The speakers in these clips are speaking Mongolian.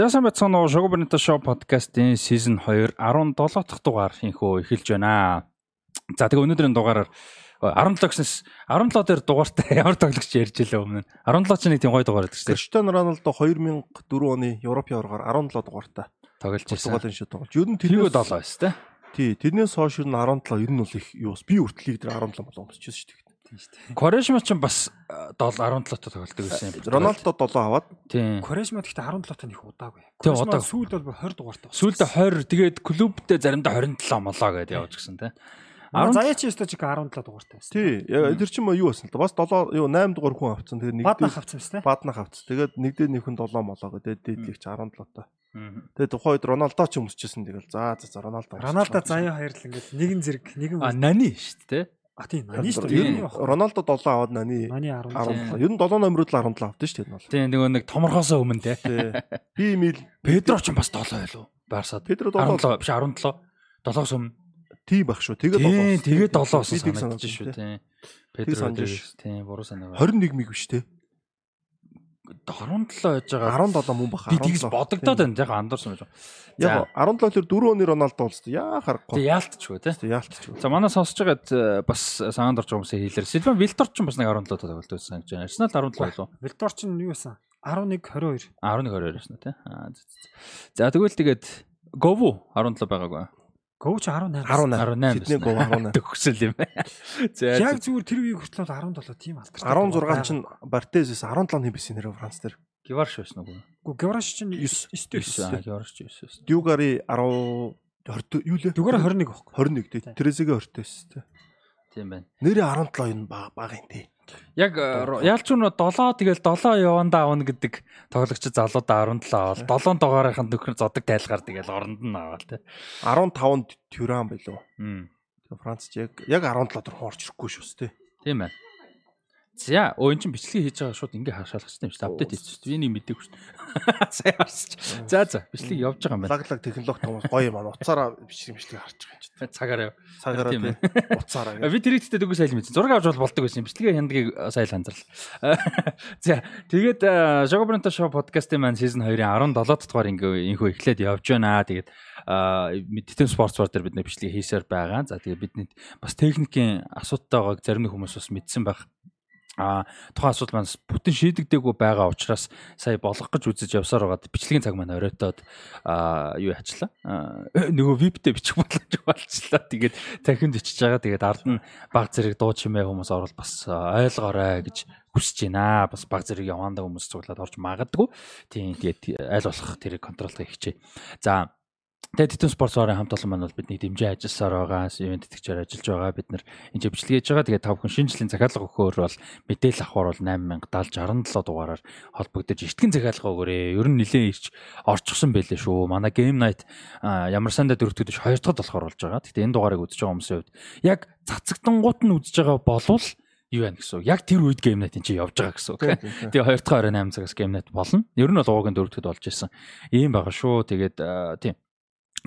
Сайн байцгаана уу Шого Бонито шоу подкастын season 2 17 дахь дугаар инхөө эхэлж байна. За тэгээ өнөөдрийн дугаараар 17 гэснээс 17 дээр дугаартай ямар тоглогч ярьж илээ өмнө. 17 ч нэг тийм гоё дугаар байдаг шүү дээ. Криштиано Роналдо 2004 оны Европын аваргаар 17 дугаартай Тоглож байсан. Португалийн шид тоглож. Ер нь Тэрнээ тэрнээс 7 байсан те. Тий, тэрнээс хойш ер нь 17 ер нь бол их юус би үртлийг дээр 17 болон босчихсон шүү дээ. Quaresma ч бас 7 17 та тоглолдог байсан юм. Роналдо 7 аваад Тийм. Quaresma гэхдээ 17 тань их удаагүй. Удаагүй. сүүлд бол 20 дугаартай. Сүүлдээ 20 тэгээд клубтэй заримдаа 27 молоо гэдээ явж гисэн те. 10 10 Заяач өстө чиг 17 дугаартай байсан. тий, яг тэр чинь юу байсан л да. Бас 7 юу 8 дугаар хүн авцсан. Тэгээд нэг Баднах авсан юм тест. баднах авцсан. Тэгээд нэг дээр нэг хүн 7 молоо гэдэг дээдлийг чи 17 та. Мгм. Тэгээд тухайн үед Роналдо ч өмсчихсэн тэгэл за за Роналдо. Роналдо заяа хоёр л ингээд нэгэн зэрэг нэгэн А нани шүү дээ. А тийм нани шүү Ер дээ. Роналдо 7 аваад нани Нани 17. 17. Ер нь 7 номерууд л 17 авдсан шүү дээ энэ бол. Тийм нөгөө нэг томорхосоо өмнө те. Би мил Педро ч бас 7 байлуу. Барсаад. Педро 7 17 биш 17. 7-оос өмнө. тийм баг шүү. Тэгээд Тийм, 7. тэгээд 7 оос Би тийг санагдаж шүү тий. тийм. Педро тийм буруу санаа. 21 миг биш те. 17 байж байгаа. 17 мөн баха. Би тэгс бодогдоод байна. Яг андуурсан байж. Яг 17 тэр 4 оны Роналдо болс тоо. Яа Тэг харахгүй. яалтчгүй тий. Яалтч. За манай сонсож байгаад э, бас саанд орж байгаа хүмүүсийн хэлээр Сильван Вилтор ч бас нэг 17 тоглолт байсан гэж байна. Арсенал 17 болов. Вилдор ч юу байсан? 11 22. 11 20 байсан за. За тэгвэл тэгээд Гову 17 байгаагүй. Гоуч 18. 18. 18 Сидней гов 18. Төгсөл юм байна. За Яг зүгээр тэр үеийг хүртэл бол 17 тийм алдартай. 16 чинь Бартезис 17 хэм байсан нэр Франц дээр. Гиварш байсан уу? Гү Гевраш чинь 9 9 аа 9 Гиварш 9 байсан. Дюгари 10 20 юу лээ? Дүгээр 21 байхгүй. 21 тий. Трезеге 20 байсан тий. Тийм байна. Нэрээ 17 энэ баг баг юм тий. Яг яалч нь 7 тэгэл 7 явандаа авна гэдэг тоглогч залуудаа 17 авал 7 дугаарынханд нөхөр зодог тайлгаар тэгэл оронд нь аваал тий. 15-нд Тюран. Мм. Франц яг яг 17 дор хоорч ирэхгүй шүүс тий. Тийм байна. За өө эн чин бичлэг хийж байгаа шууд ингээ хашаалгачсан юм шүү дээ. Апдейт хийчихсэн нэг мэдээгүй шүү дээ. Сайн харсч. За за бичлэг явж байгаа юм байна. Лаглаг технологи Томас гоё юм аа. Уцаараа бичлэг бичлэг харж байгаа юм чи. Цагаараа. Цагаараа Тийм тий. Уцаараа. Би тэр ихтэй дөгөө сайл мэдсэн. Зураг авч бол болдог байсан. Бичлэгийн хяндгийг сайл хандрал. За тэгээд Бронто шоу подкастын маань сизон 2-ын 17 дахь дугаар ингээ инхөө эхлээд явж байна. Тэгээд Титэм спортс бар дээр бид нэ бичлэг хийсээр байгаа. За тэгээд бидний бас техникийн асуудалтай байгааг зарим хүмүүс бас мэдсэн байх. А тухайн асуудал маань бүтэн шийдэгдээгүй байгаа учраас сая болох гэж үзэж явсаар байгаад бичлэгийн цаг маань оройтоод а юу яачлаа. Нөгөө виптэй бичих боломж болчлаа. Тэгээд дахин бичиж байгаа. Тэгээд ард нь баг зэрэг дуу чимээ хүмүүс орол бас ойлгоорой гэж хүсэж байна. Бас баг зэрэг явандаа хүмүүс цуглаад орж магадгүй. Тийм тэгээд аль болох тэрийг контролдох хичээ. За Тэгээд Титэн спорт сарын хамт олон маань бол бидний дэмжээ ажилласаар байгаа, ивент тэтгэгчээр ажиллаж байгаа. Бид нэр энэ бичлэг хийж байгаа. Тэгээд тав хүн шинэ жилийн захиалга өгөхөөр бол мэдээлэл авахар бол 807067 дугаараар холбогдож ичтгэн захиалга өгөөрэй. Ер нь нэлээд ирч орчихсон байлээ шүү. Манай Game Night ямар сандаа дөрөвдөж хоёр дахь болохоор болж байгаа. Гэхдээ энэ дугаарыг үзэж байгаа хүмүүсийн хувьд яг цацагтангууд нь үзэж байгаа болвол юу байна гэсэн. Яг тэр үед Game Night-ин чи явж байгаа гэсэн. Тэгээ 2 дахь 28 цагаас Game Night болно. Ер нь бол уугийн дөрөвдөд болж исэн. Ийм байгаа шүү. Тэгээд тийм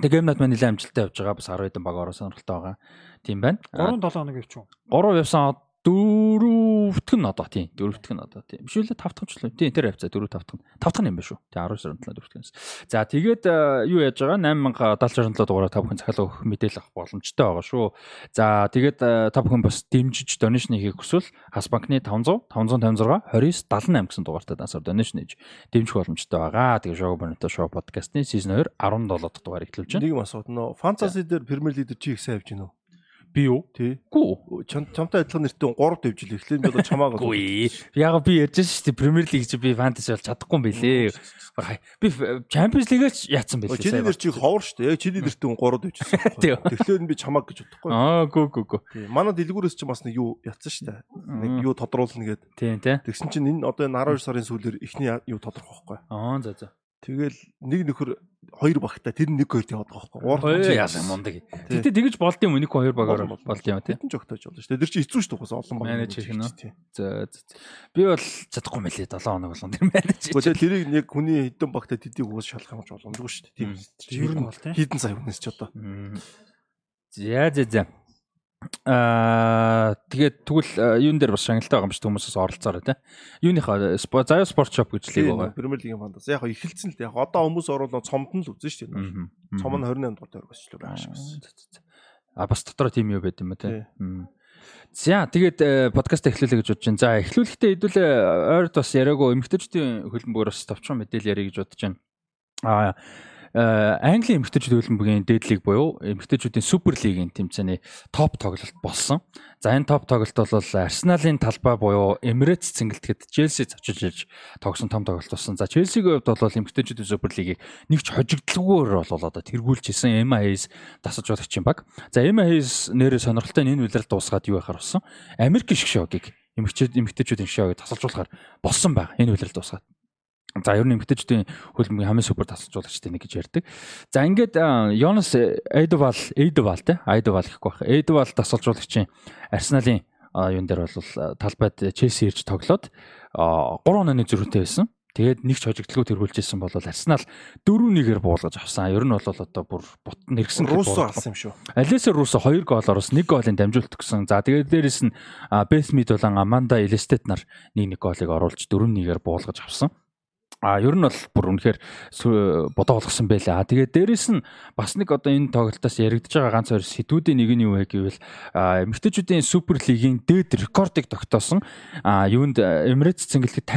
Тэгээ геймнат маань нэлээд амжилттай явж байгаа. Бас 10 хэдэн баг ороо сонирхолтой байгаа. Тийм байна. 3 7 хоног явчих. 3 явсан дөрөвтг нь одоо тийм дөрөвтг нь одоо тийм. Биш үлээ тавтах ч л тийм тэр хавцаа дөрөв тавтах нь. Тавтах нь юм байна шүү. Тийм 10 сарын 7 дөрөвтг нь. За тэгээд э, юу яаж байгаа? 8077 дугаараа тав хүн захиалга өгөх мэдээлэл авах боломжтой байгаа шүү. За тэгээд э, тав хүн бас дэмжиж донешн хийх хүсвэл хас банкны 500 556 29 78 гэсэн дугаартай дансаар донешн хийж дэмжих боломжтой байгаа. Тэгээд шоу бонито шоу подкастны сизон 2 17 дахь дугаар эхлүүлж байна. Нэг юм нөө фантази дээр Премьер Лиг дээр чи их сайн явж гинөө. Би юу Тий. гүү Чам чамтай адилхан нэртэй 3 дэвж ил эхлэн би одоо чамаагаа. Үгүй. Яг би ярьж байгаа шүү дээ. Премьер лиг чи би фэнтези бол чадахгүй юм билээ. Би Champions League-аач яатсан байлээ. Чиний нэр чи ховор шүү дээ. Яг чиний нэртэй 3 дэвж Тийм. ирсэн. Тэгэхээр би чамааг гэж бодохгүй. Аа, гү гү гү. Тий. Манай дэлгүүрээс чи бас нэг юу ятсан шүү дээ. Нэг юу тодруулна гэд. Тийм тий. Тэгсэн чинь энэ одоо энэ 12 сарын сүүлээр ихний юу тодорхой байхгүй. Аа, за за. Тэгэл нэг нөхөр хоёр багтай тэр нэг хоёр яваад байгаа байхгүй. Чинь яасан мундаг. Гэтэ тэгэж болд юм үнийг хоёр багаар болд юм тий. Хэдэн ч огтойж болно шүү дээ. Тэр чинь хэцүү шүү дээ. Олон баг. Менеж хийх нь. За за. Би бол чадахгүй мэлээ 7 хоног болгон тэр менеж. Гэхдээ тэрийг яг хүний хэдэн багтай тэдийг уус шалах юмж боломжгүй шүү дээ. Тийм. Ер нь бол тий. Хідэн сая хүнээс ч одоо. За за за. Аа тэгээд тэгвэл а, юун дээр бас шагналтай байгаа юм шиг хүмүүсээс оролцоорой тий. Юуныхаа заяа спорт шоп гэж лиг байгаа. Премьер лигийн фандас. Яг ихэлцэн л дээ. Яг одоо хүмүүс оруулаад цомд нь л үзэн шүү дээ. Цом нь 28 дугаар дээр өсчлөө байгаа шиг за. А бас дотроо тийм юу байд юм ба тий. За тэгээд э, подкаст эхлүүлээ гэж бодож байна. За эхлүүлэхдээ хэдүүлээ ойрд бас яриаггүй эмгтээчдийн хөлбөмбөгөр бас товчхон мэдээлэл ярих гэж бодож байна. Аа э, Английн эмгтээчдийн хөлбөмбөгийн дээд лиг буюу эмгтээчдийн супер лигийн тэмцээний топ тоглолт болсон. За энэ топ тоглолт бол Арсеналын талбай буюу Emirates цэнгэлтгэд Челси зочиж ирж тогсон том тоглолт болсон. За Челсигийн хувьд бол эмгтээчдийн супер лигийг нэг ч хожигдлогоор бол одоо тэргүүлж исэн Emma Hayes тасаж байгуулагчийн баг. За Emma Hayes нэрээ сонирхолтой энэ үйлрэл дуусгаад юу яхаар болсон? Америк шгшөөгийг эмгтээчүүд эмгтээчүүдийн шоуг тасалжуулахаар болсон баг. Энэ үйлрэл дуусгаад. За ер нь эмгтээчдийн хөлбөмбөгийн хамгийн супер тасалжуулагчтай нэг гэж ярьдаг. За ингээд Йонас Эйдвал Эйдвал те Айдвал гэхгүй байх. Эйдвал тасалжуулагчийн Арсеналын юун дээр бол талбайд Челси ирж тоглоод 3 онооны зөрүүтэй байсан. Тэгээд нэг ч хожигдлогоо тэргүүлж исэн бол Арсенал 4-1-ээр буулгаж авсан. Ер нь бол одоо бүр бут Руссо буулгах. алсан юм шүү. Алесо Русо 2 гоолоор бас 1 гоолын дамжуулт өгсөн. За тэгээд дээрэс нь Бесмид болон Аманда Элестет нар 1-1 гоолыг оруулж 4-1-ээр буулгаж авсан. А ер нь бол бүр үнэхээр бодоо болгосон байлаа. Тэгээд дээрэс нь бас нэг одоо энэ тоглолтоос яригдж байгаа ганц хоёр сэдвүүдийн нэг нь юу вэ гэвэл эмэгтэйчүүдийн супер лигийн дээд рекордыг тогтоосон а юунд Emirates цэнгэлтэд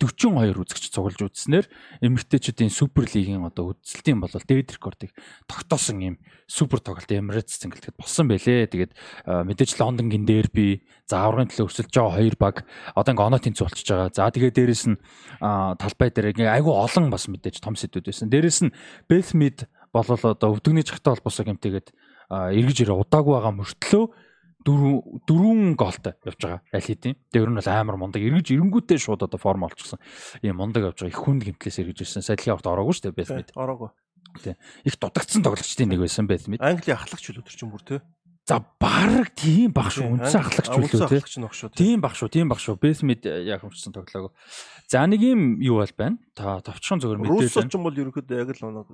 59042 үзэгч цуглаж үзснээр эмэгтэйчүүдийн супер лигийн одоо үзэлтийн бол дээд рекордыг тогтоосон юм супер тоглолт Emirates цэнгэлтэд болсон байлээ. Тэгээд мэдээж Лондонгийн дерби, за аврагын төлөө өсөлж байгаа хоёр баг одоо ингээ оноо тэнцүү болчихж байгаа. За тэгээд дээрэс нь талбай дээр ингээ айгүй олон бас мэдээж том сэдвүүд байсан. Дээрэс нь Bethmid болол одоо өвдөгний чагтай холбосоо гэмтээгээд эргэж ирээ удаагүй байгаа мөртлөө дөрвөн дөрвөн гоолтой явж байгаа аль хэдийн. Тэр нь бол амар мундаг. Эргэж ирэнгүүтээ шууд одоо форм олчихсон. Ийм мундаг явж байгаа. Их хүнд гэмтлээс эргэж ирсэн. Садлын орд ороогүй шүү дээ Bethmid. Ороогүй. Их дутагдсан тоглогчдын нэг байсан Bethmid. Англи ахлагч л өдөр чинь бүр те. За баг тийм баг шүү. Үндсэн ахлагч үлээ тий. Тийм баг шүү, тийм баг шүү. Бесмид яг хэмжсэн тоглоог. За нэг юм юу бол байна? Та товчхон зөвөр мэдээж Руссо ч юм бол ерөнхийдөө яг л оноо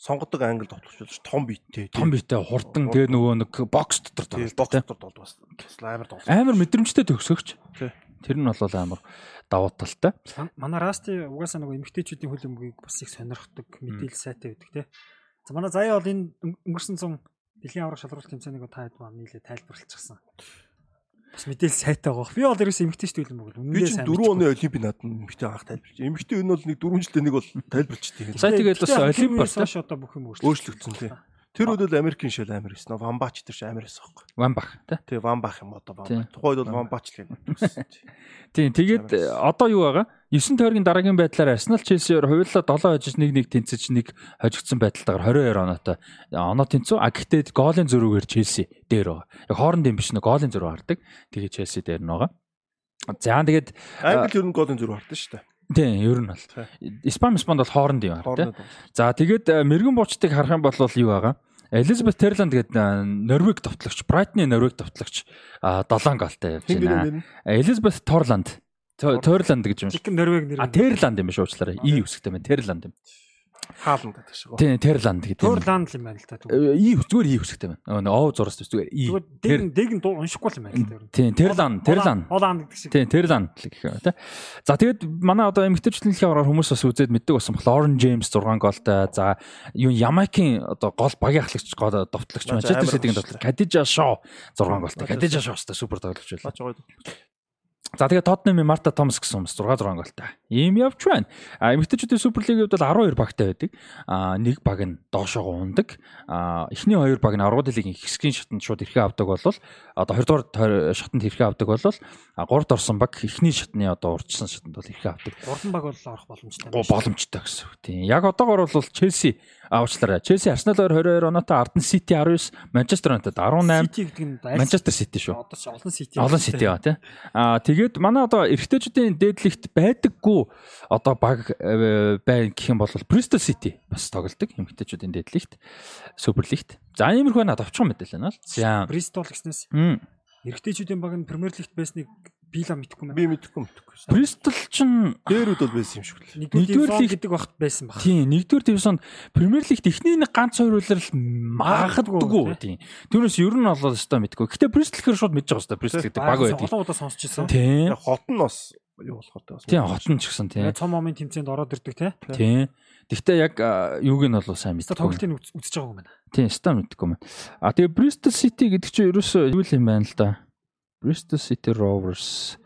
сонгодог англи тоглогч том биеттэй. Том биетэй хурдан тэгээ нөгөө нэг бокс дотор тий. тоглолт Бокс дотор бол бас амар тоглож. Амар мэдрэмжтэй төгсөгч. Тэр нь бол амар давуу талтай. Ман- Манай Расти угаасаа нөгөө эмгтээчүүдийн хөлбөмбөгийг бас их сонирхдаг, мэдээлэл сайтай байдаг те. За манай заяа бол энэ өнгө- өнгөрсөн зун дэлхийн аврах шалралт тэмцээнийг та хэд маань нийлээ тайлбарлалцсан. Бас мэдээлэл сайтай байгаа. Би бол ерөөс эмгтээчтэй хөлбөмбөг бол Би үнэндээ чинь сайн. 4 оны олимпийн наад эмэгтэй анх тайлбарч. Эмэгтэй энэ бол нэг 4 жилдээ нэг бол тайлбарчдээ. За тэгээд бас олимп бол хойш одоо бүх юм өөрчлөлт. Өөрчлөгдсөн тий. Тэр үед л Америкийн шил амар байсан. Вамбач тэр чинь амар байсан байхгүй. Вамбах тий. Тий, Вамбах юм одоо Тий. Вамбах. Тухайд бол Вамбач л гэсэн. Тийм тэгээд одоо юу байгаа? 9 тойргийн дараагийн байдлаар Арсенал Челсиээр хувирлаа 7 хожиж 1-1 тэнцэж нэг хожигдсон байдалтайгаар 22 оноотой оноо тэнцүү. А гэхдээ гоолын зөрүүгээр Челси дээр байгаа. Яг хоорондын биш нэг гоолын зөрүү хардаг. Тэгээ Челси дээр нь байгаа. За тэгээд Англи ер нь голын зөрүү хардсан шүү дээ. Тийм ер нь бол Испани Испанд бол хоорондын байна тийм. Хооронд. За тэгээд э, мэрэгэн буучтыг харах юм бол юу байгаа? Элизабет Терланд гэдэг э, Норвег товтлогч, Брайтны Норвег товтлогч 7 гоолтой явж байна. Элизабет Торланд Торланд гэж юм. Чикен Норвег нэр. А Терланд юм биш уучлаарай. И үсгтэй байна. Терланд юм. Хаална гэдэг шиг. Тийм Терланд гэдэг. л юм байна л та. И зүгээр И үсгтэй байна. Өө ов зураас зүгээр И. дэг дэг нь уншихгүй л юм байна л та. Тийм Терланд, Терланд. Оланд гэдэг шиг. Тийм Терланд гэх юм тий. За тэгээд манай одоо эмгтээчлэнлийн аваар хүмүүс бас үзээд мэддэг болсон болохоор Орен Джеймс 6 гоолтой. За юу Ямайкийн одоо гол багийн ахлагч гол довтлогч Манчестер Ситигийн довтлогч Кадижа Шоу 6 гоолтой. Манчестер Кадижа Шоу өстой супер тоглогч байлаа. За тэгээд Тотнемын Марта Томас гэсэн хүмүүс 6 6 гоолтой. Ийм явж байна. А эмэгтэйчүүдийн Суперлигийн хувьд бол 12 багтай байдаг. А нэг баг нь доошоо ундаг. А эхний хоёр баг нь аргууд лигийн хэсгийн шатанд шууд ирэхээ авдаг бол одоо 20 дугаар шатанд ирэхээ авдаг бол а 3-р орсон баг эхний шатны одоо урьдчилсан шатанд бол ирэхээ авдаг. Гурван баг бол орох боломжтой. Боломжтой гэсэн үг тийм. Яг одоогор бол Челси авчлаарай. Челси Арсенал 22 оноотой Арден Сити 19, Манчестер Юнайтед 18, Сити гэдэг нь Манчестер Сити шүү. Одоо ч олон Сити. Олон Сити яа тий. Аа тэгээд манай одоо эрэгтэйчүүдийн дээдлэгт байдаггүй одоо баг э, байна гэх юм бол Bristol City бас тоглолдог эмэгтэйчүүдийн дээдлэгт Суперлигт. За иймэрхүү надад овчхон мэдээлэл байна л. За. Бристол гэснээс Мм. эрэгтэйчүүдийн баг нь Премьер Лигт байсныг би л мэдхгүй байна. Би мэдэхгүй мэдэхгүй. Бристол чинь Дээрүүд бол байсан юм шиг л. Нэгдүгээр дивизион лиг- гэдэг багт байсан баг. Тийм, нэгдүгээр дивизионд Премьер Лигт эхний нэг ганц хоёр үлрэл магадгүй тийм. Түүнээс ер нь болоод өстой мэдгүй. Гэтэ Бристол хэр шууд мэдж байгаа өстой Бристол гэдэг баг байдаг. Олон удаа сонсч ирсэн. Тийм. Хот нь бас юу болохоор та бас. Тийм, хотон ч гэсэн тийм. Цом момын тэмцээнд ороод ирдэг те. Тийм. Гэхдээ яг юуг нь бол сайн тоглолтыг үз- үзэж байгаа юм байна. Тийм, ста мэдгүй юм. А тэгээ Bristol City гэдэг чинь ерөөсөө юу юм байна л да. Bristol City Rovers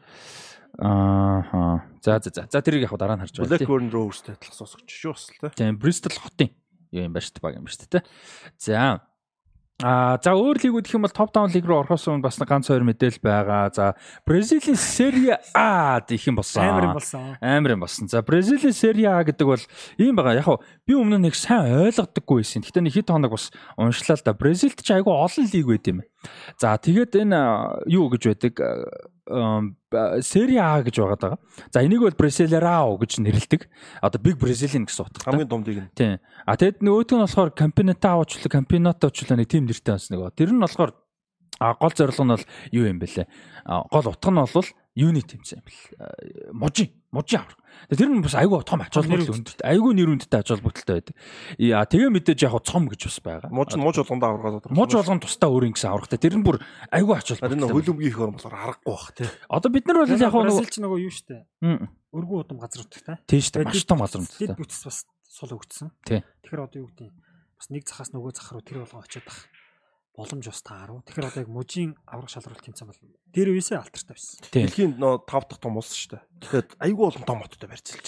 Аа. За за за. За тэрийг яг дараа нь харж байна. тийм. Blackburn Rovers-тэй адилхан сонсогч шүү бас л те. Тийм, Bristol хотын юу юм ба шүү дээ баг юм ба шүү дээ. За. Аа за өөр лигүүд гэх юм бол топ даун лиг руу орохоос өмнө бас нэг ганц хоёр мэдээлэл байгаа. За Бразилийн Serie A гэх юм болсон. Амар юм болсон. Амар юм болсон. За Бразилийн Serie A гэдэг бол ийм байгаа. Яг би өмнө нэг сайн ойлгодоггүй байсан. Гэтэ нэг хэд хоног бас уншлаа л да. Бразилд ч айгүй олон лиг байт юм. За тэгээд энэ а, юу гэж байдаг? Serie A гэж байгаа даа. За энийг бол Brasileirao гэж нэрлэдэг. Одоо Big Brazilian гэсэн утгатай. Хамгийн думдыг нь. Тийм. А тэгэд нөгөөт нь болохоор Campeonato уучлаа, Campeonato уучлаа нэг тим нэртэй бас нөгөө. Тэр нь болохоор а гол зорилго нь бол юу юм бэлээ? А гол утга нь бол юуны тэмцээн юм бэл. Мужийн, мужийн аврах. Тэгээ Тэр нь бас айгүй том ач холбогдол өндөрт. Айгүй нэр хүндтэй ач холбогдолтой байдаг. А тэгээ мэдээж яг цом гэж бас байгаа. Мууж мууж болгондоо аврагаад тодорхой. Муж болгон тусдаа өөр ингэсэн аврахтай. Тэр нь бүр айгүй ач Тэр нэг холбогдолтой. хөлөмгийн их орн болохоор харахгүй бах те. Одоо бид нар бол яг нөгөө Бразил ч нөгөө юу штэ. Өргөн удам газар утгатай. тийм шүү дээ. Маш том газар Дид юмтай. бүтц бас сул өгдсөн. Тий. Тэгэхээр одоо юу гэдэг юм? Бас нэг цахаас нөгөө цах руу тэр болгон очиод тах боломж бас тааруу. Тэгэхээр одоо яг мужийн аврах шалралт тэмцээн бол дээр үесээ алтартай байсан. Дэлхийн нөө 5 дахь том улс шүү дээ. Тэгэхээр айгүй олон том хоттой барьцалж.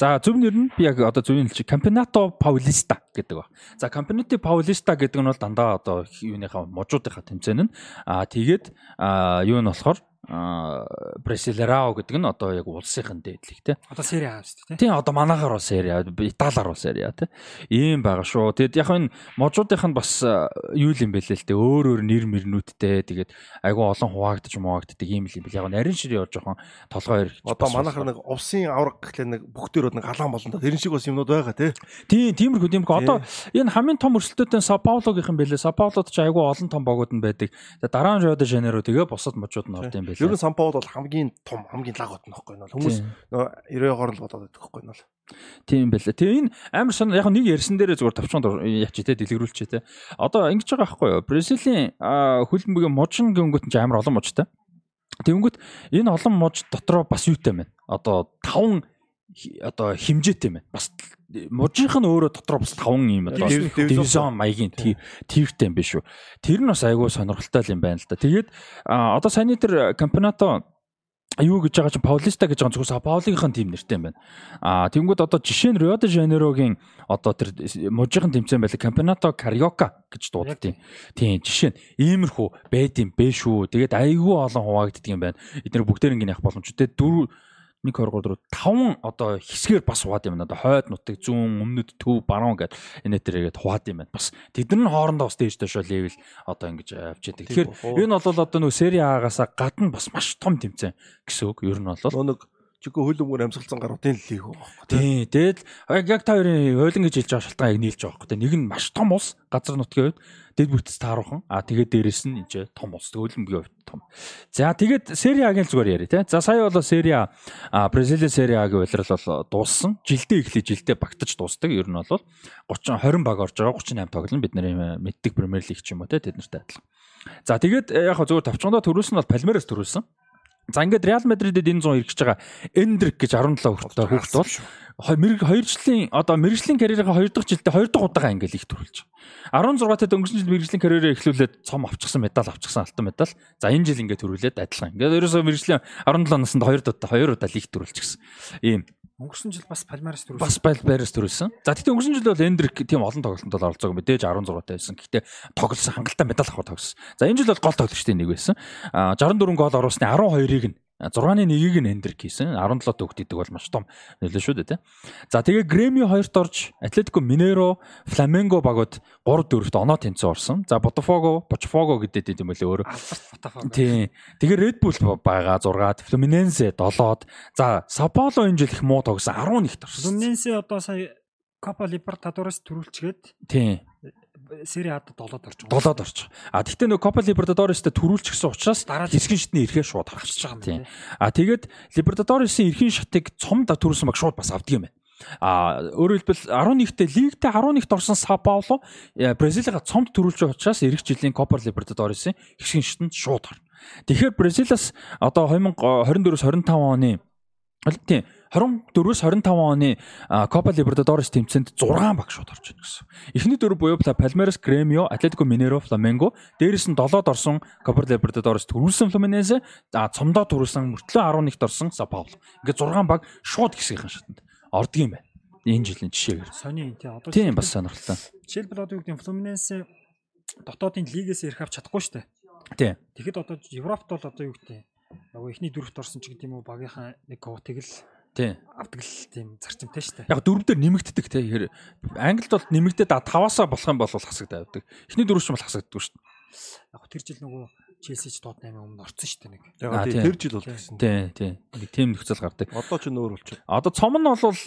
За зөв нэр нь би яг одоо зөвний хэлчих. Campeonato Paulista гэдэг ба. За Campeonato Paulista гэдэг нь бол дандаа одоо юуныхаа мужуудынхаа тэмцээн нь. Аа тэгээд аа юу нь болохоор аа Brasileirao гэдэг нь одоо яг улсынхын дээдлэг тий. Одоо сери аа шүү дээ. Тийм одоо манайхаар бол Serie A, Италиар бол Serie A тий. Ийм байгаа шүү. Тэгэд яг энэ мужуудынх нь бас юу юм бэлээ л дээ. Өөр өөр нэр мөрнүүдтэй тэгээд айгүй олон хуваагдчих муваагддаг ийм л юм бэл. Яг нарийн ширээ жоохон толгой ирэх. Одоо манайхаар нэг увсын авраг гэхлээр нэг бүх төрөд нэг алаан болондоо тэрэн шиг бас юмнууд байгаа те. Тийм, тиймэрхүү тиймэрхүү. Одоо энэ хамгийн том өрсөлдөөтэй Сао Паулогийнх юм бэлээ. Сао Паулод ч айгүй олон том богууд нь байдаг. Дараа нь Рио де Жанейро тэгээ босод мужууд нь орд юм Ер бэлээ. нь Сан Паул бол хамгийн том хамгийн лаг хот нөхгүй нөө хүмүүс Тийм. нөө 90-оор л бодоод байдаг хгүй нөө. Тийм байлаа. Тэгээ энэ амар сонир яг нэг ярьсан дээрээ зүгээр тавчманд яач те дэлгэрүүлчээ те. Одоо ингэж байгаа байхгүй юу? Бразилийн хөлбөмбөгийн мужин гингүүт нь амар олон мужтай. Тэнгүүт энэ олон муж дотроо бас юутай байна. Одоо таван одоо химжээтэй байна. Бас мужийнх нь өөрөө дотроо бас таван юм одоо Дивизион- маягийн тивтэй юм биш үү. Тэр нь бас айгүй сонирхолтой юм байна л да. Тэгээд одоо саяны тэр кампионато юу гэж байгаа чинь Паулиста гэж байгаа зөвхөн Паулийнхын тим нэртэй юм байна. Аа тэнгууд одоо жишээ нь Рио де Жанейрогийн одоо тэр мужийн тэмцээн байлаа Кампионато Кариока гэж дууддیں۔ Тийм жишээ нь иймэрхүү байд юм бэ шүү. Тэгээд айгүй олон хуваагддаг юм байна. Эдгээр бүгдээр ингэ явах боломжтой. Дөрөв 1 2 3 4 5 одоо хэсгээр бас хуваад юм байна. Одоо хойд нутаг зүүн өмнөд төв баруун гэд энэ төрөйгээд хуваад юм байна. Бас тэдний нь хоорондоо бас дээж дэшөө левел одоо ингэж авч яадаг. Тэгэхээр энэ бол одоо нөө сери агаас гадна бас маш том тэмцээн гэсэн үг. Ер нь бол нэг чико хөл өмгөр амьсгалцсан гаруудын лиг байгаа. Тий, тэгэл яг та хоёрын ойлон гэж хэлж байгаа шалтгаан яг нийлж байгаа байхгүй. Нэг нь маш том улс газар нутгийн хувьд дэд бүтц тааруухан. А тэгээд дээрэс нь энэ том улс төлөмбөгийн хувьд том. За тэгээд A-гийн зүгээр яриа тий. За сая бол Serie A а Бразилийн A-гийн улирал бол дууссан. Жилдээ эхлээ жилдээ багтаж дуусдаг. Ер нь бол 30 20 баг орж байгаа 38 тоглолт бид нарын мэддэг Премьер Лиг ч юм уу тий тэднэртэй адилхан. За тэгээд яг хөө зүгээр тавчгандаа төрүүлсэн бол Палмерас төрүүлсэн. За ингээд Реал Мадридэд энэ 100 ирэх гэж байгаа Эндрик гэж 17 хүртэл хүүхд бол хой- мэрэг 2 жилийн одоо мэрэгжлийн карьерийнхаа 2 дахь жилдээ 2 дахь удаага англи их төрүүлж байгаа. 16 тад өнгөрсөн жил мэрэгжлийн карьераа эхлүүлээд цом авчихсан медаль авчихсан алтан медаль. За энэ жил ингээд төрүүлээд адилхан. Ингээд ерөөсөө мэрэгжлийн 17 наснда 2 удаа 2 удаа лиг төрүүлчихсэн. Ийм Өнгөрсөн жил бас Палмарес төрүүлсэн. бас байл байраас төрүүлсэн. За тэгтээ өнгөрсөн жил бол Эндрик тийм олон тоглолтод оролцоог мэдээж 16 тайсан. Гэхдээ тоглосон хангалттай медаль авах тоглосон. За энэ жил бол гол тоглогчдын нэг байсан. А 64 гол оруулсны 12-ыг нь 6-ны 1-ийг нь Эндрик хийсэн. 17 төгт идэг бол маш том нөлөө шүү дээ, тий. За тэгээ Грэми 2-т орж Атлетико Минеро, Фламенго багууд 3-4-т оноо тэнцэн орсон. За Ботафого, Бочфого гэдэг юм Албарт Ботафого. Тийм. Тэгээ Red Bull байгаа 6-д, Fluminense 7-д. За, Paulo энэ жил их муу тогсон 11-т орсон. Флуминенсе одоо сая Копа Либертадорос төрүүлчгээд Тийм. Сери А-д 7-д орж байгаа. Долоод орчих. А тэгтээ нөгөө Copa Libertadores-тэй төрүүлчихсэн учраас хэсгийн шатны эрхээ шууд харчихж байгаа юм. А тэгээд Libertadores-ийн эрхийн шатыг цомд төрүүлсэн баг шууд бас авдаг юм байна. А өөрөөр хэлбэл 11-т лигтээ 11-т орсон Сао Пауло э, Бразилига цомд төрүүлж байгаа учраас эх жилийн Copa Libertadores-ийн хэсгийн шатанд шууд орно. Тэгэхээр Бразилиас одоо 2024-с 25 оны тийм 24-с 25 оны а, Copa Libertadores тэмцээнд 6 баг шууд орж ийн гэсэн. Эхний дөрөв буюу Palmeiras, Gremio, Atletico Mineiro, Flamengo, дээрээс нь 7-д орсон Copa Libertadores төрүүлсэн Fluminense, а цомдоо төрүүлсэн мөртлөө 11-т орсон Sao Paulo. Ингээд 6 баг шууд хэсгийнхэн шатанд ордог юм байна. Энэ жилийн жишээгээр. Сони тий одоо Тийм бас сонирхолтой. жишээлбэл одоо юу гэдэг нь Fluminense дотоодын лигээс ирэх авч чадахгүй шүү дээ. Тийм. Тэгэхэд одоо Европт бол одоо юу гэдэг нөгөө ихний дөрөвт орсон ч гэдэг юм уу багийнхаа нэг квотыг л. Авдаг л тийм зарчимтай шүү дээ. Яг дөрөв дээр нэмэгддэг те. Тэгэхээр Англид бол нэмэгдээд 5-аас болох юм бол хасагдаад авдаг. Эхний дөрөв ч бол хасагддаг шүү дээ. Яг тэр жил нөгөө Челси ч Тоттенхам өмнө орсон шүү дээ нэг. Яг тэр жил бол гэсэн. Тийм, тийм. Нэг тийм нөхцөл гардаг. Одоо ч нөр болчих. Одоо цом нь бол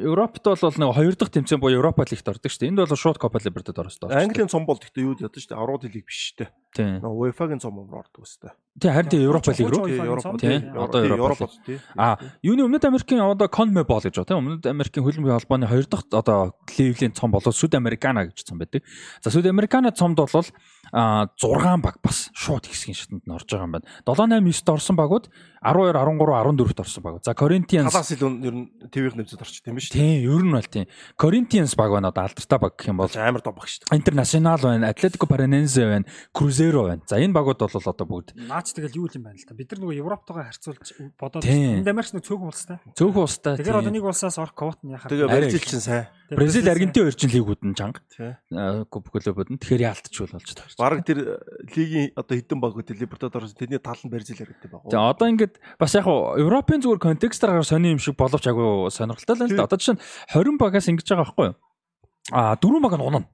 Европт бол нэг хоёр дахь тэмцээн буюу Европа лигт ордог шүү дээ. Энд бол шууд Copa Libertadores ордог. Английн цом бол гэхдээ юу яд шүү дээ. Арууд хэлийг биш шүү дээ. UEFA-гийн цом руу ордог өстэй. Тийм харин тийм Европа лиг рүү. Европ тийм. Одоо Европ Европ тий. А юуны Өмнөд Америкийн одоо CONMEBOL гэж байна Өмнөд Америкийн хөлбөмбөгийн холбооны хоёр дахь одоо ливлийн цом болоод Сүд Американа гэж цом байдаг. За Сүд Американа цомд бол а 6 баг бас шууд хэсгийн шатанд нь орж байгаа юм байна. 7 8 9-т орсон багууд 12 13 14-т орсон баг. За Corinthians Талаас илүү ер нь ТV-х нэмцэд орчих тийм биш үү? тийм ер нь бол тийм Corinthians баг байна одоо алдартай баг гэх юм бол амар добх шүү дээ. Интернационал байна, Атлетико Параненсе байна, Крузеро байна. За энэ багууд бол одоо бүгд Наач тэгэл юу юм байна л та. Бид нар нөгөө Европтойгоо харьцуулж бодоод Тийм. Энд Америкч нөгөө цөөхөн улстай. цөөхөн устай. Тэгэхээр одоо нэг улсаас орох квот нь яхаа. Тэгээ чинь сайн. Бразил, Аргентин хоёр чинь лигүүд нь чанга. Тий. Куб клубуд нь тэгэхээр яалтчгүй болж таарч. Бараг тэр э, лигийн одоо хідэн багууд Либертадорс тэрний тал нь Бразил хэрэгтэй баг. За одоо ингээд бас яг хуу Европын зүгээр контекстаар сони юм шиг боловч агай сонирхолтой л л да. Одоо жишээ нь 20 багаас ингэж байгаа байхгүй юу? А дөрвөн баг нь унана.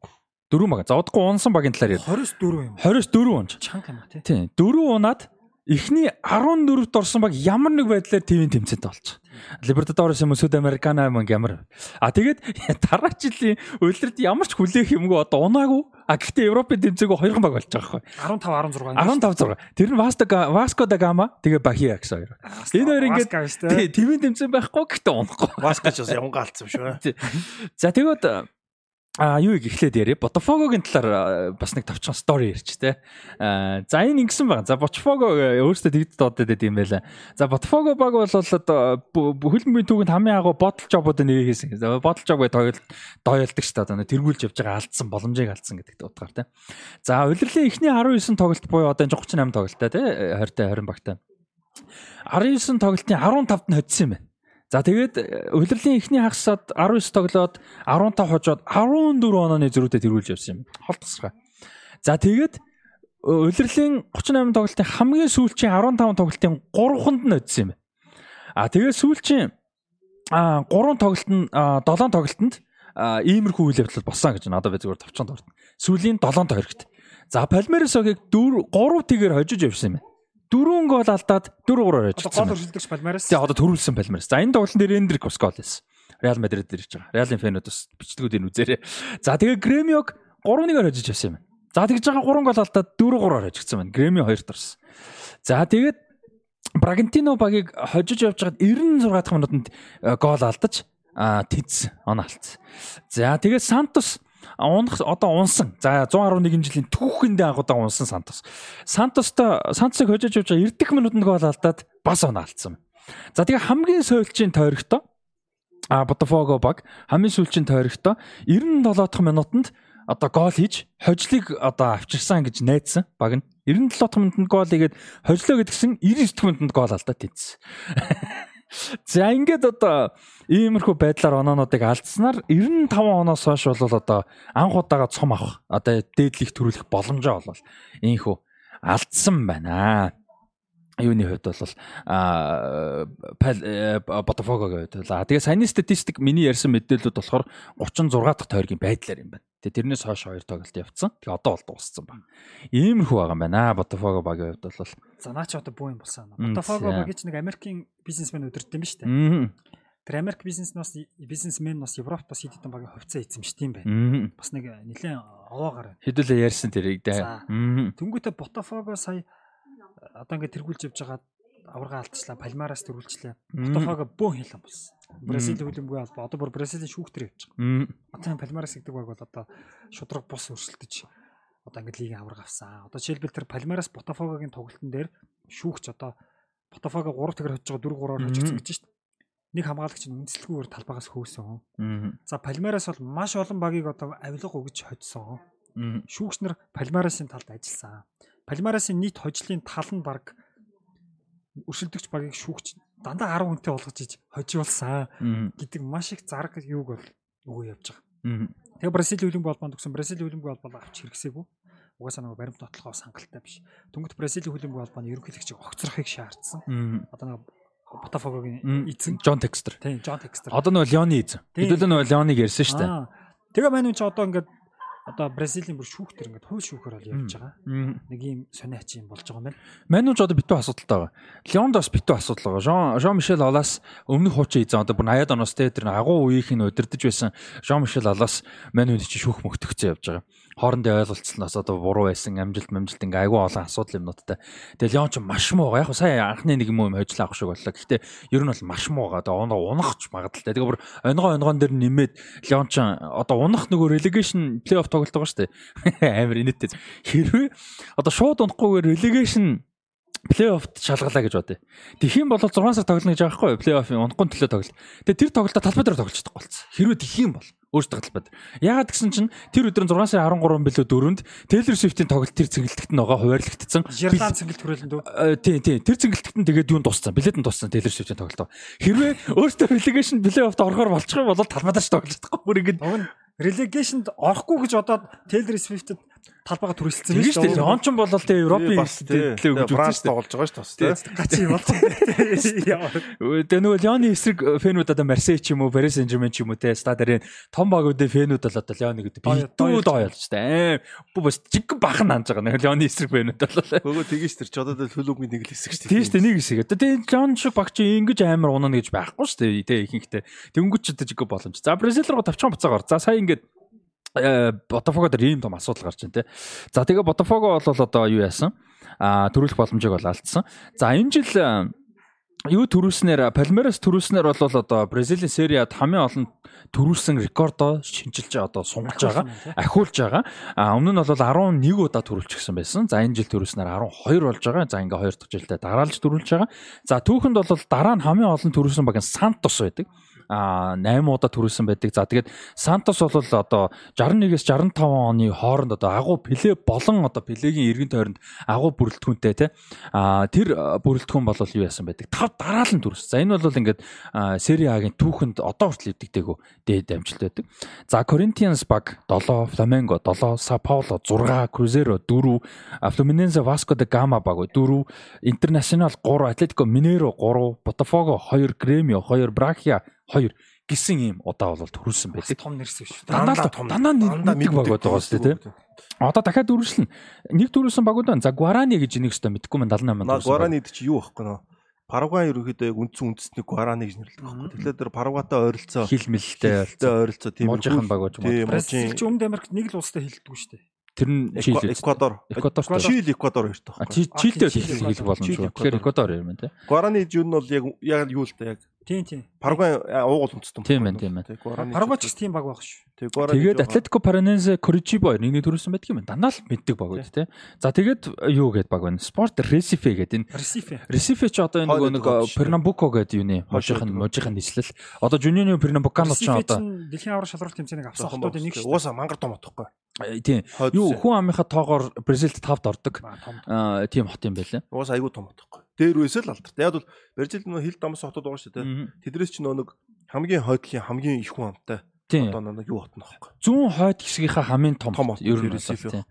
Дөрвөн баг. За удахгүй унсан багийн талаар яа. 24 юм. 24 унж. Чанга юм тий. Тийм. Дөрөв унаад эхний 14-т орсон баг ямар нэг байдлаар ТV-ийн тэмцээнд болж. Libertadores юм Сүд Американа юм ямар. А тэгээд дараа жилийн үлрэлт ямар ч хүлээх юмгүй одоо унаагүй. А гэхдээ Европын тэмцээгөө хоёрхан баг болж байгаа байхгүй. 15 16. 15 6. Тэр нь da Vasco da Gama тэгээ Bahia гэсэн хоёр. Энэ хоёр ингээд тий ТV-ийн тэмцээн байхгүй гэхдээ унахгүй. Васкач бас явангаа алдсан шүү. За тэгвэл А юу ихлээд яриа. Botafogo-гийн талаар бас нэг тавчхан стори ярьч те. А за энэ ингэсэн байна. За э, өөрөөсөө тэгд додод байд юм байла. За Botafogo баг бол одоо хөлбөмбөгийн түүхэнд хамгийн агуу бодол жобууд нэг хийсэн. За бодол жоб гэдэг тойл дойлдог шүү дээ. Одоо тэргүүлж явж байгаа алдсан боломжийг алдсан гэдэгт утгаар те. За удирлын эхний 19 тоглолт буюу одоо энэ 38 тоглолттой те 20 20 багтай. 19 тоглолтын 15-т нь хоцсон юм байна. За тэгээд э, удирлын эхний хагасад 19 тоглоод 15 хожоод 14 онооны зөрүүдэд тэргүүлж явсан юм. Хол тасархаа. За тэгээд э, удирлын 38 тоглолтын хамгийн сүүлчийн 15 тоглолтын 3-нд нь хоцсон юм. А тэгээд сүүлчийн а 3 тоглолт нь 7 тоглолтод иймэрхүү үйл явдал болсон гэж. Одоо би зүгээр товчонд орно. Сүүлийн 7-т хоригт. За Палмересогийг 4 3 тэгээр хожиж явсан юм байна. Дөрвөн гол алдаад 4-3 Одоо хожигдсан. гол байна. өршөлтөгч Палмерас. Тэгээ одоо төрүүлсэн Палмерс. За энэ тоглолтын дээр Эндрик бас гол хийсэн. Реал Мадрид дээр ирж байгаа. Реалын фэнүүд бас бичлэгүүдийг үзээрэй. За тэгээ Гремиог 3-1-аар хожиж авсан юм байна. За тэгж байгаа 3 гол алдаад 4-3-аар хожигдсан байна. Гремио 2-т орсон. За тэгээд Брагантино багийг хожиж явж байгаад 96 дахь минутанд э, гол алдаж тэнцсэн. Он алдсан. За тэгээд Сантос унах одоо унсан. За 111 жилийн түүхэндээ анхудаа унсан Сантос. Сантостой Сантосыг хожиж явж байгаа 90 дэх минутанд гол алдаад бас он алдсан. За тэгээ хамгийн сүүлчийн тойрогтой а Botafogo баг хамгийн сүүлчийн тойрогтой 97 дахь минутанд одоо гол хийж хожлыг одоо авчирсан гэж найдсан баг нь 97 дахь минутанд гол хийгээд хожлоо гэдгсэн 99 дахь минутанд гол алдаад тэнцсэн. За ингээд одоо иймэрхүү байдлаар оноонуудыг алдснаар 95 оноос хойш бол одоо анх удаага цом авах одоо дээдлих төрүүлэх боломжоо болвол ийхүү алдсан байна. Юуны хувьд бол а Botafogo-гийн хувьд бол аа тэгээ саяны статистик миний ярьсан мэдээлэлүүд болохоор 36 дахь тойргийн байдлаар юм байна. Тэгээ тэрнээс хойш хоёр тоглолт явцсан. Тэгээ одоо бол дууссан байна. Иймэрхүү байгаа юм байна. Botafogo багийн хувьд бол За наа чи одоо буу юм болсон. Мм, Botafogo за. баг гэж нэг Америкийн бизнесмен өдөрт юм ба штэ. Тэр Америк бизнес нас бизнесмен нас Европт бас хэд хэдэн багийн хувьцаа эзэмшдэг юм байна. Мм. Бас нэг нэлээд овоогоор. Хэдүүлээ ярьсан тэрийг дээ. Тэнгүүтээ Ботафого сая одоо ингээд тэргүүлж явж байгаа аварга алдчихлаа, Палмараас тэргүүлчлээ. Ботафого бөөн хэлэн болсон. Бразил хөлбөмбөгийн албаа одоо бүр Бразилийн шүүхтэр явж байгаа. Одоо энэ Палмарас гэдэг баг бол одоо шудраг бус өрсөлдөж одоо ингээд лигийн аварга авсан. Одоо жишээлбэл тэр Палмарас Ботафогогийн тоглолтын дээр шүүгч одоо Ботафого 3 тэгэр хожиж байгаа 4 3-аар хожигдсон гэж шүү дээ. Нэг хамгаалагч нь үндэслэлгүйгээр талбайгаас хөөсөн. За Палмарас бол маш олон багийг одоо авилга өгж хоцсон. Шүүгч нар Палмарасын талд ажилласан. Палмарасын нийт хожлын тал нь баг өршөлдөгч багийг шүүгч дандаа 10 хүнтэй болгож иж хожиулсан гэдэг маш их зараг юуг бол өгөө явж байгаа. Тэгээ Бразил хөлбөмбөг холбоонд өгсөн Бразил хөлбөмбөг холбоо авч хэрэгсээгүй. Угаасаа нэг баримт нотлохоо сангалтай биш. Дөнгөж Бразил хөлбөмбөг холбооны ерөнхийлөгчийг огцрохыг шаардсан. Одоо нэг Ботафогогийн эзэн Джон Текстер. тийм Джон Текстер. Одоо нөгөө Леоны эзэн. Хэдүүлээ нөгөө Леоныг ярьсан шүү дээ. Тэгээ маань чи одоо ингээд одоо Бразилийн бүр шүүхтэр ингээд хууль шүүхээр бол явж байгаа. Нэг юм сониач юм болж байгаа юм байна. Манууч одоо битүү асуудалтай байгаа. Леонд бас битүү асуудал байгаа. Жон Жон Мишель Алаас өмнөх хуучин эзэн одоо бүр 80-аад оноос тэр агуу үеийнх нь удирдах байсан Жон Мишель Алаас манууд чи шүүх мөгтөгцөө явж байгаа. Хоорондын ойлголцсноос одоо буруу байсан амжилт амжилт ингээ айгүй олон асуудал юмнуудтай. Тэгээ Леон ч маш муу байгаа. Яг сая анхны нэг юм юм хожлаа авах шиг боллоо. Гэхдээ ер нь бол маш муу байгаа. Одоо унаа унахч магадaltaй. Тэгээ бүр онгоо онгоон дээр нэмээд Леон ч одоо унах нөгөө relegation плей-офф тоглолт байгаа шүү дээ. Амар инээдтэй. Хэрвээ одоо шууд унахгүйгээр relegation плей-оффт шалгалаа гэж бодъё. Юм бол 6 сар тоглоно гэж байгаа байхгүй юу? Плей-оффын унахгүй төлөө тоглолт. Тэгээ тэр тоглолтоо талбай дээр тоглож чадахгүй болсон. Хэрвээ юм бол өөрсдөө талбай дээр. Яагаад гэсэн чинь тэр өдөр нь 6 сарын 13 билүү 4-нд Taylor Swift-ийн тоглолт тэр цэнгэлтэгт нь байгаа хуваарлагдсан. Жирлан цэнгэлт хүрээлэн дүү. Э, Тийм тийм тэр цэнгэлтэгт нь тэгээд юунд тусцсан. Билет нь тусцсан Taylor Swift-ийн тоглолтоо. Хэрвээ өөртөө relegation плей-оффт орохоор болчих юм бол талбай дээр ч тоглож чадахгүй. Бүр нь relegation-д орохгүй гэж одоо Taylor Swift-д талбайгаа түрэлцсэн тийм шүү дээ. Он ч бол тэгээ Европын төлөө гэж шүү дээ. тоглож байгаа шүү дээ. Гачи юм бол. Яа. Тэгээ нөгөө Леоны эсрэг фэнүүд одоо Марсей ч юм уу, Paris Saint-Germain ч юм уу те стадарын том багуудын фэнүүд бол одоо Леоны гэдэг Доо- битүү доёлж штэ. Бу бас жиг бахан нанж байгаа Леоны эсрэг фэнүүд бол. Нөгөө тэгэж тэр ч одоо төлөвгийн нэг л хэсэг шүү Тийм штэ нэг хэсэг. Одоо тэгээ Леон шиг багч ингэж амар унана гэж байхгүй штэ. Тэ ихэнхдээ тэнгуч одоо жиг боломж. За Бразил руу тавчхан буцаагаар. За сая ингээд э, Ботафого дээр ийм том асуудал гарч байна те. За тэгээ Ботафого бол одоо юу яасан? А төрүүлэх боломжийг бол алдсан. За энэ жил э, юу төрүүлснээр Палмерас төрүүлснээр бол одоо Бразилийн сериад хамгийн олон төрүүлсэн рекордоо шинжилж одоо сунгаж байгаа ахиулж байгаа. А өмнө нь бол 11 удаа төрүүлчихсэн байсан. За энэ жил төрүүлснээр 12 болж байгаа. За ингээ хоёр дахь жилдээ дараалж төрүүлж байгаа. За түүхэнд бол дараа нь хамгийн олон төрүүлсэн баг нь Сантос байдаг. А 8 удаа төрүүлсэн байдаг. За тэгээд Сантос бол одоо 61-ээс 65 оны хооронд одоо агуу Пеле болон одоо Пелегийн эргэн тойронд агуу бүрэлдэхүүнтэй те. А тэр бүрэлдэхүүн бол юу яасан байдаг? Тав дараал нь төрсөн. За энэ бол ингээд Сери А-гийн түүхэнд одоо хүртэл эвдэгтэйгөө дээд амжилт байдаг. За Corinthians баг 7, Flamengo 7, Sao Paulo 6, Cruzeiro 4, а, Fluminense Vasco da Gama баг 4, Internacional 3, Atletico Mineiro 3, Botafogo 2, Grêmio 2, Braggia 2 гэсэн ийм удаа бол төрүүлсэн байдаг. том нэрсэн шүү. Дандаа том дандаа нэг баг байгаа шүү дээ тий. Одоо дахиад үргэлжлэн нэг төрүүлсэн багууд байна. За Guarani гэж энийг өстө мэдгүй мэн 78 На төрүүлсэн баг. Гуаранид чи юу байхгүй нөө? Парагвай ерөөхдөө яг үндсэн үндэсний Гуарани гэж нэрлэдэг байхгүй. Тэгэхээр тэр Парагвайтай ойролцоо хил мэлтэй хэлтэй ойролцоо тийм Можийнхан баг болж Тийм Бразил можийн ч Өмнөд Америкт нэг л улстай хэлдэг шүү дээ. тэр нь Чили үү? Эквадор. Эквадор хоёртой А байхгүй. Чи- Чилтэй хэлэх боломжгүй. Тэгэхээр Эквадор. Эквадор юм байна тий. Гуарани жин нь бол яг яг юу л да яг Тийм тийм. Парагвай уугуул үндэстэй. Тийм байна, тийм байна. Парагвай ч гэсэн тийм баг байх шүү. Тэгээд Атлетико Параненсе Коричибо нэгний төрүүлсэн байдаг юм байна. Дандаа л мэддэг баг үү тий. За тэгээд юу гээд баг байна? Спорт Ресифе гэдэг энэ Ресифе. Ресифе ч одоо энэ нөгөө нэг Пернамбуко гэдэг юуны Хойд можийнхан хойд. можийнхан нислэл. Одоо Жунионы Пернамбукано ч Ресифе одоо дэлхийн аврал шалралт тэмцээнийг авсан хотуудын нэг шүү. Уусаа мангар том отохгүй. э, тийм юу хүн амынхаа тоогоор Бразилд 5-д ордог. Аа тийм хот юм байлаа. Уусаа айгүй том отохгүй. Дээр үесээ л алдартай. Яг бол Бразил нөө хил дамс хотод байгаа шүү дээ. Тэдрээс ч нөө нэг хамгийн хойдлын хамгийн их хүн амтай. Одоо нэг юу хотно аахгүй. зүүн хойд хэсгийнхаа хамгийн том хот, ер нь тийм.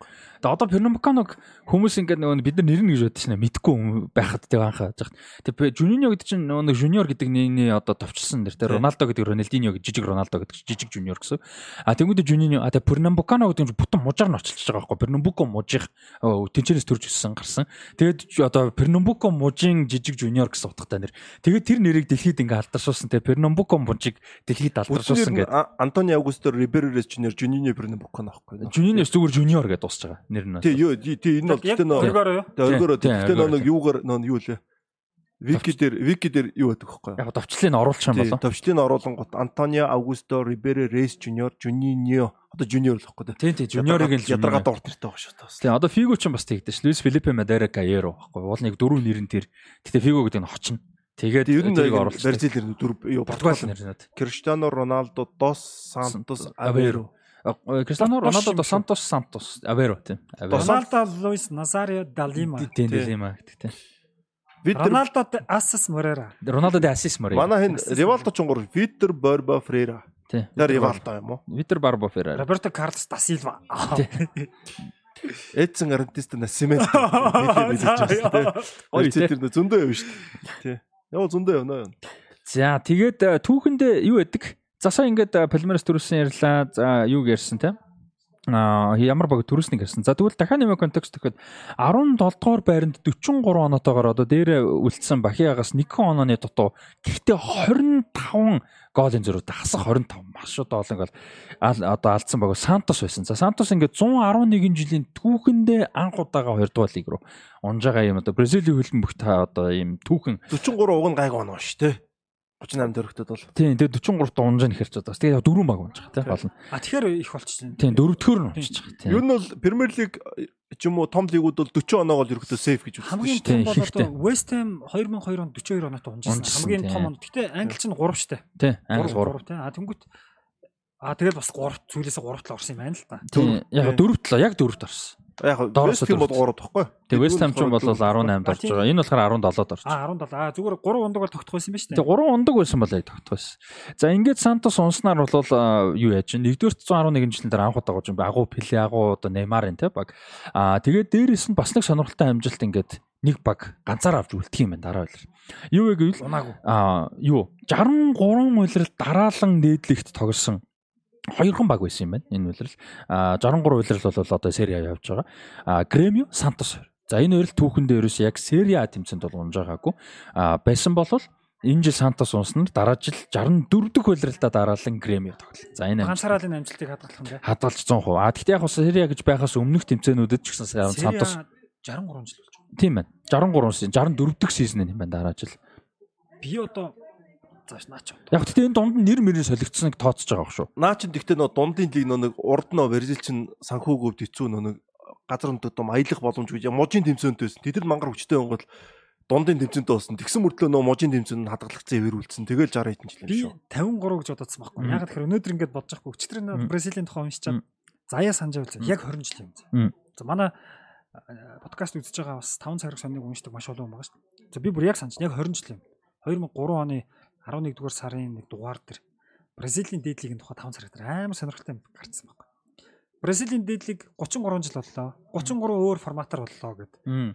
Тэгээ одоо Пернамбуканог хүмүүс ингээд нөгөө бид нар нэр нь гэж бодож байна мэдгүй байхад тэг анхаа жах. Тэгээ Жунино гэдэг чинь нөгөө нэг Жуниор гэдэг нэрний одоо товчсон нэр тэ Тийм. Роналдо гэдэг Рональдиньо гэж жижиг Роналдо гэдэг жижиг Жуниор гэсэн. А тэгмэдэ Жунино а Пернамбукано гэдэг нь бүтэн мужаар нь очилж байгаа байхгүй. Пернамбуко мужих тэнчээрээс төрж өссөн гарсан. Тэгээд одоо Пернамбуко мужийн жижиг Жуниор гэсэн утгатай нэр. Тэгээд тэр нэрийг дэлхийд ингээ алдаршуулсан. Тэгээ Пернамбуко мужийг дэлхийд алдаршуулсан гэдэг. Антони Аугусто Риберерес Жуниор Жунино Пернамбукано аахгүй. Жуниноос зүгээр Жуниор гэдэг дуусч байгаа нэр нь. Тий, юу тий энэ бол гэхдээ нөө өргөөрөө тий өргөөрөө, нөө нэг юугаар нөө юу лээ. Вики дээр вики дээр юу байдаг вэ? Яг товчлыг нь оруулах юм Тий, болоо. товчлын оруулангууд Антонио Аугусто Риберерес Жуниор Жунино одоо Жуниор л байхгүй. Тийм тийм Жуниорыг л ядаргатай урт нэртэй байгаа шүү дээ. Тийм одоо Фиго ч юм бас тэгдэж Луис Филиппе Мадера Гаеро байхгүй уул нэг дөрөв нэр нь тэр. Гэтэ Фиго гэдэг нь хочно. Тэгээд Ер нь тэрийг оруулах. Бразилэр дөрв юу Португал нэр нь. Криштиано Роналдо дос Сантос Аверо. Кристано Дош Роналдо юм до шүү. Сантос Сантос Аверо тийм. Дос- Роналдо Луис Назарио Далима. Тийм Тийм. тийм гэдэг тийм. Витер Роналдо Асас Морера. Роналдо де Асис Мори. манай хин Ривалдо ч гонгор Витер Борба Фрейра. Тийм. Ривалдо юм уу? Витер Барбо Феррари. Роберто Карлос да Силва. Эдсон Арантиста Насимент. Ой тэр зөндөө явна шүү дээ. Тий. Яа зөндөө юу? За тэгээд э, түүхэндээ юу яадаг? За сая ингээд э, Палмерас төрүүлсэн ярьлаа. За юу ярьсан те? Ямар баг төрүүлснийг ярьсан. За тэгвэл дахиад нэмэх контекст гэхэд 17 дугаар байранд 43 оноотойгоор одоо дээрээ үлдсэн Бахиагаас 1 онооны дутуу. Гэхдээ 25 гоолын зөрүүтэй хасах 25 маш одоо олон гол одоо алдсан баг Сантос байсан. За Сантос ингээд 111 жилийн түүхэндээ анх удаага 2 дугаар лиг руу унж байгаа юм одоо Бразилийн хөлбөмбөгт одоо ийм түүхэн 43 уг нь гайг оноо шүү дээ. 38 дөрөвдөд бол. Тийм тэгээд 43 та унжаа нэхэрч одоо. Тэгээд дөрөв баг унж байгаа тийм болно. А тэгэхээр их болчихсон. Тийм дөрөвдөхөр нь унжиж байгаа. Ер Тийм. нь бол Премьер лиг ч юм уу том лигүүд бол 40 оноогоо ерөөхдөө сейф гэж үздэг Хамгийн шүү дээ. том бол West Ham 2002 онд 42 оноотой унжсан. Хамгийн тийм. том он. Гэтэ Англи чинь 3 штэ. Тийм. Англи 3. 3 тийм. А тэнгүүт А тэгэл бас 3 зүйлээс 3 тал орсон юм байна л та. Тийм. Яг дөрөвт л яг дөрөвт орсон. Яг Вест Хэм бол 3 тахгүй. Тэгээд West Ham ч юм бол 18-д орж байгаа. Энэ болохоор 17-д орж байгаа. А 17. А зүгээр 3 ундаг бол тогтох байсан ба штэ. Тэгээ 3 ундаг байсан бол яг тогтох байсан. За ингээд Сантос унснаар бол а, юу яаж чинь 1-р 111 жилийн дараа анх удаа гож агуу Пеле агуу одоо Неймарын те баг. Аа тэгээд дээрэс нь бас нэг сонирхолтой амжилт ингээд нэг баг ганцаар авч үлдэх юм байна дараа үйл. Юу вэ гэвэл Унаагүй. а юу 63 үйлрэл дараалан дээдлэгт тоглосон хоёрхан баг байсан юм байна энэ үйлрэл. А 63 үйлрэл бол одоо сери явж байгаа. А Гремио Сантос за энэ хоёр л түүхэндээ ерөөс яг сери А тэмцээнд бол унж байгаагүй. А байсан бол энэ жил Сантос унснаар дараа жил 64 дахь үйлрэлдээ дараалан Гремио тоглолт за энэ энэ амжилтыг хадгалах юм бэ. хадгалж 100% а гэхдээ яг бас сери А гэж байхаас өмнөх тэмцээнүүдэд ч гэсэн Сантос 63 жил болж байна. тийм байна. 63 сизон 64 дахь сизон юм байна. Дараа жил Би одоо зааш наач. яг гэхдээ энэ дунд нь нэр мөрийн солигдсныг тооцож байгаа шүү Наа чин тэгтээ нөө дундын лиг нөө нэг урд нөө Бразил чин санхүүгөөд хэцүү нөө нэг газар том аялах боломж гэж можийн тэмцээнтэйсэн. Тэд нар мангар хүчтэй онгол дундын тэмцээнтэй болсон. Тэгсэн мөртлөө нөө можийн тэмцээнд хадгалагдсан эвэр үлдсэн. Тэгэл 60 хэдэн жил юм шүү. 53 гэж бодоцсон байхгүй. Яг тэгэхээр өнөөдөр ингэж бодож байхгүй. Өчтөр энэ Бразилийн тухай уншичаад заяа санаж байвал Мм. яг 20 жил юм. За манай а, подкаст үзэж байгаа бас 5 цагаар соныг уншдаг маш олон хүн байгаа шүү. За би бүр яг санаж яг 20 жил юм. 2003 оны 11 дугаар сарын нэг дугаар дээр Бразилийн дээдлигийн тухай 5 цаг дээр амар сонирхолтой юм гарцсан байхгүй. Бразилийн дээдлиг 33 жил боллоо. 33 өөр форматаар боллоо. Мм.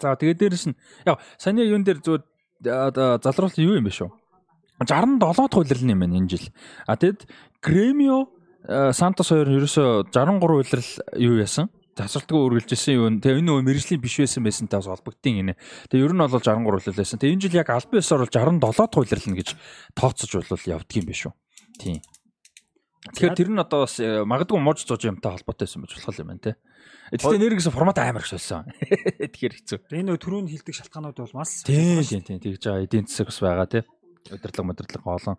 За тэгээд дээрэс нь яг саяны юун дээр зөв залруулалт юу юм бэ шүү. 67 дахь үйлрэл юм байна энэ жил. А тэгэд Гремио Сантос хоёр ерөөсө 63 үйлрэл юу яасан? Тасралтгүй үргэлжилсэн юу. Тэгээ энэ нөгөө мэрэгжлийн биш байсан байсантай бас холбогдсон гинэ. Тэгээ ер нь бол 63 үйлрэл байсан. Тэгээ энэ жил яг албан ёсоор бол 67 дахь үйлрэл нь гэж тооцож бол явдг юм биш үү. Тийм. Тэгэхээр тэр нь одоо бас э, магадгүй мууж зож юмтай холбоотой байсан байж болох юм байна те. Гэхдээ нэр гэсэн формат амар их солисон. Тэгэхээр хэцүү. Энэ түрүүнд хилдэг шалтгаанууд бол маш Тийм тийм тийм тэгж байгаа эдийн засаг бас байгаа тий. Удирдлага модирдлага олон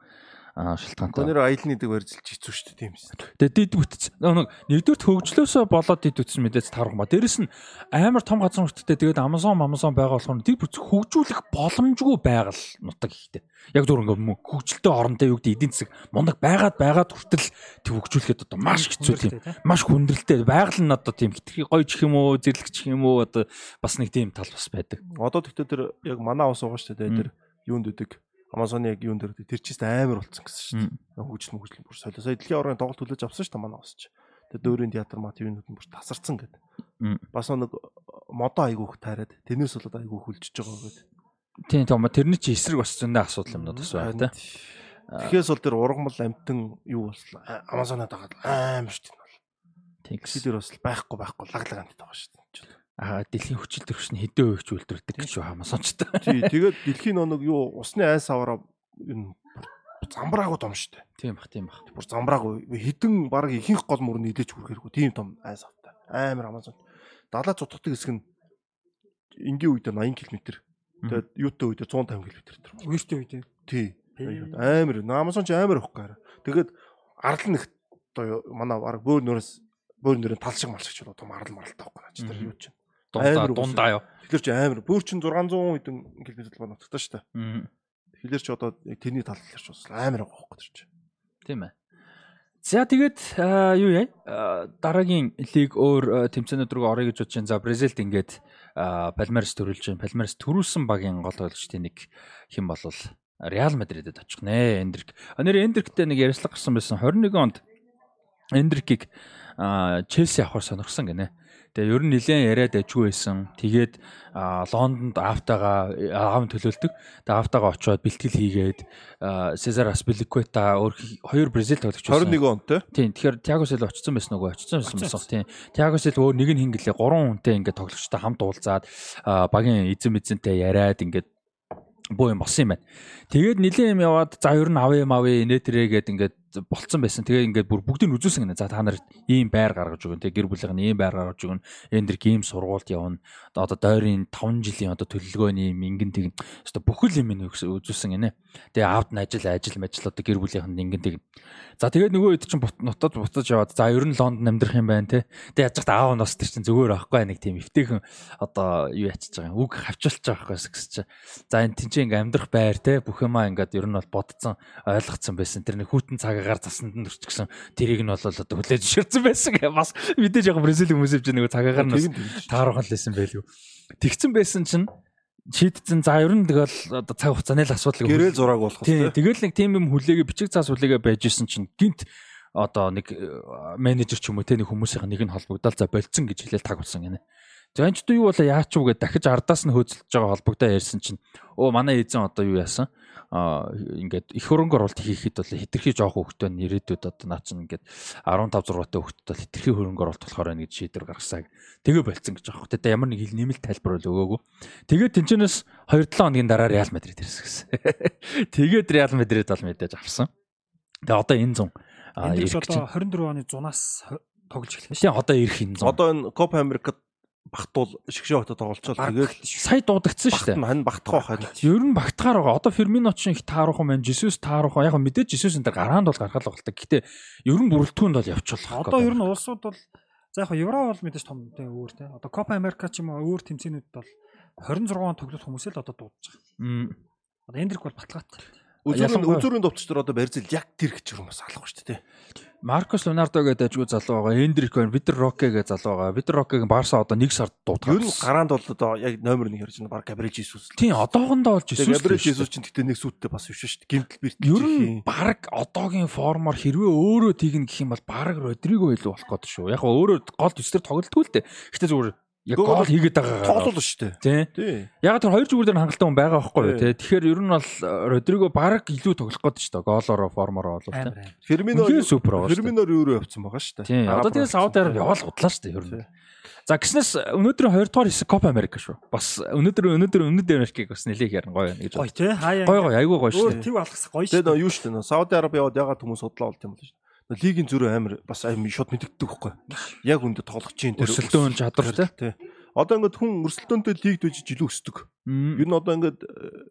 шалтгаантай. Гонор аялны дэг барьжилж хэцүү шүү дээ тийм ээ. Тэгээ дид бүтц. Нэг нэгдүгürt хөгжлөөсөө болоод дид бүтсэн мэдээс таарах ба. Дээрэс нь амар том газар нутгтээ тэгээд Amazon Amazon байгаа болохоор дид бүтц хөгжүүлэх боломжгүй байгаль нутаг ихтэй. Яг зөв ингээ мөн хөгжилтэй орондоо юу гэдэг эдийн засаг мундаг байгаад байгаад хүртэл тэг хөгжүүлэхэд одоо маш хэцүү тийм. Маш хүндрэлтэй байгаль нь одоо тийм хитрхи гоё ч юм уу зэрлэгч юм уу одоо бас нэг тийм тал бас байдаг. Одоо тэгтээ тэр яг манай ус байгаа шүү дээ. Тэр юунд үдэг. Amazon-ы яг юун дээр тэр чист амар болцсон гэсэн шүү дээ. Хөгжил мөгжил бүр солио. Сая дэлхийн аврагын тоглолт хүлээж авсан шүү дээ манай усч. Тэгээ дөөрийн театр мат юунууд нь бүр тасарсан гэдэг. Бас нэг модо айгүйх таарад тэрнээс болоод айгүйх хүлжиж байгаа гэдэг. Тийм тийм тэрний чи эсрэг бас зөндөө асуудал юмнууд бас байна те. Тэгэхээс бол тэр ургамал амтэн юу боллоо. Amazon-аад байгаа амар шүү дээ. Тийм. Тэр бас байхгүй байхгүй лаглаг амт байгаа шүү дээ. Аа дэлхийн хүчил төрш нь хэдэн өөгч үлдэрдэг гэж байна сончтой. Тий, тэгээд дэлхийн нэг юу усны айс аваараа энэ замбраагүй том штэ. Тийм бах, тийм бах. Бүр замбраагүй хідэн баг ихэнх гол мөр нь идэж хүрхэргүй тийм том айс автай. Амар Амазон. Далаа цутгадаг хэсэг нь энгийн үед 80 км. Тэгээд юутай үед 150 км тэр. Үертэй үед. Тий. Амар. Амазон ч амар ихгүй. Тэгээд арал нэг одоо манай баг бөөр нөрөөс бөөр нөрөө тал шиг мал шиг ч том арал маралтай байхгүй наач тэр юу чинь дундаа дундаа юу. Тэгэхээр чи амар бүр чин 600 хэдэн км ба нутагтаа шүү дээ. Тэгэхээр чи одоо тэрний тал талаар ч бас амар байгаа байхгүй чи. Тийм ээ. За тэгээд юу яа? Дараагийн лиг өөр тэмцээнүүд рүү орё гэж бодож байна. За Бразилд ингээд Палмерс төрүүлж байна. Палмерс төрүүлсэн багийн гол ойлгочтой нэг хэн болвол Реал Мадридэд очих нэ. Эндрик. Нэр Эндриктэй нэг ярьцлага гарсан байсан 21 онд Эндрикийг Челси авахар сонирхсан гинэ. Тэгээ ер нь нэлээд яриад ажгүй байсан. Тэгээд Лондонд автагаа аав төлөөлдөг. Тэгээ автагаа очиод бэлтгэл хийгээд Сезар Аспиликвета өөр хоёр Бразил тоглогч байсан. 21 он тий. Тийм. Тэгэхээр Тиаго Сил очсон байсан нөгөө очсон байсан байсан. Тийм. Тиаго Сил өөр нэг нь хингэлээ 3 хүнтэй ингээд тоглогчтой хамт уулзаад багийн эзэн эзэнтэй яриад ингээд боо юм болсон юм байна. Тэгээд нилийн юм яваад за ер нь авъя юм авъя инээ тэрэ гээд ингээд болцсон байсан. Тэгээ ингээд бүр бүгдийг нь үзүүлсэн гэнэ. За та нарт ийм байр гаргаж өгөн. Тэгээ гэр бүлийнх нь ийм байр гаргаж өгөн. Эндэр гейм сургуульд явна. Одоо дойрын 5 жилийн одоо төлөлгөөний мингэн тэгнэ. Өстө бүхэл юм нь үзүүлсэн гэнэ. Тэгээ аавд нь ажил ажил ажил одоо гэр бүлийнх нь мингэн тэгнэ. За тэгээд нөгөө хэд чинь нутад буцаж яваад за ер нь Лондон амьдрах юм байна те. Тэгээд яаж ч аав нь бас тэр чинь зүгээр байхгүй нэг тийм эвтэйхэн одоо юу ячиж байгаа юм. Үг хавчулж байгаа байхгүй гэсэн чинь. За энэ тэнцээ ингээм амьдрах байр те бүх юмаа ингээд ер нь бол бодцсон ойлгоцсон байсан. Тэр нэг хүүтэн цагаагаар засанд нь өрчгсөн тэрийг нь бол одоо хүлээж зөвшөөрсөн байсан бас мэдээж яг Бразил хүмүүс ч нэг цагаагаар нь таарах лсэн байлгүй. Тэгсэн байсан чинь шийдсэн за ер нь тэгэл одоо цаг хугацааны л асуудал гэрэл зураг болох тийм тэгэл нэг тийм юм хүлээгээ бичиг цаас хүлээгээ байж исэн чинь гинт одоо нэг э, менежер ч юм уу те нэг хүмүүсийн нэг нь холбогдоод за болцсон гэж хэлэл таг болсон гинэ. За энэ ч юу болоо яач юу гэдээ дахиж ардаас нь хөөцөлж байгаа холбогдоо ярьсан чинь оо манай эзэн одоо юу яасан а ингээд их хөрөнгө оруулалт хийхэд бол хитрхи жоох хөвгтөө нэрэдүүд одоо наа чин ингээд 15 6-тай хөвгтөд бол хитрхи хөрөнгө оруулалт болохоор байна гэж шийдвэр гаргасаа тэгээ болцсон гэж аахгүй. Тэгээ ямар нэг хэл нэмэлт тайлбар бол өгөөгүй. Тэгээд тэнчэнэс 2-7 хоногийн дараа Реал Мадрид ирсэн гэсэн. Тэгээд Реал Мадрид бол мэдээж авсан. Тэгээ одоо энэ зун а энэ одоо 24 оны зунаас тоглож эхэлсэн. Тийм одоо ирэх энэ зун. Одоо энэ Копа Америкт багтуул шгшээ хотод тоглолцоод тэгээд сая дуудагдсан шүү дээ. Хань багтах байх. Ер нь багтахаар байгаа. Одоо Фермино ч их таарах юм байна. Жисус таарах. Яг мэдээж Жисус энэ гараанд бол гаргал байгаа л та. Гэтэ ер нь бүрэлдэхүүнд бол явчихлаа. Одоо ер нь улсууд бол за яг евро бол мэдээж том тий өөр тий. Одоо Копа Америка ч юм уу өөр тэмцээнүүд бол 26 он тоглох хүмүүс л одоо дуудаж байгаа. Одоо Эндрик бол баталгаатай. Үзүүрийн үзүүрийн товчч дээр одоо Барзил яг тэр гэж юм бас алах шүү дээ. Маркос Леонардо гэдэг ажгүй залуу байгаа. Эндрик байна. Витер Роке гэдэг залуу байгаа. Витер Рокегийн Барса одоо 1 сард дуудгаа. Ер нь гараанд бол одоо яг номер 1 ярьж байна. Баг Габриэл Жисус. Тийм, одоохондоо болж Жисус. Габриэл Жисус чинь тэгтээ нэг сүттэй бас биш шүү дээ. Гимтэл бэрт. Ер нь баг одоогийн формоор хэрвээ өөрөө тэгнэ гэх юм бол баг Родриго илүү болох гээд шүү. Яг өөрөө гол төсдөр тоглолтгүй л дээ. Гэтэ зүгээр яг гол хийгээд байгаа. Тоглол шүү дээ. Тий. Яг тэр хоёр зүгээр дээр хангалттай хүн байгаа байхгүй юу тий. Тэгэхээр ер нь бол э, Родриго баг илүү тоглох гээд шүү дээ. Голоороо формороо болов тий. Фермино супер байгаа. Ферминоор юу явцсан байгаа шүү дээ. Тий. Одоо тэгээ Сауд Араб яваал худлаа шүү дээ ер нь. За гиснээс өнөөдөр 2 дугаар хэсэг Copa America шүү. Бас өнөөдөр өнөөдөр өнөөдөр Америкийг бас нэлээх ярин гоё байна гэж. Гоё тий. Гоё гоё айгүй гоё шүү. Өөр төв алгасах гоё шүү. Тэгээ юу шүү дээ. Сауд Араб яваад ягаад хүмүүс судлаа болт юм бол шүү лигийн зүрх амар бас амар шууд мэддэгдэг байхгүй. Яг үндэ тоглох чинь тэр өрсөлдөөн чадвар тий. Одоо ингээд хүн өрсөлдөөнтэй лигд байж жилүү өсдөг. Ер нь одоо ингээд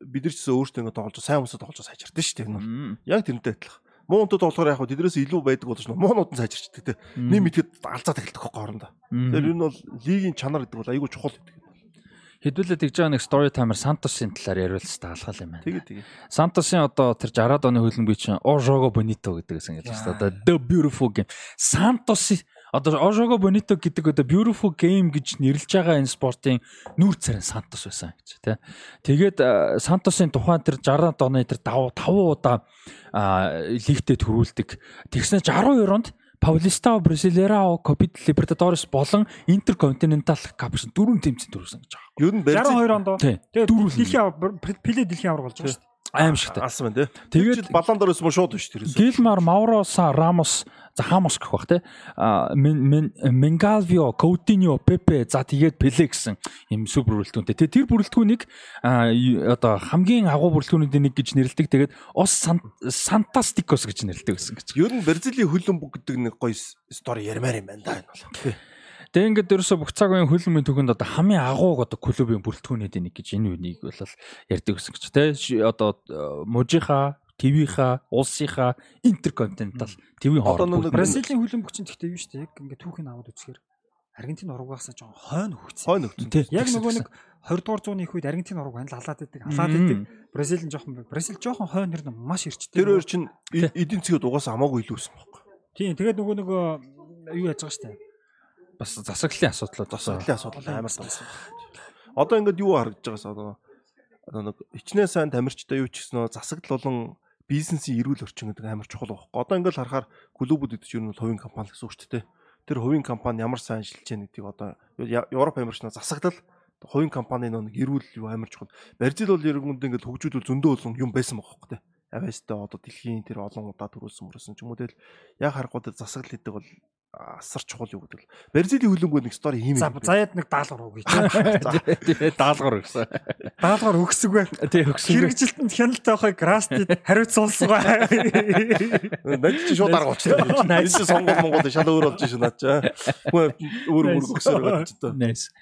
бид нар ч гэсэн өөрсдөө ингээд тоглож сайн хүмүүсээ тоглож сайжирдаг шүү дээ. Яг тэрнтэй адилхан. Муунтууд болохоор яг тэднээс илүү байдаг болж нь муунууд нь сайжирчдаг те. Нэм итгэд алцаа тахилдаг хөө хоорондоо. Тэгэхээр ер нь бол лигийн чанар гэдэг бол айгүй чухал гэдэг. Хэдүүлээ тэгж байгаа нэг story timer Сантосын талаар яриул ч таалхал юм байна. Тэгээ тэгээ. Сантосын одоо тэр 60-аад оны хөлбөмбөгийн чинь Ожого Бонито гэдэг гэсэн гэж байна. Одоо The Beautiful Game. Сантос одоо Ошого Бонито гэдэг одоо beautiful game гэж нэрлэж байгаа энэ спортын нүүр царин Сантос байсан гэж тий. Тэгээд Сантосын тухайн тэр 60-аад оны тэр 5 5 удаа лигтээ төрүүлдэг. Тэгснэ 62 онд Paulista Brasileirao Copa Libertadores болон Cup гэсэн дөрвөн тэмцээн төрүүлсэн гэж байгаа. Ер нь Бразил 62 онд. Тий. Тэгээд Дөрвөл дэлхийн авар- Пеле дэлхийн авраг болж байгаа шүү дээ. Аим шигтэй. алсан байна тий. Тэгээд- Тэгээд балан дор өсмө шууд биш тэр. Гилмар Мауроса Рамос за Хамос гэх бах а Менгалвио Коутиньо Пепе за тэгээд Пеле гэсэн юм супер бүрэлдэхүүнтэй те тэр бүрэлдэхүүнийг одоо хамгийн агуу бүрэлдэхүүнүүдийн нэг гэж нэрлэдэг тэгээд Ос Сантастикос гэж нэрлэдэг гэсэн гэж. Ер нь Бразилийн хөлбөмбөг гэдэг нэг гоё стори ярмаар юм байна да энэ бол. Тэгээ ингээд ерөөсө бүх цаг үеийн хөлбөмбөгийн төгөнд одоо хамгийн агууг одоо клубын бүрэлдэхүүнүүдийн нэг гэж энэ үнийг бол ярьдаг гэсэн те Ши- одоо э, мужийнхаа ТV-ха, улсынхаа интерконтинентал Одоо хооронд Бразилийн хөлбөмбөг чинь тэгтээ юу шүү дээ. Яг ингээд түүхийг аваад үзэхээр Аргентин урагаас жоохон хойно хөгцсөн. Хойно. Тий. Яг нөгөө нэг 20 дугаар зууны их үед Аргентин ураг байна л алаад идэг. Алаад идэг. Бразил нь жоохон Бразил жоохон хойно нэр нь маш ирчтэй. Тэр хоёр чинь э- эдийн засгад угаасаа хамаагүй илүү өссөн байхгүй. Тийм тэгээд нөгөө нөгөө юу яаж байгаа шүү дээ. Бас засаглалын асуудлууд бас Засаглалын асуудал амар тав. Одоо ингээд юу харагдаж байгаас одоо нэг хичнээн сайн тамирчтай юу ч гэсэн нөө засагдал болон бизнесийн эрүүл орчин гэдэг амар чухал байхгүй. Одоо ингээд л харахаар клубүүд гэдэг чинь ер нь хувийн компани гэсэн үг шүү дээ. Тэр хувийн компани ямар сайн ажиллаж байгаа гэдгийг одоо Европ амирч нөө засагдал хувийн компани нэг эрүүл юу амар чухал. Бразил бол ерөнхийдөө ингээд хөгжүүлэл зөндөө олон юм байсан байхгүй. Авьяастай одоо дэлхийн тэр олон удаа төрүүлсэн мөрсөн ч юм уу тэгэл яг харахгүй засаглал гэдэг бол асар чухал юу гэдэг л. Бразилийн хөлбөмбөг нэг стори хиймээ. За заяад нэг даалгавар өгье. тэгээ даалгавар өгсөн. Даалгавар өгсөг бай. Тэгээ өгсөн. Хэрэгжилтэнд хяналттай байхыг Крастид хариуцуулсан бай. Над чи шууд арга болчихлоо. Энэ чи сонгол Монгол шал өөр болж шин чаа. Хүн өөр мөр өгсөөр ч тоо. Nice.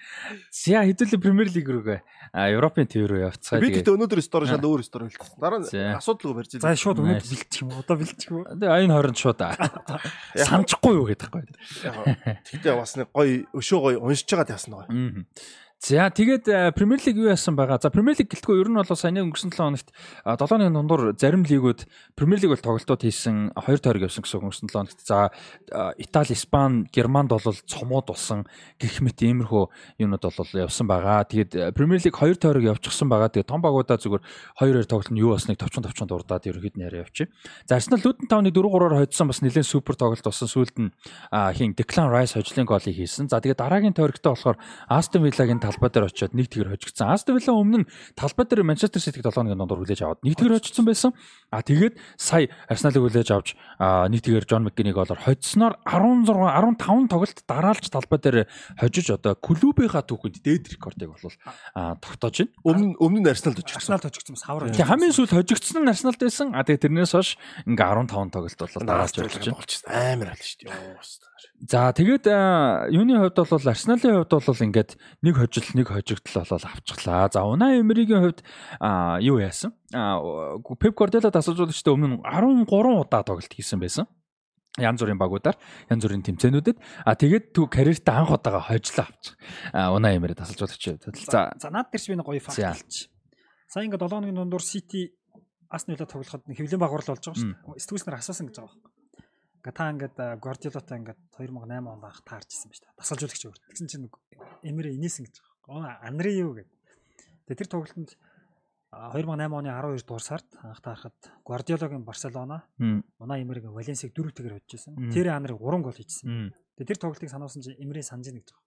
За хэдүүлээ Премьер Лиг рүүгээ Европын төв рүү явцгаа. Би гэхдээ өнөөдөр стори шал өөр стори хэлсэн. Дараа нь асуудалгүй барьж За шууд өнөөдөр бэлтчих юм уу? Одоо бэлтчих юм уу? Тэгээ аян 20 шууд санахгүй юу гэдэг байхгүй. Тэгтээ бас нэг гоё өшөө гоё уншиж байгаа ясна гоё. За тэгээд э, Премьер Лиг юу яасан байгаа? За Премьер Лиг гэлтгүй ер нь бол саяны өнгөрсөн 7 хоногт 7 оны дундуур зарим лигүүд Премьер Лиг бол тоглолтууд хийсэн 2 тойрог явсан гэсэн өнгөрсөн 7 хоногт. За э, Итали, Испани, Германд бол цомууд болсон гэх мэт иймэрхүү юмнууд бол явсан байгаа. Тэгээд Премьер Лиг 2 тойрог явчихсан байгаа. Тэгээд том багуудаа зүгээр 2-2 тоглолт нь юу болсныг товчон товчон дурдаад ерөөд нь яриа явчих. За Арсенал Лутон тавны 4-3-оор хоцсон бас нэлээд супер тоглолт болсон. Сүүлд нь а, хин Declan Rice хожлын голыг хийсэн. За тэгээд дараагийн тойрогтой болохоор Aston Villa-гийн талбай дээр очиод нэг тэгэр хожигдсан. Aston Villa өмнө нь талбай дээр Manchester City-г 7 хоногийн дундуур хүлээж аваад нэг тэгэр хожигдсан байсан. А тэгээд сая Arsenal-ыг хүлээж авч нэг тэгэр John McGinn-ийг болоор хоцсноор 16 15 тоглолт дараалж талбай дээр хожиж одоо клубийнхаа түүхэнд дээд рекордыг бол а, тогтоож байна. Өмнө өмнө нь Арсеналд очсон. Арсенал точгдсон бас хавар. Тэгээ хамгийн сүүл хожигдсон нь Арсеналд байсан. А тэгээ тэрнээс хойш ингээ 15 тоглолт болол дараалж явж байна. Амар аль шүү дээ. За тэгээд юуны хувьд бол Арсеналын хувьд бол ингээд нэг хожил нэг хожигдол болол авчихлаа. За Унай Эмеригийн хувьд юу яасан? Пеп Гвардиола тасалжуулагчтай өмнө нь 13 удаа тоглолт хийсэн байсан. Янз бүрийн багуудаар, янз бүрийн тэмцээнүүдэд. А тэгээд түг карьертаа анх удаага хожлоо авчих. Унай Эмери тасалжуулагч. За За наад дээр чи би нэг гоё факт хэлчих. Сая ингээд 7 хоногийн дундуур City Arsenal тоглоход хэвлэн багварл болж байгаа шүү дээ. Сэтгүүлснэр асуусан гэж байгаа байхгүй. Ингээ та ингээд Guardiola-тай ингээд 2008 онд анх таарч исэн байж та. Тасалжуулагч өөр. Тэгсэн чинь нэг Эмери инээсэн гэж байгаа. Анри юу гэд. Тэгээ тэр тоглолтод а, 2008 оны 12 дугаар сард анх таарахад Guardiola-гийн Барселона, м, Унай Эмеригийн Валенсиг 4-1-ээр хоцчихсон. Мм. Тэр Анри 3 гол хийжсэн. Тэгээ тэр тоглолтыг сануулсан чинь Эмери санаж ийн гэж байгаа.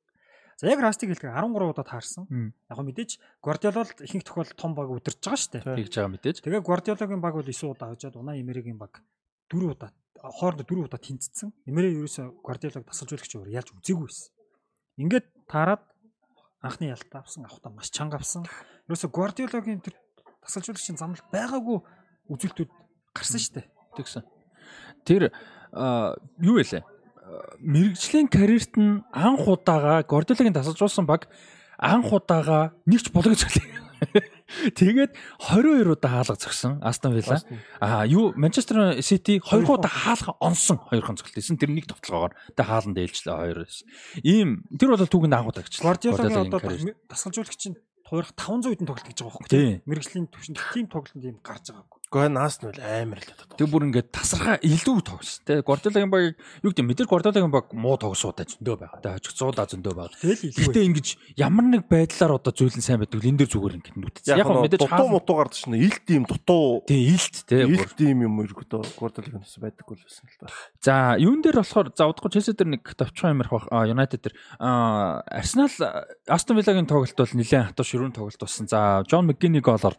За яг Растиг хэлэхээр 13 удаа таарсан. Яг мэдээж л ихэнх тохиолдолд том баг өдөрж байгаа шүү дээ. тэгж байгаа мэдээж. Тэгээ Guardiola-гийн баг бол 9 удаа хожоод Унай Эмеригийн баг 4 удаа хоорондоо 4 удаа тэнцсэн. Эмери ерөөсө Guardiola-г тасалжуулагч өөр ялж үзээгүй байсан. Ингээд таарад анхны ялтаа авсан, авахтаа маш чанга авсан. Ерөөсө Guardiola-гийн тэр тасалжуулагчийн замнал байгаагүй үзүүлэлтүүд гарсан шүү дээ. Тэгсэн. Тэр юу вэ? Мэргэжлийн карьерт нь анх удаага Гордиолагийн тасалжуулсан баг анх удаага нэгч болгож зөглөө. Тэгээд 22 удаа хаалга зогсон Астон Вилла. Аа юу Манчестер Сити 2 удаа хаалга онсон хоёрхан зөглөлт хийсэн. Тэр нэг товтлогоогоор тэг хаалан дээлжлээ хоёроос. Ийм тэр бол түүхэнд анх удаа гэж. Guardiola-гийн одоо тасалжуулагчийн туурах 500 хэдэн тоглолт гэж байгаа байхгүй Тийм. мэрэгжлийн төвшөнд тийм тоглолтод ийм гарч байгаагүй. Гэхдээ наас нь бол амар л даа. Тэг бүр ингээд тасархаа илүү тогс. Тэ Гвардиолагийн баг юу гэдэг мэдэр Гвардиолагийн баг муу тогсуудаа зөндөө байгаа. Тэ хожиг цуудаа зөндөө байгаа. Гэхдээ ингэж ямар нэг байдлаар одоо зүйлэн сайн байдаг л энэ дэр зүгээр ингээд нүтцсэн. Яг мэдээж дутуу мутуу гардаг шнэ. Илт ийм дутуу. Тий илт те. Илт ийм юм ерөөдөө Гвардиолагийн бас байдаггүй л байсан л да. За юун дээр болохоор за удахгүй Челси дээр нэг товчхон амирх бах Юнайтед дээр Арсенал Астон Виллагийн тоглолт бол нэлээд хатуу ширүүн тоглолт болсон. За Джон Макгини голоор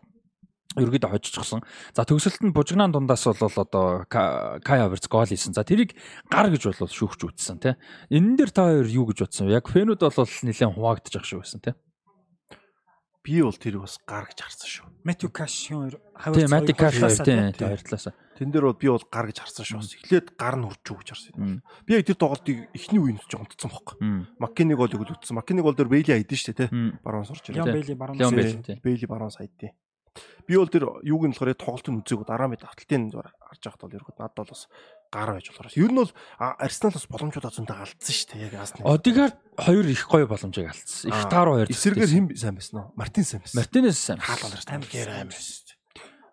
ерөөдөө хожчихсон. За төгсөлтөнд бужигнаан дундаас бол одоо Кай Хаверц гол хийсэн. За тэрийг гар гэж бол шүүхч үтсэн тий. Энэ дээр та хоёр юу гэж бодсон? Яг фэнүүд бол нэлээд хуваагдчих шүү байсан тий. Би бол тэрийг бас гар гэж харсан шүү. Матью Каш хоёр Хаверц. Тий, Матью Каш тий, хоёр талаас. Тэн дээр бол би бол гар гэж харсан шүү. Эхлээд гар нь хурж гэж харсан. Би яг тэр тоглолтыг эхний үеинд ч онцсон байхгүй. Маккений голыг үлдсэн. Маккений гол дээр Бейли хайдсан шүү тий. Баруун сурч ирээ. Бейли баруун. Бейли баруун сайдтыг. Би бол тэр юуг нь болохоор тоглолтын үзээг дараа мэд авталтын зур харж байхад бол ерөөд надад бол бас гар байж болохоор. Ер нь бол Арсенал бас боломжууд зөндөө алдсан шүү дээ. Яг Арсенал. Одигаар хоёр их гоё боломжийг алдсан. Их тааруу хоёр. Эсрэгээр хэн сайн байсан нь? Мартин сайн байсан. Мартинес сайн. Хаалгал амар гэр амар байсан.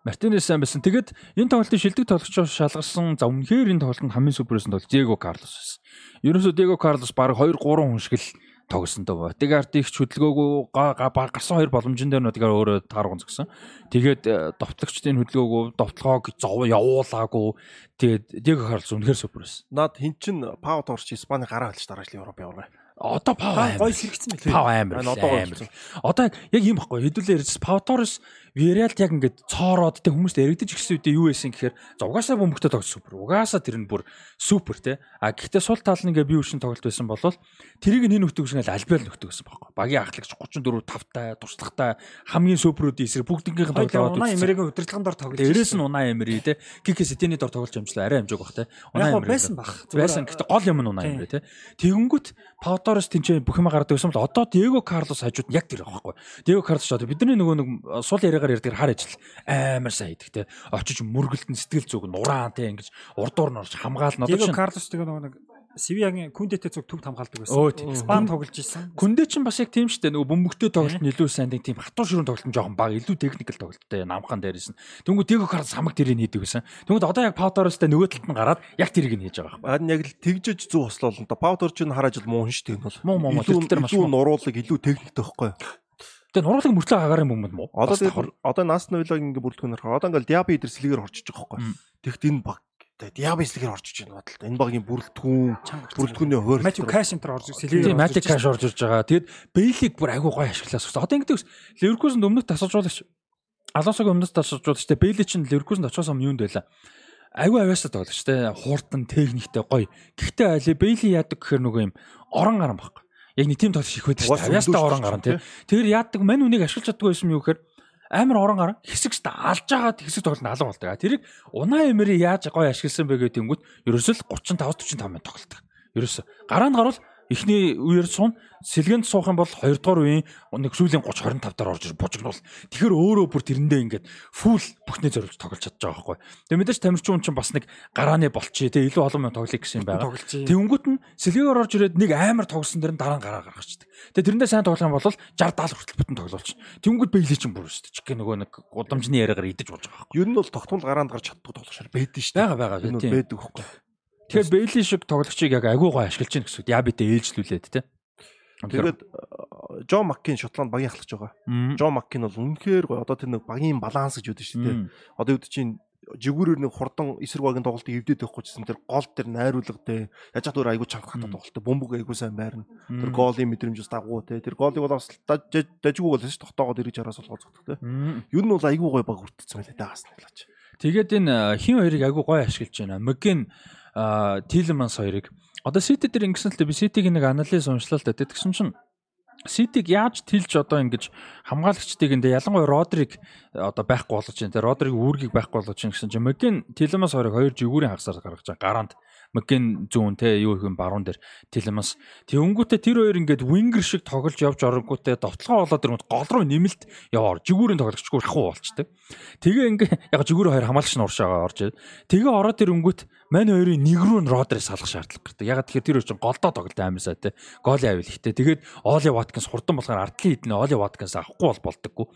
Мартинес сайн байсан. Тэгэд энэ тоглолтын шилдэг тоглогчоос шалгарсан за үнэхээр энэ тоглолтод хамгийн суперсэн бол Диего Карлос байсан. Ерөөсөө Диего Карлос баг 2 3 хүн шиг л тогсон дөө. Ботигард их хөдөлгөөгөө гарсан хоёр боломжн дээр нутгаар өөрөө тааргон згсэн. Тэгээд э, довтлогчдын хөдөлгөөгөө довтлогоог зов явуулаагүй. Тэгээд Диего Карлос үнэхээр супер байсан. Наад хин чин Пау Торч Испани гараа хэлж дараачлын Европ яваа одоо пав гой сэрэгцэн мэлээ. Пав амар. Амар. Одоо яг юм баггүй. Хэдүүлээ ярьж Павторс Вириалт яг ингээд цоороод тэ хүмүүст яригдаж ирсэн үедээ юу байсан гэхээр за угаасаа бөмбөгтэй тоглож супер. Угаасаа тэр нь бүр супер те. А гэхдээ сул тал нь ингээд би үршин тоглолт байсан болол тэрийг энэ нөхдөг гэсэн альбиал нөхдөг гэсэн байхгүй. Багийн ахлагч 34 5-тай туршлагатай хамгийн суперүүдийн эсрэг бүгднгийнхэн тоглоод унаа эмэрэгийн удирдлагын дор тоглож. Дээрээс нь унаа эмэрий те. Кикэ сэтиний дор тоглож амжлаа. Арай амжиг бах те. Унаа эмэрий байсан бах. Байсан. Гэхдээ гол юм нь унаа эмэрий те. Тэгэнгүүт Павторос тэнцээ бүх юм гаргадаг байсан бол одоо Диего Карлос хажууд яг тэр байхгүй. Диего Карлос одоо бидний нөгөө нэг сул яриагаар ярьдаг хар ажил амар сайн хийдэг те. Очиж мөргөлтөн сэтгэл зүг нураан те ингэж урдуур нь орж хамгаална. Диего Карлос тэгээ нэг Сивиагийн Күндэтэй цуг төв хамгаалдаг байсан. Спан тоглож исэн. Күндэ чинь бас яг тийм дээ. Нөгөө бөмбөгтэй тоглолт нь илүү сайн тийм хатуу ширүүн тоглолт нь жоохон бага, илүү техникэл тоглолттой намхан дээрээс нь. Тэнгүү Диего Карлос хамаг тэрийг хийдэг байсан. Тэнгүүд одоо яг Пауторостай нөгөө талд нь гараад яг тэрийг нь хийж байгаа байна. Харин яг л тэгжэж зүг ослоо л да. Паутор чинь хараад л муу шүү дээ энэ бол. Муу муу тэр маш илүү нуруулаг, илүү техниктэй байхгүй? Тэгээ нуруулаг мөртлөө хагарын бөмбөд муу. Одоо одоо Наст Новилог ингэ бүрдгөнөр одоо ингээл Диаби дээр сэлгээр орчиж байгаа байхгүй. Тэгэхдээ энэ баг Тэгээд Диабислэгээр орж иж байна бодолтой. Энэ багийн бүрэлдэхүүн бүрэлдэхүүний хойр. Матью Каш энтер орж сэлгээр. Тийм, Матью Каш орж ирж байгаа. Тэгээд Бейлиг бүр айгуу гоё ашиглаас. Одоо ингэдэг Ливеркузанд өмнөх тасалжуулагч Алонсог өмнөс тасалжуулагч те Бейли чинь Ливеркузанд очоос өмнө юунд байла. Айгуу авьяасаа тоглож те хуурдан техниктэй гоё. Гэхдээ али Бейли яадаг гэхээр нөгөө юм орон гарan баг. Яг нэг тийм тоглож их байдаг шүү дээ. Авьяастай орон гарan те. Тэр яадаг мань үнийг ашиглаж чаддгүй байсан юм юу гэхээр амар орон гарan хэсэгт алж байгаа хэсэг тоглолт алга болдог. Тэрийг унаа эмэри яаж гоё ашигласан бэ гэдэг юм гээд ерөөсөө 35 45 минут тоглолт. Ерөөсөө гараанд гарвал Эхний үеэр суун сэлгэнд суух юм бол 2 дугаар үеийн нэг сүүлийн 30 25 дараа орж бужигнуул. Тэгэхээр өөрөө бүр тэрэндээ ингээд фул бүхний зориулж тоглож чадж байгаа байхгүй. Тэгээ мэдээж тамирчин чинь бас нэг гарааны болчий тэгээ илүү олон минут тоглоё гэсэн юм байгаа. Тэнгүүт нь сэлгээр орж ирээд нэг амар тогсон дэр нь дараа нь гараа гаргачдаг. Тэгээ тэрэндээ сайн тоглох юм бол 60 70 хүртэл бүтэн тоглолч. Тэнгүүт бэйлээ чинь бүр дээ. Гэх нөгөө нэг удамжны яриагаар идэж болж байгаа байхгүй. Ер нь бол тогтмол гараанд гарч чаддаг тоглогчор байдаг шүү дээ. Бага бага. Байдаг байхгүй. Тэгэхээр Бейли шиг тоглогчийг яг агуу гоо ашиглаж чинь гэсэн үг. Ябитэй ээлжлүүлээд те. Тэгээд Жо Маккин Шотланд багийн ахлагч байгаа. Жо Маккин бол үнэхээр гоё. Одоо тэр нэг багийн баланс гэж үүдэн шүү дээ. Одоо үүд чинь жигүүрээр нэг хурдан эсрэг багийн тоглолтыг эвдээд байхгүй гэсэн тэр гол тэр найруулгатай яаж чадвар айгуу чанга хатад тоглолттой бөмбөг айгуу сайн байрна тэр голын мэдрэмжс дагуу те тэр голыг бол бас дажгүй бол шүү тогтоогоод ирж араас болгоцдог те ер нь бол айгуу гой баг хүртсэн байлаа даагаас нь гэлаач тэгээд энэ хин хоёрыг айгуу гой ашиглаж байна мэгэн Тилманс хоёрыг одоо Сити дээр ингэсэн л дээ би Ситиг нэг анализ уншлаа л да. Тэгсэн чинь Ситиг яаж тэлж одоо ингэж хамгаалагчдыг энэ ялангуяа Родриг одоо байхгүй болгож байна. Тэ Родриг үүргийг байхгүй болгож байна гэсэн чинь Мэгэн Тилманс хоёрыг хоёр жигүүрийн хагасаар гаргаж байгаа. Гарант Мэгэн зүүн те юу их юм баруун дээр Тилманс. Тэнгүүтээ тэр хоёр ингээд вингер шиг тоглож явж оронгүүтээ довтлогоо болоод ирэнгүүт гол руу нэмэлт яваар жигүүрийн тоглогчгүй рахуу болчтой. Тэгээ ингээ яг жигүүр хоёр хамгаалагч нь уршаагаа орж. Тэгээ ороод ирэнгүүт Мань хоёрын нэг рүү нь Родри салах шаардлага гардаг. Ягаад тэгэхээр тэр чинь голдоо тоглолт сайн те. Голын авил ихтэй. Тэгээд Оли Ваткинс хурдан болохоор ардлын хіднэ Оли Ваткинс авахгүй бол болдоггүй.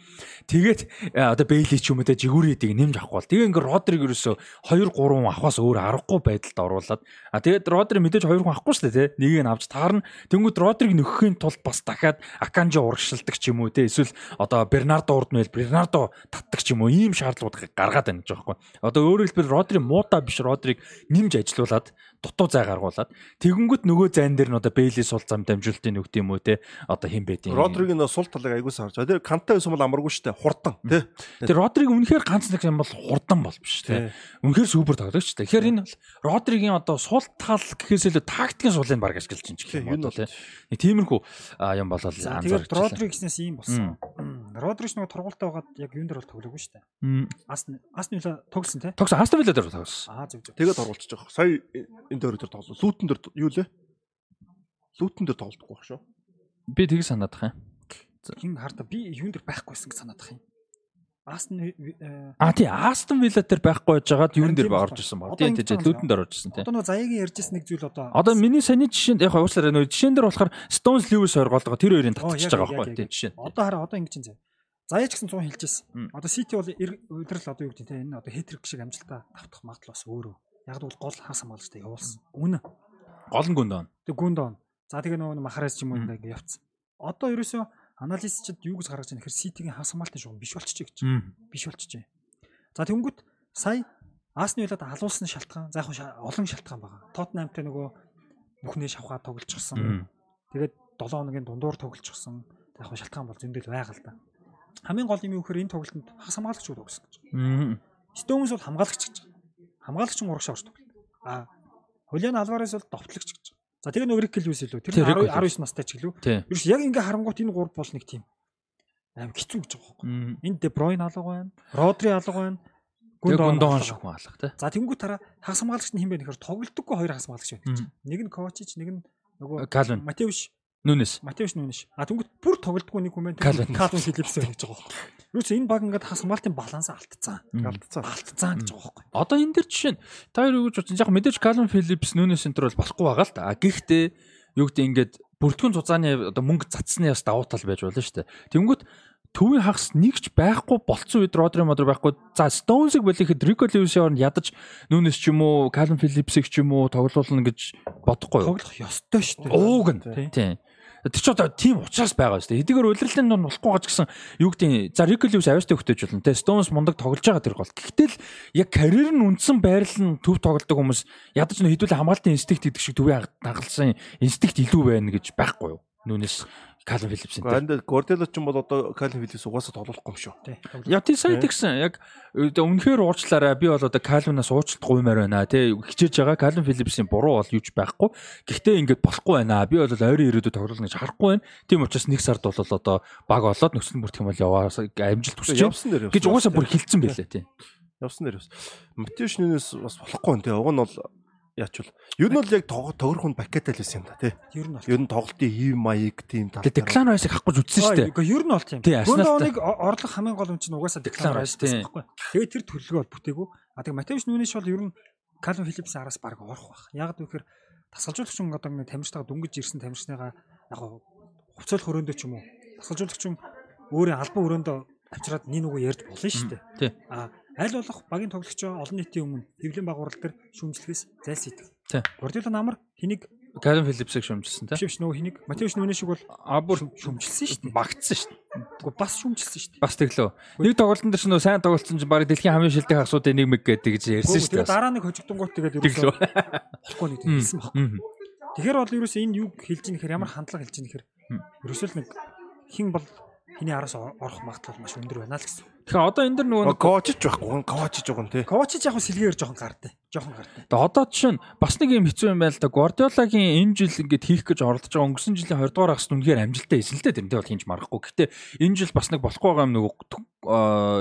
Тэгээд одоо Бейли ч юм уу те жигүүрийдийг нэмж авахгүй бол. Тэгээ ингээ Родриг ерөөсө 2 3 авахаас өөр аргагүй байдалд оруулаад. А тэгээд Родри мэдээж 2 хүн авахгүй шүү дээ те. Нэгийг нь авч таарна. Тэнгүүд Родриг нөхөхийн тулд бас дахиад Аканжо урагшилдаг ч юм уу те. Эсвэл одоо Бернардо урд мэл Бернардо татдаг ч юм уу. Ийм шаардлагууд гаргаад байна гэж байгаа байхгүй. Одоо өөрөөр хэлбэл Родри муута биш Родриг нэмж ажилуулад дутуу зай гаргуулад тэгэнгүүт нөгөө зайн дээр нь одоо Бейли сул зам дамжуултын нүгт юм уу те одоо хин бэдийн Родригийн сул талыг айгуу сарж. Тэр Канта байсан бол амаргүй штэ хурдан тий. Тэр Родриг үнэхээр ганц нэг юм бол хурдан бол биш те үнэхээр супер тоглогч те тэгэхээр энэ бол Родригийн одоо сул тал гэхээс илүү тактикийн сулыг баг ашиглаж чинь гэх юм бол те нэг тиймэрхүү юм болол анзаарч Родри гэснээс ийм болсон. Родрич нөгөө тургуултай байгаад яг юун дээр бол тоглоогүй штэ Ас ас нь тоглосон те тогсон Астон Вилла дээр тоглосон аа зөв зөв. Тэгээд оруулчих жоох. Сая энэ дээр дээр тоглосон. Лүүтэн дээр юу лээ? Лүүтэн дээр тоглодохгүй байх шүү. би тийг санаад тах юм хин харта би юун дээр байхгүйсэн гэж санаад тах юм Астон А тий Астон Вилла дээр байхгүй байж байгаад юун дээр орж ирсэн баг. Тий тий лүүдэн дээр орж ирсэн тий. одоо нөгөө заяагийн ярьжсэн нэг зүйл одоо Одоо миний саний жишээнд яг уучлаарай нөгөө жишээн дээр болохоор Stones Lewis хоёр голдоо тэр хоёрын татчихж байгаа байхгүй тий жишээ. Одоо хараа одоо ингэж зэ. Заяач гэсэн 100 хэлжсэн. Одоо City бол удирдал одоо юу гэдэг те энэ одоо хэтрик шиг амжилтаа тавтах магадлал бас өөрөө. Яг бол гол хагас хамгаалагчтай явуулсан. Үнэ. Гол нь гүндөө. Тэг гүндон. За тэгээ нөгөө махарас ч юм уу Мм. ингэ явцсан. Одоо ерөөсөө анализчид юу гэж гаргаж байгаа нөхөр City-гийн хагас хамгаалтын шугам биш болчихжээ гэж. Биш болчихжээ. За тэнгүүт сая Асны вилад алуулсан шалтгаан за яг олон шалтгаан байгаа. Тотнамтай нөгөө бүхнээ шавхаа тоглолцсон. Тэгээд 7 хоногийн дундуур тоглолцсон. Яг шалтгаан бол зөндөл байгаа л да. Хамгийн гол юм юу гэхээр энэ тоглолтод хагас хамгаалагч тоглосон гэж. Стоунс бол хамгаалагч гэж. Хамгаалагч нь урагшаа орж тоглолт. А Хулиан Алварес бол довтлогч гэж. За тэгээ нөгөө Рик Льюис илүү. Тэр Тэр Rick 19 настай ч гэлүү. Тий. Ерөөс яг ингээ харангуут энэ гурав бол нэг тийм аим хэцүү гэж байгаа байхгүй. Энд Де Бройн алга байна. Родри алга байна. Гүндон алга шүүх байна. маалах тий. За тэнгуү тараа хагас хамгаалагч нь хэн бэ гэхээр тоглолтгүй хоёр хагас хамгаалагч байна. Нэг нь Ковачич, нэг нь нөгөө Калвин Матеуш Нүнес. Матеуш нүнэш. А тэнгуү бүр тоглолтгүй нэг. Calvin. Калвин Филипс байна гэж байгаа байхгүй. Юусе энэ баг ингээд хагас хамгаалтын баланс алдцсан. Алдцсан. Алдцсан гэж байгаа байхгүй. Одоо энэ дэр жишээ нь та хоёр юу гэж бодсон? Яг мэдээж Calvin Phillips Нүнес энэ төр бол болохгүй байгаа л та. А Гэхдээ юу гэдэг ингээд бүртгэн цуцааны одоо мөнгө цацсны бас давуу тал байж болно шүү дээ. Тэнгүүт төвийн хагас нэгч байхгүй болцсон үед Родри Модер байхгүй. За Stones-ыг болихэд Rico Lewis-ийн оронд ядаж Нүнес ч юм уу, Calvin Phillips-ыг ч юм уу тоглуулна гэж бодохгүй юу? Тоглох ёстой шүү дээ. Ууг нь. Тий. Тийм. Тэр чи одоо тийм учраас байгаа шүү дээ. Эдгээр удирдлын дунд болохгүй гаж гэсэн юу гэдэг за Rico Lewis авьяастай хөвтөж болно те. Stones мундаг тоглож байгаа тэр гол. Гэхдээ л яг карьер нь үндсэн байрал нь төв тоглодог хүмүүс ядаж нөө хэдүүлээ хамгаалтын инстинкт гэдэг шиг төвийн хагалсан инстинкт илүү байна гэж байхгүй юу? Нүнес Calvin Phillips-ийн. Ганд Гордело ч юм бол одоо Калин Филипс угаасаа тоглохгүй юм шүү. Тоглох. Тий сая тэгсэн. Яг үнэхээр уучлаарай. Би бол одоо Calvin-аас уучлалт гуймаар байна тий. Хичээж байгаа Calvin Phillips-ийн буруу бол юуч байхгүй. Гэхдээ ингээд болохгүй байна. Би бол ойрын ирээдүйд тоглоно гэж харахгүй байна. Тийм учраас нэг сард бол одоо баг олоод нөхцөл бүрдэх юм бол яваа амжилт хүсэж гэж угаасаа бүр хилцэн байлээ тий. явсан нэр. Матеуш нүнес бас болохгүй нэ. Уг нь бол яачвал ер нь бол яг тогрох нь пакетал байсан юм да тий. Ер нь бол. Ер нь тоглолтын хев маяг тийм тал. Тэгээ Declan Rice-ыг хахгүй үзсэн шүү дээ. Гэхдээ ер нь бол тийм. Тий, Арсеналтай. Гүндоныг орлох хамгийн гол юм чинь угаасаа Declan Declan Rice, Rice тий. байсан байхгүй. Тэгээд тэр төлөвлөгөө бол бүтээгүй. А тэгээ Матеуш Нүнеш бол ер нь Calvin Phillips араас баг орох байх. Яг гэхээр тасгалжуулагч нь одоо нэг тамирчтайгаа дүнгиж ирсэн тамирчныгаа яг хувцал хөрөөндөө ч юм уу. Тасгалжуулагч нь өөрийн албан өрөөндөө авчираад нэг нүгөө ярьж болно шүү дээ. Тий. А аль болох багийн тоглогч олон нийтийн өмнө хэвлэн байгуурал дээр шүүмжлэхээс зайлсхийдэг. Тий. Гордило намар хэнийг Calvin Phillips-ыг шүмжилсэн тий. биш биш нөгөө хэнийг Матеуш Нүнеш шиг бол А бүр шүүмжилсэн шүү дээ. багтсан шүү дээ. Уу бас шүүмжилсэн шүү дээ. Бас тэглөө. Нэг тоглолтын дээр ч нөө сайн тоглолцсон чинь баг дэлхийн хамгийн шилдэг хасуудын нэг мэг гэдэг гэж ярьсан шүү дээ. дараа нэг хожигдонгууд тэгээд Тэглөө. болохгүй нэг хэлсэн баг. Мгм. Тэгэхээр бол ерөөсөө энэ юу хэлж ийн гэхээр ямар хандлага хэлж ийн гэхээр ерөөсөө л нэг хин бол хиний араас ор- орох магадлал маш өндөр байна л гэсэн. Тэгэхээр одоо энэ дэр нөгөө нэг коочч байхгүй. Байгаа юм тий. Ковачич яг хөө сэлгээр жоохон гардыг. Жоохон гардыг. Тэгээ одоо жишээ нь бас нэг юм хэцүү юм байна л да. Guardiola-гийн энэ жил ингээд хийх гэж оролдож байгаа өнгөрсөн жилийн 20 дугаар агс нүнгээр амжилттай дээ. Тэрнтэй бол хинж марахгүй. Гэхдээ энэ жил бас нэг болохгүй байгаа юм нөгөө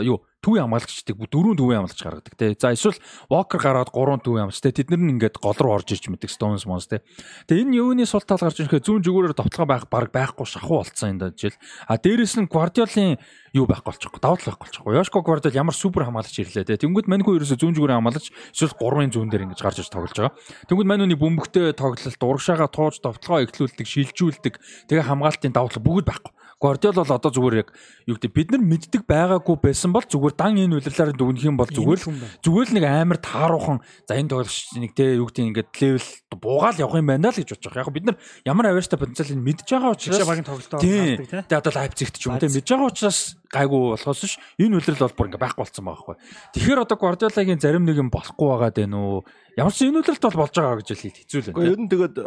юу төвийн хамгаалагчдыг дөрөв төвийн хамгаалагч гаргадаг те. За эсвэл Walker гараад гурван төвийн хамгаалагч те. Тэд нар нь ингээд гол руу орж ирж мэдэг Stones Mons те. Тэгээ энэ юуны сул тал гарч ирэхэд зүүн зүгүүрээр товтлогоо байх баг байхгүй шахуу болцсон энэ жишээл. А дээрэс нь Guardiola-ийн юу байхгүй болчихгүй. Давуу тал байхгүй болчихгүй. Yoshiko Guardiola ямар супер хамгаалагч ирлээ те. Тэнгүүд Маньхүү ерөөсө зүүн зүгүүрээ хамгаалагч эсвэл гурван зүүн дээр ингэж гарч иж тоглож байгаа. Тэнгүүд Маньхүүний бөмбөгтэй тоглолт, урагшаага тууж товтлогоо эхлүүлдэг, шилжүүлдэг. Тэгээ хамгаалтын давуу тал бүгд байхгүй. Guardiola бол одоо зүгээр яг юу гэдэг бид нар мэддэг байгаагүй байсан бол зүгээр дан энэ үлрэлээр дүгнэх юм бол зүгээр л зүгээр л нэг амар тааруухан за энэ тоглогч нэг те юу гэдэг ингээд левел буугаал явах юм байна л гэж бодож байгаа. Яг бид нар ямар авьяастай потенциалыг мэдж байгаа учраас багийн тоглолтоо гаргадаг те. Тэгээ одоо Leipzig ч юм уу те мэдж байгаа учраас гайгүй болохоос ш энэ үлрэл бол бүр ингээд байхгүй болсон байгаа байхгүй. Тэгэхээр одоо Guardiola-гийн зарим нэг юм болохгүй байгаа дээ нөө. Ямар ч энэ үлрэлт бол болж байгаа гэж хэлээд хэцүү л байна. Ер нь тэгээд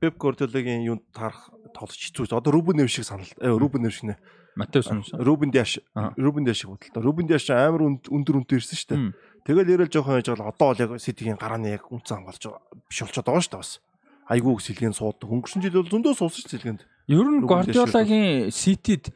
Пеп Гвардиолагийн юунд таарах тоглож хэцүү. Одоо Рубен Нев шиг санал. Э Рубен Нев шиг нэ. Матеус юм шиг. Рубен Диаш. Рубен Диаш шиг бодлоо. Рубен Диаш амар өндөр үнэтэй ирсэн шүү дээ. Тэгэл ярил жоохон байж байгаа одоо бол яг Ситигийн гарааны яг үнцэн хамгаалж биш болчиход байгаа шүү дээ бас. Айгүй сэлгэн суудаг. Өнгөрсөн жил бол зөндөө суусан шүү сэлгэнд. Ер нь Гвардиолагийн Ситид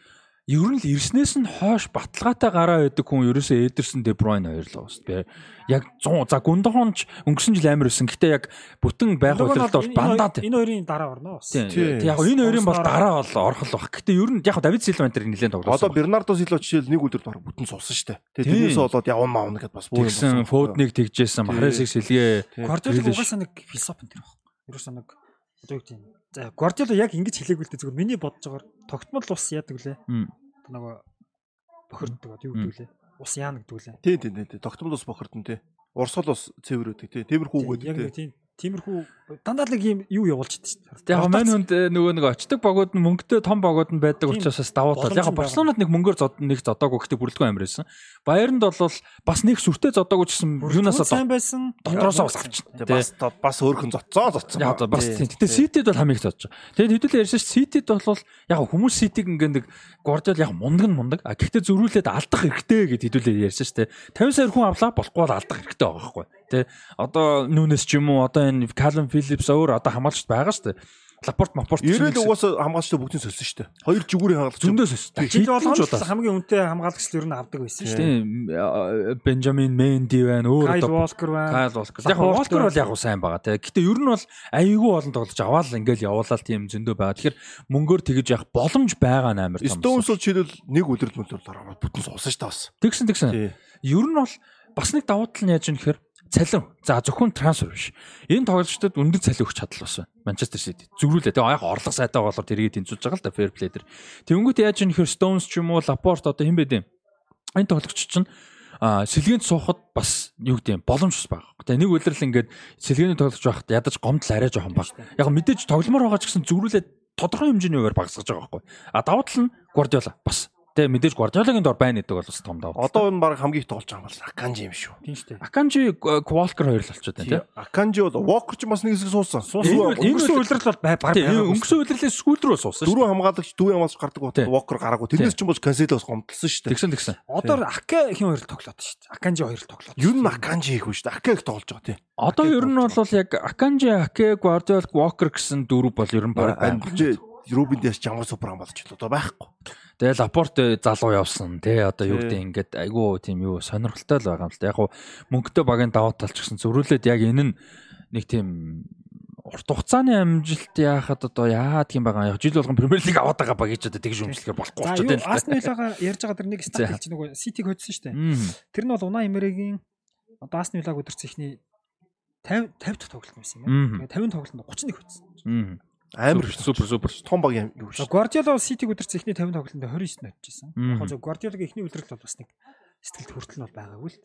ер нь л ирснээс нь хойш баталгаатай гараа байдаг хүн ерөөсөө Эдерсон Де Бройн хоёр л уус. Би яг 100 за Гундохонч өнгөрсөн жил амар өссөн. Гэтэ яг бүтэн үйлрэлд бол бандаад. Энэ хоёрын дараа орно бас. Тийм. Яг энэ хоёрын бол дараа бол орох л баг. Гэтэ ер нь яг Давид Силва энэ нэлээд тоглосон. Одоо Бернардо Силва жишээл нэг үлрэлд баг бүтэн суусан дээ. Тэгээ тэрнээсээ болоод явна маавна гэдээ бас бүү юм. Тэгсэн Фодныг тэгжсэн, Маресыг сэлгээ. Гвардиола угаасаа нэг философи энэ баг. Ерөөсөө нэг одоо юу гэдэг юм. За Гвардиола яг ингэж хэлээгүй л дээ зүгээр миний бодож байгаа тогтмол ус яадаг лээ нөгөө бохирддаг одоо юу гэдэг лээ. Ус яана гэдэг лээ. Тий, тий, тий. Тогтмол ус бохирдсон тий. Урсгал ус цэвэр үүдэг тий. Тиймэрхүү үгээд тий. Яг тийм тиймэрхүү дандаа л юм юу явуулж идэж шүү дээ. Яг мань хүнд э, нөгөө нэг очдог богод нь мөнгөтэй том богод нь байдаг учраас бас давуу тал. Яг Барселонад нэг мөнгөөр зод нэг зодоогүй гэхдээ бүрэлдэхүүн амир байсан. Баяранд бол бас нэг сүртэй зодоогүй гэсэн юунаас сайн байсан. Дотроосоо бас авчихна. Бас бас өөрхөн зодцоо зодсон. Яг бас тийм. Гэтэ Ситид бол хамгийн их зодж байгаа. Тэгээд хэдүүлээ ярьсан ш Ситид бол яг хүмүүс Ситиг ингээд нэг Гвардиол яг мундаг нь мундаг. А гэхдээ зөрүүлээд алдах хэрэгтэй гэд хэдүүлээ ярьсан ш 50 сая хүн авлаа болохгүй бол алдах хэрэгтэй байгаа байхгүй. Тэ одоо нүүнес ч юм уу одоо энэ Calvin Phillips өөр одоо хамгаалч байгаа шүү дээ. Лапорт мапорт Ирээд угаасаа хамгаалагчтай бүгдийг сольсон шүү дээ. Хоёр жигүүрийн хамгаалагч зөндөө сольсон. Жил болгоно хамгийн үнэтэй хамгаалагч л ер нь авдаг байсан шүү дээ. Бенджамин Менди байна, өөр Кайл Волкер байна. Кайл Волкер. Яг Волкер бол яг сайн байгаа те. Гэтэ ер нь бол аюулгүй олон тоглож аваад ингээл явуулаад тийм зөндөө байгаа. Тэгэхээр мөнгөөр тэгэж явах боломж байгаа нээр том. Stones бол жишээлбэл нэг үлрэл мөлөөр дараа бүтэн суусан шүү дээ бас. Тэгсэн тэгсэн. Ер нь бол бас нэг давуу тал нь яаж юм гэхээр цалин. За зөвхөн трансфер биш. Энэ тоглогчдод өндөр цалин өгч чадлаа байна. Манчестер Сити. Зүрүүлээ. Тэгээ яг орлого сайтай болохоор тэрийг тэнцүүлж байгаа л да fair play дээр. Тэнгүүт яаж юм хэр Stones ч юм уу Laporte одоо хэн бэ дээ. Энэ тоглогч чинь а сэлгээнд суухад бас юу гэдэг юм боломж бас байгаа. Тэгээ нэг үлрэл ингээд сэлгээний тоглож байхад ядаж гомдол арай жоохон баг. Яг мэдээж тогломоор байгаа ч гэсэн зүрүүлээд тодорхой хэмжээний хуваар багасгаж байгаа байхгүй. А давуу тал нь Guardiola бас Тэгээ мэдээж Guardiola-гийн дор байна гэдэг бол бас том давуу. Одоо энэ баг хамгийн их тоглож байгаа бол Akanji юм шүү. Тийм шүү. Akanji Walker хоёр л болчиход байна тийм. Akanji бол Walker ч бас нэг хэсэг суусан. Өнгөрсөн үйлрэл бол баг баг. Өнгөрсөн үйлрэлээс сүүл рүү суусан. Дөрөв хамгаалагч дүү ямаас гардаг бол Walker гараагүй. Тэрнээс ч юм бол Cancelo-с гомдлсон шүү дээ. Тэгсэн тэгсэн. Одоо Ake хин хоёр л тоглоод шүү дээ. Akanji хоёр л тоглоод. Юу н Akanji их үү шүү дээ. Ake их тоглож байгаа тийм. Одоо ер нь бол яг Akanji, Ake, Guardiola, Walker гэсэн дөрөв бол ер нь баг байна. Рубин Диас ямар супер хам болж л одоо байхгүй. Тэгээ Лапорт залуу явсан тий одоо юу гэдэг ингээд айгүй тийм юу сонирхолтой л байгаа юм л да. Яг гоо мөнгөтэй багийн давуу талч гэсэн зөрүүлээд яг энэ нь нэг тийм урт хугацааны амжилт яахад одоо яадаг юм байгаа. Яг жил болгон Премьер Лиг аваад байгаа баг гэж одоо тэгж өмчлөхөөр болохгүй болчиход байна. Виллага ярьж байгаа тэр нэг стат хэлж нөгөө Ситиг хоцсон шүү дээ. Тэр нь бол Унаа Эмеригийн одоо Астон Виллаг өдөрцөн ихний 50 50 дахь тоглолт байсан юм. Тэгээ 50 тоглолтод 31 хоцсон. Амар супер супер том баг юм юу шүү. Guardiola City өдөрч эхний 50 тоглолтод 29 нотчихсан. Яг гоо Guardiola-гийн эхний үлрэлт бол бас нэг сэтгэлд хүртэл нь бол байгаагүй л.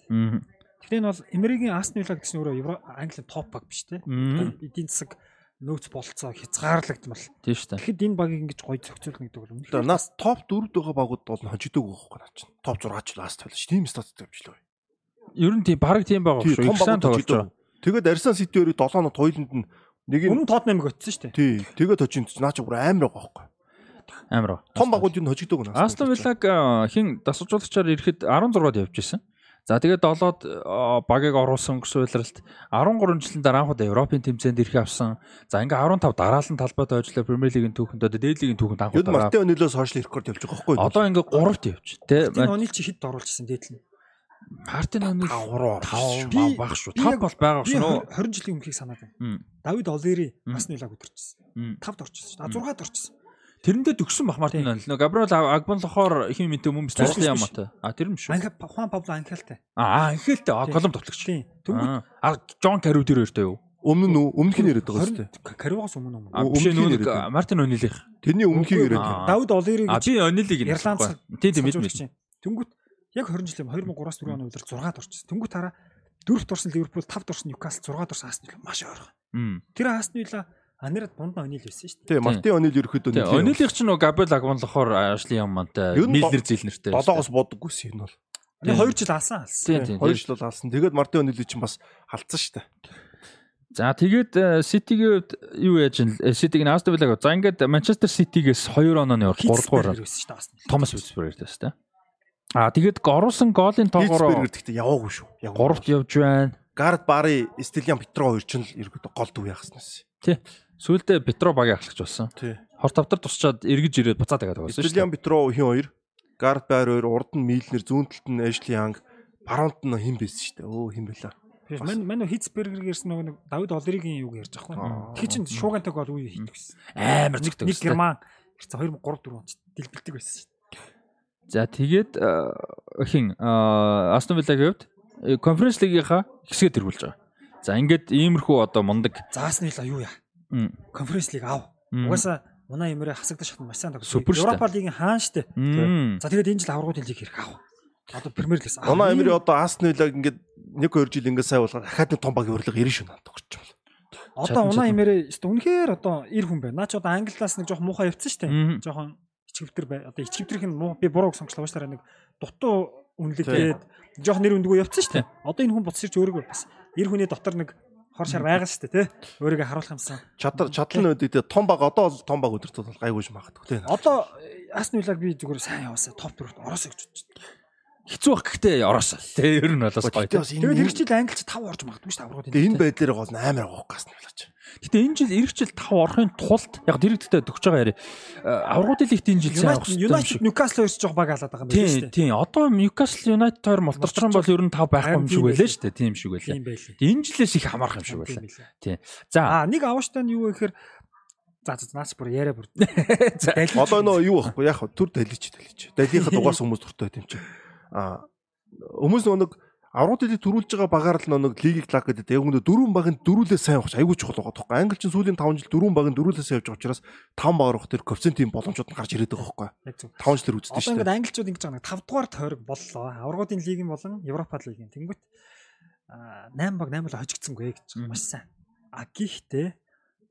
Тэгтээ энэ бол Эмеригийн Aston Villa гэсэн өөрөө Английн топ баг биш те. Эдийн засаг нөөц болцоо хязгаарлагдмал. Тийм шүү дээ. Тэгэхэд энэ багийг ингэж гоё зохицуулна гэдэг бол үнэхээр нас топ 4-д байгаа багууд бол хожигдөг байхгүй наа чинь. Топ 6 ч ласт байлаа шүү. Тийм статистик авчлаа. Ер нь тийм баг тийм байгаа шүү. Их сайн тоглож байгаа. Тэгээд Арsenal City өөрөө 7 нот хоёуланд нь Нэг юм Тотнамыг очсон шүү дээ. Тий. Тэгээд очинд наа чи бүр амар байгаа байхгүй. Амар. Том багууд юу хожигдог наа. Астон Виллаг хин дасгалжуулагчаар ирэхэд 16-д явж исэн. За тэгээд долоод э, багийг оруулсан өнгөрсөн үйлрэлт 13 жилийн дараа анх удаа Европын тэмцээнд ирэх авсан. За ингээ 15 дараалан талбайд ажиллаа Премьер лигийн түүхэнд одоо дээд лигийн түүхэнд анх удаа. Мартин Онилоо сошиал рекорд явж байгаа байхгүй юу? Одоо ингээ 3-т явж. Тийм онил чи хэд оруулчихсан дээдл нь. Мартин Онил 5 5 баг шүү. 5 бол байгаа шүү нөө. 20 жилийн өмнөхийг санаад байна. Давид Олери бас нэлээд өдөрчсөн. Мм. 5-д орчихсон шүү. А 6-д орчихсон. Тэрэндээ төгсөн бах Мартин. Нөө Габриэл Агбонлохоор хин мэнтэй өмнө Биш, ажлын биш, ямаатай. А тэр юм шүү. Анха Хуан Пабло Анхелтай. Аа анхээлтэй а голом тоглогч. Аа а Жон Кару тэр хоёртой юу? Өмнө нь? Өмнөх нь яриад байгаа шүү дээ. Кариугаас өмнө өмнө. А Өмнөх биш нь яриад. Мартин Онилийнх. Тэрний өмнөхийг яриад Аа. Давид Олери А би Ирланд ярьсан. Тийм тийм мэдмэ. юм. Тэнгүүд яг 20 жилийн 2003-аас 4 оны үеэр 6-д орчихсон. Тэнгүүд тараа 4-т орсон Ливерпул, 5-д орсон Ньюкасл, 6-д орсон Астон Вилла маш ойрхон. Тэр Астон Вилла анирад дунд нь онил байсан шүү дээ. Тийм, Мартин Онил ерөөхдөө Тэгээ Онилийнх ч нөө Габриэл Агбонлохоор ажлын ямаатай Ер нь Миллер зилнэртэй. Долоогоос бодоггүйс энэ бол. Нэг Тийм. 2 жил алсан алсан. Тийм тийм. Хоёр жил бол алсан. Тэгээд Мартин Онил чинь бас халдсан шүү дээ. За тэгээд э, Ситигийн хувьд юу яаж ин Ситиг нь Астон Виллаг. За ингээд Манчестер Ситигээс 2 онооны урд 3 дугаар байсан шүү дээ Астон Вилла. Томас Витсбергер дэс тэ. А тэгээд оруулсан голын тоогоор гэхдээ яваагүй шүү. Яваагүй. 3-т явж байна. Гард Бари, Стилиан Петро хоёр ч л ерөөдөө гол дүү яхаснаас. Сүүлдээ Петро багийн ахлагч болсон. Тий. Хор тавтар тусчаад эргэж ирээд буцаад тагаад байсан шүү. Стилиан Петро хин хоёр, Гард Бари хоёр, урд нь Милнер, зүүн талд нь Эшли Янг, баруунт нь хин байсан шүү дээ. Өө хин байлаа. Тэр мань мань Хитцбергер гэрсэн нөгөө нэг Давид Олеригийн юг ярьж байгаа Аа. юм. Тэгэхээр чин шуугантай гол үе хийдэг гэсэн. Амар зэгтэй. Нэг герман ирсэн 2 3 4 онд дэлбэлдэг байсан шүү. За тэгээд хин Астон Виллагийн хувьд конференц лигийнхаа хэсгээ тэргүүлж байгаа. За ингээд иймэрхүү одоо мундаг Заасны л юу яа. Конференц лиг аав. м, Угаасаа Унаа Эмрэ хасагдаж шатна маш сайн шүү дээ. Европа лигийн хаан штэ. За тэгээд энэ жил аврагуудын лиг хэрэг аав. Одоо Премьер лигс. Эмри Ийм- одоо Астон Виллаг ингээд 1 2 жил ингээд сайн болгоод дахиад нэг том баг өрлөг 90 шүү надад тогч юм. Одоо Унаа. Эмрэ өстө үнэхээр одоо ир хүн байна. Наа ч одоо англиас нэг жоох муухай явцсан штэ. Мгм. Жохон бай. Одоо ичгэвтерх нь муу би бурууг сонслоо баштараа нэг дутуу үнэлэг Тийм. гээд жоох нэр үндгөө явцсан штэ. Одоо энэ хүн буцсарч өөрийгөө бас ир хүний дотор нэг хор шар байгаа штэ тий. Өөрийгөө харуулах юмсан. Чадар чадлын үед дээ том баг одоо бол том баг өдөртөө бол гайгүйж магадгүй тий. Одоо Астон Виллаг би зүгээр сайн яваасаа топ 4-т ороосоо гэж бодчих. Хэцүү бах гэхдээ ороосоо. Тэ ер нь болоос гоё. Тэгээд эх жил англич 5 орж магадгүй шүү дээ аврагуудын. Тэгээ энэ байдлаар гол амар гоох гасна болооч. Гэтэ энэ жил ирэх жил 5 орохын тулд яг дэрэгдэлтэй төгсөж байгаа яри. Аврагуудын лигт энэ жил сайн авах United. Newcastle хоёрс жоох баг алаад байгаа юм байна Тийм шүү дээ. тийм. Одоо Newcastle United хоёр мултарчсан бол ер нь 5 байхгүй юм шиг байлаа шүү дээ. Тийм шиг байлаа. Энэ жилээс их хамаарах юм шиг байлаа. Тийм. За. Аа нэг авааштай нь юу гэхээр за за наач бүр яриа бүр. Одоо нөө юу байхгүй яг төр далич далич. Далийнхад угаас хүмүүс дуртай байт юм чинь. Нөгөө нэг аврагуудыг төрүүлж байгаа багаар л нэг лигийг лаг гэдэг. Яг өнөө дөрвөн багын дөрүүлээ сайн авах айгүй чухал байгаа тоххой. Англи чинь сүүлийн 5 жил дөрвөн багын дөрүүлээ сайн явж байгаа учраас 5 багаар авах тэр коэффициентийн боломжууд нь гарч ирээд байгаа зөв. 5 жилээр үздэг шүү ингээд дээ. англичууд ингэж байгаа нэг 5 дугаар тойрог боллоо. Аврагуудын лигийн болон Европа лигийн. Тэнгүүт аа 8 баг 8 л хожигдсангүй гэж маш сайн. А гихтээ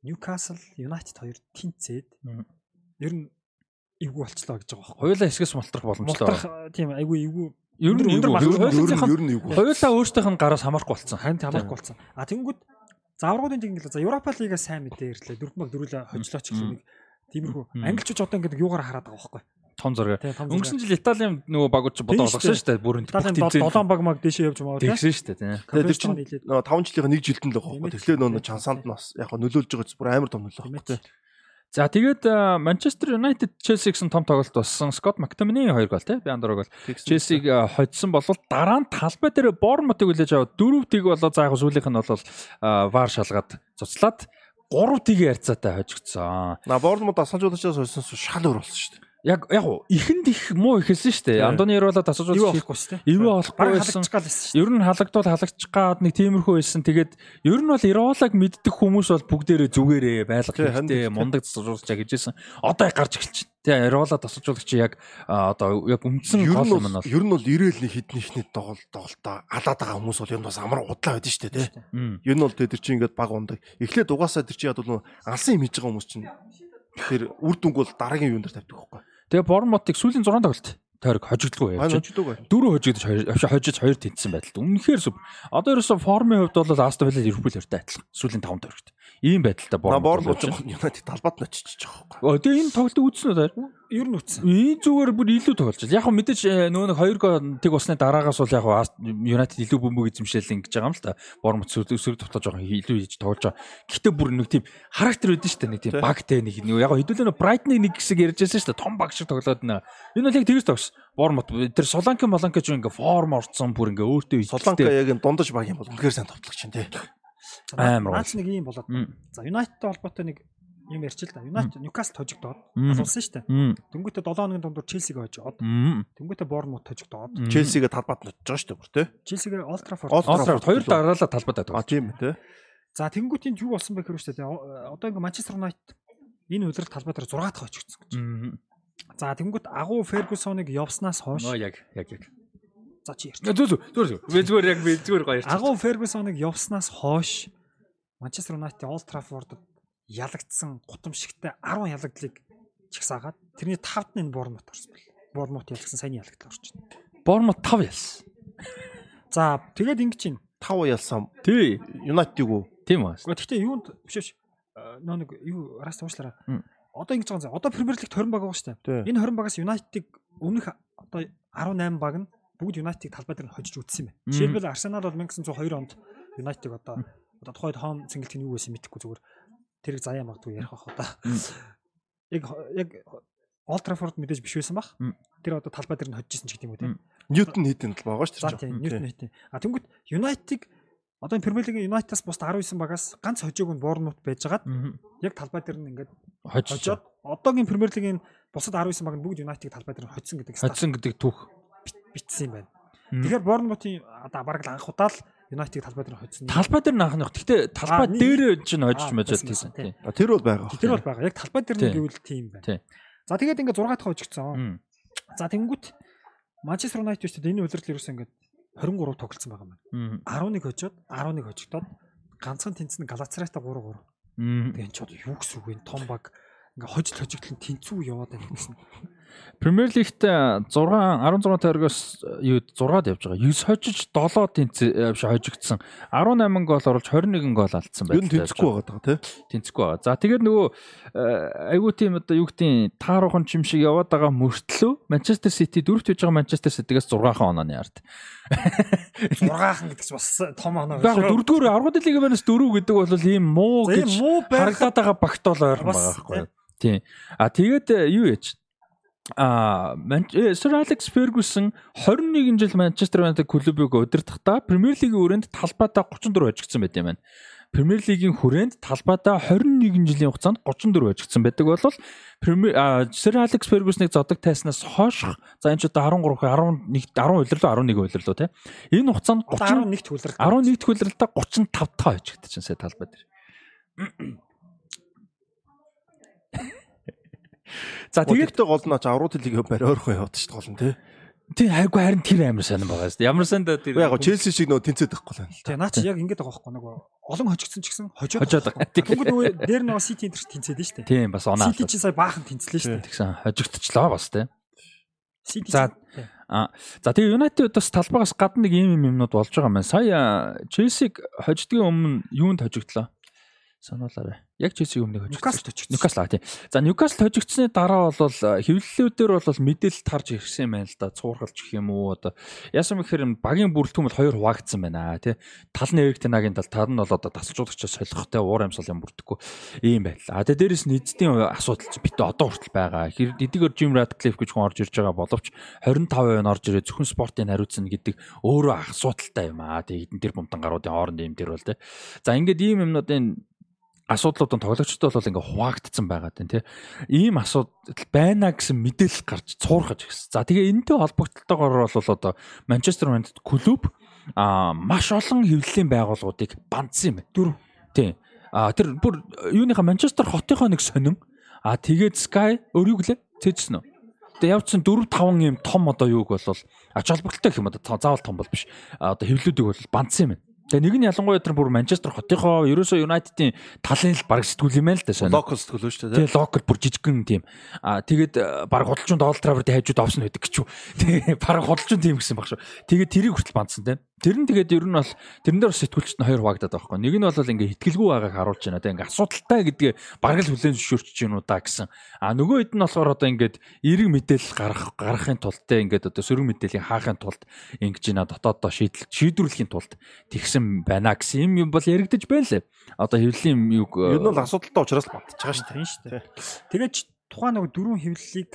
Newcastle United хоёр тэнцээд ер нь эвгүй болчлоо гэж байгаа байхгүй. Хоёулаа хэсгээс мултрах боломжтой. Мултрах тийм айгүй эвгүй Ер нь өндөр юу? баг- Ер нь Хоёулаа нь ер нь нь гараас хамаарахгүй болсон. ханд хамаарахгүй болсон. А тэнгүүд заврагуудын тэнгэл за Европа лигаас сайн мэдээ ирлээ. Дөрвөн баг дөрүлээ хожлооч гэх нэг тиймэрхүү. Англичууд одоо ингээд юугаар хараад байгаа байхгүй. Том зураг. Өнгөрсөн жил Италийн нөгөө багууд ч бодоо олгосон шүү дээ. Бүрэн Италийн 7 баг маг дэшээ явж байгаа тийм. Тэгсэн шүү дээ. тийм. Тэгээ тэр чинь нөгөө 5 жилийнхаа нэг жилдэн л байгаа байхгүй. ээ. Тэгэхээр нөгөө чансаанд нь бас яг нөлөөлж байгаа ч бүр амар том нөлөө байхгүй. За тэгээд Манчестер United Chelsea гэсэн том тоглолт болсон. Scott McTominay хоёр гол тийм. Би андорог бол Челсиг хоцсон болвол дараа нь талбай дээр Бормутыг үлээж аваад дөрөв тийг болоо за яг сүүлийнх нь бол вар шалгаад цуцлаад гурав тийг ярьцаатай хожигдсон. На Борнмут асаажуулачаас хойсон шал өөр болсон шүү дээ. Яг яг уу ихэнд их муу ихэлсэн шүү дээ. Андоны Юу асуужуулж болохгүй шүү дээ. Эвээ олохгүй Бараг байсан. Ер нь халагдвал халагдчих гад нэг тиймэрхүү байсан. Тэгээд ер нь бол Иролаг мэддэг хүмүүс бол бүгдээрээ зүгээрээ байлгах хэрэгтэй мундаг засуулж яг гэжсэн. Одоо яг гарч эхэлж байна. Тий, Иролаг тасалжуулагч яг одоо яг үндсэн Ер гол юм нь бол ер нь бол ирээл нэг хідний ихний тоглолт тоглолтоо алаад байгаа хүмүүс бол нь бас амар удлаа байдэн шүү дээ. Ер нь бол тэр чинь ингээд баг ундаг. Эхлээд угаасаа тэр чинь яг бол алсан юм хийж байгаа хүмүүс чинь тэр үр дүнг бол дараагийн юунд тавьдаг байхгүй. Тэгээ Бормутыг сүүлийн 6 тоглолт тойрог хожигдолгүй Аа явж. нөчдөг бай. Дөрөв хожигдож хоёр авши хожиж хоёр тэнцсэн байдалд. Үнэхээр сүп. Одоо ерөөсө формын хувьд бол Астон Вилла Ливерпул хоёртой адилхан. Сүүлийн 5 тойрогт. Ийм байдалтай На Борнмут. Борнмут Юнайтед талбайд нь очиж байгаа байхгүй. Тэгээ энэ тоглолтыг үзсэн үү? Ер нь үтсэн. Энэ зүгээр бүр илүү тоглож байна. Яг хөө мэдээж э, нөгөө нэг 2 гол усны дараагаас бол яг хөө Юнайтед илүү бөмбөг эзэмшээл ингэж байгаа юм л та. Бормот өсөр тоглож байгаа илүү хийж тоглож байгаа. Гэхдээ бүр нэг тийм характер үүдэн шүү дээ. Нэг тийм Тий. багтай нэг яг хөө хэдүүлээ Брайтныг нэг хэсэг ярьж байсан шүү дээ. Том баг шиг тоглоод нэ. Энэ бол яг тэгээс тогс. Бормот тэр Соланка Моланка ч ингээ форм орцсон бүр ингээ өөртөө Солонка яг энэ дундаж баг юм бол үнэхээр сайн товтлогч юм тий. Амар Наач нэг юм болоод. За Юнайтедтэй холбоотой нэг юм ярьчих л да. Юнайтед Ньюкасл хожигдоод Мм. алуулсан шүү дээ. Дөнгөтэй 7 хоногийн дундуур Челсиг хожоод, дөнгөтэй Борнмут хожигдоод, Мм. Челсигээ талбайд нь очиж байгаа шүү дээ бүр тий. Челсигээ. Олд Олтраа хоёр дараалал талбайд А байдаг. тийм үү тий. За тэнгуүтийн юу болсон бэ гэхээр шүү дээ. Одоо ингээ Манчестер Юнайтед энэ удирдах талбай дээр 6 дахь хожигдсон гэж. За тэнгуүт агуу Фергюсоныг явснаас хойш Нөө яг яг яг. за чи ярьж. Зүг зүг зүг. Би зүгээр яг би зүгээр гоё ярьчих. Агуу Фергюсоныг явснаас хойш Манчестер Юнайтед Олд Траффордод ялагдсан гутамшигтай 10 ялагдлыг чагсаагаад тэрний 5-д нь Борнмут орсон бэл. Борнмут ялгсан саяны ялагдлаа орчихно. Бормот 5 ялсан. За тэгээд ингэж чинь. 5 ялсан Тий. Юнайтедийг үү? Тийм үү. Гэхдээ юунд биш биш. Э, Нөө нэг юу раст уушлаараа. Одоо ингэж байгаа юм. Одоо Премьер Лигт 20 баг байгаа шүү дээ. Энэ 20 багаас Юнайтедыг өмнөх одоо 18 баг нь бүгд Юнайтедыг талбай дээр нь хожиж үтсэн юм байна. Жишээлбэл Арсенал бол 1902 онд Юнайтедыг одоо одоо тухайд цэнгэлт нь юу байсан мэдэхгүй зүгээр тэрийг заяа магадгүй ярих бах одоо. Яг яг Олд Траффорд мэдээж биш байсан. Мм. Тэр одоо талбай дээр нь хожижсэн ч гэдэг юм уу тийм. Ньютон хийдэн талбай байгаа шүү дээ. тийм Ньютон хийтэн. А тэнгууд Юнайтедыг одоо энэ Премьер Лигийн Юнайтедаас бус 19 багаас ганц хожоог нь Борнмут байжгаад яг талбай дээр нь ингээд Хожиж. одоогийн Премьер Лигийн бусад 19 баг нь бүгд Юнайтедыг талбай дээр хоцсон гэдэг Хоцсон гэдэг түүх. бичсэн юм байна. Тэгэхээр Борнмутын одоо бараг л анх удаа л Юнайтедыг талбай дээр хоцсон. Талбай дээр наах нэг. Гэхдээ талбай дээр чинь хожиж байсан, тийсэн. тийм. Тэр бол байгаа. Тэр бол байгаа. Яг талбай дээр нь Тийм. гэвэл тийм байна. За тэгээд ингээд 6 дахь хожигдсон. За тэнгүүт Манчестер Юнайтед ч энэ удирдал ерөөсөө ингээд 23 тоглолцсон байгаа юм байна. Мм. 11 хожоод 11 хожигдоод ганцхан тэнцэн Галацрайтай 3-3. Мм. Тэгээд ч одоо юу гэсэн үг вэ? Том баг ингээ хожил хожигдол нь тэнцүү яваад байна гэсэн. Премьер Лигт 6 16 тойрогоос юу 6-ад явж байгаа. 9 хожиж 7 тэнц биш хожигдсан. 18 гол оруулж 21 гол алдсан Юу байна. н тэнцэхгүй байгаа даа тий. тэнцэхгүй байгаа. За тэгээд нөгөө э, айгуу тийм одоо юу гэдгийг тааруухан чим шиг яваад байгаа мөртлөө Манчестер Сити дөрөвт байж байгаа Манчестер Ситигээс 6 онооны ард. 6хан гэдэг чинь бас том оноо. Яг дөрөвдүгээр аврагд лигийн банаас дөрөв гэдэг бол ийм муу гэж байх харагдаад байгаа багт бол ойрхон байгаа байхгүй юу. Тийм. А тэгээд э, юу яж А Сэр Алекс Фергюсон 21 жил Манчестер Юнайтед клубыг удирдахдаа Премьер Лигийн хүрээнд талбайдаа 34 хожигдсан байт юм байна. Премьер Лигийн хүрээнд талбайдаа 21 жилийн хугацаанд 34 хожигдсан байдаг бол Сэр Алекс Фергюсныг зодог тайснаас хойших за энэ ч одоо 13 11 10 удирлуу 11 удирлуу тий. Энэ хугацаанд 30 11-т хүлрэлт. 11 дэх хүлрэлтээ 35 таа хожигдчихсан сая талбай дээр. За тэгээд гол нь аврууд лиг барь ойрхон яваад шүү дээ гол нь тий. тий хайгуу харин тэр амар сонирн байгаа шүү дээ. Ямар санд тэр Яг Челси шиг нөө тэнцээд байхгүй л байна л Тэгээ наа чи яг ингэж байгаа байхгүй нөгөө олон хожигдсон ч гэсэн хожоод Хожоод. Тэнгүүд нөгөө дээр нөгөө Сити энэ тэнцээд нь шүү дээ. Тийм бас оноо. Сити чи сая баахан тэнцлээ шүү дээ. Тэгсэн хожигдчихлоо бас тий. Сити За, А за тэгээ Юнайтед бас талбайгаас гадна нэг ийм юм юмнууд болж байгаа маань. Сая Челсиг хождгийн өмнө юунд хожигдлоо? Сануулаарай. Яг Челсиг өмнө хожигдсон. Ньюкасл аа тийм. За Ньюкасл хожигдсны дараа бол хэвлэлүүдээр бол мэдээлэл тарж ирсэн юм байна л да. Цуургалж гэх юм уу одоо. Яасан гэхээр багийн бүрэлдэхүүн бол хоёр хуваагдсан байна тий. Тал нь Эрик Тенагийн тал тал нь бол одоо тасалжуулагчаас солихтой уур амьсгал юм бүрдэхгүй ийм байл. А тэгээ дээрэс нь эзэдийн асуудал битээ одоо хүртэл байгаа. Хэр эдгээр Jim Ratcliffe гэж хүн орж ирж байгаа боловч 25% нь орж ирээ зөвхөн спортын хариуцна гэдэг өөрөө асуудалтай юм аа. Тэгээ эдэн тэр бумтан гаруудын хооронд ийм тэр бол тий. За ингээд ийм юмнуудын асуудлууд нь тоглогчдод бол ингээ хуваагдсан байгаа тийм тий. Ийм асуудал байна гэсэн мэдээлэл гарч цуурхаж ирсэн. За тэгээ энэтэй холбогдлолтойгоор бол одоо Манчестер Юнайтед клуб а маш олон хэвлэлийн байгууллагуудыг бандсан юм байна. Дөрөв. Тийм. А тэр бүр юуныхаа Манчестер хотынхоо нэг сонин а тэгээд Sky өөрийг лээ цэжсэн үү? Тэгээ явцсан 4 5 юм том одоо юуг бол ач холбогдолтой гэх юм одоо заавал том бол биш. Одоо хэвлүүдийг бол бандсан юм байна. Тэгээ нэг нь ялангуяа тэр бүр Манчестер хотынхоо ерөөсөө Юнайтедийн талын л баг сэтгүүл юм байл л да сонь. Локал сэтгүүл шүү дээ. Тэгээ локал бүр жижигхэн тийм. А тэгээд э, баг худалчуун Donald Trump-д хайжууд овсон байдаг юу. Тэгээ баг худалчуун тийм гэсэн баг шүү. Тэгээд тэрийг хүртэл бандсан тийм. Тэр нь тэгээд ер нь бол тэрэн дээр бас сэтгүүлчт нь хоёр хуваагдаад байгаа байхгүй. Нэг нь бол ингээ ихтгэлгүй байгааг харуулж байна. Тэгээ ингээ асуудалтай гэдгээ бараг л хүлэн зөвшөөрч чинь уу да гэсэн. А нөгөө хэд нь болохоор одоо ингээд эерэг мэдээлэл гаргах гаргахын тулд те ингээд одоо сөрөг мэдээллийг хаахын тулд ингэж байна дотооддоо шийдэл шийдвэрлэхийн тулд тэгсэн байна гэсэн юм бол яригдаж байна лээ. Одоо хэвлэлийн юг Ер нь бол асуудалтай учраас л бантж байгаа шүү Тийм шүү дээ. Тэгээд ч тухайн нэг дөрвөн хэвлэлийг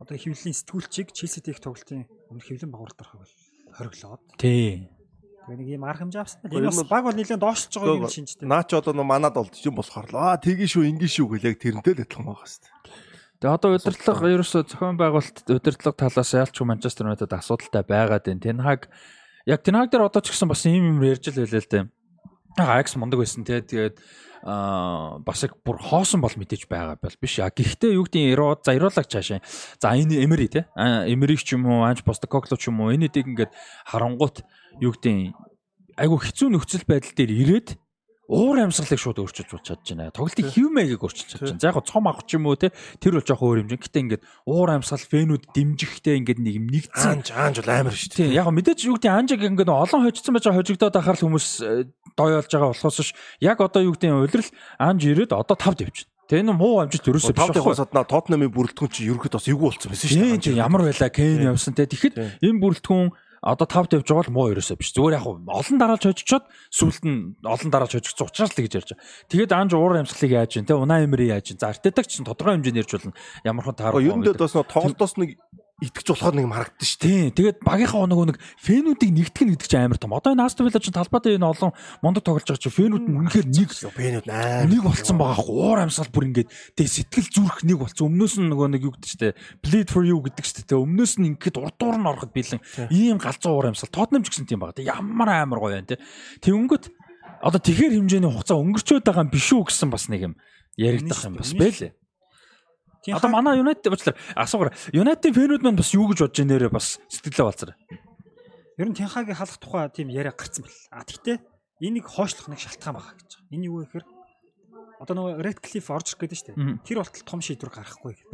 одоо хэвлэлийн сэтгүүлчийг Челси дэх тоглолтын өмнө хэвлэн багвар дарахыг бол хориглоод. тий. Тэгээ нэг юм арга хэмжээ авсан. Ер Энэ бас баг бол нэлээд доошч байгаа юм шинжтэй. Наа ч одоо нөө манад олд юм болохоор л аа тгий шүү ингийн шүү гэл яг тэрнтэй л адилхан байгаа дээ. Тэгээ одоо удирдлага ерөөсөө зохион байгуулалт удирдлага талаас ялч Манчестер Юнайтед асуудалтай байгаад байна. Тэнхаг яг Тэнхаг дээр одоо ч гэсэн бас ийм юм ярьж л байлаа л дээ. Аякс мундаг байсан те тэгээд аа бас яг бүр хоосон бол мэдээж байгаа бол биш. А гэхдээ юу гэдэг Ирод за Ируулагч хаашаа. За энэ Эмери те. Эмериг ч юм уу, Анж Постокогло ч юм уу энэ дэг ингээд харангуут юу гэдэг айгу хэцүү нөхцөл байдал дээр ирээд уур амьсгалыг шууд өөрчилж чадж байна. Тоглолтын хевмэгийг өөрчилж чадж байна. За яг цом авах ч юм уу те тэр бол жоохон өөр хэмжээ. Гэтэ ингээд уур амьсгал фэнүүд дэмжихтэй ингээд нэг юм нэгдсэн. Аанч аанч бол амар шүү дээ. яг мэдээч юу гэдэг анжиг ингээд олон хожицсан байж хожигдоод ахаар л хүмүүс э, дойолж байгаа болохоос ш яг одоо юу гэдэг улирал анж ирээд одоо тавд явж байна. Тэ энэ муу амжилт ерөөсөө биш байхгүй. хосод Тотнамын бүрэлдэхүүн чи ерөөхдөө бас эвгүй болсон байсан шүү дээ. тийм ямар байла Кен явсан те. Тэгэхэд энэ бүрэлдэхүүн одоо тавд явж байгаа бол муу ерөөсөө биш. Зүгээр яг олон дараалж хожичоод сүулт нь олон дараалж хожигдсон учраас л тэгж ярьж байгаа. Тэгээд анж уур амьсгалыг яаж ин те унаа эмри яаж ин. За артетаг ч тодорхой хэмжээнд ярьж болно. Ямар хон таарах. Ер нь дэд бас тоглолтоос нэг итгэж болохоор нэг марагдсан шүү. Тийм. Тэгээд багийнхаа нөгөө нэг фэнүүдийг нэгтгэх нь гэдэг чинь амар том. Одоо энэ Астон Вилла чинь талбайдаа энэ олон мондод тоглож байгаа чинь фэнүүд нь үнэхээр нэг Пенүүд аа. нэг болцсон байгаа хөө уур амьсгал бүр ингээд тэгээ сэтгэл зүрх нэг болцсон. Өмнөөс нь нөгөө нэг юу гэдэг чтэй bleed for you гэдэг чтэй. Өмнөөс нь ингээд урд дуур нь ороход биелэн ийм галзуу уур амьсгал Тотнам ч гэсэн тийм байгаа. Тэг ямар амар гоё юм те. Тэнгөт одоо тэгэхэр хэмжээний хугацаа өнгөрчөөд байгаа юм биш үү гэсэн бас нэг юм яригдах юм бас байлээ. Одоо манай United уучлаар асуугаар United фэнүүд маань бас юу гэж бодож нэрээ бас сэтгэлээ балцар. Ер нь Тинхагийн халах тухай тийм яриа гарцсан бэл. А тэгтээ энийг хойшлох нэг шалтгаан байгаа гэж байгаа. Энэ юу вэ гэхээр одоо нөгөө Red Cliff орж ирэх гэдэг нь шүү дээ. Тэр болтол том шийдвэр гаргахгүй гэх.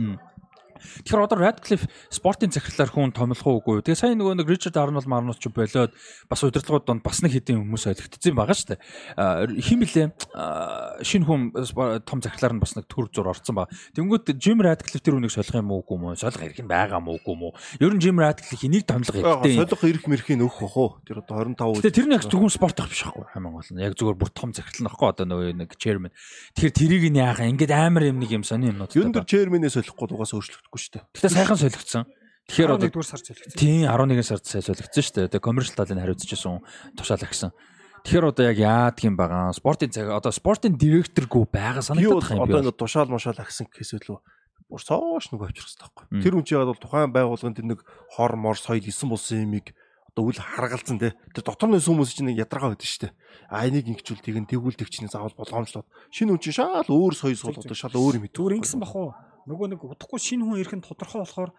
Тэгэхээр одоо Radcliffe спортын захирлаар хүн томилох уугүй. Тэгээ сайн нөгөө нэг Richard Arnold Marnold ч болоод бас удирдлагууд донд бас нэг хэдийн хүмүүс солигдсон байгаа шүү дээ. А, Хин блэ шинэ хүн том захирлаар нь бас нэг төр зур орцсон ба. Тэнгүүт Jim Radcliffe тэр үнийг солих юм уугүй мó? Солих хэрэг нь байгаа мó уугүй мó? Ер нь Jim Radcliffe энийг томилго хэрэгтэй. Солих ирэх мэрхийн өөх бах уу? Тэр одоо 25 Тэгээ тэр нь яг зөвхөн спорт ах биш байхгүй хамгийн гол нь. Яг зүгээр бүр том захирал нөхгүй одоо нөгөө нэг chairman. Тэгэхээр тэрийг нь яахаа ингээд амар юм нэг юм сони юмнууд. Ер нь тэр chairman-ээс солихгүй угаас өөрчлөгдөхгүй шүү дээ. Гэхдээ сайхан солигдсон. Тэгэхээр одоо 11 дугаар сар зөлгсөн. Тийм 11 сард сая солигдсон шүү дээ. Тэгээ commercial талын хариуцчихсан тушаал агсан. Тэгэхээр одоо яг яадаг юм байгаа. Спортын цаг одоо спортын директоргүй байгаа санагдах юм одоо би. ингээд тушаал мушаал агсан гэхээс илүү бүр соош нэг Мм. байхгүй. Тэр хүн чинь бол тухайн байгууллагын тэр нэг хор мор соёл исэн болсон юмыг одоо үл харгалзан те. Тэр дотор нь хүмүүс чинь нэг ядаргаа байдаг шүү дээ. А энийг ингэчүүл тэгэн тэгүүл тэгчний заавал болгоомжлоод шинэ хүн чинь шал өөр соёл одоо шал өөр юм Зүгээр ингэсэн бах уу? Нөгөө нэг удахгүй шинэ хүн ирэх нь тодорхой болохоор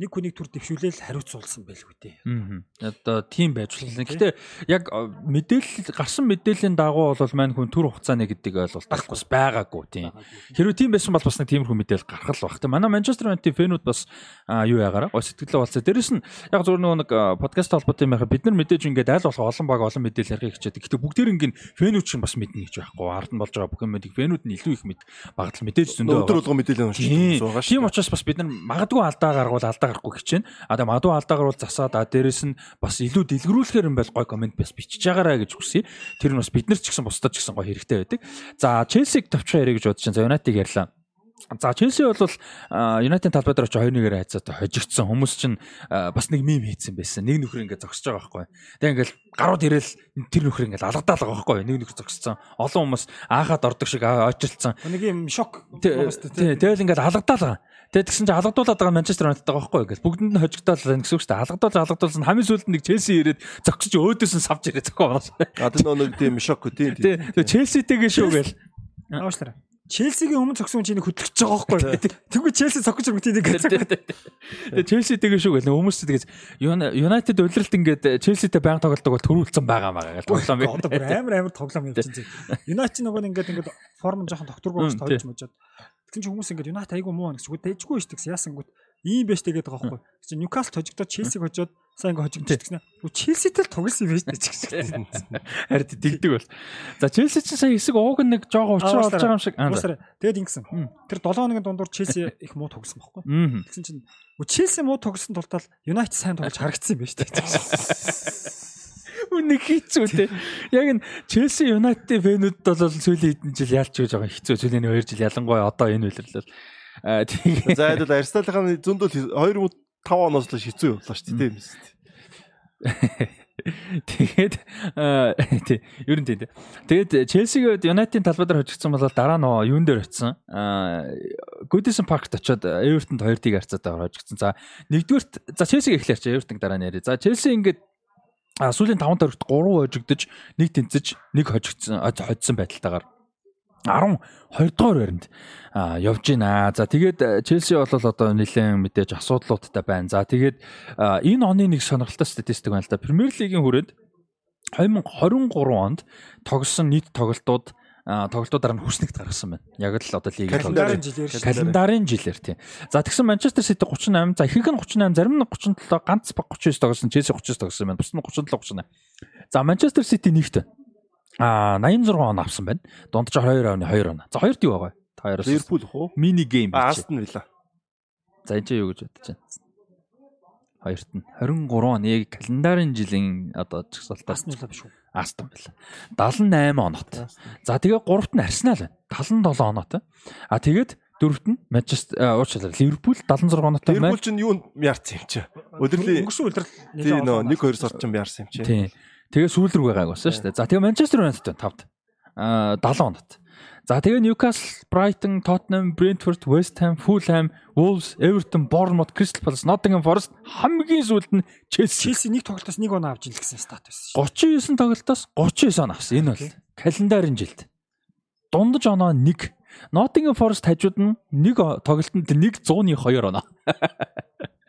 нэг хүнийг түр дэвшүүлээл хариуцуулсан байлгүй дээ. Аа. Одоо тийм байж болно. Гэтэ яг э, мэдээлэл гарсан мэдээллийн дагуу бол мань хүн төр хугацааны гэдэг ойлголт бас байгаагүй тийм. Хэрвээ тийм байсан бол бас нэг тиймэрхүү мэдээлэл гарах л баг. Тэ манай Манчестер Юнайтед фэнүүд бас юу яагаараа гоо сэтгэлээ болцоо. Дээрэс нь яг нөгөө нэг подкаст холбоотой юм байхад бид нар мэдээж ингээд аль болох олон баг олон мэдээлэл ярих хичээдэг. Гэтэ бүгдээр ингээд фэнүүд чинь бас мэднэ гэж байхгүй. Ард нь болж байгаа бүх юм мэдих фэнүүд нь илүү их мэд багтал мэдээж зөндөө. өдөр байгаа. болго мэдээлэл уншиж Тийм байгаа тийм шүү. учраас бас бид нар магадгүй алдаа гаргуул алдаа гарахгүй хичээнэ. А тэгээ магадгүй алдаа гарвал засаад а дээрэс нь бас илүү дэлгэрүүлэхээр юм байл гой комент бас бичиж байгаарай гэж хүсье. Тэр нь бас бид нар ч гэсэн бусдад ч гэсэн гой хэрэгтэй байдаг. За Челсиг товчхон ярих гэж бодож чинь за Юнайтиг ярьлаа. За Челси бол Юнайтед талбай дээр очиж 2-1-ээр хайцаатай хожигдсон хүмүүс чинь бас нэг мим хийцэн байсан. Нэг нөхөр ингээд зогсож байгаа байхгүй. Тэгээ ингээл гарууд ирээл тэр нөхөр ингээд алгадаал байгаа байхгүй. Нэг нөхөр зогссон. Олон хүмүүс аахаад ордог шиг аа, ойчилсан. Нэг юм шок тэгэл ингээд алгадаал байгаа. Тэгээд тэгсэн чинь алгадуулаад байгаа Манчестер Юнайтед байгаа байхгүй гэл бүгдэнд нь хожигдоод байна гэсэн үг шүү дээ. Алгадуулж алгадуулсан хамгийн сүүлд нэг Челси ирээд зогсож өөдөөс нь савж ирээд зохио оноос. А тэр нэг тийм шок тийм Тий, тэгээ Челситэйгээ шүү гэл. Аашлаа. Челсигийн өмнө цогсон чинийг хөтлөж байгаа байхгүй. Тэгвэл Челси цогж ирэх тийм нэг Тэгээ Челситэйгээ шүү гэл хүмүүс тэгээс Юнайтед удиралт ингээд Челситэй баян тоглолтог бол төрүүлсэн байгаа маа гэл тоглоом Одоо бүр амар амар тоглоом явчихсан. Юнайтед нөгөө ингээд ингээд форм жоохон докторгүй болж тойж можоод. Тэгсэн чинь хүмүүс ингээд Юнайтед айгүй муу байна гэж үгүй дэжгүй шүү дээ. Яасан гүт ийм байж тэгээд байгаа байхгүй. Чи Ньюкасл хожигдоод Челсиг хожоод сайн ингээ хожигдчих гэсэн. Үу Челситэй л тоглосон байж тээ ч гэсэн. Харин дигдэг бол. За Челси ч сая хэсэг ууг нэг жоохон уучраа болж байгаа юм шиг. Тэгээд ингэсэн. Тэр 7 хоногийн дундуур Челси их муу тоглосон байхгүй. Тэгсэн чинь Челси муу тоглосон тул тал Юнайтед сайн тоглож харагдсан шүү дээ. Үнэ хийцүү те. Яг н Челси Юнайтед фэнүүд бол сүүлийн хэдэн жил яалч гэж байгаа хэцүү. Сүүлийн 2 жил ялангуяа одоо энэ үйлрэл. Аа тийм. За хэдүүл Арсеналын зөндөл 2 5 оноос л хэцүү явлаа шүү дээ шүү дээ. Тэгээд тий ер нь тий. Тэгээд Челсиг Юнайтед талбай дээр хожигдсан бол дараа нөө юун дээр очисон. Аа Goodison Park-т очиод Everton 2-1 харьцаатай хожигдсан. За нэгдүгürt за Челсиг эхлэрч Everton дараа нь яриа. За Челси ингээд сүүлийн 5 тавигт 3 хожигдож, нэг тэнцэж, нэг хожигдсан хоцсон байдалтайгаар 12 дугаар байранд явж байна. За тэгээд Челси бол одоо нэлээд мэдээж асуудлуудтай байна. За тэгээд энэ оны нэг сонирхолтой статистик байна л да. Премьер лигийн хүрээнд 2023 онд тогсон нийт тоглолтууд тоглолтуудаар нь хүснэгт гаргасан байна. Яг л одоо лигийн календарын жилээр календарын жилээр тийм. За тэгсэн Манчестер Сити 38, за ихэнх нь 38, зарим нь 37, ганц баг 39 тоглосон, Челси 39 тоглосон байна. Бус нь 37, 38. За Манчестер Сити нэгт А 86 он авсан байна. Дундаж 2.2 он. За хоёрт юу байгаа? Та хоёроос Ливерпул хөө? мини гейм А, Астон Вилла. За энэ ч юу гэж бодож байна? Хоёрт нь 23 он яг календарын жилийн одоо чагсалтаас Вилла биш үү? Астон Вилла. 78 онот. За тэгээ гуравт нь Арсенал байна. 77 онот. А тэгээд дөрөвт нь Манчестер уучлаарай Ливерпул 76 оноотой Ливерпул ч юу яарсан юм чи. Өдөрлийн өнгөрсөн үлрэл тий нөө 1 2 сар ч юм яарсан юм чи. Тийм. Тэгээ сүүл рүү гайгуулсан шүү дээ. За тэгээ Манчестер Юнайтед байна 5-д. Аа 70 онот. За тэгээ Ньюкасл, Брайтон, Тоттенхэм, Брентфорд, Вест Хэм, Фулхэм, Wolves, Эвертон, Борнмут, Кристал Палас, Ноттингем Форест хамгийн сүүлд нь Челси. Челси нэг тоглолтоос нэг оноо авч ил гэсэн стат байсан шүү. 39 тоглолтоос 39 он авсан. Энэ бол календарын жилд. Дундаж оноо 1. Ноттингем Форест хажууд нь нэг тоглолтод 1 100-ны 2 оноо.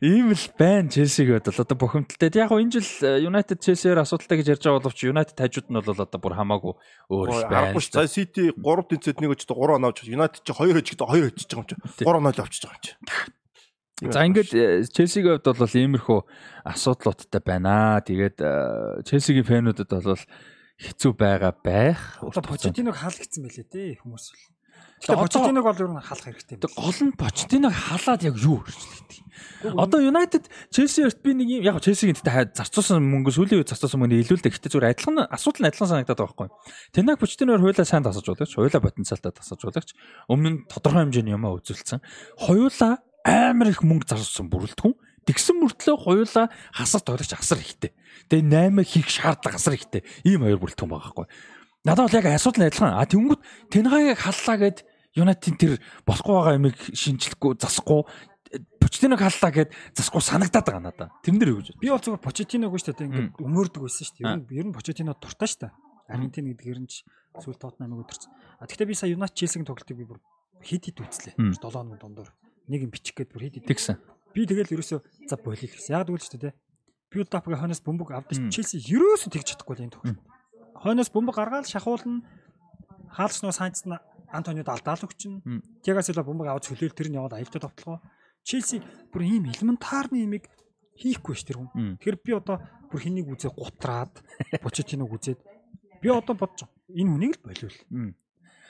Ийм л байна Челсиг бодвол одоо бухимдалтай. Яг гоо энэ жил United Chelsea-ээр асуудалтай гэж ярьж байгаа боловч United хажууд нь бол одоо бүр хамаагүй өөр л байна. Аргагүй City 3 тэнцэд нэг өчтө 3 оноо авч United чи 2 өчтө 2 өчөж байгаа юм чи. 3 оноо л авчиж байгаа юм чи. За ингээд Челсигийн хувьд бол иймэрхүү асуудлуудтай байна. Тэгээд Челсигийн фэнүүдэд бол хэцүү байгаа байх. Одоо Почетиног хаалгцсан байлээ те хүмүүс л. Тэгэхээр Почетиног бол ер нь хаалах хэрэгтэй юм. Тэг гол нь Почетиног халаад яг юу хэрэгжлээ. Одоо United Chelsea өрт би нэг юм яг Chelsea-гийн тэгтээ зарцуулсан мөнгө сүүлийн үед зарцуулсан мөнгө илүүлдэг. Гэхдээ зүгээр адилхан асуудал нь адилхан санагдаад байгаа байхгүй. Тэнэг Почетиноор хуйлаа сайн тасаж улагч, хуйлаа потенциалтай тасаж улагч, өмнө нь тодорхой хэмжээний юмаа үзүүлсэн. Хоёулаа амар их мөнгө зарцуулсан бүрэлдэхүүн. Тэгсэн мөртлөө хоёулаа хасар тоглогч асар ихтэй. Тэгээ 8 хийх шаардлага асар ихтэй. Ийм хоёр бүрэлдэхүүн байгаа байхгүй. Надад бол яг асуудал нь адилхан. А тэнгүүд Тэнгагийг халлаа гэд Юнайтед тэр болохгүй байгаа юмыг шинжлэхгүй засахгүй Почтиног халлаа гэд засахгүй санагдаад байгаа надаа. Тэрэн дээр юу гэж. Би бол зүгээр Почетиног шүү дээ ингээд өмөрдөг байсан шүү дээ. Ер нь ер нь Почетино дуртай шүү дээ. Аргентин гэдэг ер нь ч сүүл Тоттенхамыг өдөрцөн. А тэгтээ би сая Юнайтед Челсигийн тоглолтыг би бүр хит хит үзлээ. 7 хоног дундуур. Нэг юм бичих гээд бүр хит хит. Тэгсэн. Би тэгэл ерөөсөө за болио гэсэн. Яг дүүл шүү дээ. Build up-гийн хойноос бөмбөг авдаж Челси ерөөсөө тэгж чадахгүй л энэ тоглолт. Хойноос бөмбөг гаргаад шахуулна. Хаалцноо сайнцна Антониод алдаал өгчин. Тягаас л бөмбөг аваад хөлөөл тэр нь яваад аюултай тоглоо. Челси бүр ийм элементарны юмыг хийхгүй ш тэр хүн. Тэгэхээр би одоо бүр хэнийг үзээ гутраад Почетиног үзээд би одоо бодож. Энэ хүнийг л болиул.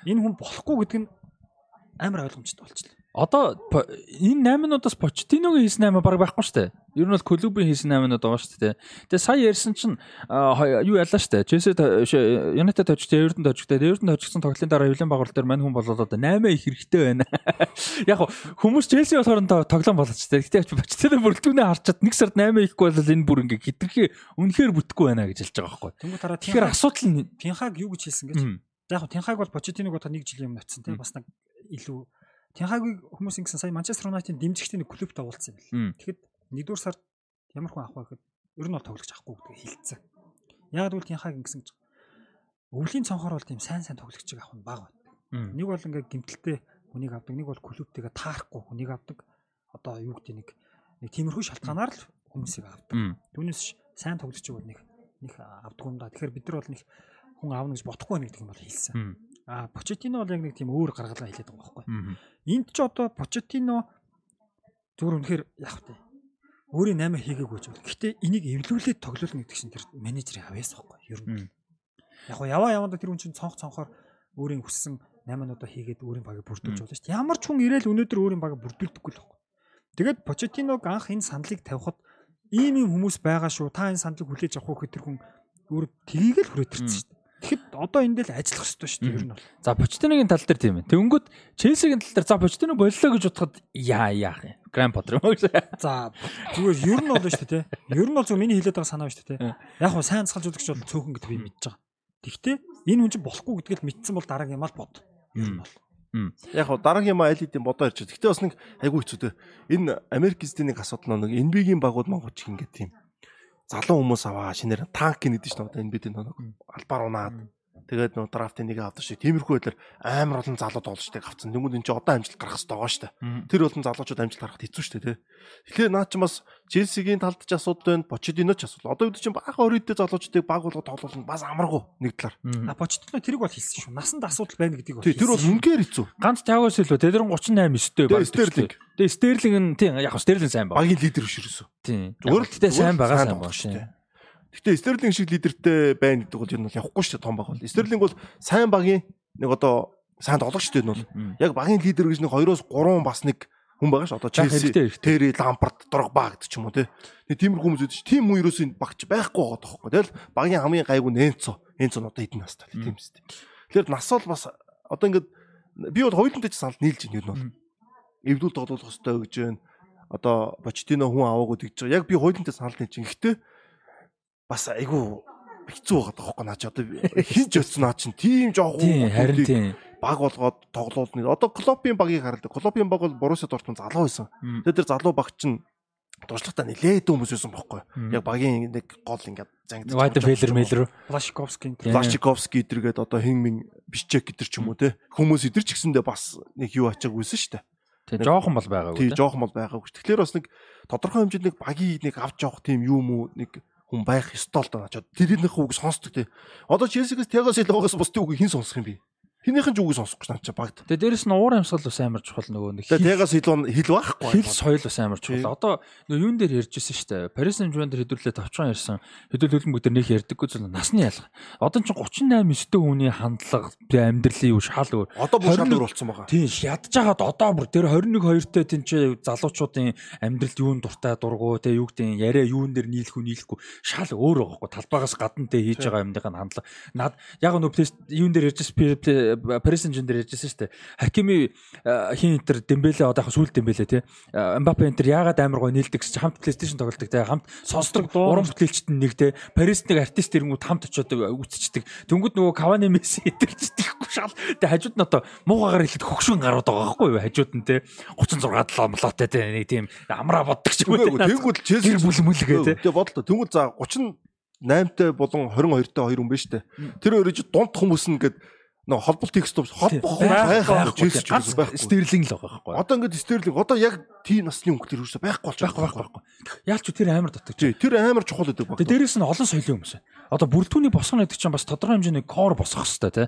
Энэ хүн болохгүй гэдэг нь амар ойлгомжтой болчихлоо. Одоо энэ 8-нуудаас Почтиногийн хийсэн 8 баг байхгүй шүү дээ. Ер нь бол клубын хийсэн 8-нууд байгаа шүү дээ. Тэгээ сая ярьсан чинь юу ялаа шүү дээ. Челси Юнайтед тожигтой, Эвертон тожигтой, Эвертон тожигсон тоглолтын дараа хөвлөн байгуул дээр мань хүн болоод одоо 8 их хэрэгтэй байна. Яг хүмүүс Челси болохоор тоглоом болгоч дээ. Гэтэ Почтино бүрэлдэхүүнээ харчаад нэг сард 8 ихгүй бол энэ бүр ингээ хитрхи үнэхээр бүтэхгүй байна гэж хэлж байгаа байхгүй. Тэнгүү дараа Тэгэхээр асуудал нь Тинхаг юу гэж хэлсэн гэж. Яг Тинхаг бол Почтиног одоо нэг жилийн өмнө очсон тийм бас нэг илүү Тинхагийг хүмүүс ингэсэн сая Манчестер Юнайтед дэмжигчтэй нэг клубт уулзсан юм байна. Тэгэхэд нэгдүгээр сард ямар хүн авах вэ гэхэд ер нь бол тоглож авахгүй гэдгийг хэлсэн. Яг тэгвэл Тинхаг ингэсэн гэж. Өвлийн цонхоор бол тийм сайн сайн тоглогчийг авах нь бага байна. Нэг бол ингээ гимтэлтэй хүнийг авдаг, нэг бол клубтэйгээ таарахгүй хүнийг авдаг. Одоо юу гэдэг нэг нэг тиймэрхүү шалтгаанаар л хүмүүсийг авдаг. Түүнээс сайн тоглогчийг бол нэг нэг авдаг юм да. Тэгэхээр бид нар бол нэг хүн аавна гэж бодохгүй байх гэдэг юм бол хэлсэн. А Почетино бол яг нэг тийм өөр гаргалгаа хэлээд байгаа байхгүй. Энд ч одоо Почетино зүгээр үнэхээр яг тэ өөрийн 8 хийгээгүй ч. Гэхдээ энийг эвлүүлээд тоглоулна гэдэг чинь тэр менежерийн авьяас байхгүй. Ер нь. Яг гоо яваа яванда тэр хүн чинь цонх цонхоор өөрийн хүссэн 8-нуудаа хийгээд өөрийн багийг бүрдүүлж болно шүү дээ. Ямар ч хүн ирээл өнөөдөр өөрийн багийг бүрдүүлдэггүй л байхгүй. Тэгээд Почетиног анх энэ саналыг тавихад ийм юм хүмүүс байгаа шүү. Та энэ саналыг хүлээж авах уу гэхэд тэр хүн өөр тгийг л хүрээд ирсэн шүү дээ. Тэгэхэд одоо энд л ажиллах хэрэгтэй шүү дээ. Ер нь бол. За Почтиногийн тал дээр тийм ээ. Тэнгүүд Челсигийн тал дээр за Почтино боллоо гэж бодоход яа яах юм. Гранд Поттер юм уу гэсэн. За зүгээр ер нь бол шүү дээ. Ер нь бол зөв миний хэлээд байгаа санаа шүү дээ. Яг хөө сайн цалжуулагч бол цөөхөн гэдэг би мэдж байгаа. Тэгвэл энэ хүн чинь болохгүй гэдгийг мэдсэн бол дараагийн юм аа л бод. Ер нь бол. Яг хоо дараагийн юм аль хэдийн бодоо ирч. Гэтэ бас нэг айгүй хэцүү те. Энэ Америк эзний нэг асуудал нэг NB-гийн багууд мангууч ингээд тийм залуу хүмүүс аваа шинээр танк гэдэг чинь одоо NB-ийн нэг албаар унаад тэгээд нөө драфтын нэг авдаг шиг тиймэрхүү байлаар амар олон залууд олжтыг авцсан. Тэнгүүд энэ чинь одоо амжилт гарах хэрэгтэй байгаа шүү дээ. Тэр болон залуучууд амжилт гаргахад хэцүү шүү дээ тий. Тэгэхээр наа чи бас Челсигийн талд ч асуудал байна, Почетино ч асуудал. Одоо үүд чинь бага өрөөдөө залуучуудыг баг болгоод тоглуулна бас амаргүй нэг талаар. А Почтино тэрийг бол хэлсэн шүү. Насанд асуудал байна гэдгийг бол. Тий, тэр бол үнээр хэцүү. Ганц Тагос илүү тэ тэр 38 9-тэй Тэгээ Стерлинг. Тэгээ Стерлинг нь тийм яг Стерлинг сайн баг. Багийн лидер биш ерөөсөө. Тийм. Тэгтээ сайн байгаа сайн баг шүү. Гэтэ Стерлинг шиг лидертэй байна гэдэг бол нь бол явахгүй шүү дээ том баг бол. Стерлинг бол сайн багийн нэг одоо сайн тоглогч дээ энэ бол. Яг багийн лидер гэж нэг 2-оос 3 бас нэг хүн байгаа ш. Одоо Челси. Терри, Лампард, Дрогба гэдэг ч юм уу те. Тэг тиймэр хүмүүс үүдэж тийм хүн ерөөсөө энэ багч байхгүй байгаа тоххой. Тэгэл багийн хамгийн гайгүй Нэнцо. Нэнцо нь одоо хэдэн настай тийм үстэй. Тэгэхээр нас бол бас одоо ингээд би бол хоёулантай ч санал нийлж байна ер нь бол. Эвдүүл тоглох хэрэгтэй гэж байна. Одоо Почтино хүн аваагүй тэгж байгаа. Яг би хоёулантай санал нийлж байна. Гэхдээ бас айгүй хэцүү байгаа тоххой наа чи одоо хинж өссөн наа чин тийм жоох харин тийм. баг болгоод тоглоулна. Одоо Клопын багийг хараад. Клопын баг бол Боруссия Дортмунд залуу байсан. Тэгээд тэр залуу баг чинь туршлагатай нэлээд хүмүүс байсан бохоггүй. Яг багийн нэг гол ингээд зангидж. Вайдер Фейлер Мейлер. Плашковский Тийм. Плашчиковский эдэргээд одоо хин мин бишчек эдэр ч юм уу те. Хүмүүс эдэр ч гэсэндээ бас нэг юу ачааг үйсэн дээ. Тийм жоохон бол байгаа Тий үү. жоохон бол байгаагүй. Тэгэхээр бас нэг тодорхой хэмжээнд нэг багийг нэг авч явах тийм юм уу нэг хүн байх ёстой л даа. Тэрийнх үг сонсдог тий. Одоо Челсигээс Тягас илгоогоос бусдын үг хэн сонсох юм бэ? Хинийхэн ч үгийг сонсох гэж надад багт. Тэгээ дээрэс нь уур амьсгал бас амар чухал нөгөө нэг Тэгээ Тягас илгоо хил байхгүй. хил соёл бас амар чухал. Одоо нөгөө юун дээр ярьжсэн шүү дээ. Paris Saint-Germain дээр хэдүүлээ тавчхан ярьсан. Хэдүүл хөлбөмбөг дээр нэг ярьдаггүй зүйл насны ялгаа. Одоо ч 38 9 хүний хандлага амьдралын юу шал өөр. Одоо бүр шал 21 өөр болсон байгаа. Тийм ядж хагаад одоо бүр тэр 21 2-тэй тийм чи залуучуудын амьдралд юун дуртай дургу те юу гэдэг яриа юун дээр нийлэх үү нийлэхгүй шал өөр байгаа хгүй талбайгаас гадна те хийж байгаа юмдын хандлага над яг плейс юун дээр ярьжсэн Paris Saint-Germain ярьжсэн шүү дээ. Хакими хин интер Дембеле одоо яг сүүл Дембеле те. Мбаппе интер яагаад амар гоо нийлдэг гэж хамт PlayStation тоглолдог те. Хамт сонсдог уран бүтээлчт нь нэг те. Paris нэг артист ирэнгүү хамт очиод үтцдэг Тэнгүүд нөгөө Cavani Messi идэрчдэггүй шал. Тэгээ хажууд нь одоо муугаар хэлээд хөгшин гарууд байгаа байхгүй юу? Хажууд нь те. 36 7 молоотой те. Нэг тийм амраа боддог ч юм уу. Тэнгүүд гэр бүл мүлгээ те. Тэгээ бодлоо. Тэнгүүд за 38-тай болон 22-тай хоёр хүн биш үү? Тэр өөрөө чи дунд хүмүүс нь ингээд нөө холболт текст холбох байхгүй байхгүй. стерлинг л байгаа байхгүй Одоо ингээд Стерлинг одоо яг тийм насны өнгөлөр юусаа байхгүй болж байхгүй байхгүй байхгүй яалч тэр амар Тий, тэр амар чухал гэдэг баг. Тэгээ дээрэс нь олон соёлын хүмүүс. Одоо бүрэлдэхүүний босгоно гэдэг чинь бас тодорхой хэмжээний кор босгох хэрэгтэй тий.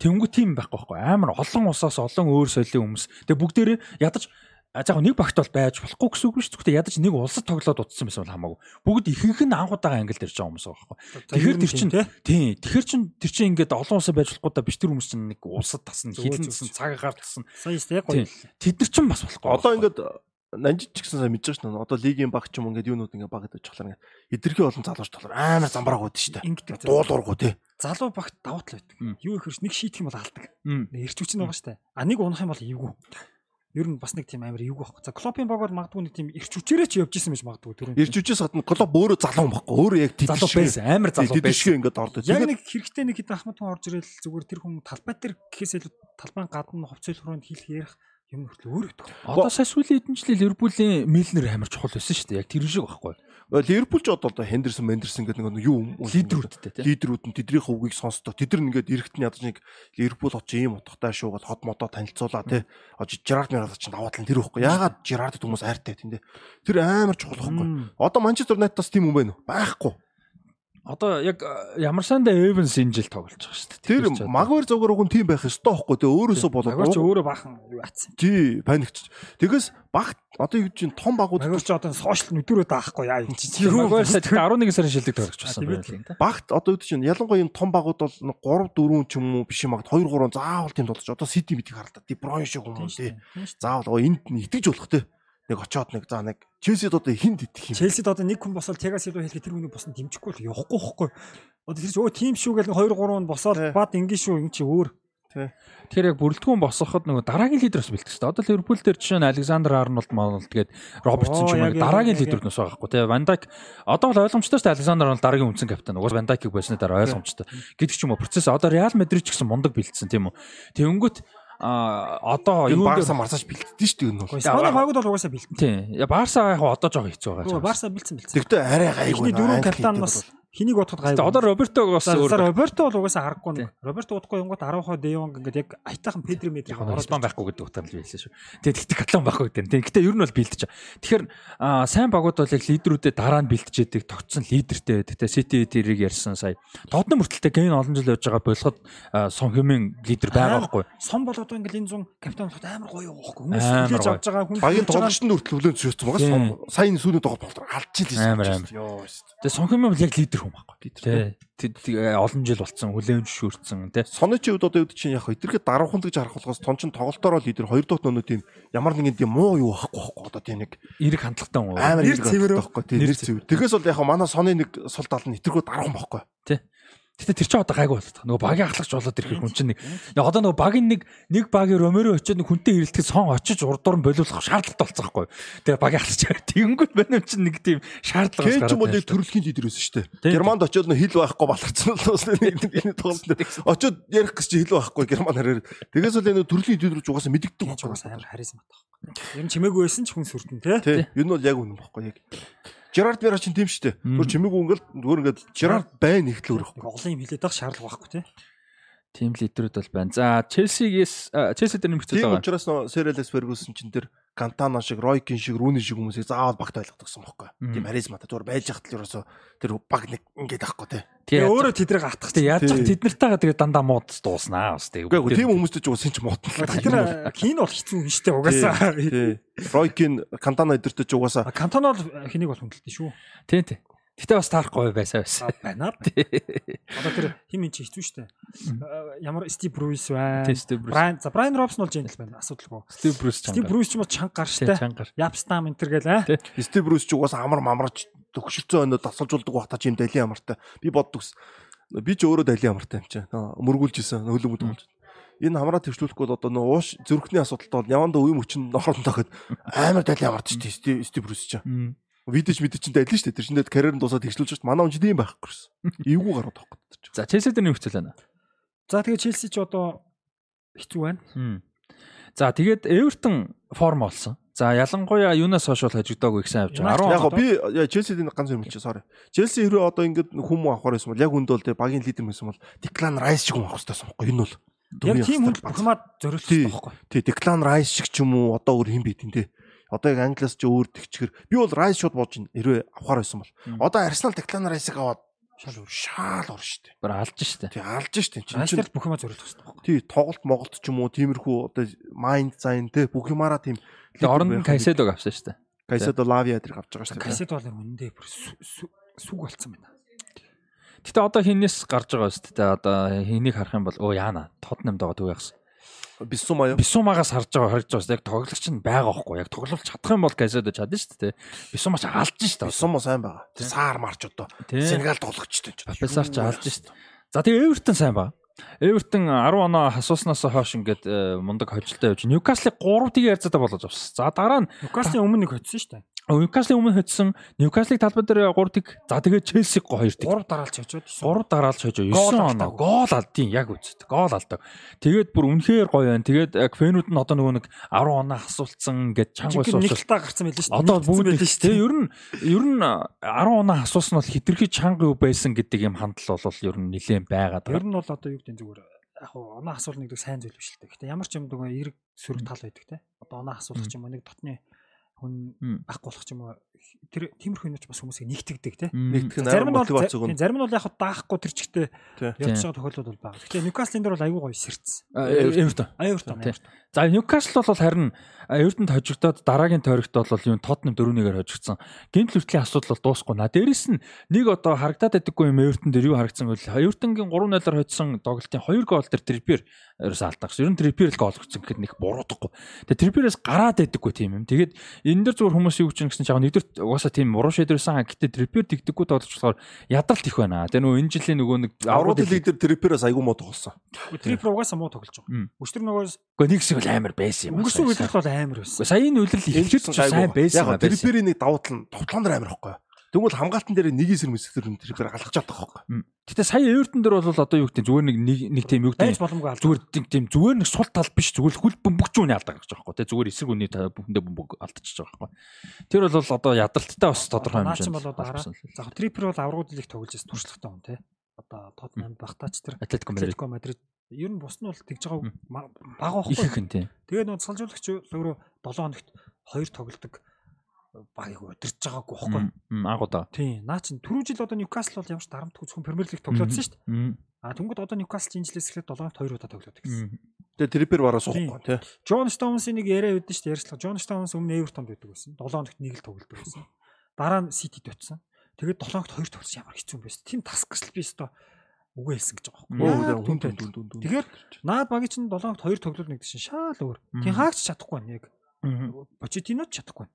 Тэнгүү тийм байхгүй байхгүй амар олон усаас олон өөр соёлын хүмүүс. Тэгээ бүгдээрээ ядаж А яг нэг багт бол байж болохгүй гэсэн үг биш зүгтээ ядаж нэг улсад тоглоод утсан байсан бол хамаагүй. Бүгд ихэнх нь анхудаага ангилд ирж байгаа хүмүүс байгаа байхгүй. Тэгэхээр тэр чинь тий тэгэхээр чин тэр чинь ингээд олон улсад байж болохгүй да биш тэр хүмүүс чинь нэг улсад тасна хилэн тасна цагаагаар тасна. Сая яг гоё. Тэд нар чинь бас болохгүй. Одоо ингээд нанжид ч гэсэн сайн мэдэж шнэ. Одоо лигийн баг ч юм ингээд юунууд ингээд баг гэдэг чухлаар ингээд эдэрхий олон залууч толгоор амар замбрааг ууд штэ. Ингэдэг. Дуулуургуу тий. залуу багт давуу тал байдаг. Юу ихэрч нэг шийдэх юм бол алдаг. Ирч хүч нь байгаа штэ. А нэг унах юм бол эвгүй. Ер нь бас нэг тийм амар эвгүй байхгүй. За клопын баг бол магадгүй нэг тийм ирч хүчээрээ ч явж исэн байж магадгүй тэр. Ирж үжээс гадна клуб өөрөө залуу юм баггүй. Өөрөө яг тэд залуу байсан амар залуу байсан. шиг ингээд ордог. Яг нэг хэрэгтэй нэг хэд ахмад хүн орж ирэл зүгээр тэр хүн талбай дээр гэхээс илүү талбайн гадна хувцас руу хэлэх ярих юм хүртэл өөр өгдөг. Одоо сая сүүлийн хэдэн жилийн Ливерпулийн Милнер амар чухал байсан шүү дээ. Яг тэр шиг байхгүй. Ливерпул ч одоо Хендерсон, Мендерсон гэдэг нэг юу юм. Лидерүүдтэй тий. лидерүүд нь тэднийхээ үгийг сонсдог. Тэд нар ингээд эрэхт нь ядаж нэг Ливерпул очи ийм утгатай шүү гэж хот модоо танилцуулаа тий. Ож Жерард Мерад чинь даваа тал тэр ихгүй. Яагаад Жерард хүмүүс айртай тийм дээ. Тэр амар чухал байхгүй. Одоо Манчестер Юнайтедас тийм юм байна уу? Байхгүй. Одоо яг ямар санда Эвенс энэ жил тоглож байгаа шүү дээ. Тэр магвар зогоор уг нь тийм байх ёстой байхгүй тэгээ өөрөөсөө болоод Магвар ч өөрөө баахан юу атсан. тий паникч. Тэгээс баг одоо юу гэж том багууд Магвар ч одоо сошиал нүдүрөө даахгүй яа юм чи. Тэр Магуайр сая 11 сарын шилдэг тоглож байсан А, байна багт одоо юу чинь ялангуяа юм том багууд бол 3 4 ч юм уу биш юм агт 2 3 заавал тийм тоглож одоо Сити мэдийг харлаа. Ди Бройн шиг хүмүүс тий. Заавал оо энд нь итгэж болох тий. Нэг очоод нэг за нэг Челсид одоо хинд итгэх юм. Челсид одоо нэг хүн босоод Тегас илүү хэлэхэд тэр хүний босод дэмжихгүй л явахгүй байхгүй. Одоо тэр чинь өө тим шүү гэл 2 3 нь босоод бад ингэ шүү ингэ чи өөр. Тэгэхээр яг бүрэлдэхүүн босгоход нөгөө дараагийн лидер бас бэлтгэж дээ. Одоо Ливерпул дээр жишээ нь Александр Арнолд Монолд тэгээд Робертсон ч юм уу дараагийн яг, лидер нус байхгүй тий. Ван Дайк одоо бол ойлгомжтой шүү Александр Арнолд дараагийн үндсэн капитан. Угаас Ван Дайкийг байсны дараа ойлгомжтой. Гэдэг ч юм уу процесс одоо Реал Мадрид ч гэсэн мундаг бэлдсэн тийм үү. Тэнгүүт одоо юун Барса марсаж бэлддэж шүү дээ энэ бол. Испани хойгод бол угаасаа бэлтэн. тий. Я Барса яг одоо жоо хэцүү байгаа. Барса бэлтсэн бэлтсэн. Тэгтээ арай гайгүй. Дөрөв капитан бас хэнийг бодоход гайгүй. Одоо Робертог бас өөр Роберто бол угаасаа харахгүй нэг. Роберто удахгүй юмгот 10 хоо Деонг ингээд яг айтайхан Педри нь Испан байхгүй гэдэг утгаар л байлаа шүү. Тэгээ тэгтээ Каталон байхгүй гэдэг. Тэгээ гэтээ ер нь бол бэлдэж. Тэгэхээр аа, сайн багууд бол яг лидерүүдэд дараа нь бэлдэж яадаг тогтсон лидертэй байдаг. Тэгээ Сити тэрийг ярьсан сая. Тотнам хүртэлтэй гейн олон жил явж байгаа болоход Сон Хэмийн лидер байгаа байхгүй. Сон бол одоо ингээд энэ зун капитан болоход амар гоё байхгүй. Хүмүүс хүлээж авч байгаа хүн Багийн байгаа- тоглогчдын хүртэл хүлэн зөвшөөрсөн байгаа. Сон- Сайн сүүлийн тоглолт болтор алдчихил Амар, амар. Йоо. шүү дээ. Тэгээ Сон Хэмийн бол яг лидер хүн байхгүй. Тий. Тэг- олон жил болцсон хүлээн зөвшөөрсөн тий. Соны чи үед одоо юу чинь яг эдгэрхэд даруухан гэж харах болгоос тон чин тоглолтоор л лидер хоёр дахь нөө тийм ямар нэгэн тийм муу юу байхгүй байхгүй одоо тийм нэг Эрэг хандлагатай хүн. амар Нэр хэрэг цэвэр байхгүй тийм нэр цэвэр. Тэгээс бол яг манай соны нэг сул тал нь эдгэрхүү даруухан байхгүй. Гэтэ тэр чинь одоо гайгүй байгаа. Нөгөө багийн ахлагч болоод ирэх хүн чинь нэг яг одоо нөгөө багийн нэг нэг багийн Ромеро очиод нэг хүнтэй ирэлтгэж сон очиж урдуур нь болиулах шаардлагатай болсон байхгүй. Тэгээ багийн ахлагч тэгэнгүүт байна чинь нэг тийм шаардлага гараад юм бол байна яг шүү дээ. төрөлхийн лидер байсан шүү дээ. Германд очиод нөө хил байхгүй баларцсан л бас нэг энэ тоглолт. Очиод ярих гэж чи хил байхгүй герман хараар. Тэгээс бол энэ төрөлхийн лидер ч угаасаа мэддэг Энд ч байхгүй. угаасаа амар харизма таахгүй. Ер нь чимээгүй байсан ч хүн сүрдэн тий. Тий. Энэ бол яг үнэн байхгүй яг. Жерард Мера чинь тийм шүү дээ. Түр чимээгүй ингээл зүгээр ингээд Жерард байна ихтэл олон юм хилээд байх шаардлага байхгүй тий. Тим лидерүүд бол байна. За Челсигээс Челси дээр нэмэгдэж Тийм байгаа. учраас нөө Сэрэлэс Фергюсон чинь тэр Кантана шиг, Ройкин шиг, Рүүни шиг хүмүүсийг заавал багт ойлгодогсон байхгүй. Мм. Тийм харизматай зүгээр байж хатал ерөөсө тэр баг нэг ингээд ахгүй тий. Тэгээ өөрөө тэдрэг атах тэгээ яаж ч тэднэртэйгээ тэгээ дандаа мууд дууснаа бас тэгээ. Үгүй тийм хүмүүстэй ч уусаа ч муутна. Тэд нар хин бол юм штэ угаасаа. Тий. Ройкин Кантана эдэртэй ч угаасаа Кантон бол хэнийг бол хүндэлдэг шүү. Тий, тий. Гэтэ бас таарахгүй байсаа байсан. Байна. Одоо тэр хим эн чи хэцүү штэ. Ямар Стив Брюс байна. Стив. Брайан за Брайан Робсон бол жинл байна. Асуудалгүй. Стив Брюс Стив чанга. Брюс ч юм уу чанга гар штэ. Япстам энэ төр гээл аа. Тий. Стив Брюс ч угаасаа амар мамарч төгшөлцөө өнөө тасалжуулдаг багтаа чи юм далийн амартай. Би боддогс. Би ч өөрөө далийн амартай юм чи. Мөргүүлж исэн хөлөө мэд болж. Энэ хамраа төвчлүүлэхгүй бол одоо нөө ууш зүрхний асуудалтай бол яванда үе мөчн орондоо гэхэд амар далийн амарч Стив Стив Брюс ч. Видэж мэдээ чинь далийн шүү дээ. Тэр чинь карьер нь дуусаад тэгшлүүлж байна. Манай хүн чинь тийм байхгүй гэсэн. Эвгүй гарууд чинь. За Челси дээр нэмэгдэж байна. За тэгээ Челси ч одоо хэцүү байна. За тэгээд Эвертон форм олсон. За ялангуяа юунаас хойш бол хожигдоогүй их сайн явж байгаа. 10 Яг гоо би Челсид энэ ганц юм чи sorry. Челси хэрвээ одоо ингээд хүмүүс авахаар байсан бол яг үндэ бол тэг багийн лидер байсан бол Declan Rice шиг авах хэрэгтэй байхгүй энэ бол. Яг тийм хүн бухимад хэрэгтэй байхгүй. Тий, Declan Rice шиг ч юм уу одоо өөр хин бит энэ. Одоо яг Англиас ч өөр тэгчгэр би бол Rice шууд бууж ин хэрвээ авахаар байсан бол. Одоо Arsenal Declan Rice-ыг аваад шал өөр шаал ор штэ. Бүр алж штэ. Тий, алж штэ. Чин Райстерт бухимад зориулах хэрэгтэй байхгүй. тий, тоглолт моголт ч юм уу тиймэрхүү одоо mind sign те бүх юмараа тийм Тэгээ оронд Кайседог авсан штэ. Кайседо Лавиа дэрэг авч байгаа штэ. Кассет бол үнэндээ бүр сү- сү- сүг болцсон байна. Гэтэ одоо хинээс гарч байгаа дээ. Одоо хэнийг харах юм бол өө яана. Тотнамд байгаа төв ягс. Бисумаа юу? Бисумагаас харж байгаа харж байгаа. Яг тоглогч нь байгаа байхгүй. Яг тоглолт чадах юм бол Кайседо чадна шүү дээ. Бисумаач алж шүү дээ. Бисумаа сайн байгаа. Саар марч одоо. Сенегал тоглогчтой ч. Папесар ч алж шүү дээ. За тэгээ Эвертон сайн ба. Эвертон 10 оноо хасууснаас хойш ингээд э, мундаг хожилтой явж Ньюкаслыг 3 тийг ярцаатай болгож авсан. За дараа нь Ньюкаслын өмнө нэг хоцсон шүү дээ. Ньюкаслын өмнө хоцсон Ньюкаслыг талбай дээр 3 тийг. За тэгээ Челсиг 2 тийг. 3 дараалж очоод 3 дараалж хожоо 9 Гол оноо гол алдیں۔ Яг үст. Гол алдаг. Тэгээд бүр үнэхээр гоё байна. Тэгээд яг фэнүүд нь одоо нөгөө нэг 10 оноо хасуулсан гэд чанга Жинхэнэ байсан нэг талтаа гарцсан байлээ шүү дээ. Одоо бүгд л тийм ер нь ер нь 10 оноо асуусан бол хитрхи чанга юу байсан гэдэг юм хандлал бол ер нь нэлээд байгаад Ер байгаа. нь бол одоо юу гэдэг зүгээр яг хуу оноо асуул нэгдэг сайн зүйл биш л дээ. Гэтэ ямар ч юм дөгөө эрг сөрөг тал байдаг те. Одоо оноо асуулах юм нэг дотны хүн байхгүй болох ч юм уу тэр тиймэрхүү юмч бас хүмүүсийг нэгтгэдэг тий. Нэгтгэх нь Зарим нь бол мотивац өгнө. зарим нь бол яг хаа даахгүй тэр чигтээ байгаа тохиолдол бол байгаа. Тэгэхээр Ньюкаслын дээр бол айгүй гоё сэрцсэн. Эвертон. Тий. За Ньюкасл бол харин Эвертонд хожигдоод дараагийн тойрогт бол юу Тотнем 4-1-ээр хожигдсон. Гэмт хүртлийн асуудал бол дуусахгүй наа. Дээрэс нь нэг одоо харагдаад байдаггүй юм Эвертон дээр юу харагдсан гэвэл Эвертонгийн 3-0-аар хоцсон тоглолтын 2 гол дээр Триппер ерөөс алдагс. Ер нь Триппер л гол өгсөн гэхэд нэг буруудахгүй. Тэгээ Трипперээс гараад байдаггүй тийм юм. Тэгээд энэ дэр зүгээр хүмүүс юу гэж гэсэн чинь яг нэгдүгээр угаасаа тийм уруу шийдвэрсэн гэхдээ Триппер тэгдэггүй тоглож болохоор ядралт их байна. Тэгээ нөгөө энэ жилийн нөгөө нэг Аврал лиг дээр Трипперээс айгүй муу тоглосон. Трипер угаасаа муу тоглож байгаа. Өчтөр нөгөө Гэхдээ нэг хэсэг бол амар байсан юм. өнгөрсөн үйлрэл бол амар байсан. Сая энэ үйлрэл ч сайн байсан Яг байна. Трипперийн нэг давуу тал нь товтлон дээр амар ихгүй. Тэгвэл хамгаалтан дээр нэг эсрэг мэсгэр нь Триппер галгаж чадах байхгүй. Гэтэ сая Эвертон дээр бол одоо юу гэдэг зүгээр нэг нэг тийм юу гэдэг зүгээр тийм тийм зүгээр нэг сул тал биш зүгээр хүл бөмбөгчүүний алдаг гэж байгаа байхгүй тий зүгээр эсрэг үний бүхэндээ бөмбөг алдчихж байгаа байхгүй тэр бол одоо ядралттай бас тодорхой одоо хараа. За Трипер бол аврагууд лиг тоглож байсан туршлагатай хүн тий. Одоо Тотнам багтаач тэр Атлетико Мадрид ер нь бус нь бол тэгж байгаа бага их байхгүй. их юм тий Тэгээ нөгөө салжуулагч өөрөө 7 хоногт 2 тоглодог багийг удирж байгаагүй байхгүй. агуудаа Тийм. Наа чин түрүү жил одоо Ньюкасл бол ямар ч дарамт хүчгүй Премьер лиг тоглоодсон шүү дээ. А тэнгууд одоо Ньюкасл энэ жилээс эхлээд 7 хоногт 2 удаа тоглоод гэсэн. Тэгээ Триппер бараа суухгүй тий. Джон Стоунсын нэг яриа үүдэн шүү дээ ярьцлага. Джон Стоунс өмнө Эвертонд байдаг байсан. 7 хоногт нэг л тоглодог байсан. Дараа нь Ситид очсон. Тэгээд 7 хоногт 2 тоглосон ямар хэцүү юм бэ? Тим тасгасл би өстө үгүй хэлсэн гэж байгаа байхгүй. Тэгэхээр наад багийн чинь 7 хоногт 2 тоглолт нэгдэж шин шаал өөр. Тийм хаагч чадахгүй яг. Почетино ч чадахгүй.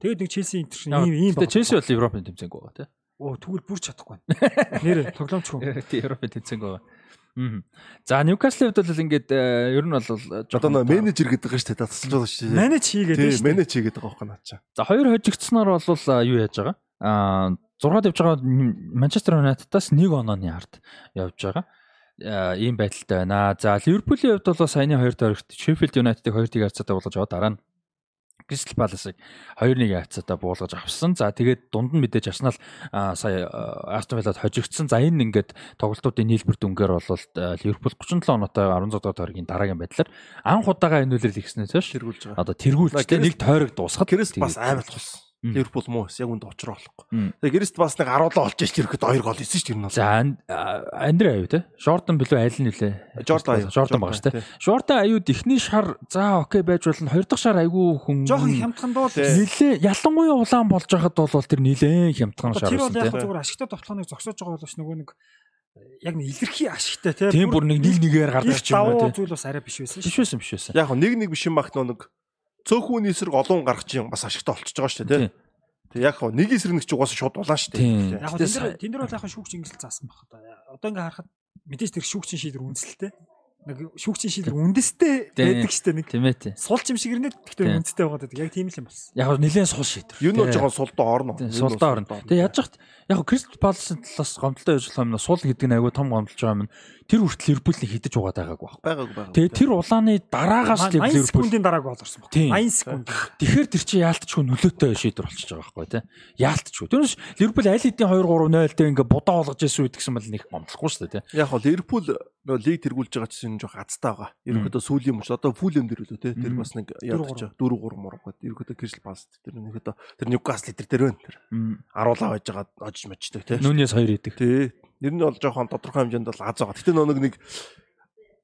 Тэгээд нэг Челси интер шин ийм ийм Тэгээ Челси бол Европын тэмцээнг байгаа тий Оо тэгвэл бүр чадахгүй. Нэр тоглоомч хүн. тий Европын тэмцээнг байгаа. За Ньюкаслын хувьд бол ингээд э, ер нь бол Одоо нөө менежер гэдэг байгаа шүү дээ. Тасалж байгаа шүү дээ. Манаж хийгээд шүү дээ. менеж хийгээд байгаа байхгүй наа чаа. За хоёр хожигдсноор бол а, юу яаж байгаа? Аа 6-д явж байгаа Манчестер Юнайтедаас 1 онооны ард явж байгаа. Аа, ийм байдалтай байна. За Ливерпулийн хувьд бол саяны 2 тойрогт Шеффилд Юнайтедыг 2-1 хацаатай болгож аваад дараа нь Кристал Паласыг 2-1 хацаатай буулгаж авсан. За тэгээд дунд нь мэдээж аа, сая Астон Виллад хожигдсон. За энэ ингээд тоглолтуудын нийлбэр дүнгээр бол Ливерпул 37 оноотой 16 дугаар тойргийн дараагийн байдлаар анх удаага энэ үйлрэл ихснээс хойш Тэргүүлж байгаа. одоо тэргүүлжтэй нэг тойрог дуусгаад Крест бас тэгээд- амар тулсан. Ливерпул муу эс яг үнд очроо болохгүй. Тэгээ Крест бас нэг 10 лоо олж ич ирэхэд 2 гол хийсэн шүү дээ. Тэр нь. За Андре аюу те. Шортон билүү айл нь үлээ. Жордан аюу. Шортон байгаа шүү те. Шортон аюуд ихний шар за окей байж болно. Хоёр дахь шар айгүй хүн. Жохон хямдхан дуу л нилээ ялангуяа улаан болж байхад бол тэр нилээ хямдхан шар Тэр бол байсан яг те. зүгээр ашигтай товтлооныг зогсоож байгаа боловч нөгөө нэг яг нэг илэрхий ашигтай тий. Тийм бүр нэг нил нэгээр гардаг ч юм уу те. зүйл бас арай биш байсан Биш байсан биш байсан. Яг нэг нэг биш юм бах нэг цөөхөн эсрэг олон гарах чинь бас ашигтай болчихж байгаа шүү дээ. Тийм. Тэг яг хөө нэг эсрэг нэг ч угаасаа шууд улаан шүү дээ. Яг Гэтэ тэн дээр са- тэн дээр бол яг шүүгч ингэсэл заасан баг одоо. Одоо ингээ харахад мэдээж тэр шүүгчийн шийдвэр үндэслэлтэй. Нэг шүүгчийн шийдвэр үндэстэй байдаг штэ нэг Тийм ээ тий. сул юм шиг ирнэ гэхдээ үндэстэй байгаа гэдэг. Яг тийм л юм болсон. Яг нь нилээ сул шийдвэр. Юу Тий. жоохон сулдоо орно. Сулдаа орно. Тэгээ яаж яхад яг Кристал Паласын талаас гомдолтой байж болох юм сул гэдэг нь айгүй том гомдолж байгаа юм. Тэр хүртэл Ливерпулийг хидэж угаад байгаагүй баг. байгааг байгааг. Тэгээ тэр улааны дараагаас л 80 Ливерпул секундын дараа гол орсон баг. Тийм. 80 секунд. Тэгэхээр тэр чинь яалтчгүй нөлөөтэй шийдвэр болчихж байгаа байхгүй тий. Яалтчгүй. Тэрнээс Ливерпул аль хэдийн 2 3 0 тэй ингээ будаа болгож ирсэн үед гэсэн бол нэг гомдлохгүй шүү дээ тий. Яг хөө Ливерпул нөө лиг тэргүүлж байгаа чинь жоох азтай байгаа. Ерөнхийдөө сүүлийн мөч одоо фулэм дэр үлээ те. Тэр бас нэг ядаж 4 3 мураг гээд ерөнхийдөө Кристал Палас тэр ерөнхийдөө тэр Ньюкасл тэр дээр байна тэр. Аруулаа байж байгаа ожиж мочтой те. Нүнээс хоёр идэг. Тий. Ер нь бол жоохон тодорхой хэмжээнд бол аз байгаа. Гэтэ нөө нэг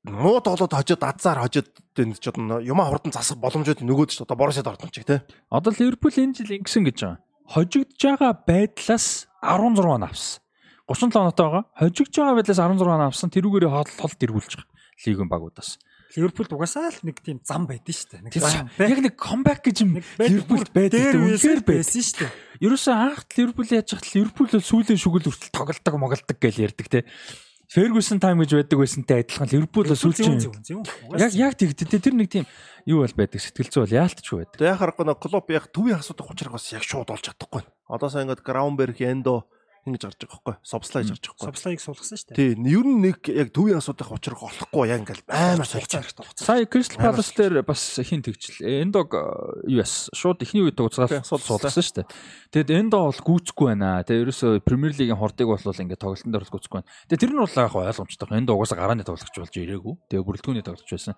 муу тоглоод хожоод азар хожоод энэ ч одоо юмаа хурдан засах боломжууд нөгөөд ч одоо Борусад ордон чиг те. Одоо Ливерпул энэ жил ингэсэн гэж байгаа. Хожигдж байгаа байдлаас 16 он авсан. 37 оноотой байгаа. Хожигдж байгаа байдлаас 16 он авсан. Тэрүүгээрээ хол хол дэргүүлж байгаа. Лигийн багуудаас. Ливерпул угаасаа л нэг тийм зам байдсан шүү дээ. Нэг яг нэг comeback гэж юм Нэг байдаг, Үнэхээр байсан шүү дээ. Ерөөсөө анх Ливерпул яаж хат Ливерпул бол сүүлийн шүгэл хүртэл тоглолдог моголдог гэж ярьдаг те. Ferguson time гэж байдаг байсантай адилхан Ливерпул бол сүүлчийн яг яг тэгдэ те. тэр нэг тийм юу бол байдаг сэтгэл зүй бол яалтчгүй байдаг. Яг харахгүй нэг клуб яг төвийн асуудаг учраас бас яг шууд олж чадахгүй. Одоо сая ингээд Граунберг, Эндо ингэж гарч байгаа байхгүй. Собслай гэж гарч байгаа байхгүй. Собслайг суулгасан шүү дээ. Тий, ер нь нэг яг төвийн асуудах учрыг олохгүй яг ингээл амар солилцоо. хэрэгтэй хугацаа. Сая Crystal Palace дээр бас хин тэгжл. Эндог юу яс шууд ихний үед Тий, уцгаад суулгасан. шүү дээ. Тэгэд Эндо бол гүйцэхгүй байна. Тэгээ ерөөсө Premier League-ийн хордыг бол ингээд тоглолтын дээр гүйцэхгүй байна. Тэгээ тэр нь бол яг ойлгомжтой. Эндо угаасаа гарааны тоглогч болж ирээгүй. Тэгээ бүрэлдэхүүний тоглогч байсан.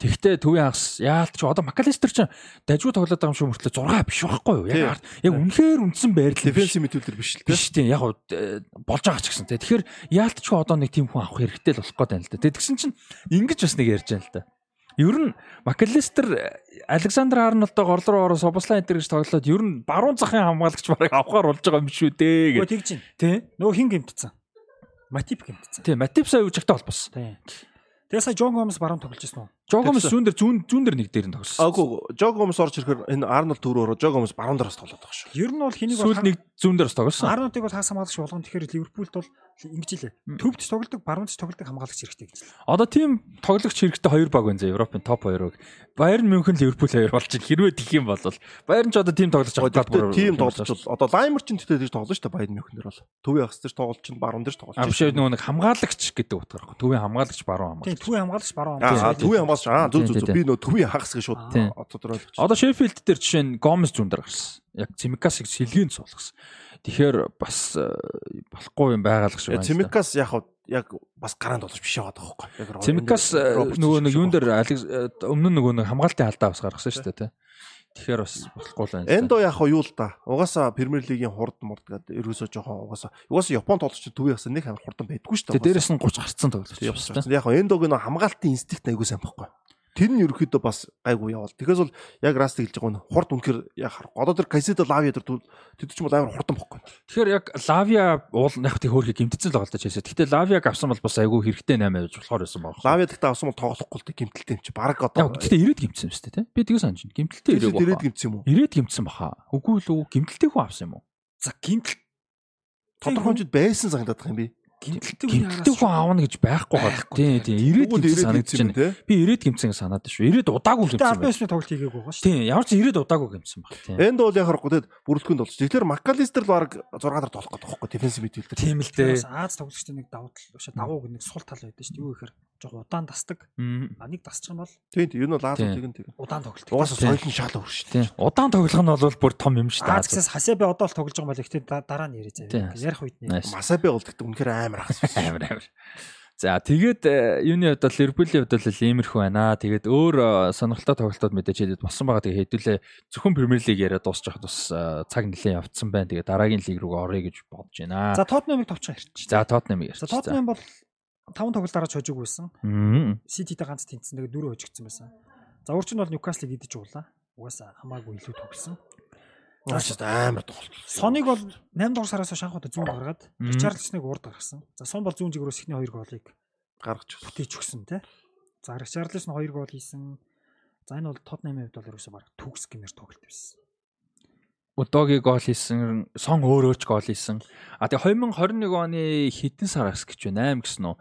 Тэгтээ төвийн хагас яалт ч одоо Макалистер ч дажгүй тоглоод байгаа юм шиг мөртлөө 6 биш байхгүй юу? Яг яг үнэхээр үндсэн байрлал. Дефенсив мэдүүлэлтэр биш л тий. биш тийм яг гоо болж байгаа ч гэсэн тийм. Тэгэхээр яалтчгүй одоо нэг тийм хүн авах хэрэгтэй л болох гээд байна л да. Тэгсэн чинь ингэж бас нэг ярьж байна л да. Ер нь Макалистер Александр Арнолдоо гол руу ороо Собослай энэ гэж тоглоод ер нь баруун захын хамгаалагч барыг авахаар болж байгаа юм шүү дээ гэх. тэгж чинь. Тий. Нөгөө хин гэмтсэн. Матип гэмтсэн. Тий, Матип сая үжигтэй холбосон. Тийм. Тэгээ сая Жон Гомес баруун тоглож байсан уу? Жогомс зүүн дээр зүүн зүүн дээр нэг дээр нь тоглосон. Агуу Жог Гомс орж ирэхээр энэ Арнольд төрөөрөө Жог Гомс баруун дээрээс тоглоод байгаа шүү. Ер нь бол хэнийг Сүүл нэг зүүн дээрс тоглосон. Арнуудыг бол хаасан хамгаалагч болгоно. Тэгэхээр Ливерпулд бол ингэж илээ. Төвд тоглодог, баруунд тоглодог хамгаалагч хэрэгтэй гэж. Одоо тийм тоглогч хэрэгтэй хоёр баг байна за Европын топ 2-ыг. Bayern Мюнхен Ливерпул хоёр болж чинь хэрвээ тих юм бол Bayern ч одоо тийм тоглож байгаа Одоо тийм тоглож бол одоо Лаймер ч тэгтээ тэгж тоглож шүү дээ Байд Мюнхен дээр бол. Төвийн хагас дээр тоглож чинь баруун дээр тоглож. А биш нөгөө нэг хамгаалагч гэдэг утгаар. Төвийн хамгаалагч баруун Тийм, хамгаалагч. төвийн хамгаалагч баруун Аа хамгаалагч. Хамгаас аа зүг зүг би нөө төвийн хагас гэж шууд Тийм. одоо Sheffield дээр жишээ нь Gomez зүүн дээр гарсан. Яг Цимикасыг сэлгийн суулгасан. Тэгэхээр бас э, болохгүй юм байгаалах шиг байна. Цимикас яг яг бас гараанд болж биш яваад байгаа байхгүй. Цимикас э, нөгөө нэг юун дээр э, өмнө нөгөө нэг хамгаалтын алдаа бас гаргасан шүү дээ тий. Тэгэхээр бас болохгүй л байна. Эндо яг юу л да. Угаасаа Премьер лигийн хурд мурд гэдэг ерөөсөө жоохон угаасаа угаасаа Япон тоглогч төвийн хагас нэг амар хурдан байдгүй шүү дээ. Тэгээ дээрэс нь 30 гарцсан байна. байна. Яг Эндог нөө хамгаалтын инстинкт айгуу сайн байхгүй. Тэр нь ерөөхдөө бас гайгүй явал. Тэгээс бол яг Раст хэлж байгаа нь хурд үнэхэр яг харах. Одоо тэр Кайседо Лави дээр тэд ч юм бол амар хурдан бохгүй. Тэгэхээр яг Лавиа уул яг тий хөөрхий гимтцэл байгаа л чээсээ. Гэтэ Лавиаг авсан бол бас айгүй хэрэгтэй 8 байж болохоор байсан баг. Лави гэхдээ авсан бол тоглохгүй л тэг гимтэлтэй юм чи. Яг одоо гэтэ ирээд гимтсэн юм шүү дээ тий. Би тийг санаж байна. Гимтэлтэй ирээд ирээд ирээд гимтсэн юм уу? Ирээд гимтсэн баха. Үгүй л үү? Гимтэлтэй хүн авсан юм уу? За гимтэл Тодорхой хэмжээд байсан санагдаад байгаа юм би. Гимтэлтэй хүн аавна гэж байхгүй гол. Тийм тийм. Ирээд гимтсэн санагдаж байна. Би ирээд гимтсэн санаад шүү. Ирээд удаагүй гимтсэн байна. ёсны тоглолт хийгээгүй байгаа шүү. Тийм. Ямар ч ирээд удаагүй гимтсэн баг. Тийм. Энд бол яг харахгүй тэгэд бүрэлдэхүүн болж. Тэгэхээр Макалистер л баг 6 дараа тоглох гэдэг байхгүй дефенсив мидфилдер. Тийм л дээ. Аз тоглогчтой нэг давуу тал давуу нэг сул тал байдаг шүү. Юу гэхээр жоо удаан тасдаг. А нэг тасчих юм бол Тийм тийм. Нь Лазо Тийм. тэгэн тэг. удаан тоглолт. Угаасаа Тийм. соёлын шал өөр шүү Тийм. Удаан тоглох нь бол бүр том юм шүү дээ. Аз гэсээс хасаа би одоо л тоглож байгаа юм бол ихтэй дараа нь яриа заяа. Ярих үед. Nice. Масабе бол тэгтээ үнэхээр амар хас. Амар амар. За тэгээд э, юуны хувьд бол Ливерпулийн хувьд бол иймэрхүү байна. Тэгээд өөр э, сонирхолтой тоглолтууд мэдээж хэдэд болсон байгаа. Тэгээд хэдүүлээ зөвхөн Премьер Лиг яриа дуусчихад бас э, цаг нэлээд явцсан байна. Тэгээд дараагийн лиг рүү оръё гэж бодож байна. За Тотнамыг товчхон ярьчих. За Тоттенхэмийг ярьчих. За Тотнам бол 5 тоглолт дараач хожиг байсан. Сититэй ганц тэнцсэн. Тэгээд дөрөв хожигдсан байсан. За өөрчн бол Ньюкаслыг идэж уулаа. Угаасаа хамаагүй илүү тоглосон. Аач амар тоглолт. Соныг бол 8 дугаар сараас хойш анхудаа зүүн гаргаад Мгм. Ричарлисныг урд гаргасан. За Сон бол зүүн жигрөөс ихний 2 голыг гаргаж өгсөн. бүтээч өгсөн тий. За Ричарлисон 2 гол хийсэн. За энэ бол Тотнамын хувьд бол ерөөсөө баг төгс гэмээр тоглолт байсан. Удоги гол хийсэн, сон өөрөө ч гол хийсэн. А тэгээ 2021 оны хэдэн сараас гэж вэ? 8 гэсэн үү?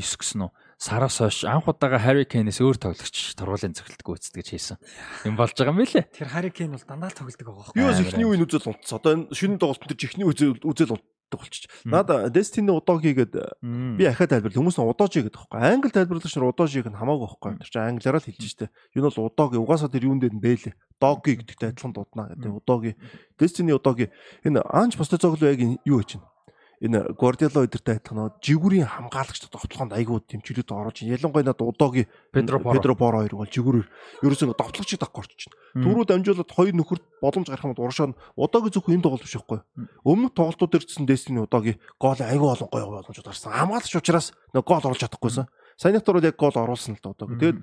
9 гэсэн үү? Сараас хойш анх удаага Harry Kane-с өөр тоглогч тургуулын цогцолт гүйцэтгэж хийсэн. Юм болж байгаа юм билэ. Тэгэхээр Harry Kane бол дандаа тоглодог байгаа байхгүй. бас Амар ихний үеийн үзэл унтсан. Одоо энэ шинэ тоглолтын дээр ихний үзэл үзэл унтдаг болчих. Наад Destiny удооги гэдэг би ахаа тайлбарлал хүмүүс нь удоожи гэдэг байхгүй. Англи тайлбарлагч нар удоожиг нь хамаагүй байхгүй. Тэр чинь англиараа л хэлж штэ. Юу нь бол удооги угаасаа тэр юун дээр нь бэлээ. Доги гэдэгтэй адилхан дуудана гэдэг. Удооги Destiny удооги энэ Анж Постецоглу яг энэ юу гэж байна? Энэ Guardiola өдөртэй адилхан жигүүрийн хамгаалагч довтлохонд айгүй тэмчилээд байна. Ялангуяа над удооги Педро. Педро Поро хоёр бол жигүүрээр ерөөсөө нөө довтлогчид авах орч байна. Түрүү дамжуулаад хоёр нөхөрт боломж гарах юм бол уршаа удаагийн зөвхөн энэ тоглолт биш байхгүй. Өмнөх тоглолтууд гэсэн Destiny удаагийн гол айгүй олон гоё боломжууд гарсан. Хамгаалагч учраас нөө гол оруулж чадахгүйсэн. Саяныхтар бол яг гол оруулсан л удаагийн. Тэгээд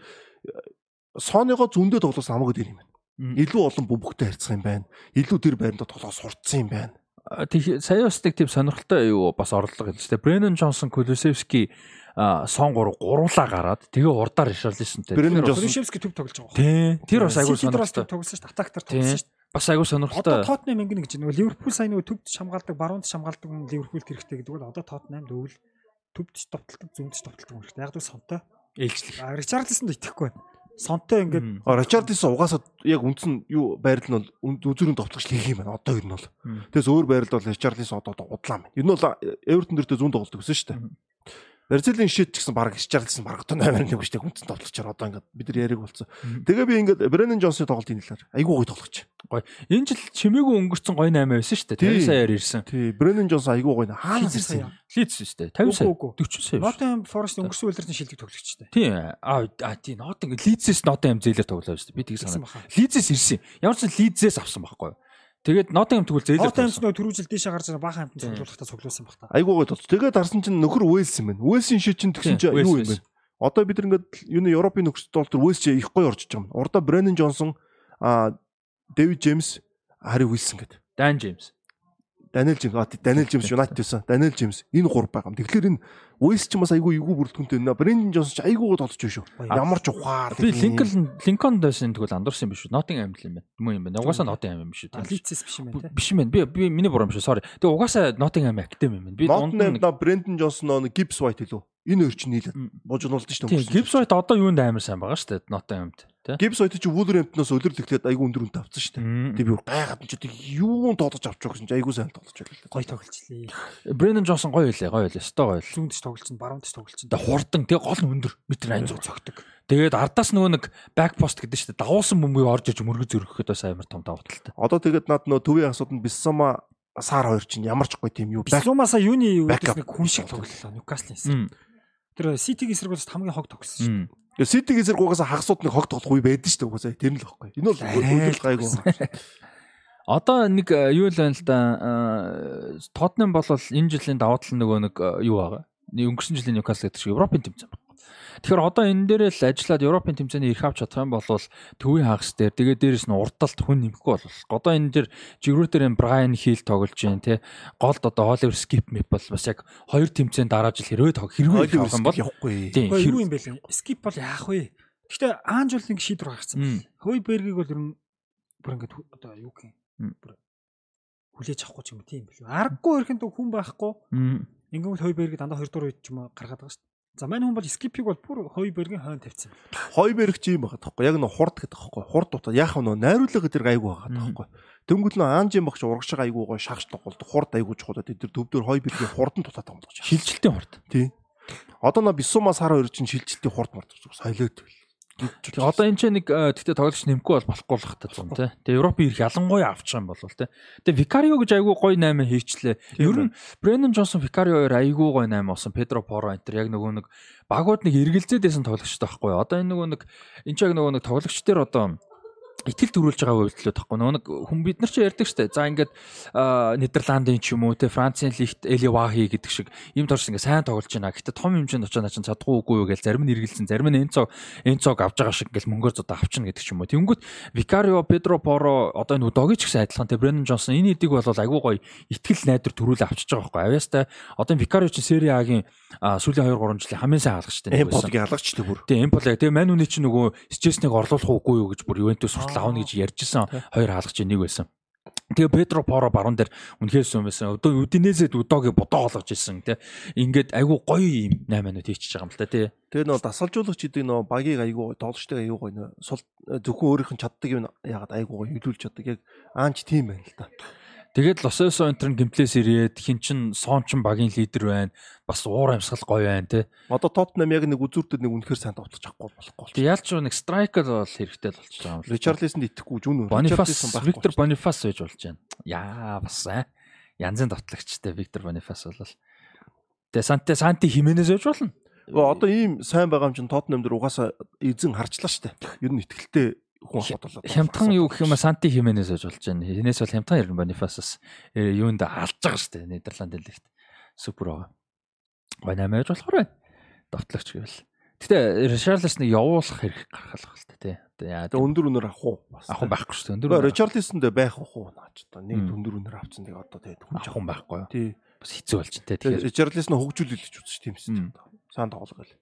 Соныгоо зөндөө тоглосон хамаагүй дээр юм байна. Илүү олон бүбэгтэй харьцах юм байна. Илүү тэр байранда тоглоо сурцсан юм байна. Сая бас нэг тийм сонирхолтой юу бас орлого хэлж тэ. Бренон Джонсон, Кулусевски сон 3 гуруулаа гараад тэгээ урдаар Ришарлисонтэй. Бренон Тэр бас- Джонсон- Кулишевский төв тоглож байгаа. Тий. Тэр бас бас сонирхолтой. тоглосон шүү дээ. Атактар тоглосон шүү дээ. Бас Одоо сонирхолтой. Тотнам ингэнэ гэж нөгөө Ливерпул сайн нөгөө төвд хамгаалдаг, баруунд хамгаалдаг нь Ливерпулд хэрэгтэй гэдэг бол одоо Тотнамд өвөл төвд довтолдог, зүүнд довтолдог хэрэгтэй. Яг л сонтой. Ээлжлэх. А Ричарлисонд итгэхгүй байна. Сонтой ингээд А Ричардсон угаасаа яг үндсэн юу байрал нь бол үзүүрийн товтлогч хийх юм байна. Одоо ер нь бол. Тэгээс өөр байрал бол Ричардсон одоо удлаа байна. Энэ бол Эвертон дөртөө зүүн тоглолт өгсөн шүү дээ. Барселоны шийд ч гэсэн баг Ричардсон баг одоо 8-1 гэж тэг үндсэн товтлогчоор одоо ингээд бид нар яриг болсон. Тэгээ би ингээд Бренэн Джонсын тоглолтын хэлээр айгүй гоё тоглогч. Энэ жил чимээгүй өнгөрцөн гоё 8 байсан. Тий. 50 саяар ирсэн. Тий, Бренэн Джонс айгүй гоё. Хаанаас ирсэн? Лидс дээ. 50 сая. Үгүй, үгүй. 40 сая. Nottingham Forest өнгөрсөн үеэрний шилдэг тоглогчтой. Тий. Аа тий. Нот ингээ Лидсээс Nottingham зээлэр тоглоо шүү дээ. Би тийг санаа. Лидсээс ирсэн. Ямар ч Лидсээс авсан байхгүй юу? Тэгээд Nottingham тэгвэл зээлэр Nottingham тоглосон. нөгөө түрүүжил дээшээ гарч байгаа баахан хамтан Тий. цуглуулгахдаа цуглуулсан бах та. Айгүй гоё тоглож. Тэгээд харсан чинь нөхөр Уэлс юм байна. Уэлсийн шийд чинь тэгсэн чинь юу юм бэ? Одоо бид нар ингээд юуны Европын нөхцөл тол төр Уэлс чи их гоё орж байгаа юм. Урдаа Бренэн Джонсон, а Дэвид Джеймс, Хари Уилсон гэдэг. Dan James. Даниэл а Даниэл Джеймс Юнайтед байсан. Даниэл Джеймс энэ гурав байгаа юм. Тэгэхээр энэ Уэлс ч бас айгүй эвгүй бүрэлдэхүүнтэй байна. Бренэн Джонсон ч айгүй тоглож шүү. Ямар ч ухаар. Би Lincoln Lincoln дэсэн тэгвэл андуурсан юм биш үү? Nottingham л юм байна. Мөн юм байна. Угаасаа Nottingham юм биш үү? Лицэс биш юм байна биш юм байна. Би би миний буруу юм шиг. Sorry. Тэгээ угаасаа Nottingham Academy юм байна. Би дунд нь Нотнем да Брендон Джонсон нөө Гибс White хэлүү. Энэ хоёр чинь нийлээд божигнуулдаг шүү Тийм, Gibbs White одоо юунд амар сайн байгаа шүү дээ. Nottinghamд. Тэ? Гибс White чи Wolverhampton-оос өлөрлөгдөд айгүй өндөр үнэтэй авсан шүү дээ. Мм. Тэг би гайхаад нь ч одоо юун тоглож авч байгаа гэсэн чи айгүй сайн тоглож байлаа. Гоё тоглолчлээ. Brandon Johnson гоё үлээ, гоё үлээ. Сто гоё л. Зүүн дэш тоглолч нь баруун дэш тоглолч нь. Тэгээ хурдан, тэгээ гол нь өндөр. Метр 800 цогтөг. Тэгээд ардаас нөгөө нэг back post гэдэг шүү дээ. Давуулсан бөмбөгийг орж иж мөргөж зөргөхөд бас амар том давуу талтай. Одоо тэгээд над нөө төвийн асууданд Биссама Сар хоёр чинь ямар ч гоё тийм юу back Бисумаса юуны Backup. үдээс нэг хүн шиг тоглолоо. Ньюкаслын. Тэр Ситигийн эсрэг бас хамгийн хог тогсон шүү. Тэгээ Ситиг эсрэг угаасаа хагасууд нэг хог тоглох үе байдаг шүү дээ угаасаа тэр нь л байхгүй. Энэ бол өдөр гайгүй. Одоо нэг э, юу л байна л да. э, Tottenham бол энэ жилийн давуу тал нөгөө нэг э, юу байгаа. Өнгөрсөн жилийн Newcastle гэдэг шиг Европын тэмцээн байна. Тэгэхээр одоо энэ дээрээ л ажиллаад Европын тэмцээний ирэх авч чадах юм бол төвийн хагас дээр тэгээд дээрэс нь урдалт хүн нэмэхгүй бол одоо энэ дэр жигрүүтэрийн Брайан Хил тоглож जैन те голд одоо Оливер Скип мэп бол бас яг хоёр тэмцээн дараа жил хэрвээ тог хэрвээ авах юм бол явахгүй. тийм юу юм бэ лээ? Скип бол яах вэ? Гэхдээ Аанж бол нэг шийдвэр байна. Хойбергийг бол ер нь бүр ингээд одоо юу гэх юм бүр хүлээж авахгүй ч юм тийм билүү. Аргагүй ирэхэд хүн байхгүй. Ингээд Хойбергийг дандаа 2 дугаар үед ч юм уу гаргаад байгаа шүү. За мань хүн бол скипийг бол бүр Хойбергийн хойно тавьсан. Хойберг чи юм байгаа тоххой. Яг нөө хурд гэдэг тоххой. Хурд утаа яах нөө найруулга гэдэг айгүй байгаа тоххой. Тэнгүүл нөө Аанжин багч урагшаа айгүй гоё шагш тоглолт. Хурд айгүй чухал. Тэд нар төвдөр Хойбергийн хурдан тутаад тоглож шилжилтийн хурд. Тий. Одоо нөө Биссума Сар хоёр чинь шилжилтийн хурд мард соёлоод байл. Одоо энэ ч нэг э, тэгтээ тоглогч нэмэхгүй бол болохгүй л хата зүм тий. Тэгээ Европын ирэх ялангуяа авчих юм бол тий. Тэгээ Викарио гэж айгүй гоё 8 хийчлээ. Ер нь Брендан Джонсон Викарио хоёр айгүй гоё 8 болсон. Педро Поро энэ төр яг нөгөө нэг багууд нэг эргэлзээдсэн тоглогчтой байхгүй? Одоо энэ нөгөө нэг энэ ч яг нөгөө нэг тоглогч дээр одоо итгэл төрүүлж байгаа үйлдэлүүд тахгүй нэг хүн бид нар ч ярьдаг штэ. За ингээд Нидерландын ч юм уу те Францын лигт Эли Вахи гэдэг шиг ийм торч ингээд сайн тоглож байна. Гэхдээ том хэмжээнд очоод начин чадахгүй үгүй юу гэж зарим нь эргэлзэн зарим нь Энцо Энцог авж байгаа шиг ингээл мөнгөөр зодоо авчна гэдэг ч юм уу. Тэнгүүт Викарио Педро Поро одоо энэ Удогийн ч гэсэн адилхан те Брендан Джонсон энэ эдийг бол айгүй гоё итгэл найдар төрүүлээ авчиж байгаа байхгүй. Авьяастай одоо Викарио чи Сери А-гийн сүүлийн 2 3 жилийн хамгийн сайн хаалгачтай Эм подгийн халагчтай бүр. Тэгээ Эмполи. Тэгээ мань үний чинь нөгөө Стеснийг орлуулах уугүй юу гэж бүр Ювентус хүртэл авна гэж ярьжсэн хоёр хаалгач нэг байсан. Тэгээ Педро Поро баруун дээр үнэхээр сүм байсан. Одоо Удинезэд Удогийн бодоо олгож исэн тий. Ингээд айгүй гоё юм 8 минут хийчихэж байгаа юм л та тий. Тэгээ нөө дасгалжуулагч гэдэг нөө багийг айгүй тоглолчтой айгүй гоё нөө зөвхөн өөрийнх нь чаддаг юм ягаад айгүй гоё хөдөлж чаддаг. Яг Аанч тийм байна л да. Тэгээд Лососо энтер гимплээс ирээд хин чин Сон чин багийн лидер байна. Бас уур амьсгал гоё байна тий. Одоо Тоттенхэм яг нэг үзүүртэд нэг үнэхээр сайн тоглож авахгүй болохгүй. Тэг ялч нэг страйкер бол хэрэгтэй л юм л. Ричарлисонд итгэхгүй зүн үү? Бонифас Виктор. Бонифас байж болж байна. Яа бас аа. Янзын дотлагчтай Виктор Бонифас бол. Тэгээ Санте Санти Хименес байж болно. Одоо ийм сайн байгаа юм чинь Тоттенхэм дээр угаасаа эзэн харчлаа штэ. Ер нь ихтгэлтэй хүн болоод. Хямдхан юу гэх юм а Санти Хименес байж болж байна. Хинээс бол хямдхан ирнэ Бонифасаас э, юунд алж байгаа шүү дээ. Нидерланд лигт. Супер байгаа. Байж болохоор байна. Довтлогч гэвэл. Гэтэ Ришарлс нэг явуулах хэрэг гаргалах л та тий. Одоо яа Тэгээ өндөр үнээр авах уу? Авах байхгүй шүү дээ. Өндөр дээр байх уу наач одоо нэг өндөр үнээр авцсан тэгээ одоо тэгээд хүн авах юм байхгүй? Тий. Бас хэцүү болж байна тий. Тэгээ Тэгэхээр Ричарлисон хөгжүүлэл гэж үзэж тийм Мм. юм. Сайн тоглох гэл.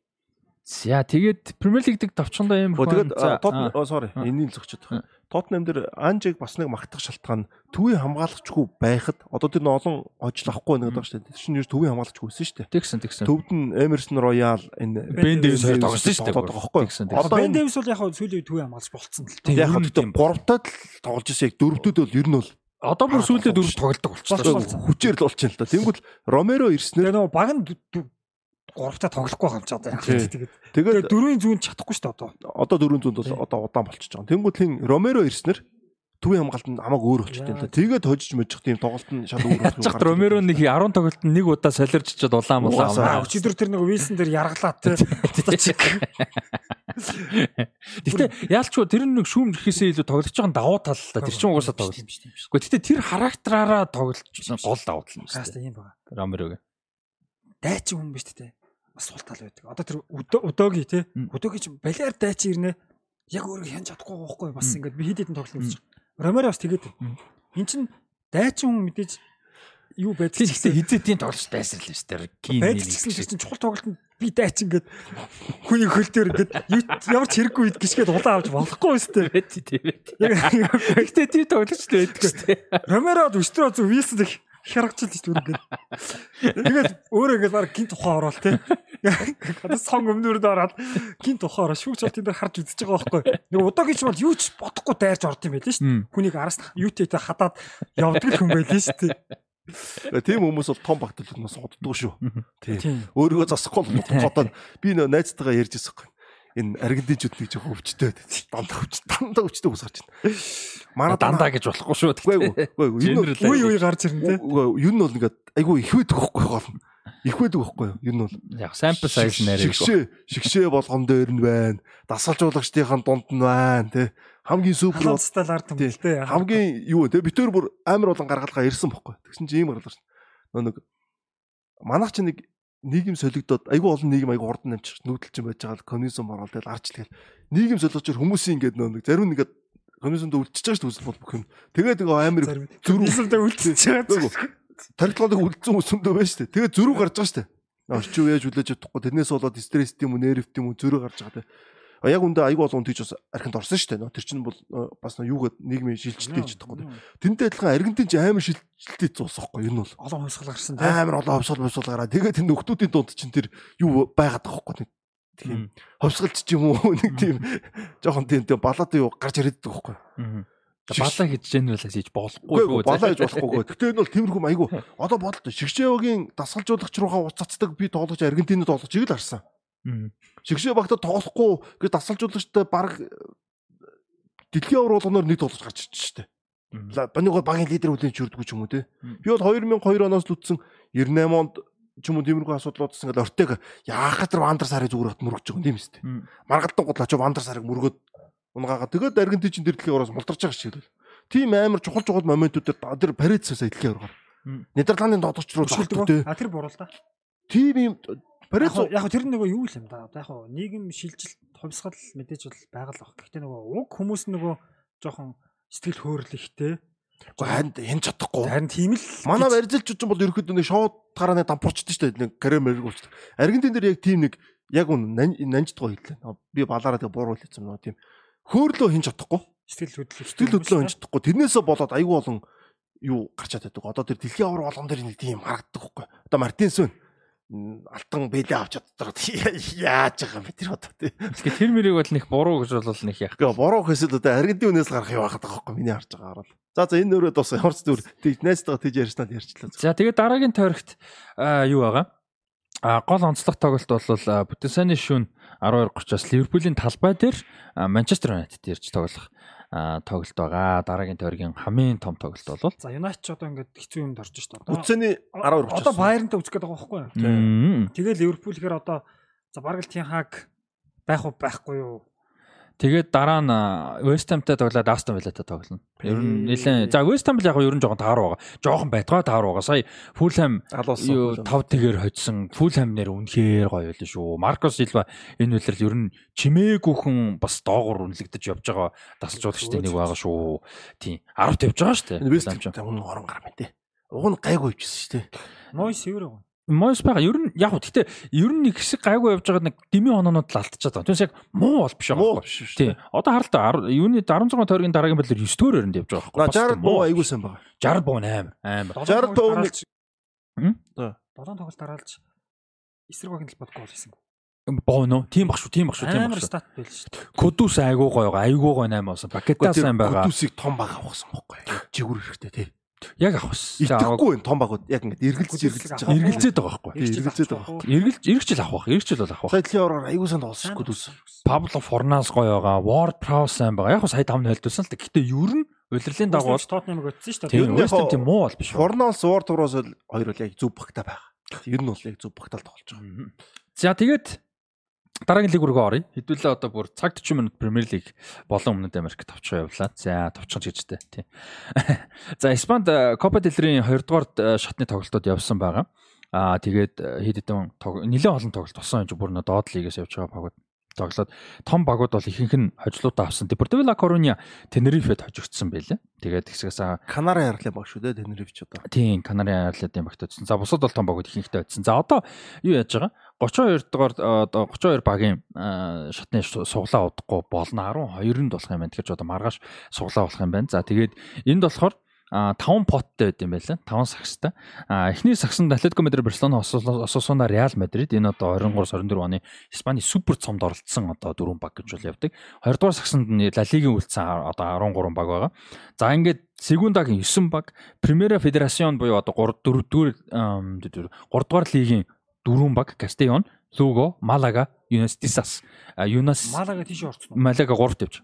За тэгээд Премьер Лиг дэг товчондоо юм Өө тэгээд аа. sorry энэний л зогчод Аа. байна. Тотнам дээр Анжиг бас нэг магтах шалтгаан төвийн хамгаалагчгүй байхад одоо тэр олон хожил авахгүй нэг байгаа шүү дээ. Тэр чинь ер төвийн хамгаалагчгүй байсан шүү дээ. тэгсэн тэгсэн. Төвд нь Эмерсон Роял энэ Бен Дэвис хоёр тоглосон шүү дээ. тоглоод байгаа байхгүй. Тэгсэн, юу? тэгсэн. Одоо энэ Дэвис бол яг хөө сүүлийн төвөө хамгаалж болцсон л. Тийм, яг хөтө тийм. гуравтад л тоглож ирсэн яг дөрөвдөд бол ер нь бол Одоо бүр сүүлдээ дөрөв тоглолдог Болчихсон. болчихсон. хүчээр л болчихно л да. Тэнгүүл Ромеро ирснээр нөгөө баг нь гуравтаа тоглохгүй яг Тий. тэгээд тэгээд тэгээ дөрвийн зүүн чадахгүй шүү дээ одоо. одоо 400 бол одоо удаан болчихж байгаа. Тэнгүүл хин Ромеро ирснээр төвийн хамгаалт нь хамаагүй өөр болчихсон юм да. Тэгээд хожиж мөжих тийм тоглолт нь шал өөр Ядчих Ромеро нэг 10 тоглолтод нэг удаа солирч чад улаан улаан. өчигдөр тэр нэг Вилсон дээр яргалаа те. Гэтэ яалчгүй тэр нэг шүүм ирэхээсээ илүү тоглож байгаа нь давуу тал л та. Тэр чинь угаасаа тоглож. юм шүү дээ. Гэхдээ гэтэ тэр характераараа тоглож гол давуу тал юм Хаста шүү юм байна. дээ. Ромерогийн. Дайчин хүн биш дээ. Бас сул тал байдаг. Одоо тэр өдөөги те. Мм. Өдөөги чи балиар дайчин ирнэ. Яг өөрөө хянж чадахгүй байхгүй бас ингээд би хэд хэдэн үзэж байгаа. Ромеро бас тэгээд. Эн чин дайчин хүн мэдээж юу байдаг Тэгэхээр ихтэй хизээдийн тоглож дайсарлаа шүү дээ. Байж ч гэсэн тэр чин чухал тоглолтод би дайчин гээд хүний хөлтөөр ингээд юу- ямар ч хэрэггүй үед гიშгээд улаан авч болохгүй өстэй. Бэт тийм. Яг Гэтэ тийм тоглож байдаг шүү дээ. Ромеро өстрөө зү Вилсон их харагчл шүү дээ. Тэгээд өөрөө ингээд баг гинт ухаан ороод те. Одоо сон өмнөрд ороод гинт ухаан ороо шүүгч бол дээр харж үзэж байгаа байхгүй. Нэг удаагийн ч бол юу ч бодохгүй дайрж орд юм байлээ шүү дээ. Хүнийг араас юутэйтэй хадаад явдаг хүн байлээ шүү дээ. Тийм хүмүүс бол том багтал хүмүүс суддаг шүү. Тийм. Өөрийгөө засахгүй бол бодоод би нөө найзтайгаа ярьж байсан юм. Энэ аргентинчууд нэг жоохон өвчтэй байдаг. Дандаа өвч дандаа өвчтэй хүмүүс гарч байна. Манай Дандаа гэж болохгүй шүү. Үгүй үгүй ээ. Энэ Үе үе гарч ирнэ те. Үгүй ээ, ер нь бол ингээд айгүй их байдаг байхгүй гол нь. Их байдаг байхгүй юу? Ер нь бол Яг sample size нэрээ. шигшээ шигшээ болгон дээр нь байна. Дасгалжуулагчдын дунд нь байна, тэ. Хамгийн супер бол Халуунцтай ард юм л те. хамгийн юу вэ? Тэ битээр бүр амар болон гаргалгаа ирсэн байхгүй. Тэгсэн чинь ийм гаргалгаа. Нөө нэг манайх чи нэг нийгэм солигдоод айгүй олон нийгэм айгүй хурдан намчих нүүдэлчин байж байгаа л коммунизм орол тэгэл арч тэгэл нийгэм солигдож хүмүүсийн ингээд нөө нэг зарим нэгэд коммунизмд үлдчихэж байгаа шүү дээ бүх юм. Тэгээд нөгөө амар зүрх Вилсонтэй үлдчихэж байгаа. тархилгыг үлдсэн үсэндөө байна шүү дээ. Тэгээд зөрүү гарч байгаа шүү дээ. Орчин үеэж хүлээж чадахгүй тэрнээс болоод стресс тийм үү, нерв тийм үү зөрүү гарч байгаа те. Яг үндэ айгүй олон тийч бас архинд орсон шүү дээ. Тэр чинь бол бас нөө юугаад нийгмийн шилжилттэй хийж чадахгүй. Тэнтэй адилхан Аргентин ч амар шилжилттэй зуусахгүй юу нь бол. Олон хувьсгал гарсан те. Амар олон ховсгол босвол гараа. Тэгээд тэр нөхдүүдийн дунд чинь тэр юу байгаад байгаа хөөхгүй нэг тийм ховсгалч ч юм уу нэг тийм жоохон тийм тийм балаатай юу гарч ирээд байгаа хөөхгүй. Балаа хийж гэнэ хийж болохгүй балаа хийж болохгүй. Гэтэ энэ бол тиймэрхүү айгу. Одоо бодлоо шигшээгийн дасгалжуулагч руугаа уцацдаг би тоглож Аргентинд тоглож л харсан. Шигшээ багтаа тоглохгүй гэж дасгалжуулагчтай баг дэлхийн авар болгоноор нэг тоглож гарч ирчих штэ. Баниго багийн лидер хүлэн чүрдэггүй ч юм уу те. Би бол 2002 оноос л үтсэн 98 онд ч юм уу тиймэрхүү асуудлууд утсан гэдэг ортег яахад тэр вандер сарыг зүгээр хат мөргөж байгаа юм. Мм. Маргалдан гутлаа ч вандер сарыг мөргөөд унгаагаа тэгээд Аргентин чинь тэр дэлхийн авараас мулдарч байгаа шиг л. Тийм амар чухал чухал моментууд тэр дэлхийн аваар. Мм. Нидерландын додогч руу Өшгөлдөг. зогттой. А тэр буруу л да. Тийм юм парид Яг тэр нөгөө юу л юм да. Одоо яг нийгэм шилжилт хувьсгал мэдээж бол байгаа л баг. Гэхдээ нөгөө уг хүмүүс нөгөө жоохон сэтгэл хөөрөлхтэй. харин хэн чадахгүй. Харин тийм л Манай гэж- барилзалчууд ч бол ерөөхдөө нэг шоуд гараа нэг дампуурчдаг шүү дээ. Нэг карьер болчихдог. Аргентин дээр яг тийм нэг яг үн нанждгаа хэллээ. Би балаараа тэгээ буруу хэлсэн нөө тийм. Хөөрлөө хэн чадахгүй. сэтгэл хөдлөл Сэтгэл хөдлөө хэн чадахгүй. Тэрнээсээ болоод айгүй болон юу гарчаад байдаг. Одоо тэр дэлхийн авар болгон дээр нэг тийм харагддаг байхгүй. Одоо Мартинсон алтан бэлээ авч чаддаг. Яаж байгаа юм бэ тэр одоо тий. Тэгэхээр тэр мөрийг бол нэг буруу гэж бол нэг яах. Гэхдээ бороо хэсэл одоо Аргентин үнээс гарах юм байгаад байгаа байхгүй миний харж байгаа хараад. За за энэ нөрөө дус ямар ч зүр тийж найзтайгаа тийж ярьснаа ярьчлаа. За тэгээд дараагийн тойрогт юу байгаа? А гол онцлог тоглолт бол а, Бүтэнсаны шүүн 12:30-аас Ливерпулийн талбай дээр Манчестер Юнайтед ирж тоглох тоглолт байгаа. Дараагийн тойргийн хамгийн том тоглолт бол За Юнайтед ч одоо ингээд хэцүү юмд орж шүү дээ. Үтсэний 12 Одоо Баернтай үзэх гээд байгаа байхгүй юу? Мм. Тэгээ Ливерпул гэхээр одоо за бараг л тийм хаг байх уу байхгүй юу? Тэгээд дараа нь West Ham-тай тоглоод Aston Villa-тай тоглоно. Ер нь нэлээд за West Ham л яг ер нь жоохон таар байгаа. Жоохон байтгаа таар байгаа. Сая Fulham юу алуулсан. 5 тэгээр хоцсон. Fulham нэр үнэхээр гоё байлаа шүү. Маркос Силва энэ үйлрэл ер нь чимээгүйхэн бас доогуур үнэлэгдэж явж байгаа дасалжуулагчтай нэг байгаа шүү. Тийм. 10-т явж байгаа шүү West ч. Ham унаа орон гар мэт. Уг нь гайгүй ивчсэн шүү дээ. Нойс евро. Мойс байгаа. Ер нь яг гэхдээ ер нь нэг хэсэг гайгүй явж байгаа нэг дими оноонууд л алдчихад байгаа. Түүнээс яг муу бол биш Муу байгаа. биш шүү Тий. дээ. Одоо харалтаа юуны 16 тойргийн дараагийн байдлаар 9 дөрөөр өрөнд явж байгаа. Бас 60 муу буу аягүй сайн байгаа. 60 буу амар амар. 60 тоо өмнө- Хм? За. 7 тоглолт дараалж эсрэг багийн талбайд гол хийсэн. Боо нөө. Тийм баг шүү. Тийм баг шүү. Тийм Амар баг шүү. стат байл шүү дээ. Кудус айгуу гоё. Айгуу гоё 8 болсон. Пакета сайн байгаа. Гүтүсийг том баг авахсан бохгүй. Жигүр хэрэгтэй тий. Яг авах. Итгэхгүй том багууд яг ингэж эргэлзэж эргэлзэж байгаа. Эргэлзээд байгаа байхгүй. Эргэлзээд байгаа. Эргэлж эргэжл авах. Эргэжл бол авах. Сая дэлхийн ороор аягүй сайн тоглосон гүтүс. Пабло Форнас гоё байгаа. Ward Prowse сайн байгаа. Яг хөө сая 5 0 л Гэхдээ ер нь удирлын дагуу Тотнамыг өтсөн шүү тийм дээ. яг West тийм муу бол биш. суур тураас л хоёр бол яг зөв багтаа байгаа. Ер нь бол яг зөв багтаал тоглож байгаа. За тэгээд дараагийн лиг рүү оръё. Хэдүүлээ одоо бүр цаг 40 минут Премьер лиг болон өмнөд Америк товчоо явлаа. За товчхон гэжтэй тий. За Испанд э, del Rey 2 дугаар э, шатны тоглолтууд явсан байгаа. Аа тэгээд э, хэд хэдэн нэлээд олон тоглолт болсон юм чи бүр нөө доод лигээс явж байгаа багууд тоглоод том багууд бол ихэнх нь хожлуудаа авсан. Deportivo La Coruña Tenerife-д хожигдсан байлээ. Тэгээд тэгсээс Канара ярлаа баг шүү дээ Тенерифч одоо. Тийм, Канарын арлуудын багт очсон. За бусад бол том багууд ихэнхдээ очсон. За одоо юу яаж байгаа? 32 дугаар э, одоо 32 багийн э, шатны су- суглаа удахгүй болно. 12-нд болох юм байна. Тэгэхээр ч одоо маргааш суглаа болох юм байна. За тэгээд энд болохоор 5 поттой байд юм байлаа. 5 сагстай. А эхний сагсанд Атлетико Мадрид Барселона Ососуна Реал Мадрид энэ одоо 23 24 оны Испани супер цомд оролцсон одоо дөрвөн баг гэж бол явдаг. Хоёрдугаар сагсанд нь Ла Лигийн үлдсэн одоо 13 баг байгаа. За ингээд Сегундагийн 9 баг, Примера Федерасион буюу одоо 3 4-р 3 дугаар лигийн 4 баг, Кастеон, Луго, Малага, Юнестисас, Юнас Малага тийш орцсон. Малага 3-т явж.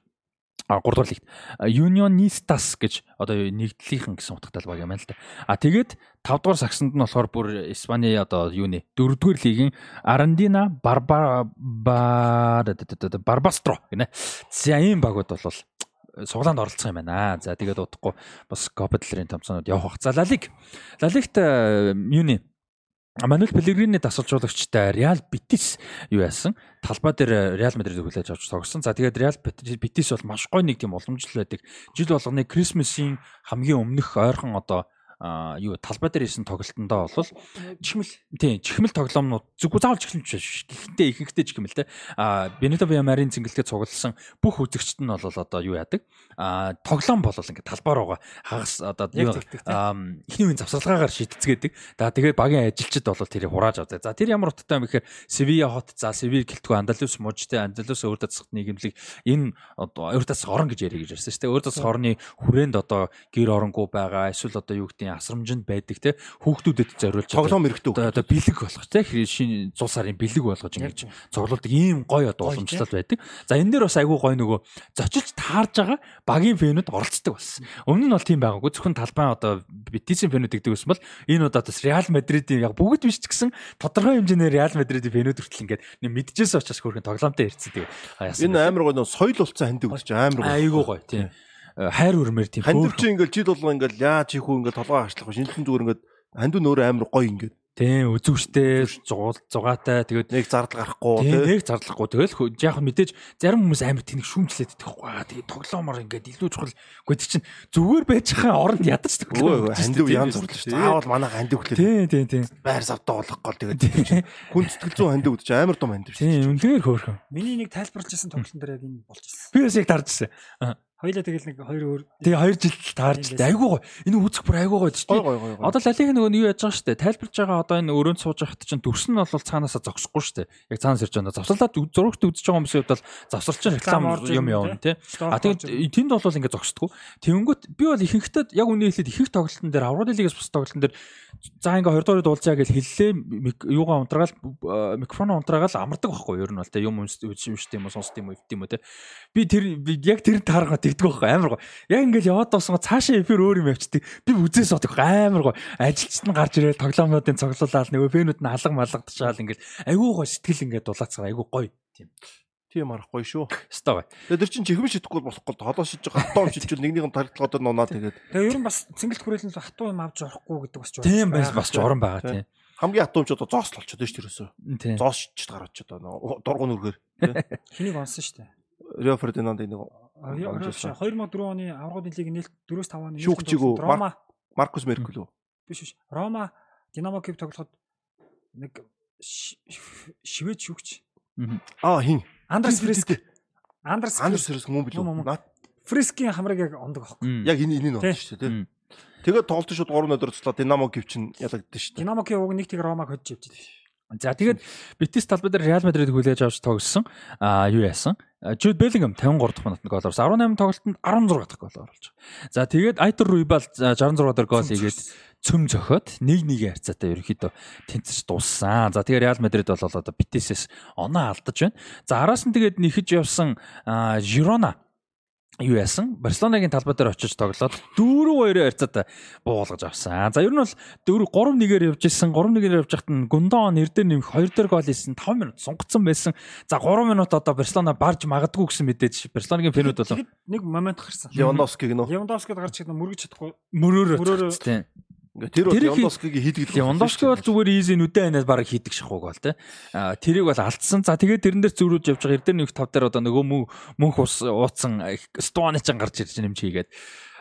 А 3 дугаар лигт Unionistas гэж одоо нэгдлийнхэн гэсэн утгатай баг юм байна л да. А тэгээд 5 дугаар сагсанд нь болохоор бүр Испани одоо юуны 4 дугаар лигийн Arandina Barba Barbastro гинэ. За ийм багууд бол суглаанд оролцсон юм байна. За тэгээд удахгүй бас Rey томцоонууд явах. La Liga-т э, юуны Мануэл Пелегрини дасгалжуулагчтай Реал Битис юу яасан? Талбай дээр Реал Мадридыг хүлээж авч тогсон. За тэгээд Реал Битис бол маш гоё нэг тийм уламжлал байдаг. Жил болгоны Крисмсийн хамгийн өмнөх ойрхон одоо юу талбай дээр исэн тоглолтондоо бол чихмэл тийм чихмэл тоглоомнууд зүггүй заавал чихмэл биш гэхдээ ихэнхдээ чихмэл те. А Бенито Виамарын цэнгэлтэд цугласан бүх үзэгчд нь бол одоо юу яадаг? А тоглоом бол ингээд талбай руугаа хагас одоо юу эхний үеийн завсарлагаагаар шийдцгээдэг. Да тэгээд багийн ажилчид бол тэрийг хурааж авдаг за тэр ямар утгатай юм гэхээр Севиа хот за Севил гэлтгүү Андалус мужтэй Андалус өөр дасах нийгэмлэг энэ одоо өөр дасах орон гэж яриа гэж ярьсан шүү дээ. Өөр дасах орны хүрээнд одоо гэр оронгүй байгаа эсвэл одоо юу гэдэг асрамжинд байдаг те хүүхдүүдэд зориулж Тоглоом эрэхтэй одоо бэлэг болгож те шинэ 100 сарын бэлэг болгож ингэж цуглуулдаг ийм гоё одоо уламжлал байдаг. За энэ дээр бас айгүй гоё нөгөө зочилж таарж байгаа багийн фэнүүд оролцдог болсон. Өмнө нь бол тийм байгаагүй зөвхөн талбай одоо битисийн фэнүүд гэдэг байсан бол энэ удаа бас Реал Мадридийн яг бүгд биш ч гэсэн тодорхой хэмжээний Реал Мадридийн фэнүүд хүртэл ингээд мэдчихсэн учраас хөрхэн тоглоомтой ирсэн тэгээ. Энэ амар гоё соёл болцсон хандив гэж амар гоё. айгүй гоё тийм. Хайр үрмээр тийм Хандив чи ингээл жил болго ингээл яа чи хүү ингээл толгой хашлах шинжлэн зүгээр ингээд хандив нөөрэ амар гоё ингээд Тийм үзүүштэй зугаал зугаатай тэгээд нэг зардал гарахгүй Тийм тий. нэг зарлахгүй. Тэгэл яг мэдээж зарим хүмүүс амар тэнэг шүүмжлээд идэх байхгүй. Аа тэгээд тоглоомор ингээд илүү чухал. Гэхдээ тэр чинь зүгээр байж хаа оронд ядаж Өө хандив ян зурлаа шүү. дээ. Заавал манайх хандив хөглөө. Тийм тийм тийм. Байр савтаа болох гол тэгээд хүн сэтгэл зүйн хандив гэж амар том хандив шүү. Тийм үнээр хөөрхөн. Миний нэг тайлбарлаж ирсэн тоглолтын дээр яг энэ болж ирсэн. Би бас яг тарж ирсэн. Хоёлаа тэгэл нэг хоёр өөр Тэгээ 2 жил таарч. Айгуу гоё. Энэ үзэх бүр айгуу гоё гой гой. Одоо лалиг нөгөө юу яаж байгаа штэ тайлбарж байгаа одоо энэ өрөөнд сууж байхад чинь дүрс нь бол цаанаасаа зогсохгүй штэ яг цаанаас ирж байгаа завсарлаад зурагт үзэж байгаа хүмүүсийн хувьд бол завсарлчин реклам юм явна тий А тэгээд тэнд бол ингээд зогсдгоо. Тэнгүүт би бол ихэнхдээ яг үнэ хэлээд их их тоглолтын дээр аврал лигээс бус тоглолтын дээр за ингээ 20 дугаар дуулзаа гэж хэллээ юугаа унтраагаал микрофон унтраагаал амардаг байхгүй юу ер нь бол те юм юм шүү дээ юм сонсд юм уу эвд юм уу те би тэр яг тэр таарга тэгдэг байхгүй амар гоо яг ингээл яваад дуусгаа цаашаа эфир өөр юм явчихдаг. Би үзээ суудаг амар гоо ажилчид нь гарч ирээ тоглоомнуудын цоглуулаад нөгөө фэнүүд нь алга малгадчихаал ингээл айгүй гоо сэтгэл ингээд дулаацгаа. Айгүй гоё. Тийм. Тийм арахгүй шүү. өстой гоё Тэгээд тэр чинь чихмэл шидэхгүй болохгүй толоо шиж байгаа хатуу шидчихвэл нэг нэгэн тархалгаа дээр нунаа тэгээд. Тэгээ ер нь бас цэнгэлт хүрээлэн хатуу юм авч орохгүй гэдэг бас ч тийм бас бас ч орон байгаа тийм. Хамгийн хатуумч одоо зоос л болчиход шүү тэрөөсөө. Зоос шиж гараад ч одоо дургуун үргээр. хэнийг онсон шүү дээ. Рио Фердинанд нэг 2004 оны аврагын лиг нээлт 4-5 оны Шүүгчиг үү? Рома Маркус Меркел үү? биш биш. Рома Динамо Киев тоглоход нэг шивэд шүгч. Аа хин. Андрес Фриск. Андрес Андерс Фриск. Мөн билүү? Наад Фрискийн хамраг яг ондог аахгүй. яг энэ энийг Тий. нотч шүү дээ. Тэгээд тоглолт шууд 3-0 цуцлаа Динамо гів чинь ялагдсан шүү дээ. Динамокийн уг нэг тэг Ромаг хожиж явж байна. За тэгээд Битис талбай дээр Реал Мадрид хүлээж авч тогссон. Аа юу яасан? Жуд Беллингем 53 дахь минутанд гол оруулсан. 18 тоглолтод 16 дахь гол оруулж байгаа. За тэгээд Айтер Руйбал 66 дахь гол хийгээд цөм зөхөд 1-1 харьцаатай ерөнхийдөө тэнцэж дууссан. За тэгээд Реал Мадрид бол одоо Битисээс оноо алдаж байна. За араас нь тэгээд нэхэж явсан аа, Жирона юу яасан? Барселонагийн талбай дээр очиж тоглоод 4-2 харьцаатай буулгаж авсан. За ер нь бол 4 3-1-ээр явж исэн. 3-1-ээр явж хахад нь Гундон нэр дээр нэмэх 2 дээр гол хийсэн. 5 минут сунгацсан байсан. За 3 минут одоо Барселона барж магадгүй гэсэн мэдээж Барселонагийн фэнүүд бол Тэгэд нэг момент гарсан. Левандовскиг нөө. Левандовскид гарч ирсэн мөргөж чадахгүй. мөрөөр тийм. Ингээ тэр бол Левандовскигийн хийдэг. Левандовски бол зүгээр easy нүдэн ханаад бараг хийдэг шахууг бол. Аа тэрийг бол алдсан. За тэгээд тэрэн дээр зөрүүж явж байгаа эрдэр нэг тав дээр одоо нөгөө мөн мөнх ус ууцсан Стоанич гарч ирж нэмж хийгээд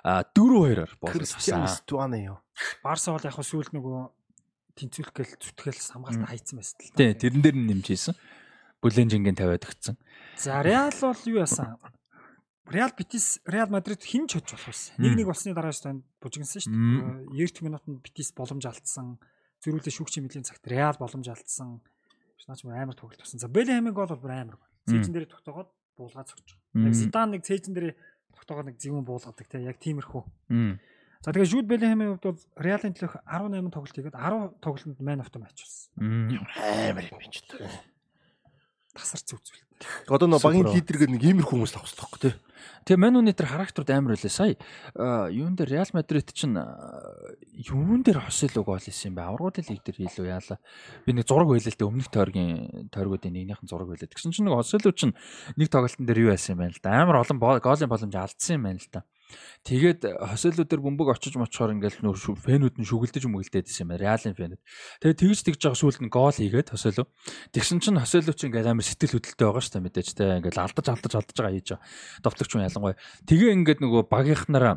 аа 4-2-оор болгож Кристиан авсан. Стуане юу. Барса бол яг хөө сүүлд нөгөө тэнцвэрлэх гээл зүтгэл хамгаалт хайцсан байсан л. Тий, тэрэн дээр нь нэмж хийсэн. Бүлэнжингийн тавиад өгцөн. За Реал бол юу яасан? Реал Битис Реал Мадрид хин ч хож болох байсан. Мм. 1-1 болсны дараа шүү дээ бужигнсан шүү дээ. 90 минутанд Битис боломж алдсан. Зөрүүлээ шүүгчийн мэдлийн цагт Реал боломж алдсан. Наач амар тоглолт болсон. За Белхэмийн гол бол бүр амар гол. Мм. Цээжин дээр тогтоогоод буулгаад цогч. Мм. Яг Зидан нэг цээжин дээр тогтоогоод нэг зэвүүн буулгадаг те яг тиймэрхүү. За тэгээ Жуд Белхэмийн хувьд бол Реалын төлөх 18 тоглолт хийгээд 10 тоглолтод match болсон. Мм. Амар юм чи. Тасар зүв зүйл. Одоо нөө багийн Супер. лидергээд нэг иймэрхүү хүмүүс авах хэрэгтэй. Тэгээ Ман Юнайтер характерууд амар байлаа. Сая юун дээр Реал Мадрид чинь юун дээр хосол уг гол хийсэн юм бэ? Аврагуудын лиг дээр хийлүү яалаа. Би нэг зураг байлаа л дээ өмнөх тойргийн тойргуудын нэгнийхэн зураг байлаа. Тэгсэн чинь нэг хосолуу чинь нэг тоглолтын дээр юу яасан юм байна л да. Амар олон голын боломж алдсан юм байна л да. Тэгээд хосолуу дээр бөмбөг очиж мочхоор ингээл нөр фэнүүд нь шүгэлдэж мүгэлдээд байсан юм. Реалын фэнүүд. Тэгээд тэгж тэгж байгаа сүүлд нь гол хийгээд хосолуу. Тэгсэн чинь хосолуу чинь ингээл амар сэтгэл хөдлөлтөй байгаа шүү дээ мэдээж те. Ингээл алдаж алдаж алдаж байгаа хийж байгаа. Довтлогч хүн ялангуяа. Тэгээ ингээд нөгөө багийнхнараа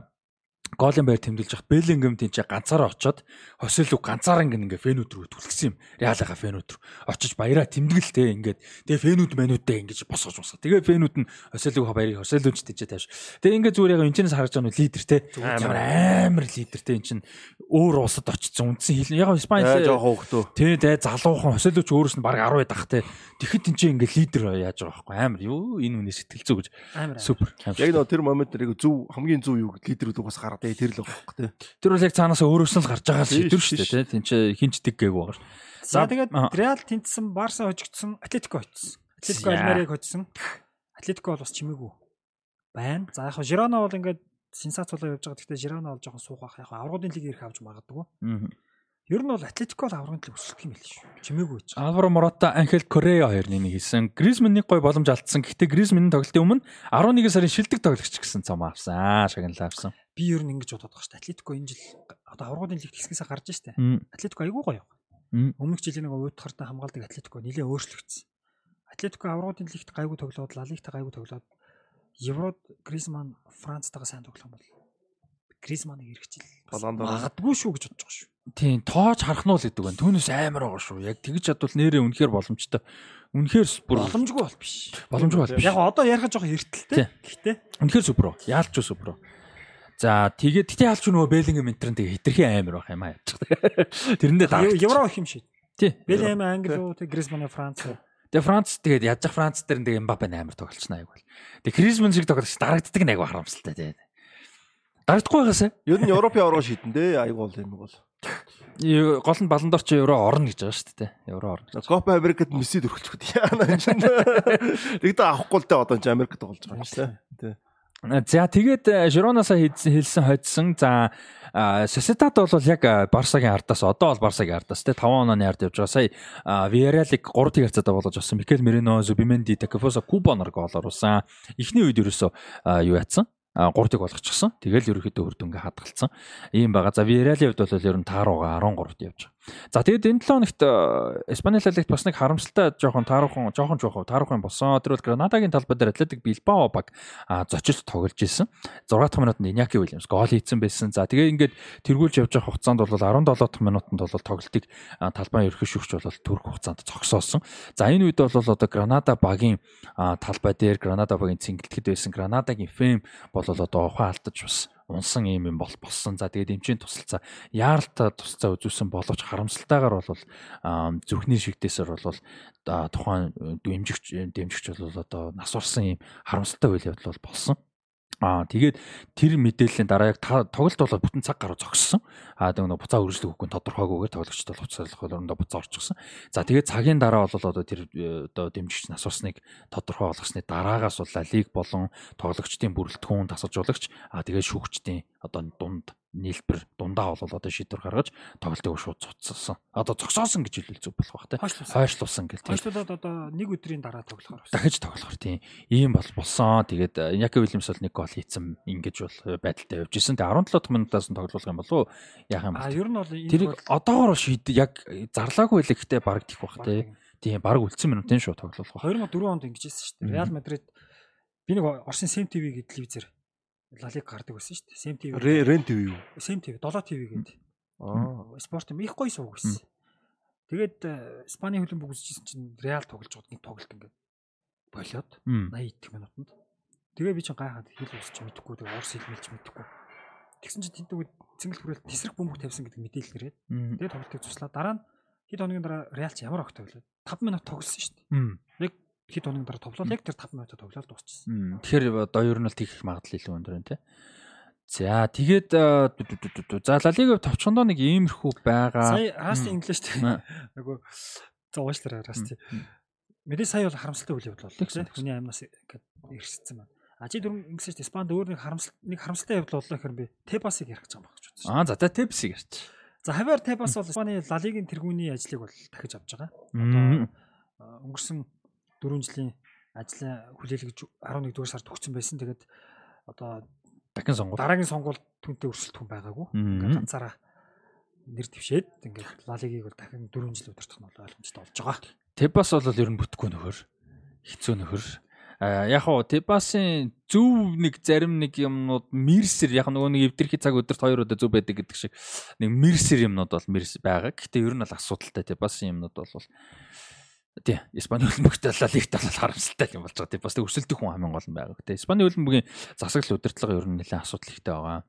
голын байр тэмдэглэж явах Беллингем тийч ганцаараа очоод хосөлөг ганцаараа ингээд ингээ фэнүүд рүү түлхсэн юм. Реалага фэнүүд рүү очиж баяраа тэмдэглэлтэй ингээд тэгээ фэнүүд мануудтай ингэж босгож босгоо. Тэгээ фэнүүд нь хосөлөг баярыг хосөлөж тийч тааш. Тэгээ ингээ зүгээр яг энэчнээс харж байгаа нь лидер те. Амар амар лидер те эн чин өөр улсад очсон үндсэн хил. Яг Испани Аа жоох хөөхтөө. Тэ тэ залуухан хосөлөч өөрөөс нь баг 10 дах те. Тэгэхэд эн чинь ингээ лидер яаж байгаа байхгүй амар юу энэ үнэ сэтгэл зүй гэж супер. Яг нөө тэр момент дээр зөв хамгийн зөв юу лидерүүд угаас гараад ээ тэр л байхгүй тий. Тэр бол яг цаанаасаа өөрөөс нь л гарч байгаа л шийдвэр шүү дээ тийм ч хинчдэг гээгүй байгаа шүү. За тэгээд Аа. Реал тэнцсэн, Барса хожигдсон, Атлетико очсон. Атлетико За. Альмериг хожсон. Атлетико бол бас чимээгүй байна. За яг Жирона бол ингээд сенсац болоо явж байгаа. Гэхдээ Жирона бол жоохон суух байх. Яг аврагын лиг ирэх авч магадгүй. Ер нь бол Атлетико бол аврагын лиг өсөх юм байл шүү. Чимээгүй байгаа. Алваро Мората, Анхел Корея хоёр нэг хийсэн. Гризман нэг гой боломж алдсан. Гэхдээ Гризманы тоглолтын өмнө 11 сарын шилдэг тоглогч гэсэн цом авсан. Шагналаа авсан. Би ер нь ингэж бодоод байгаа шүү. Атлетико энэ жил одоо аврагын лиг хэсгээс гарч штэ. Атлетико айгүй гоё. Өмнөх жилийн нэг уйтгартай хамгаалдаг Атлетико нэлээ өөрчлөгдсөн. Атлетико аврагын лигт гайгүй тоглоод, Ла Лигт гайгүй тоглоод Еврод Гризман Францтайгаа сайн тоглох юм бол Гризманыг эргэжил магадгүй шүү гэж бодож байгаа шүү. Тийм, тоож харах нь л гэдэг байна. Түүнээс амар байгаа шүү. Яг тэгж чадвал нэрээ үнэхээр боломжтой. Үнэхээр бүр Боломжгүй бол биш. боломжгүй бол биш. Яг одоо ярих жоохон Тий. эртэлтэй. Гэхдээ Үнэхээр супер. Яалч супер. За тэгээд тэгтээ яалч нөгөө Беллингем энтрэн тэгээ хитрхи амар байх юм аа. Тэрэндээ дарах. Евро их юм шиг. Тий. Белэм Англи уу, тэг Гризман Франц. Тэгээ Франц тэгээд яаж Франц дээр тэгээ Мбаппе амар тоглолч нааг бол. Тэгээ Крисман шиг тоглолч дарагддаг нэг харамсалтай тий. Дарагдахгүй байгаасаа. Ер нь Европын авраг шийдэн дээ. Айгу бол юм бол. Гол нь баландорч евро орно гэж байгаа шүү дээ. Евро орно. Копа Америкт Месси дөрвөлчихгүй. Яана энэ чинь. Тэгдэ авахгүй л дээ одоо энэ Америкт тоглож байгаа юм шүү дээ. Тий. За тэгээд э, хийсэн хэлсэн хоцсон. За Сосетад бол яг э, Барсагийн ардаас одоо бол Барсагийн ардаас те 5 онооны ард явж байгаа. Сая Виаралиг 3 тийг харьцаатай болгож авсан. Микел Мерино, Зубименди, Такафоса Кубанар гол оруулсан. Эхний үед ерөөсөө юу яатсан? 3 тийг болгочихсон. Тэгэл ерөөхдөө үр дүнгээ хадгалсан. Ийм байгаа. За Виаралийн хувьд бол ер нь таарууга 13-т явж байгаа. За тэгээд энэ 7 хоногт Испани Ла Лигт бас нэг харамсалтай жоохон тааруухан жоохон жоохон тааруухан болсон. Тэр бол Гранадагийн талбай дээр Атлетик Билбао баг зочилж тоглож исэн. 6 дахь минутанд Иньяки Уильямс гол хийсэн байсан. За тэгээд ингээд тэргүүлж явж байгаа хугацаанд бол 17 дахь минутанд бол тоглолтыг талбай ерхий шүгч бол төрөх хугацаанд зогсоосон. За энэ үед бол одоо Гранада багийн талбай дээр Гранада багийн цэнгэлтгэд байсан Гранадагийн фэм бол одоо ухаан алдаж бас унсан юм юм бол болсон. За тэгээд эмчийн тусалцаа яаралтай тусалцаа үзүүлсэн боловч харамсалтайгаар бол зүрхний шигдээсээр бол тухайн дэмжигч дэмжигч бол одоо нас урсан юм харамсалтай үйл явдал бол болсон. Аа тэгээд тэр мэдээллийн дараа яг тоглолт бол бүтэн цаг гаруй зогссон. Аа нэг буцаа үргэлжлэх үгүй тодорхойгүйгээр тоглогчд бол буцаалах болондоо буцаа орчихсон. За тэгээд цагийн дараа бол одоо тэр э, одоо дэмжигч нас урсныг тодорхой болгосны дараагаас бол лиг болон тоглогчдын бүрэлдэхүүн тасалжуулагч аа тэгээд шүүгчдийн одоо дунд нийлбэр дундаа бол одоо шийдвэр гаргаж тоглолтыг шууд цуцсан. Одоо зогсоосон гэж хэлвэл зүг болох бах тий. Хойшлуулсан гэл тий. Хойшлуулад одоо нэг өдрийн дараа тоглохоор. Дахиж тоглохоор тий. Ийм бол болсон. Тэгээд Яки Вильямс бол нэг гол хийцэн ингэж бол байдалтай явж исэн. Тэгээд 17 дахь минутаас нь тоглох юм болов уу? Яах юм бэ? А ер нь бол тэрийг одоогоор шийд яг зарлаагүй л ихтэй баг тих бах тий. Тийм баг үлдсэн минутын шууд тоглох. 2004 онд ингэж хийсэн шүү дээ. Реал Мадрид би нэг Орсын Сэм ТV гэдэг телевизээр Лалиг гардаг байсан шүү дээ. Сэм ТV. Рен ТV юу? Сэм ТV, 7 ТV гэдэг. Аа, спорт юм их гоё сууг байсан. Тэгээд Испани хөлбөмбөг үзчихсэн чинь Реал тоглож байгаад нэг тоглолт ингээд болоод 80 дэх минутанд. Тэгээ би чинь гайхаад хэл усч мэдэхгүй тэгээ орс хэл мэлж мэдэхгүй. Тэгсэн чинь тэнтүү цэнгэл хүрээлт тесрэг бөмбөг тавьсан гэдэг мэдээлэл нэрээд. Тэгээ тоглолтыг туслаа. Дараа нь хэд хоногийн дараа Реал ч ямар огт тоглоод 5 минут тоглосон шүү дээ. Яг хэд хоногийн дараа тоглоод яг тэр 5 минутаа тоглоод дуусчихсан. Тэгэхээр нь л тийх магадлал илүү өндөр байна те. За тэгээд за Лалиг товчхондоо нэг иймэрхүү байгаа. Сая Расти инглиш те. Нөгөө за уушлаараа Расти. Мэдээ сая бол харамсалтай үйл явдал боллоо тийм. Хүний амнаас ирсэлсэн байна. А чи дөрөв ингэсэн чинь Спанд өөр нэг харамсал нэг харамсалтай явдал боллоо гэхээр би Тепасыг ярих гэж байгаа юм байна гэж бодсон. Аа за Тепасыг ярьч. За хавар Тепас бол Испани Ла Лигийн тэргүүний ажлыг бол дахиж авч байгаа. Одоо өнгөрсөн 4 жилийн ажлын хүлээлгэж 11 дугаар сард өгсөн байсан. Тэгээд одоо дахин сонгуул дараагийн сонгуул түнтэй өрсөлдөх хүн байгаагүй. Ингээд ганцаараа нэр дэвшээд ингээд Лалигийг бол дахин 4 жил удирдах нь ойлгомжтой болж байгаа. Тебас бол ер нь бүтэхгүй нөхөр. Хэцүү нөхөр. А яг хоо Тебасын зөв нэг зарим нэг юмнууд мэрсэр яг нөгөө нэг эвдэрхий цаг өдөрт хоёр удаа зөв байдаг гэдэг шиг нэг мэрсэр юмнууд бол мэрс байгаа. Гэхдээ ер нь бол асуудалтай Тебасын юмнууд бол тий Испани хөлбөмбөгтэй лигт бол харамсалтай юм болж байгаа. Тий бас өсөлтөх хүн хамгийн гол нь байгаа. Тий Испани хөлбөмбөгийн засаглал удирдлага ер нь нэлээд асуудал ихтэй байгаа.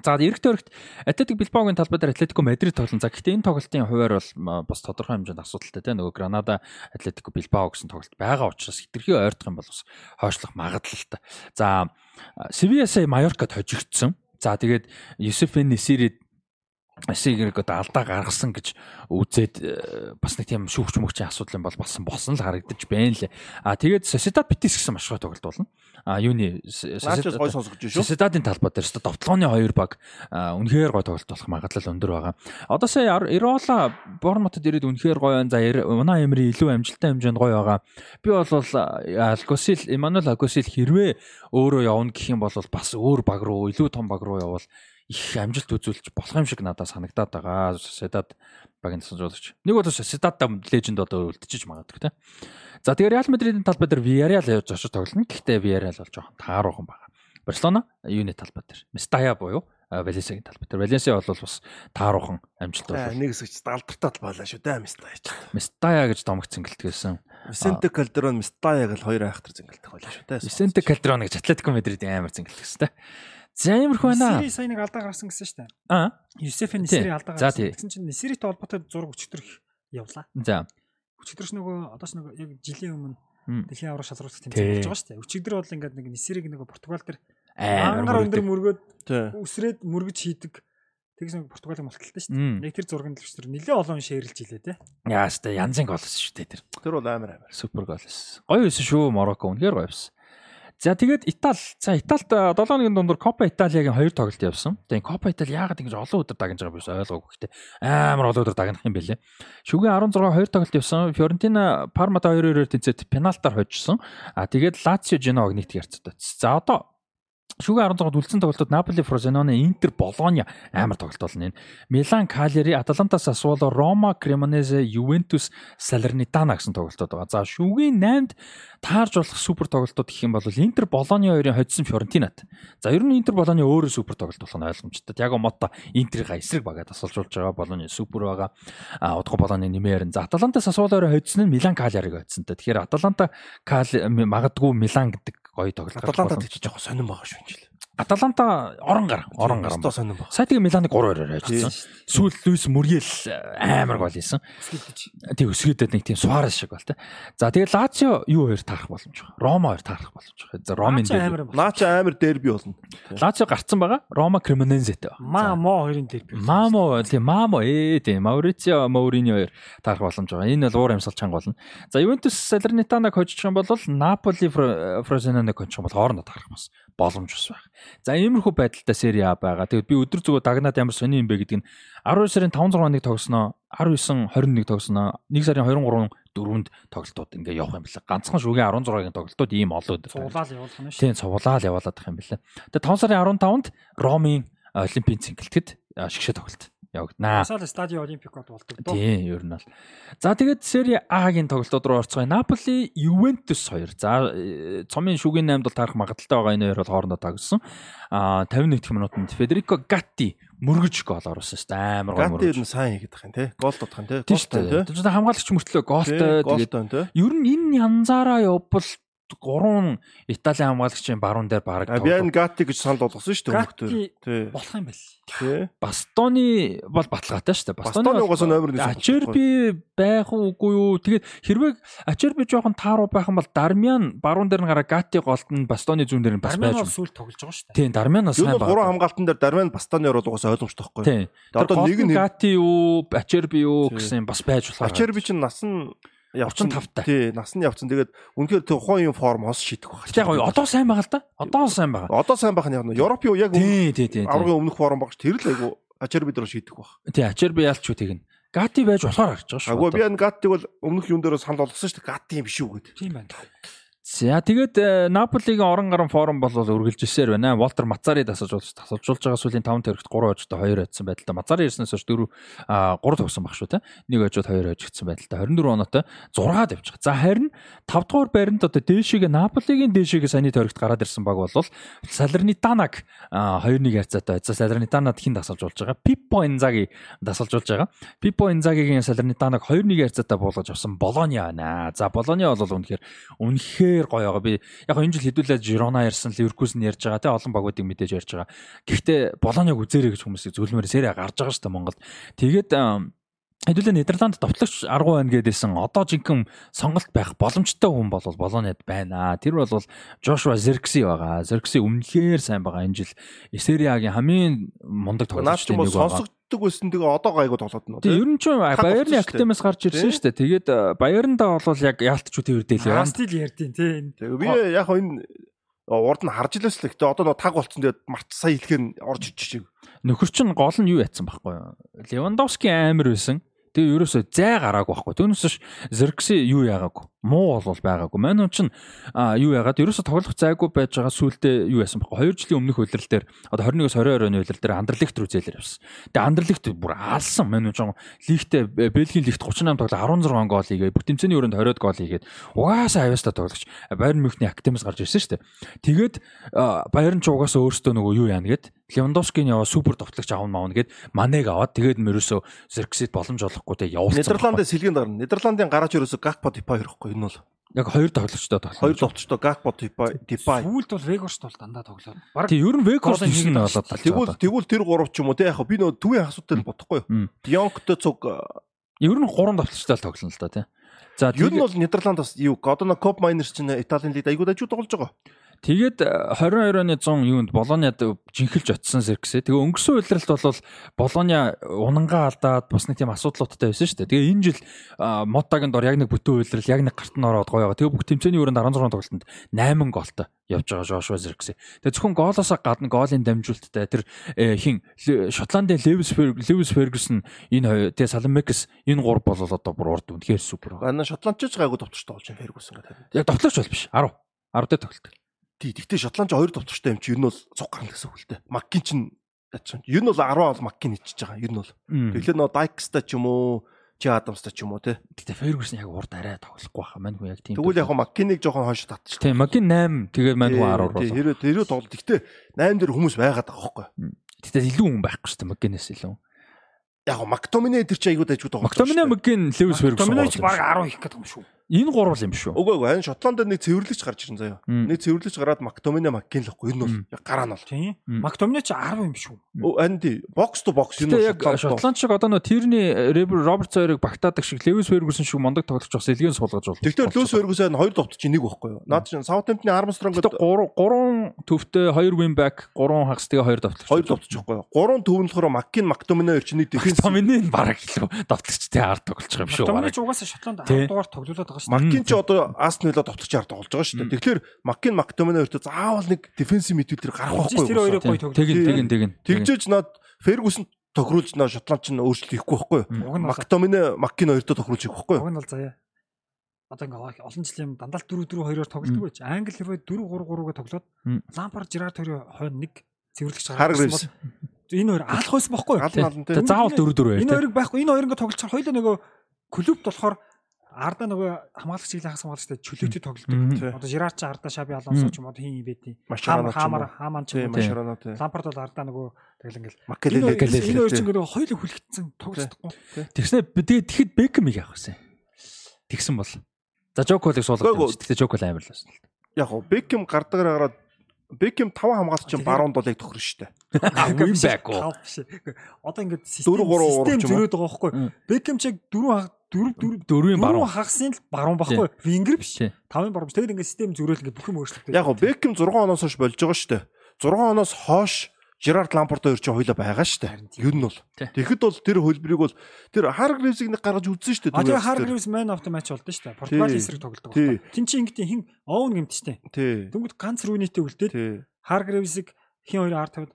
За эрэгтэй өргөт Атлетик Билбаогийн талбай дээр Атлетико Мадрид тоглон. За гэхдээ энэ тоглолтын хуваар бол бас тодорхой хэмжээнд асуудалтай тийм нөгөө Гранада Атлетико Билбао гэсэн тоглолт байгаа учраас хитрхи ойртох юм бол бас хойшлох магадлалтай. За Севиасаа Майоркад хожигдсон. За тэгээд Юсеф Несирид Асигэрэг одоо алдаа гаргасан гэж үзээд э, бас нэг тийм шүүгч мөгчийн асуудал юм бол болсон болсон л харагдаж байна лээ. А тэгээд Sociedad Betis гэсэн маш гой тоглолт болно. А юуны Sociedad гой сонсогдож шүү. Sociedad-ын талбай дээр өстө довтлооны хоёр баг үнэхээр гой тоглолт болох магадлал өндөр байгаа. Одоо сая Ирола Бормотод ирээд үнэхээр гоё байна. За Унаа Эмри илүү амжилттай хэмжээнд гоё байгаа. Би бол Алгосил Эммануэл Алгосил хэрвээ өөрөө явна гэх юм бол бас өөр баг руу илүү том баг руу явбал их амжилт үзүүлж болох юм шиг надад санагдаад байгаа. Седад багийн тасалжуулагч. Нэг бол Седадта леженд одоо үлдчихэж магадгүй те. За тэгээ Реал Мадридын талбай дээр Villarreal явж очиж тоглоно. Гэхдээ Villarreal бол жоохон тааруухан байгаа. Барселона юуны талбай дээр Mestalla буюу Валенсиагийн талбай дээр. Валенсиа бол бас тааруухан амжилт болов. Нэг хэсэгч далдартаа талбайлаа шүү дээ Mestalla ч. Mestalla гэж домогт зингэлтгээсэн. Vicente Calderon Mestalla гэж хоёр айхтар зингэлтэх байлаа шүү дээ. Vicente Calderon гэж Атлетико Мадридын амар зингэлтгээсэн те. За иймэрхүү байна. Нисери сая нэг алдаа гарсан гэсэн шүү дээ. Аа. Юсеф Нисери алдаа гарсан. Тэгсэн чинь Нисеритэй холбоотой зураг өчтөр явлаа. За. Өчтөрч нөгөө одоос нөгөө яг жилийн өмнө дэлхийн аврах шалралт тэмцээн болж байгаа шүү дээ. Өчигдөр бол ингээд нэг Нисериг нөгөө Португал дээр ангар өндөр мөргөөд үсрээд мөргөж хийдэг Тэгсэн Португалийн мулталтай шүү дээ. Нэг тэр зургийн тэр нэлээ олон шеэрлж илээ те. Яа штэ янзын гол шүү дээ тэр. Тэр бол амар амар. Супер гол байсан. Гоё байсан шүү Марокко үнэхээр гоё байсан. За тэгээд Итали. За Италид 7 хоногийн дундуур Копа Италиагийн хоёр тоглолт явсан. Тэгээд Копа Итали яагаад ингэж олон өдөр дагнаж байгаа биш ойлгоогүй гэхдээ амар олон өдөр дагнах юм бэлээ. Шүгэн 16 хоёр тоглолт явсан. Фиорентина Пармад 2-2-оор тэнцээд пенальтаар хожсон. А тэгээд Лацио Женоваг нийт ярцдаг. За одоо Шүгэ 16-д үлдсэн тоглолтод Наполи, Фрозеноне, Интер, Болоня амар тоглолт болно энэ. Милан, Калери, Аталанта, Сасволо, Рома, Кремонезе, Ювентус, Салернитана гэсэн тоглолтууд байгаа. За шүгийн 8-д таарж болох супер тоглолтууд гэх юм бол Интер, Болони хоёрын хоцсон Фьорентинат. За ер нь Интер, Болони өөрөө супер тоглолт болох нь ойлгомжтой. Яг Мотто Интерийн эсрэг багаа тасалжуулж байгаа. Болони супер байгаа. А удахгүй Болони нэмээр. За Аталанта, Сасволо хоёрын хоцсон нь Милан, Калериг хоцсонтой. Тэгэхээр Аталанта, Кали магадгүй Милан гэдэг гоё тоглолт. Аталантад ч жоохон сонирн байгаа шүү энэ жил. Аталанта орон гар орон гар. Стоо сонирн байгаа. Сая тэгээ Миланыг 3-2-оор хайжсан. Сүүл Луис Мурьел амар гол хийсэн. Тэг өсгөөдөд нэг тийм Суарес шиг бол тэ. За тэгээ Лацио юу хоёр таарах боломж байна. Рома хоёр таарах боломж байна. За Ромын дээр. Наача амар дерби болно. Лацио гарцсан байгаа. Рома Кремонензетэй байна. Ма мо хоёрын дерби. Мамо тийм Мамо ээ тийм Маурицио Маурини хоёр таарах боломж байгаа. Энэ бол уур амьсгал чанга болно. За Ювентус Салернитанаг хожчих юм бол Наполи Фрозеноныг хожчих юм бол хоорондоо таарах бас боломж ус байх. За иймэрхүү байдалтай сери А байгаа. Тэгээд би өдөр зүгөө дагнаад ямар сони юм бэ гэдэг нь 12 сарын 5 6-ыг тогсноо, 19 21 тогсноо, 1 сарын 23 4-нд тоглолтууд ингээ явах юм байна. Ганцхан шүгийн 16-гийн тоглолтууд ийм олон өдөр. Цуглаал явуулах нь шүү. Тийм, цуглаал явуулаад байх юм байна. Тэгээд 5 сарын 15-нд Ромын Олимпийн цэнгэлтэд шигшээ тоглолт явагдана. Сал стадио олимпикод болдог доо. Тийм, ер нь бол. За тэгээд сери А-гийн тоглолтууд руу орцгоё. Наполи, Ювентус хоёр. За цомын шүгийн 8-д бол таарах магадaltaй байгаа энэ хоёр бол хоорондоо тагсан. А 51 дэх минутанд Федерико Гатти мөргөж гол оруулсан шүү дээ. Амар гол Гати ер мөргөж. нь сайн хийгээд байгаа юм те. Гол юм те. Тийм шүү дээ. Тэгээд хамгаалагч мөртлөө голтой тэгээд ер нь энэ янзаараа явбал гурван Италийн хамгаалагчийн баруун дээр баг А Биан Гати гэж санал болгосон шүү дээ Гати өмнөд. Тий. болох юм байл. Тий. Бастоны бол баталгаатай шүү дээ. Бастоны угаасаа номер нэг Ачерби байх уугүй юу? Тэгээд хэрвээ Ачерби жоохон тааруу байх юм бол Дармиан баруун дээр нь гараа Гати голд нь Бастоны зүүн дээр нь бас байж байна. сүүл тоглож байгаа шүү дээ. Тийм, Дармиан бас Юу сайн бол гурван байна. хамгаалтан дээр Дарман Бастаны орол угаасаа ойлгомжтой байхгүй. Тийм. Одоо Одоо нэг нь- Гати юу, Ачерби юу гэсэн бас байж болох. Ачерби чинь нас нь явцсан 35 таа. Тий, нас нь явцсан. Тэгээд үнэхээр тухайн юм форм хос шийдэх байх. Яг гоё одоо сайн байгаа л да. Одоо сайн байгаа. Одоо сайн байх нь яг нь яг тий, тий. тий. аврагын өмнөх форм багш тэр л айгу Ачерби дээр шийдэх байх. Тий, Ачерби ялч юу тэгнэ. Гати байж болохоор харж байгаа шүү. Агуу одоо. Биан Гатиг бол өмнөх юм дээр санал болгосон шүү дээ. Гати юм биш үү гэдэг. Тийм байна. За тэгээд э, Наполигийн орон гарan форум бол үргэлжилсээр байна. Волтер Мацари тасалж тасалжуулж байгаа сүүлийн 5 тэрэгт 3 хожтой 2 хожсон байдалтай. Мацари ирснээс хойш 4 3 тогсон баг шүү те. Нэг хожууд 2 хожигдсан байдалтай. 24 оноотой 6-ад явж байгаа. За харин 5 дугаар баримт одоо дээшигээ Наполигийн дээшигээ саяны тэрэгт гараад ирсэн баг бол Салернитанаг 2-1 ярцаатай. За Салернитанад хин тасалжуулж байгаа. Пиппо Инзаги тасалжуулж байгаа. Пиппо Инзагигийн Салернитанаг 2-1 ярцаатай буулгаж авсан Болони байна. За Болони бол үнэхээр үнэхээр гоё байгаа. Би яг энэ жил хэдүүлээд Жирона ярьсан, Ливеркузен ярьж байгаа те олон багуудыг мэдээж ярьж байгаа. Гэхдээ Болониг үзээрэй гэж хүмүүсийг зөвлөмөр сэрэ гарч байгаа шүү дээ Монголд. Тэгээд хэдүүлээ Нидерланд товтлогч аргу байна гэдээсэн одоо жинхэнэ сонголт байх боломжтой хүн бол Болонид байна. Тэр бол Жошуа Зеркси байгаа. Зеркси үнэхээр сайн байгаа энэ жил Сериагийн хамгийн мундаг бол нэг байгаа. сонсогддог байсан тэгээ одоо гайгүй тоглоод нь. Тэгээ ер нь ч дээ. академиас гарч ирсэн шүү дээ. Тэгээд Баярндаа бол яг яалтч үтэй үрдэл Аа яваа. стил ярдیں۔ Тэгээ би яг энэ урд нь харж илээс л гэхдээ одоо нөө таг болцсон тэгээд март сая хэлэхээр нь орж иж чиг. Нөхөр чинь гол нь юу ятсан байхгүй юу? Левандовски амар байсан. Тэгээ ерөөсөө зай гараагүй байхгүй. Түүнээс ш Зеркси юу яагаагүй. Муу бол байгаагүй. Манай хүн чинь юу яагаад ерөөсөө тоглох зайгүй байж байгаа сүултээ юу яасан байхгүй. 2 жилийн өмнөх үйлрэл дээр одоо 21-с 22 оны үйлрэл дээр Андерлихт рүү зээлэр явсан. Тэгээ Андерлихт бүр алсан. Манай хүн лигтээ Бельгийн лигт 38 тоглоо 16 гол хийгээ. Бүх тэмцээний өрөөнд 20 гол хийгээд угаасаа авьяастай тоглогч Байерн Мюнхний академиас гарч ирсэн шүү дээ. Тэгээд Байерн ч угаасаа өөртөө нөгөө юу яана гэд Левандовскийн яваа супер товтлогч аавн маавна гэд Манег аваад тэгээд мөрөөсөө Зерксид боломж олохгүй те явуулсан. Нидерландын сэлгийн дарна. Нидерландын гараж ерөөсө Гакпо Дипай ирэхгүй энэ бол. яг хоёр тоглогчтой тоглосон. Хоёр Гакпо Дипай Дипай. Сүүлд бол Вегорст бол дандаа тоглоод. Бараг Тий, ер нь Голын хийсэн нь хийгээд болоод байна. Тэгвэл тэгвэл тэр гурав ч юм уу те яг би нөө төвийн асуудал нь бодохгүй юу. Дионктой цуг ер нь гурван тоглогчтой л тоглоно л да тий. За ер нь бол Нидерландаас юу одоо Коп Майнерс чинь Италийн лиг айгуу дажуу тоглож байгаа. Тэгээд э, 22 оны 100 юунд Болониад жинхэлж очсон Зерксээ. Тэгээ өнгөрсөн үйлрэлт бол Болония унангаа алдаад бас нэг тийм асуудлуудтай байсан шүү дээ. Тэгээ энэ жил Мотагийн дор яг нэг бүтэн үйлрэл яг нэг гарт нь ороод гоё байгаа. Тэгээ бүх тэмцээний өрөөнд 16 тоглолтод 8 голтой явж байгаа Жошуа Зерксээ. Тэгээ зөвхөн гоолоосоо гадна гоолын дамжуулттай тэр э, хин Шотландын Левис Левис Фергюсон энэ тэгээ Саламекс энэ гур бол одоо бүр урд үнэхээр супер байгаа. Гана Шотландч ч гайгүй товчтой болж байна Фергюсон гэдэг. Яг тоглогч бол биш 10 10 дээр тоглолт. Тий, гэхдээ Шотландч хоёр товчтой юм чи ер нь бол цуг гарна гэсэн үг л дээ. Маккин чинь ачаа. Ер нь бол 10 бол Маккин ичиж байгаа. Ер нь бол. Тэгэхээр нөө Дайкста ч юм уу, Чи Адамста ч юм уу те. Гэтэ Фергюсон яг урд арай тоглохгүй баха. Мань хүн яг тийм. Тэгвэл яг Маккиныг жоохон хойш татчих. Тийм, Маккин 8, тэгээд мань хүн 10 болоо. Тийм, хэрэг тэрөө тоглолт. Гэтэ 8 дээр хүмүүс байгаад байгаа хөөхгүй. Гэтэ илүү хүн байхгүй шүү дээ Маккинээс илүү яг Мактомине тэр чи айгуу дайжгүй тоглож. Мактомине мгийн Лewis Ferguson. Мактомине ч баг 10 хийх гэдэг юм шүү. Энэ гурвал юм шүү. Үгүй ээ, энэ Шотландд нэг цэвэрлэгч гарч ирсэн заяа. Нэг цэвэрлэгч гараад Мактомине Маккин л ихгүй. Энэ бол гараа нь бол. Тийм. Мактомине ч 10 юм шүү. Ань тий. Бокс то бокс энэ яг Шотланд шиг одоо нөө Тирни Роберт Цойрыг багтаадаг шиг Лewis Ferguson шиг мондог тоглож бас илгэн суулгаж бол. Тэгэхээр Lewis Ferguson хоёр товт чи нэг байхгүй юу? Наад чинь Southampton-ы Armstrong-д 3 3 төвтэй 2 win back 3 хагас тэгээ 2 товтлогч. 2 товтч байхгүй юу? 3 төв нь болохоор Маккин Мактомине нэг дефенс. Мактомине баг илүү товтлогчтой ард тоглож байгаа юм шүү. Мактомине ч угаасаа Шотланд 10 дугаар тоглуулад байгаа шүү. Маккин ч одоо Астон Вилла товтлогч ард тоглож байгаа шүү. Тэгэхээр Маккин Мактомине хоёртой заавал нэг дефенсив мэдүүлэлтэр гарах байхгүй юу? Тэр хоёрыг гоё тоглож. Тэгин тэгин тэгин. Тэгжээж над Фергюсон тохируулж наа Шотланд ч өөрчлөлт хийхгүй байхгүй юу? Мактомине Маккин хоёртой тохируулж хийх байхгүй юу? Уг нь бол заяа одоо ингээ олон жилийн дандаа 4 4 2-оор тоглодог байж англи хэрвээ 4 3 3-гаар тоглоод лампар жирард хоёрын хойно нэг цэвэрлэгч гаргасан бол энэ хоёр алах байсан байхгүй юу заавал 4 4 байх энэ хоёрыг байхгүй энэ хоёр ингээ тоглолцоор хоёулаа нөгөө клубт болохоор Арда нөгөө хамгаалагч хилээ хагас хамгаалагчтай чөлөөтэй тоглодог. Одоо Жирар ч Арда Шаби Алонсо ч юм одоо хин юм бэдий. Хаамар Хааман ч юм уу. Лампард бол Арда нөгөө тэгэл ингээл Макелеле энэ хоёр ч ингээ хоёулаа хүлэгдсэн тоглохгүй. Тэгснэ тэгээд тэгэхэд Бекэмиг явах гэсэн. Тэгсэн бол. За Жоколыг суулгах. Тэгтээ Жокол амар л байсан л. Яг гоо Бекэм гардагаар гараад Бекэм 5 хамгаалагч чинь баруунд бол яг шүү дээ. Win back уу. Одоо ингээд систем систем зөрөөд байгаа байхгүй. Бекэм чиг 4 4 4-ийн баруун хагасны л баруун байхгүй. Вингер биш. 5-ын баруун. Тэгээд ингээд систем зөрөөл ингээд бүх юм өөрчлөгдөв. Яг гоо Бекэм 6 оноос хойш болж байгаа шүү дээ. 6 оноос хойш Жерард Лампорт хоёр ч хоёлаа байгаа шүү дээ. Ер нь бол. Тэгэхэд бол тэр хөлбөрийг бол тэр Харгривсыг нэг гаргаж үзсэн шүү дээ. А тэгээ Харгривс man of the match болдсон шүү дээ. Португалийн эсрэг тоглодог байна. Тин чи ингэдэ хин оон гэмт шүү дээ. Дөнгөд ганц рүүнийтэй үлдээд Харгривсыг хин хоёр ард тавьд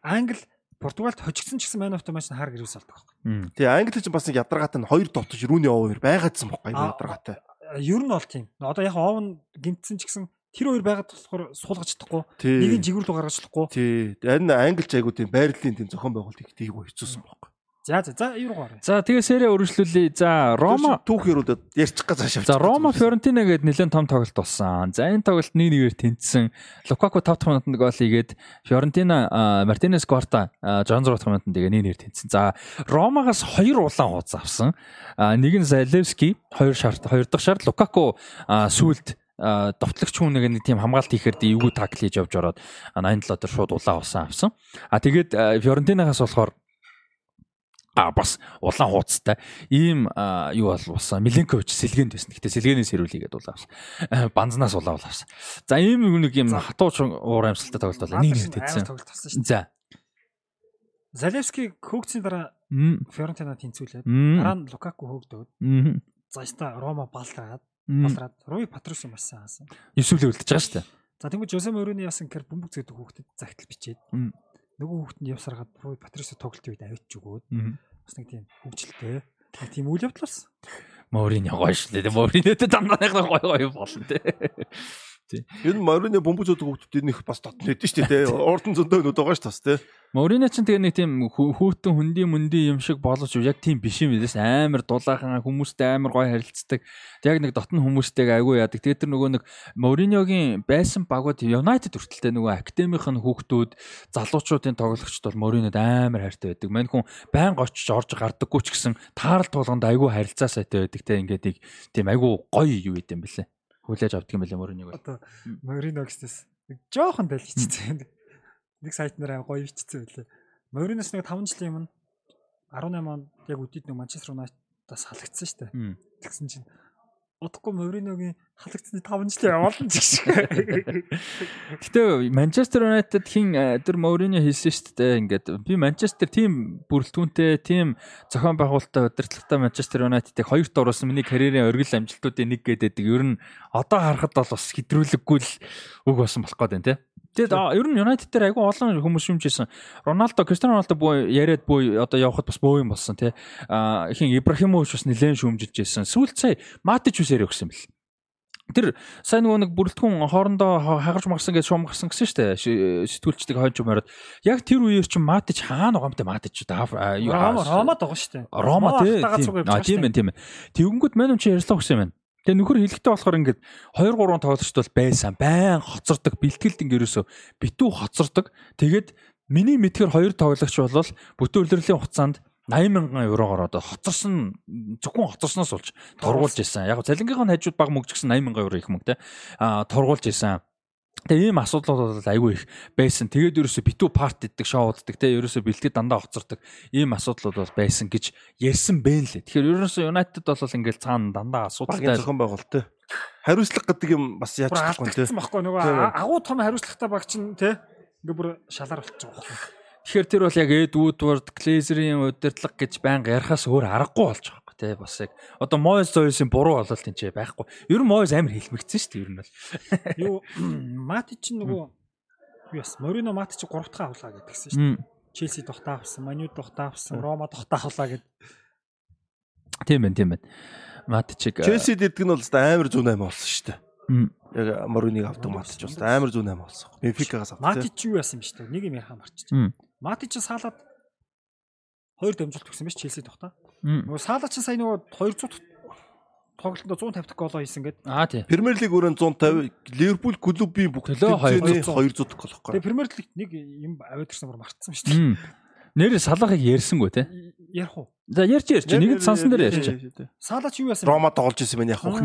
Англи Португалд хожигдсан ч гэсэн man of the match Харгривс болдог байхгүй. Тэгээ Англи ч бас нэг ядаргаатай нь хоёр довтож рүүний овоор байгаадсан байхгүй ядаргаатай. Ер нь бол тийм. Одоо яг оон гэмтсэн ч гэсэн тэр хоёр байгаад болохоор суулгаж чадахгүй. Нэг нь жигүүр рүү гаргаж чадахгүй. Тий. Харин англи айгуу тийм байрлалын тийм зохион байгуулалт их тийгүү хэцүүсэн байхгүй. За за за юу гоо. За тэгээ сэрэ өргөжлүүлээ. За Рома түүх яруудад ярьчих гэж цааш авчих. За Рома Фиорентина гээд нэлээд том тоглолт болсон. За энэ тоглолт 1-1-ээр тэнцсэн. Лукаку 5 дахь минутанд гол хийгээд Фиорентина Мартинес Кварта 66 дахь минутанд тэгээ 1-1-ээр тэнцсэн. За Ромагаас 2 улаан хуудас авсан. Нэг нь Залевски, 2 шарт, 2 дахь шарт Лукаку сүлд довтлогч хүн нэг тийм хамгаалт хийхээр эвгүй такл хийж явж ороод 87 дээр шууд улаан усан авсан. А тэгээд Фиорентинагаас болохоор а бас улаан хуудастай ийм юу бол болсон Миленкович сэлгээнд байсан. Гэтэ сэлгээнээс хэрүүлээгээд улаан авсан. Банзнаас улаан авсан. За ийм нэг юм хатуу уур амьсгалтай тоглолт бол нэг нэг тэгсэн. За. Залевски хөөгцийн дараа Фиорентина тэнцүүлээд дараа нь Лукаку хөөгдөөд. Заста Рома балраад болраад Руи Патрусо маш сайн хаасан. Эсвэл үлдчихэж байгаа шүү дээ. За тэгвэл Жосе Морины ясан гэхээр бөмбөг зээдэг хүүхдэд загтал бичээд нөгөө хүүхдэнд явсараад Руи Патрусо тоглолтын үед авчиж өгөөд бас нэг тийм хөвгчлээ. Нэг тийм үйл явдал болсон. Морины гоё шүү дээ. Моринэтэй дандаа нэг гоё гоё болно те. Тий. Энэ Морины бомбоз өдөг хүүхдүүд нэг бас дотн хэдэж шүү дээ. Урдан зөндөө нүд байгаа шүү бас тий. Морино ч тэгээ нэг тийм хүүтэн хөнди мөнди юм шиг болож яг тийм биш юм билээс амар дулаахан хүмүүстэй амар гоё харилцдаг. Яг нэг дотн хүмүүстэйг айгүй яадаг. Тэгээ тэр нөгөө нэг Мориногийн байсан багууд United хүртэлтэй нөгөө академийн хүүхдүүд залуучуудын тоглогчд бол Моринод амар хайртай байдаг. Мань хүн байн очиж орж гардаггүй ч гэсэн таарал туулганд айгүй харилцаа сайтай байдаг. Тэ ингээд тийм айгүй гоё юу идэм бэлээ хүлээж авдаг юм байна Мориныг. Одоо Морино гэснээс нэг жоохон дэлгэцсэн. Нэг сайт нэр гоё бичсэн байлээ. Мориноос нэг 5 жилийн өмнө 18 онд яг үдид нэг Манчестер Юнайтедаас халагдсан шүү дээ. Тэгсэн чинь удахгүй Мориногийн халагдсны 5 жилийн яваалан ч гэх. Гэтэ Манчестер Юнайтед хин э, тэр Морино хэлсэн шүү дээ. Ингээд би Манчестер тим бүрэлдэхүүнтэй, тим зохион байгуулалттай удирдлагатай Манчестер Юнайтедыг хоёрт оруулсан миний карьерийн оргил амжилтуудын нэг гэдэг. Ер нь одоо харахад бол бас хэдрүүлэггүй л үг болсон болох гээд байна те. Тэгээд ер нь United дээр айгүй олон хүмүүс шүмжсэн. Роналдо, Криштиано Роналдо буу яриад буу одоо явхад бас боо юм болсон тий. А ихэн Ибрахимович бас нэлээд шүмжилж байсан. Сүүлд сая Матич ус яриа өгсөн бэл. Тэр сайн нөгөө нэг бүрэлдэхүүн хоорондоо хагарч марсан гэж шуум гарсан гэсэн шүү дээ. Сэтгүүлчдийг хойч юмараад яг тэр үеэр чи Матич хаана байгаа юм те Матич да Рома Ромад байгаа шүү дээ. Рома тий. А тийм ээ тийм ээ. Тэгэнгүүт мань чи ярьслаа гэсэн юм байна. Тэгээ нөхөр хэлэхдээ болохоор ингээд 2 3 тоглогчд бол байсан. Байн хоцордог, бэлтгэлд ингээд ерөөсө битүү хоцордог. Тэгээд миний мэдгээр хоёр тоглогч бол бүтэн үлрэлийн хугацаанд 80 мянган еврогоор одоо хоцорсон зөвхөн хоцорсноос болж тургуулж исэн. Яг цалингийнхаа хажууд баг мөгж гисэн 80 мянган евро их мөнгө те. А тургуулж исэн. Тэгээ ийм асуудлууд бол айгүй их байсан. Тэгээд ерөөсө битүү парт иддэг, шоу уддаг те. Ерөөсө бэлтгэд дандаа хоцордог. Ийм асуудлууд бол байсан гэж ярьсан бэ лээ. Тэгэхээр ерөөсө United бол ингээл цаана дандаа асуудалтай зохион байгуулалт те. Хариуцлага гэдэг юм бас яаж чадахгүй те. Баггүй нөгөө агуу том хариуцлагатай баг чинь те. Ингээ бүр шалаар болчихж байгаа юм. Тэгэхээр тэр бол яг Эд Вудворд, Глейзерийн удирдлага гэж байнга ярахаас өөр аргагүй болж байгаа тий бас яг одоо Моэс Зойсын буруу болол тэнцээ байхгүй. Ер нь Моэс амар хэлмэгцэн шүү дээ ер нь бол. Юу Матич нөгөө юу яс Морино Матич 3 дахь авлаа гэдгсэн шүү дээ. Челси тухтаа авсан, Маню тухтаа авсан, Рома тухтаа авлаа гэд. Тийм байна, тийм байна. Матичиг Челси дэрдэг нь бол амар 108 болсон шүү дээ. Яг Мориныг авдаг Матич бол амар 108 болсон. Бенфикагаас авдаг. Матич юу яасан юм шүү дээ. Нэг юм ярихаа марччих. Матич саалаад хоёр дамжуулт өгсөн байж Челси тухтаа. Нөгөө саалаа чи сая нөгөө 200 тоглолтод 150 дахь голоо хийсэн гэдэг. Аа тий. Премьер лиг өрөөнд 150, Ливерпул клубын бүх төлөө 200 200 дахь гол байхгүй. Тэгээ Премьер лиг нэг юм аваад ирсэн бүр мартсан шүү дээ. Нэр салахыг ярьсангүй те. Ярих уу? За ярьж ярьж нэгэд сансан дээр ярьж. Саалаа чи юу яасан? Рома тоглож исэн байх уу?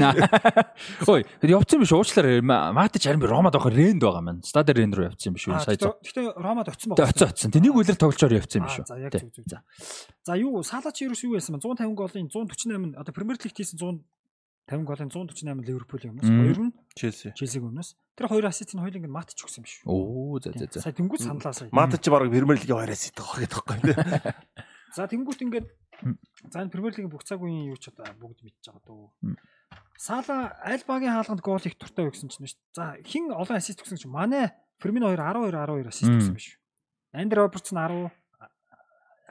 Ой, явцсан биш уучлаарай. Матич харин би Ромад авах Ренд байгаа маань. Стадер Ренд руу явцсан биш үү? Сая. Гэтэ Ромад очсон байна. Очсон очсон. Тэнийг үлэр тоглолцоор явцсан биш үү? За яг зүг зүг. За. За юу Саалаа чи юу яасан бэ? 150 голын 148 одоо Премьер лигт хийсэн 100 50 голын 148 Ливерпулийн өмнөөс хоёр нь Челси. Челсиг өмнөөс. Тэр хоёр ассист нь хоёуланг нь матч өгсөн биш үү? Оо за за за. Сая тэнгуут саналаа сая. Матч баг Премьер лигийн хоёр ассист байгаа гэдэг байхгүй. За тэнгуут ингээд за энэ Премьер лигийн бүх цаг үеийн юу ч одоо бүгд мэдчихэж байгаа дөө. Сала аль багийн хаалганд гол их туртай өгсөн чинь шүү. За хин олон ассист өгсөн чинь манай Фермино 2 12 12 ассист өгсөн биш? Андер Робертсон 10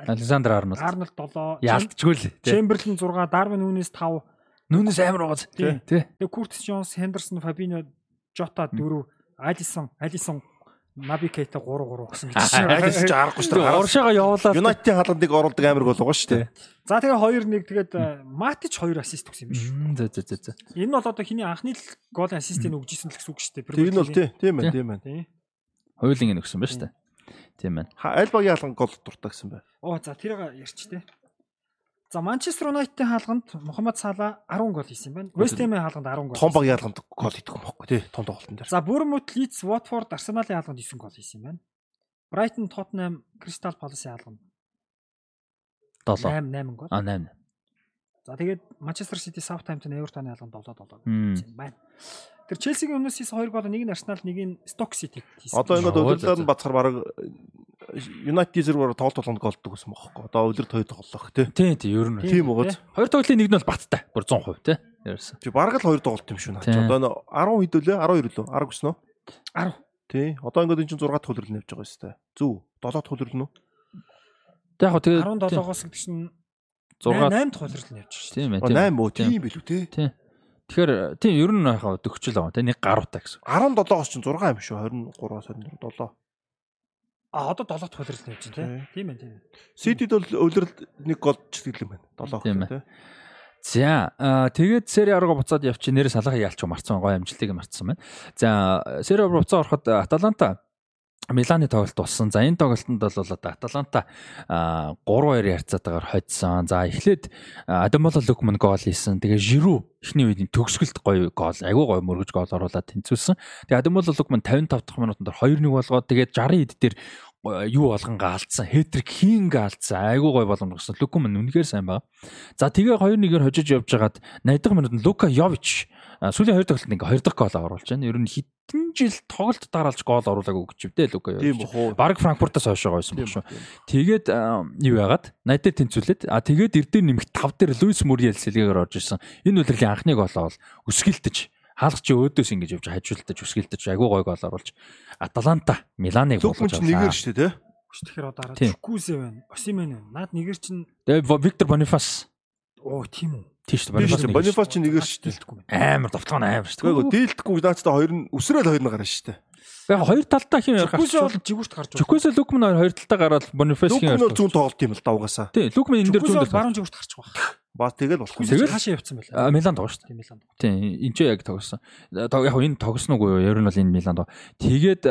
Александр Арнольд. Арнольд 7. Яалтчгүй л. Чемберлен 6, Дарвин Нүнес 5. Нүнес амар тий. Тий. Тэгээ Куртис Джонс, Хендерсон, Фабино, Жота 4, Алисон, Алисон Наби Кейта 3 3 гэсэн гэж байна. Алис ч аргагүй шүү дээ. Оршоогоо явуулаад Юнайтийн хаалгандыг оруулдаг амар гол байгаа шүү дээ. За тэгээ 2 1 тэгээд Матич 2 ассист өгсөн юм биш үү? За за за за. Энэ бол одоо хиний анхны л голын ассистийг өгжсэн л гэсэн үг шүү дээ. Тэр нь бол тий, тийм байна, тийм байна. Хоёулын энэ өгсөн ба шүү дээ. Тийм байна. Аль багийн хаалганд гол дуртай гэсэн бай. Оо за тэрийг ярьч тээ. За Манчестер Юнайтедийн хаалганд Мухаммад Сала 10 гол хийсэн байна. Вест Хэмийн хаалганд 10 гол. Том багийн хаалганд гол хийдэг юм баггүй тий. Том тоглолтын дээр. За Бүрмут, Лидс, Watford, Арсеналын хаалганд 9 гол хийсэн байна. Брайтон, Тоттенхэм, Кристал Паласын хаалганд 7 8 8 гол. А 8. За тэгээд Манчестер Сити, Саутгемптон, Эвертоны хаалганд 7 7 хийсэн байна. Тэр Челсигийн өмнөөс хийсэн 2 гол нэг нь Арсенал нэг нь Сток Сити хийсэн. Одоо ингээд удирдлаад нь бацхаар баг Юнайтед зэрэг тоглолт болгонд голддог гэсэн бохоо. Одоо өдөрт хоёр тоглох тий. Тий, тий, ер нь. Тийм угаз. Хоёр тоглолтын нэг нь бол баттай. Бүр 100% тий. Ярьсан. Чи бараг л хоёр тоглолт юм шүү наа. Одоо 10 хэд үлээ? 12 лөө? 10 гэсэн үү? 10. Тий. Одоо ингээд энэ чинь 6 төлөрлөл нэвж байгаа юм байна. Зүв. 7 төлөрлөл нь. Тэг яг тэгээ 17-оос гэдэг чинь 6 8 төлөрлөл нэвж шүү. Тийм ээ. 8 өө тийм билүү тий. Тий. Тэгэхээр тийм ер нь яхаа төгчл байгаа тий нэг гаруутай гэсэн. 17-оос чинь 6 юм шүү. 23-аас 24 7. А одоо 7 дахь хөлрөл нэмж байна тийм ээ тийм ээ. Ситид бол өвлөрл нэг гол чиглэл юм байна. 7 тийм ээ. За тэгээд Сери арга буцаад явчих нэрээ салахыг ялч марцсан гоё амжилтыг марцсан байна. За Сери арга буцаа ороход Аталанта Миланы тоглолт болсон. За энэ тоглолтод бол одоо Аталанта 3-2 ярцаатаагаар хоцсон. За эхлээд Адамоло Лукман гол хийсэн. Тэгээ Жиру эхний үед төгсгөлт гоё гол, агүй гоё мөргөж гол оруулаад тэнцвүүлсэн. Тэгээ Адамоло Лукман 55 дахь минутанд 2-1 болгоод тэгээд 60 эд дээр юу болгонгаа алдсан. Хэтрик хийнгээ алдсан. Айгуу гой боломж гэсэн. Лукман үнэхээр сайн байна. За тэгээ 2-1-ээр хожиж явж хагаад 80 минутанд Лука Йович сүүлийн хоёр тоглолтод ингээ хоёр дахь гол оруулж байна. Ер нь хэдэн жил тоглолт дараалж гол оруулаагүй гэж дээ Лука Йович. Тийм бохоо. Бараг Франкфуртаас хойшоо гойсон баг шүү. Тэгээд юу яагаад 80-д тэнцвүүлээд а тэгээд эрдээ нэмэх 5 дээр Луис Муриэл сэлгээгээр орж ирсэн. Энэ үлрэлийн анхны гол бол өсгөлтөж хаалгач чи өөдөөс ингэж явж хажуултаж өсгөлтөж айгуу гой гол оруулж Аталанта Миланыг болгож авлаа. Нэгээр шүү дээ. Тэгэхээр одоо хараад Чукусе байна. Осимен байна. Наад нэгээр чин Тэгээ Виктор Бонифас. Оо тийм үү. Тийш шүү. Бонифац Бонифац чинь нэгээр шүү дээ. Амар довтлогоо амар шүү. Тэгэхгүй дийлдэхгүй наачтай хоёр нь өсрөөл хоёр нь гарна шүү дээ. Яг хоёр талдаа хин ярих Чүкүс бол гарч. жигүүрт гарч. Чүкүс Лукман хоёр хоёр талдаа гараад Бонифац хин Лукман зүүн тоглолт юм л да угаасаа. Тий, Лукман энэ дээр зүүн дээр. баруун жигүүрт гарч байгаа. Баа тэгэл болохгүй. Тэгэл? Хаашаа явцсан байлаа. А Милан тоглож шүү. Тийм Милан. Тийм, энэ ч яг тоглосон. Тог яг энэ тоглосон уу юу? Ер нь бол энэ Милан доо. Тэгээд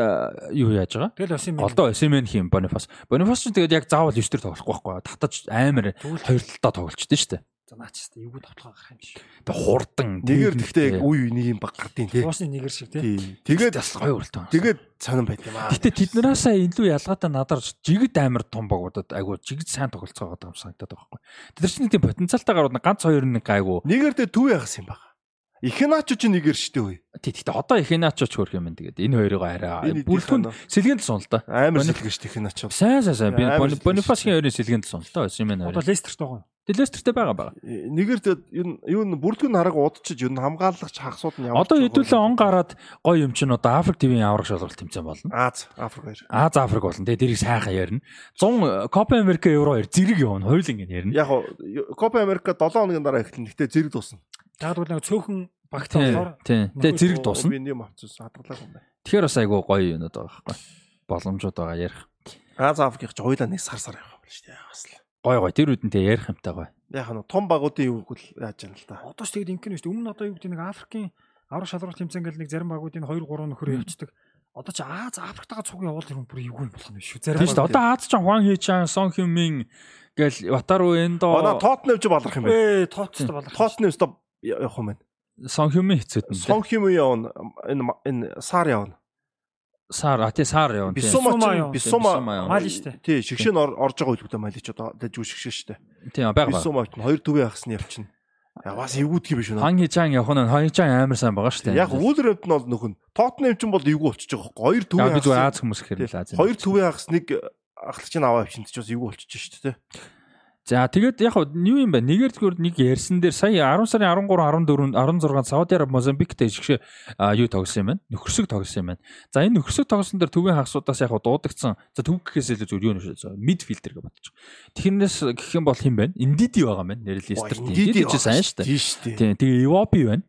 юу яаж байгаа? Тэгэл Осим Голдоо Осимен хийм Бонифас. Бонифас ч тэгээд яг заавал 9 төр тоглохгүй байхгүй. Татаж амар хоёр талдаа тоглолчтой шүү дээ. За наач тест эвгүй тоглоо гарах юм шиг. Тэгээд хурдан. Нэгээр гэхдээ яг үе нэг юм баг гардыг тий. Уусны нэгэр шиг тий. Тэгээд бас гоё үлдэн. тэгээд сонирн байт юм аа. Гэтэ тэднээсээ илүү ялгаатай надаар жигд амар том богудад айгу жигд сайн тоглолцоо байгаа юм санагдаад байгаа байхгүй. Тэд нар чинь тийм потенциалтай гарууд ганц хоёр нэг айгу. Нэгээр дэ төв ягас юм баг. Ихэнаач чинь нэгээр штэ үе. Тий, гэтэ одоо их наач ч хөрх юм тэгээд энэ хоёрыг арай Энэ бүрэлдэхүүн сэлгэнд сун л да. Амар сэлгэж штэ ихэнаач. Сайн сайн сайн. Би Бонифасгийн хоёрын сэлгэнд сун л да. Осимен Одоо. Лестерт байгаа юм. Лестертэй байгаа байгаа. Нэгээр дэ юу юу бүрэлдэхүүн хараг удчиж юу хамгаалагч хагасууд нь ямар Одоо хэдүүлээ он гараад гоё юм чинь одоо Африк ТV-ийн аврах шалгалт тэмцээн болно. Аз Африк хоёр. Аз Африк болно. Тэгээ дэрийг сайхан ярина. 100 Копа Америк Евро 2 зэрэг явна. Хоёул ингэ ярина. Яг Копа Америка 7 хоногийн дараа эхэлнэ. Гэтэ зэрэг дуусна. Бол нэг цөөхөн багт болохоор. Тэгээ зэрэг дуусна. Би юм авчихсан хадгалаа юм байна. Тэгэхээр бас айгүй гоё юмнууд байгаа байхгүй. Боломжууд байгаа ярих. Аз Африкч хоёулаа нэг сар сар явах юм шүү дээ. Бас л. Гоё гоё тэр үдэнтэй ярих юмтай гоё. Яг нь том багуудын юу гэл яаж юм л та. одоо ч тэгэд ингэнэ шүү дээ. Өмнө нь одоо юу гэдэг нэг Африкийн аврах шалралт тэмцээн гэл нэг зарим багуудын 2 3 нөхөр явцдаг. Одоо ч Аз Африктагаа цуг явуул юм бүр эвгүй юм болох юм шүү. Зарим Тийм шүү дээ. Одоо Аз ч Хуан Хийчан, Сон Хюмин гэл Ватару Эндо Манай Тотнем ч балах юм байна. Ээ тооцтой болох. Тотнем стоп явах юм байна. Сон Хюмин хэцүүд нь. Сон Хим явна. Энэ энэ сар явна. Сар а тий сар явна. тий. Бисума Бисума. Мали штэ. Тий, шигшэн орж байгаа үйл хөдлөө Мали ч одоо дэж шигшэн штэ. Тийм байгаа байгаа. Бисума ч хоёр төвөө хагасны явчихна. Я бас эвгүүдг юм биш үү? Хан Хийчан явах нь Хан Хийчан амар сайн байгаа шүү дээ. Яг Вулверэмптон бол нөхөн. Тотнем ч бол эвгүй болчихж байгаа хөөе. Хоёр төвөө Яг би зүгээр хагас. Хоёр төвөө хагас нэг ахлагчийн аваа авчин ч бас эвгүй болчихж штэ тий. За тэгээд яг юу юм бэ? Нэгээр зүгээр нэг ярьсан дээр сая 10 сарын 13, 14, 16 Сауди Араб Мозамбиктэй жигшээ юу тогсон юм байна? Нөхөрсөг тогсон юм байна. За энэ нөхөрсөг тогсон дээр төвийн хагасуудаас яг дуудагдсан. За төв гэхээс илүү зүгээр юу нэ мидфилдер гэж бодож байгаа. Тэрнээс гэх юм бол хин байна? Индиди байгаа маань нэр листер. Индиди ч сайн шүү дээ. Тийм. Тэгээ Ивопи байна.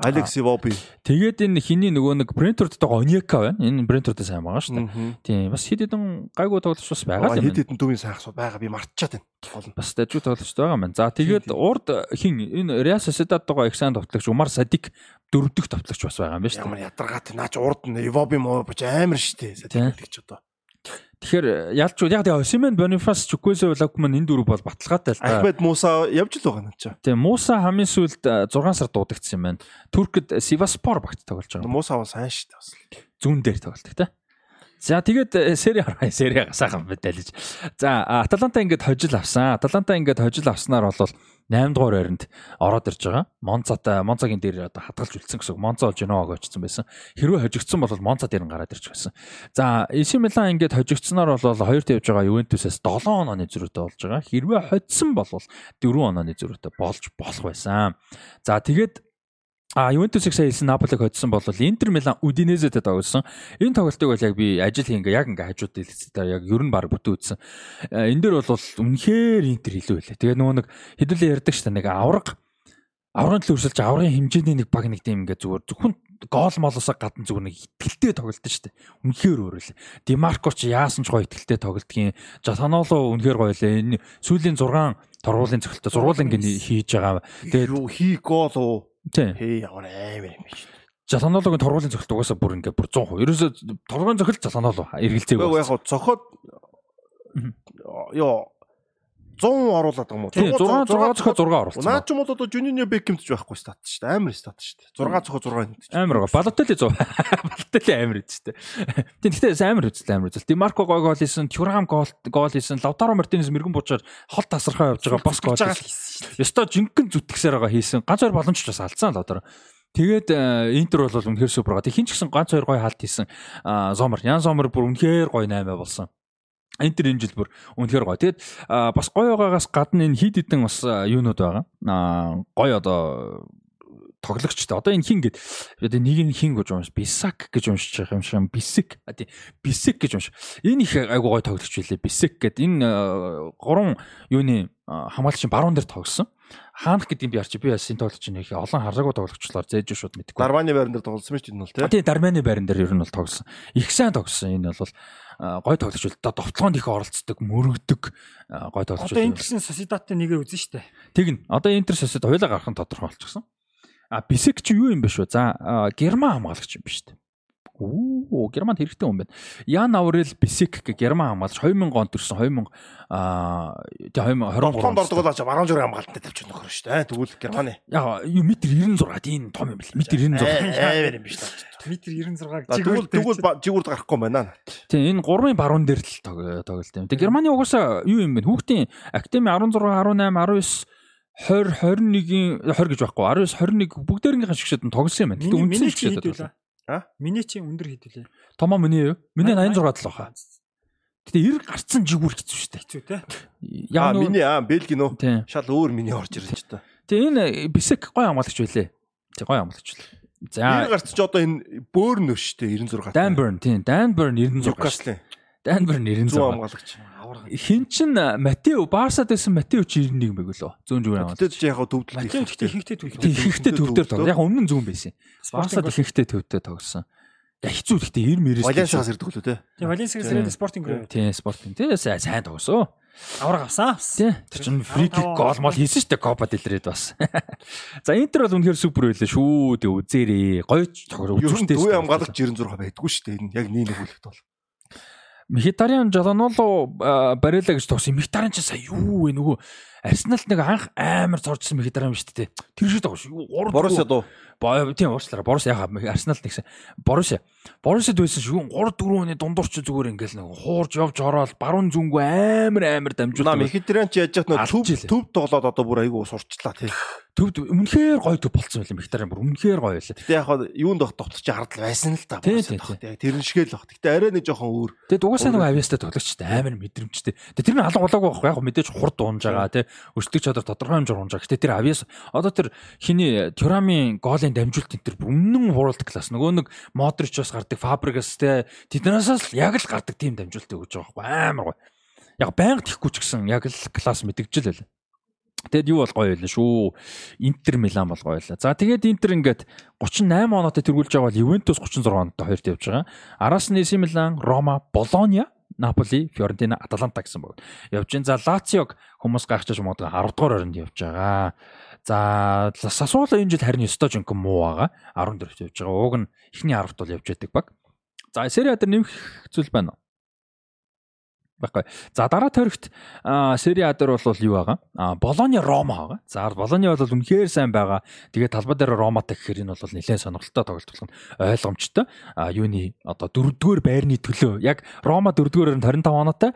Алекс Ивоби. Тэгээд энэ хиний нөгөө нэг Брентфордтойгоо Оньяка байна. Энэ Брентфордтой сайн байгаа шүү дээ. Тийм. Бас хэд хэдэн гайгүй тоглогч бас байгаа юм. Хэд хэдэн төвийн сайн хасууд байгаа би мартчихад байна. Бас дажгүй тоглогч байгаа маань. За тэгээд урд хин энэ Real Sociedad-тойгоо их сайн товтлогч Умар Садик дөрөвдөх товтлогч бас байгаа юм байна шүү Ямар дээ. ядаргаат наач урд нь Ивоби моо бич амар штэ. Тийм. Сэтгүүлэгч одоо. Тэгэхээр ялч яг тэгээ Осимен Бонифас Чуквесо Лакман энэ дөрөв бол баталгаатай л да. Ахмед Муса явж л байгаа наа чи. Тэгээ Муса хамгийн сүүлд 6 сар дуудагдсан юм байна. Туркд Сиваспор багт тоглож байгаа. Муса бас сайн штэ бас. Зүүн дээр тоглолт тэ. За тэгээд сери хараа сери сайхан мэдээлж. За Аталанта ингээд хожил авсан. Аталанта ингээд хожил авснаар бол 8 дугаар байранд ороод ирж байгаа. Монцатай Монцагийн дээр одоо хадгалж үлдсэн гэсэн. Монцо бол Женоваг очсон байсан. Хэрвээ хожигдсон бол Монца дээр нь гараад ирж байсан. За AC Milan ингээд хожигдсноор бол хоёрт явж байгаа Ювентусээс 7 онооны зөрүүтэй болж байгаа. Хэрвээ хоцсон бол 4 онооны зөрүүтэй болж болох байсан. За тэгээд А Ювентусыг сая хэлсэн Наполиг хоцсон бол Интер Милан Удинезэтэй тоглосон. Энэ тоглолтыг бол яг би ажил хийнгээ яг ингээ хажууд дэлгэцтэй яг ер нь баг бүтэн үтсэн. Э, Энэ дээр бол үнэхээр Интер илүү байлаа. Тэгээ нөгөө нэг хэдүүлээ ярьдаг шүү дээ нэг авраг аврагын төлөв өрсөлж аврагын хэмжээний нэг баг нэг тийм ингээ зүгээр зөвхөн гол молосоо гадна зүгээр нэг итгэлтэй тоглолт шүү дээ. Үнэхээр өөрөөлээ. Димарко ч яасан ч гоё итгэлтэй тоглолтгийн. Жатаноло үнэхээр гоё лээ. Энэ сүүлийн 6 торгуулийн цогцолтой зургуулын гин хийж байгаа. Тэгээд хий гол уу? Хээ ямар амар юм биш. Жаланологын торгуулийн цогцолт угаасаа бүр ингээ бүр 100%. Ерөөсө торгуулийн цогцолт жаланолоо эргэлзээг Гэхдээ яг цохоод ёо 100 оруулаад байгаа юм уу? Тийм 6 6 цохоо 6 оруулсан. Наа ч юм бол одоо Жуниор Беккэмд ч байхгүй стат шүү дээ. Амар стат шүү дээ. 6 цохоо 6 нэг. Амар гоо. Балотели 100. Балотели амар үстэй. Тийм гэхдээ амар үзэл амар үзэл. Димарко гой гол хийсэн, Тюрам гол гол хийсэн, Лавтаро Мартинес мэрэгэн буучаар хол тасархаа явж байгаа бос гол. хийсэн. Ёстой жинхэнэ зүтгэсээр байгаа хийсэн. Ганц хоёр боломж ч бас алдсан Лавтаро. Тэгээд э, Интер бол үнэхээр супер гоо. Хин ч гэсэн ганц хоёр гой хаалт хийсэн. Зомер, Ян Зомер бүр үнэхээр гой 8 болсон. Интер энэ жил бүр үнэхээр гоё. Тэгээд бас гоё байгаагаас гадна энэ хид хідэн бас а, юунууд байгаа. Аа гоё одоо тоглогчтой. Одоо энэ хин гээд одоо нэг нь хин гэж унш Бисак гэж уншиж байгаа юм шиг Бисик. А тий Бисик гэж унш. Энэ их айгу гоё тоглогч билээ. Бисик гэд энэ гурван юуны а, хамгаалагчийн баруун дээр тоглосон. хаанах гэдэг юм би арчи би бас энэ тоглож чинь их олон хараагүй тоглогчлоор зээж шууд мэдгүй. Дарваны байран дээр тоглосон мэт энэ бол тий. тий Дарманы байран дээр ер нь бол тоглосон. Их сайн тоглосон. Энэ бол гой тоглож бол одоо довтлоонд их оролцдог, мөрөгдөг гой тоглож. Одоо Интерсэн Сосидаттай нэгээ үзэн штэ. Тэгнь. Одоо Интер сосед хоёлаа гарах нь тодорхой болчихсон. А Бисек чи юу юм бэ шүү? За герман хамгаалагч юм биш үү? Оо, германд хэрэгтэй хүн байна. Ян Аврел Бисек гэх герман хамгаалагч 2000 онд төрсэн 2000 аа тэгээ 2023 Тоглоонд ордог бол баруун зүрх хамгаалттай тавьчих нөхөр шүү дээ. Тэгвэл Германы. Яг юу метр 96 тийм том юм бэл. Метр 96. Амар юм биш таа. Метр 96-г Тэгвэл тэгвэл ба- жигүүрд гарахгүй юм байна. Тийм энэ гурвын баруун дээр л тог- тоглолт юм. Тэгээ Германы угаасаа юу юм бэ? Хүүхдийн академи 16, 18, 19 20 21-ийн 20 гэж байхгүй 19 21 бүгдээрнийхэн шгшэд нь тоглосон юм байна. Миний үндсэн шгшэд вэ? А? Миний чи өндөр хэд вэ? Томо миний юу? Миний 86 л баха. Гэтэ 90 гарцсан жигүүр хэцүү шүү дээ. Хэцүү те. Нөө миний аа Бэлги нөө шал өөр миний орж ирж та. Тэгээ энэ бисек гой хамгаалагч байлээ. Тэг гой хамгаалагч байлээ. За гарч ч одоо энэ бөөр нөө шүү дээ 96 Dan Burn тийм Burn 96 100 96. хамгаалагч. Аварга. Хин чин Матео Барсад байсан Матео чи 91 байг лөө. Зүүн зүгээр хамгаалагч. Тэгтээ ч яг төвдөлт Матео ихэнхдээ түүх. Тийм ихэнхдээ төвдөр тоглоо. Яг өмнө нь зүүн байсан. Барсад ихэнхдээ төвдөө тоглосон. Яг хэцүү гэхдээ 90 мэрээс. Валенсиас ирдэг лөө те. Тийм Валенсиагаас ирээд спортинг руу. Тийм спортинг. Тийм сайн тоглосон. Аварга авсан. Тийм. Тэр чинь фри кик гол мол хийсэн шүү дээ Копа дэлрээд бас. За Интер бол үнэхээр супер байлаа шүү. Тэг үзээрээ. Гоё ч тоглоо. Үзүүштэй. дүү хамгаалагч 96 байдгүй шүү дээ. Энэ яг нэг нэг хүлэгт бол. Мхитариан Жолоноло Барела гэж тогсон. Мхитариан ч сая юу вэ нөгөө Арсеналт нэг анх амар зоржсон Мхитариан шүү дээ. Тэр шиг тоглож шүү. Гурав Боруссия дуу. Тийм уучлаарай. Борус яхаа Арсенал нэгсэн. Боруссия. Боруссид байсан шүү. 3 4 хүний дундуурч зүгээр ингээл нэг хуурж явж ороод баруун зүнгүү амар амар Наа дамжуулдаг. Мехитран ч яаж яах нөө төв төв тоглоод одоо бүр айгүй сурчлаа тий. Төвд үнэхээр гоё төв болцсон байл Мхитариан бүр үнэхээр гоё байлаа. Гэтэ яг хаа юунд дох тоглож чи хардл байсан л та. Боруссия тэрэн шигээл баг. Гэтэ арай нэг жоохон өөр. Тэгээд угаасаа нэг авьяастай тоглогчтой амар мэдрэмжтэй. Тэгээд тэр нь алга болоогүй байхгүй яг мэдээж хурд дуунж байгаа тий. Өсдөг чадвар тодорхой хэмжээр унж байгаа. Гэтэ тэр авьяас одоо тэр хиний Тюрамын гоолын дамжуулт энэ тэр өмнөн world class нөгөө нэг Модрич бас гардаг Фабригас тий. Тэднээсээс л яг л гардаг тийм дамжуулт өгж байгаа байхгүй амар гоё. Яг байнга тэхгүй ч гэсэн яг л класс мэдгэж л байлаа. Тэгэд юу бол гоё байлаа шүү. Интер Милан бол гоё байлаа. За тэгээд Интер ингээд 38 оноотой тэргүүлж байгаа бол Ювентус 36 оноотой хоёрт явж байгаа. Араас нь AC Милан, Рома, Болония, Наполи, Фиорентина, Аталанта гэсэн баг. Явж гин. За Лациог хүмүүс гайхчихж магадгүй 10 дугаар оронд явж байгаа. За Сасуоло энэ жил харин 9 жинхэнэ муу байгаа. 14-т явж байгаа. Уг нь эхний 10-т бол явж байдаг баг. За Сери А дээр нэмэх зүйл байна уу? Баггүй. За дараа тойрогт Сери А дээр бол юу байгаа? Болони Рома байгаа. За Болони бол үнэхээр сайн байгаа. Тэгээд талбай дээр Роматай гэхээр энэ бол нэлээд сонирхолтой тоглолт болох нь ойлгомжтой. А юуны одоо дөрөвдүгээр байрны төлөө яг Рома дөрөвдүгээр оронд 25 оноотой,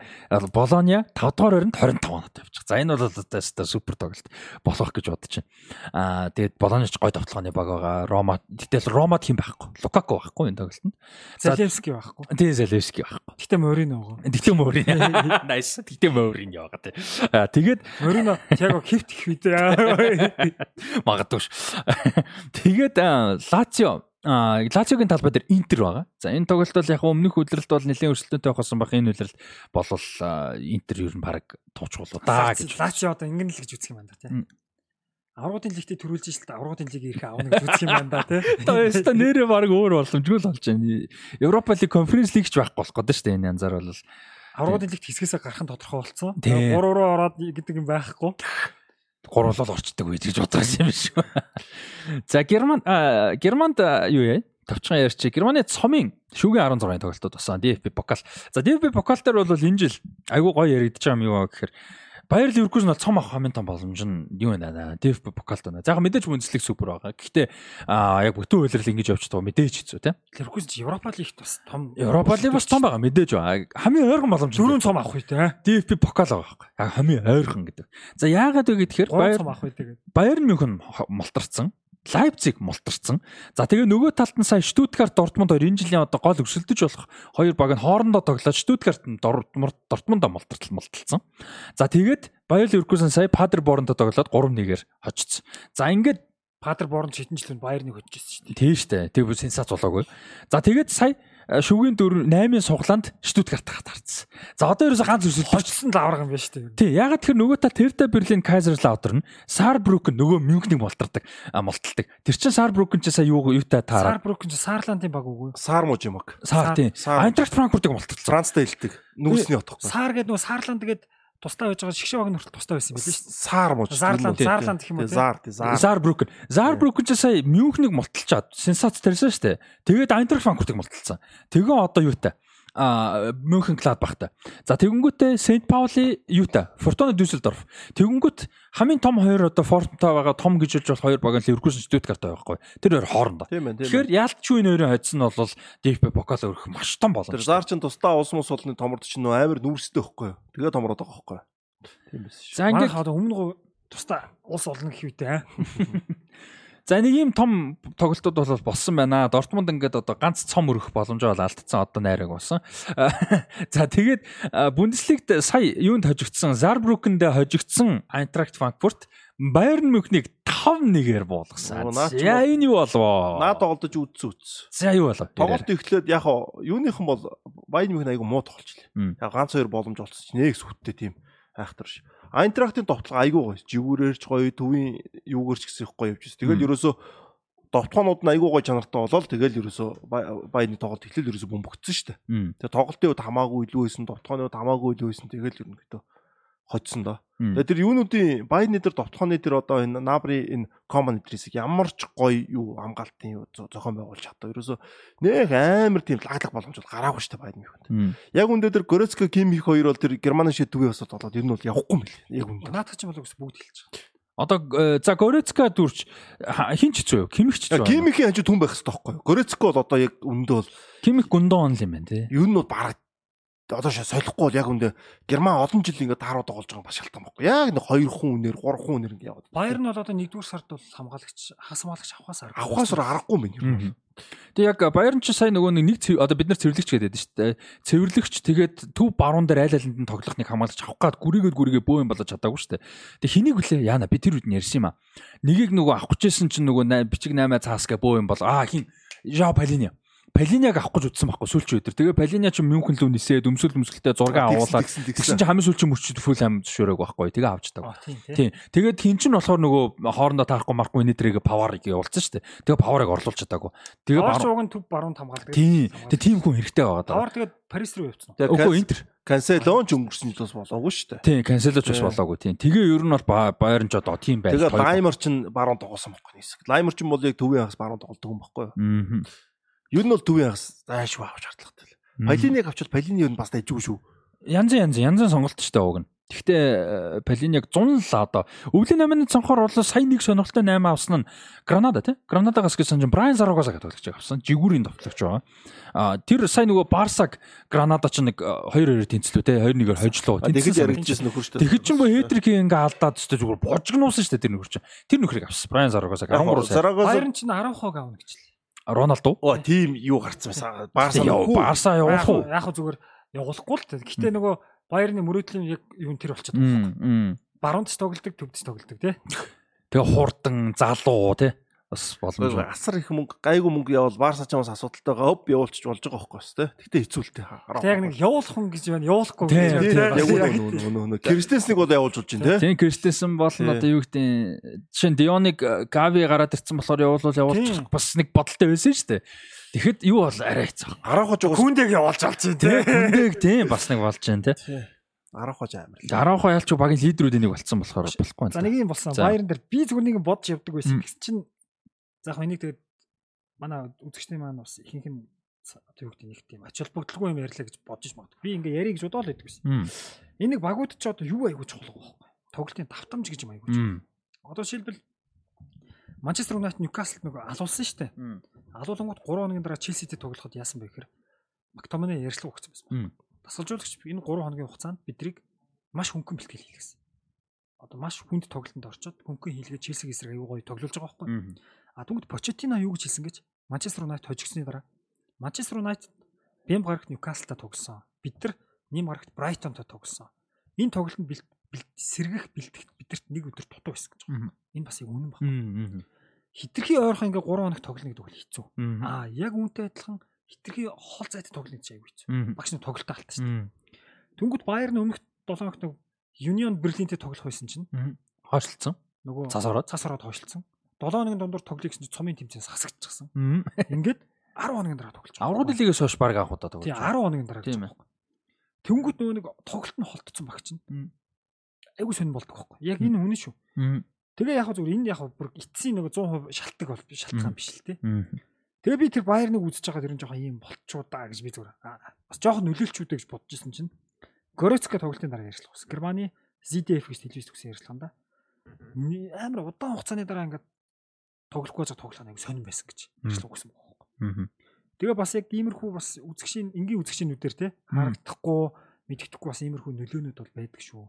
Болони 5 дугаар оронд 25 оноотой явчих. За энэ бол одоо супер тоглолт болох гэж бодож байна. А тэгээд Болони ч гой тоглооны баг байгаа. Рома гэтэл Ромад хэм байхгүй. Лукако байхгүй энэ тоглолтод. За- Залевски байхгүй. Тийм Залевски байхгүй. Гэтэ Морино байгаа. Тэгтээ мөрийн. Nice. Тэгтээ мөрийн яваа тий. Аа тэгээд Морино яг хифт их үдээ. магадгүй ш. Тэгээд Лацио А Лациогийн талбай дээр Интер байгаа. За энэ тоглолт бол яг өмнөх хөдлөлт бол нэлээд өрсөлдөөнтэй байхсан бах энэ хөдлөлт болвол а, Интер ер нь баг туучгуулуу даа гэж. Лачи одоо ингэн л гэж үзэх юм байна да Мм. тий. Аврагын лигтээ төрүүлж шил аврагын лиг ирэх аавна гэж үзэх юм байна да тий. Одоо яста нэрээ баг өөр боломжгүй л болж байна. Европа лиг конференц лиг ч байхгүй болох гэдэг шүү дээ энэ янзаар бол. Аврагын лигт хэсгээс гарах нь тодорхой болсон. Тий. 3 руу ороод гэдэг юм байхгүй. гурлал орчдөг үед гэж байсан юм шүү. За Герман Германд юу яа? Товчхон ярьчих. Германы цомын шүүгийн 16 тоглолтод басан DFB покал. За DFB покал дээр бол энэ жил айгүй гоё яригдчих юм юу гэхээр Баяр Ливеркузен бол цом авах хамын том боломж нь юу вэ наа? DFB покалт байна. За яг мэдээж Бундслиг супер байгаа. Гэхдээ яг бүтэн үйлрэл ингэж явж байгаа мэдээж хэцүү те. Леркуз чи Европа лигт бас том Европа лиг бас том байгаа мэдээж байгаа. Хамгийн ойрхон боломж дөрөв цом авах үү те. DFB покал байгаа байхгүй. Яг хамгийн ойрхон гэдэг. За яагаад вэ гэхээр 3 Баяр. Байерн Мюнхен молторцсон. Лайпциг молторцсон. За тэгээ нөгөө талд нь сая Штутгарт Дортмунд хоёр энэ жилийн одоо гол өсөлдөж болох хоёр баг нь хоорондоо тоглоод Штутгарт нь Дортмунд Дортмундаа молтортол молтолцсон. За тэгээд Байер Ливеркузен сая Падерборнтой тоглоод 3-1-ээр хожицсон. За ингээд Патер Борн шитэн жилийн Баерны хөжчихсэн шүү дээ. тийм штэ. Тэг бүр сенсац болоогүй. За тэгээд сая э, шүгийн дөрөв 8-ын суглаанд Штутгарт хатарсан. За одоо ерөөсө ганц үсэл Хожсон л авраг юм байна шүү дээ. Тий, ягаад тэр нөгөө та Терта Берлин Кайзерлаутер нь Сарбрукен нөгөө Мюнхнийг болтордог, а молтолдог. Тэр чин Сарбрукен ч сая юу юутай таараа. Сарбрукен ч Саарландын баг үгүй. Саар мууж юм аг. Сар тий. Саар. Айнтрахт Франкфуртыг молтолцсон. Францтай хэлдэг. Нүсний отохгүй. Саар гэдэг нөгөө Саарланд гэдэг тустай байж байгаа шгшээ баг нь хүртэл тустай байсан юм билээ шүү дээ. Саар мууж. Зарланд, Зарланд гэх юм уу, тий заар. Зарбрукен. Зарбрукен ч сая Мюнхнийг молтолчаад сенсац тарьсан шүү дээ. Тэгээд Айнтрахт Франкфуртыг молтолцсон. Тэгээ одоо юутай? а Мюнхен Гладбахтай. За тэгэнгүүтээ Сент Паули юутай? Фортуна Дюссельдорф. Тэгэнгүүт хамгийн том хоёр одоо Фортунтай байгаа том гэж хэлж бол хоёр баг нь Ливеркузен Штутгарт байхгүй. Тэр хоёр хоорондоо. Тэгэхээр ялчгүй нэрийн хоцсон нь бол DFB покал өрөх маш том Тэр боломж. заар чин тусдаа улс мус болны томорд чинь нөө амар нүүрстэй байхгүй юу? Тэгээ томроод байгаа байхгүй юу? Тийм шүү. За ингээд одоо өмнө тустай улс олно гэх аа. За нэг ийм том тоглолтууд бол болсон байна. Дортмунд ингээд одоо ганц цом өрөх боломж бол алдсан одоо найраг болсон. За тэгээд а, Бундеслигт сая юунд хожигдсан? Зарбрукенд хожигдсан Айнтрахт Франкфурт Байерн Мюнхнийг 5-1-ээр буулгасан. Наад За энэ юу болов? Наа тоглож үдсэн үтс. За юу болов? Тоглолт эхлээд яг юуныхан бол Баян мэх айгу муу тоглолчлээ. Мм. Яг ганц хоёр боломж олцсон чинь нэг сүттэй тийм айхтар ш. Айнтрахтын товтлого айгу гоё. Живүүрээрч гоё, төвийн юугээрч гэсэн их гоё явж байна. Тэгэл ерөөсөө довтлогоонууд нь айгу гоё чанартай болол тэгэл ерөөсөө Баяны тоглолт эхлэл ерөөсөө бөмбөгдсөн ш. Мм. Тэгээ тоглолтын үед хамаагүй илүү байсан, довтлогооны үед хамаагүй илүү байсан. Тэгэл ерөнхийдөө хоцсон доо. Мм. Тэгээ тэр юунуудын Баяны дээр довтлогооны дээр одоо энэ Набри энэ Common Address-ийг ямар ч гоё юу хамгаалтын юу зо- зохион байгуулж чадсан. Ерөөсөө нэг амар тийм лаглах боломж бол гараагүй шүү дээ мөхөнд. Мм. Яг үндэ тэр Горецка Ким их хоёр бол тэр Германы шид төвийн осод болоод ер нь бол явахгүй билээ. Яг үндэ. Наадах чинь бол үс бүгд хэлж байгаа. Одоо э, за Горецка дүрч хин ч хэцүү юу? Кимих ч хэцүү. Ким ихийн хажуу түн байх хэрэгтэй байхгүй юу? Горецка бол одоо яг үндэ бол Кимих гундон онл юм байна тий. ер нь бол бараг одоо солихгүй бол яг үндэ Герман олон жил ингээд таарууд тоглож байгаа бас шалтгаан байхгүй. Яг нэг хоёр хүн үнээр, гурван хүн үнээр ингээд яваад. Баяр нь бол одоо 1-р сард бол хамгаалагч хас хамгаалагч авахаас арга. авахаас аргагүй юм ер нь. Тэг яг Баярн ч сая нөгөө нэг цэв- одоо бид нар цэвэрлэгч гэдэг шүү дээ. Цэвэрлэгч тэгээд төв баруун дээр айл айланд нь тоглох нэг хамгаалагч авах гад гүрийгээд гүрийгээ бөө юм болж чадаагүй шүү дээ. Тэг хэнийг үлээ яана би тэр үед нь ярьсан юм а. Нэгийг нөгөө авах гэжсэн чинь нөгөө бичиг 8 цаасгаа бөө юм бол аа хин Жаа Палини. Палиниаг авах гэж утсан байхгүй сүүлч өдөр. Тэгээ Палиниа ч Мюнхен лөө нисээд өмсөл өмсөлтөө 6 авуулаад Тэгсэн чинь хамгийн сүүлчийн мөрчид фул ам зөвшөөрөөг байхгүй. Тэгээ авч таг. Аа тийм. Тэгээд хин ч нь болохоор нөгөө хоорондоо таарахгүй марахгүй энэдрийг паварыг явуулсан шүү дээ. Тэгээ паварыг орлуулж чадаагүй. Тэгээ баруун- төв баруун хамгаалдаг. Тийм. Тэгээ тийм хүн хэрэгтэй байгаа даа. Тавар тэгээд Парис руу явцсан. Үгүй интер. Канселон ч өнгөрсөн жил бас болоогүй шүү дээ. Тийм, канселж бас болоогүй тийм. Тэгээ ер нь бол Ба- Байерн ч одоо тийм байж. Тэгээд Лаймер ч баруун тоглосон байхгүй нисэг. Лаймер ч бол яг төвийн хагас баруун тоглодог юм байхгүй юу? Аа. Ер нь бол төвийн хагас зайшгүй авч шаардлагатай л. Палиныг авчвал Палины ер нь бас дайжгүй шүү. янз янз янзын сонголт ч таа уг нь. Гэхдээ Палин яг 100 л одоо өвлийн 8-ны цонхоор бол сая нэг сонирхолтой 8 авсан нь Гранада тий. Гранадагаас гэсэн чинь Брайан Зарагоса гэдэг авсан. Жигүүрийн тоглогч байгаа. А тэр сая нөгөө Барсаг Гранада ч нэг 2-2-ээр тэнцлүү тий. 2-1-ээр хожлоо. Тэгэхэд яригдчихсэн нөхөр шүү дээ. Тэгэхэд ч юм бо хетрик ингээ алдаад өстой зүгээр божгнуусан шүү дээ тэр нөхөр чинь. Тэр нөхрийг авсан. Брайан Зарагоса 13 сая. Зарагоос Баяр нь чинь 10 хог авна гэж л. Роналдо. Оо тийм юу гарцсан байсан. Барса Яа, Барса явуулах уу? Яг зүгээр явуулахгүй л. тэ. Гэхдээ нөгөө Баярны мөрөөдлийн яг юу н тэр болчиход. Мм. мм. Баруунд ч тоглодог, төвд ч тоглодог тий. Тэгээ хурдан залуу тий. Бас боломж байна. асар их мөнгө гайгүй мөнгө явал Барса ч бас асуудалтайгаа өв явуулчих болж байгаа байхгүй бас тий. Гэтэ хэцүүлтэй. Тэг яг нэг явуулах хүн гэж байна. Явуулахгүй Тийм, гэж тийм, байна. Кристенсник бол явуулж болж байна тий. Тийм Кристенсен бол одоо юу гэдэг жишээ нь Дионыг Гави гараад ирсэн болохоор явуулвал явуулчих Тийм. бас нэг бодолтой байсан шүү дээ. Тэгэхэд юу бол арай хэцүү. Гараахаж уус хүндэг явуулж алцсан Тий, тий. хүндэг тийм бас нэг болж जैन тий. гараахаж амар. л. 12 ялч багийн лидерүүдийн нэг болцсон болохоор болохгүй. За нэг юм болсон. Баярн дээр би зүгээр нэг бодож явдаг байсан. Тэгс чинь за яг энийг тэгээд манай үзэгчний маань бас ихэнх нь юу гэдэг нэг тийм ач холбогдолгүй юм ярьлаа гэж бодож магадгүй. Би ингээ ярих гэж бодоол байдаг байсан. Энийг багууд ч одоо юу айгуу чухал байхгүй. Тоглолтын давтамж гэж юм айгуу чухал. Одоо жишээлбэл Манчестер Юнайтед Ньюкаслд нөгөө алуулсан шүү дээ. Алуулангууд 3 хоногийн дараа Челситэй тоглоход яасан бэ гэхээр Мактоманы ярьслага өгсөн байсан. Мм. Тасгалжуулагч энэ 3 хоногийн хугацаанд бидрийг маш хөнгөн бэлтгэл хийлгэсэн. Одоо маш хүнд тоглолтод орчоод хөнгөн хийлгээ Челсиг эсрэг аюу гоё тоглож байгаа байхгүй. А тэгвэл Почетино юу гэж хэлсэн гэж Манчестер Юнайтед хожигсны дараа Манчестер Юнайтед Бэм гарагт Ньюкаслтай тоглосон. Бид нар Ним гарагт Брайтонтой тоглосон. Энэ тоглолтод сэргэх бэлтгэх бидэрт нэг өдөр дутуу байсан гэж байна. Энэ бас яг үнэн. Мм. Хитрхи ойрхон ингээ 3 хоног тоглоно гэдэг бол хэцүү. Аа яг үүнтэй адилхан хитрхи хол зайд тоглоно гэж аягүй хэцүү. Багш нь тоглолтоо алдсан шүү дээ. Мгм. Тэнгүүд Баерн өмнөх 7 хоногт Union Berlin-тэй тоглох байсан чинь. Хойшлцсон. нөгөө Цас ороод. цас ороод хойшлцсон. 7 хоногийн дундуур тоглоё гэсэн чинь цомын тэмцээнээс хасагдчихсан. Ингээд 10 хоногийн дараа тоглож байгаа. Аврагын лигээс хойш баг анх удаа тоглож. 10 хоногийн дараа Тийм ээ. байгаа. Тэнгүүд нөгөө нэг тоглолт нь холтцсон баг чинь. Мм. Айгу сонь болдог байхгүй. Яг энэ үнэн шүү. Тэгээ яг зүгээр энд яг бүр эцсийн нөгөө 100% шалтгаан бол шалтгаан биш л тий. Тэгээ би тэр Баерныг үзэж байгаа тэр нь жоохон ийм болчуудаа гэж би зүгээр бас жоохон нөлөөлчүүдэй гэж бодож исэн чинь Горецка тоглолтын дараа ярьслах ус. Германы ZDF гэж телевиз төгсөн ярьслаханда Ни- амар удаан хугацааны дараа ингээд тоглохгүй байгаа тоглох нэг сонирн байсан гэж гэсэн байна. Мгм. Тэгээ бас яг иймэрхүү бас үзэгчийн энгийн үзэгчнүүдээр те Мм. харагдахгүй мэддэхгүй бас иймэрхүү нөлөөнүүд бол байдаг шүү.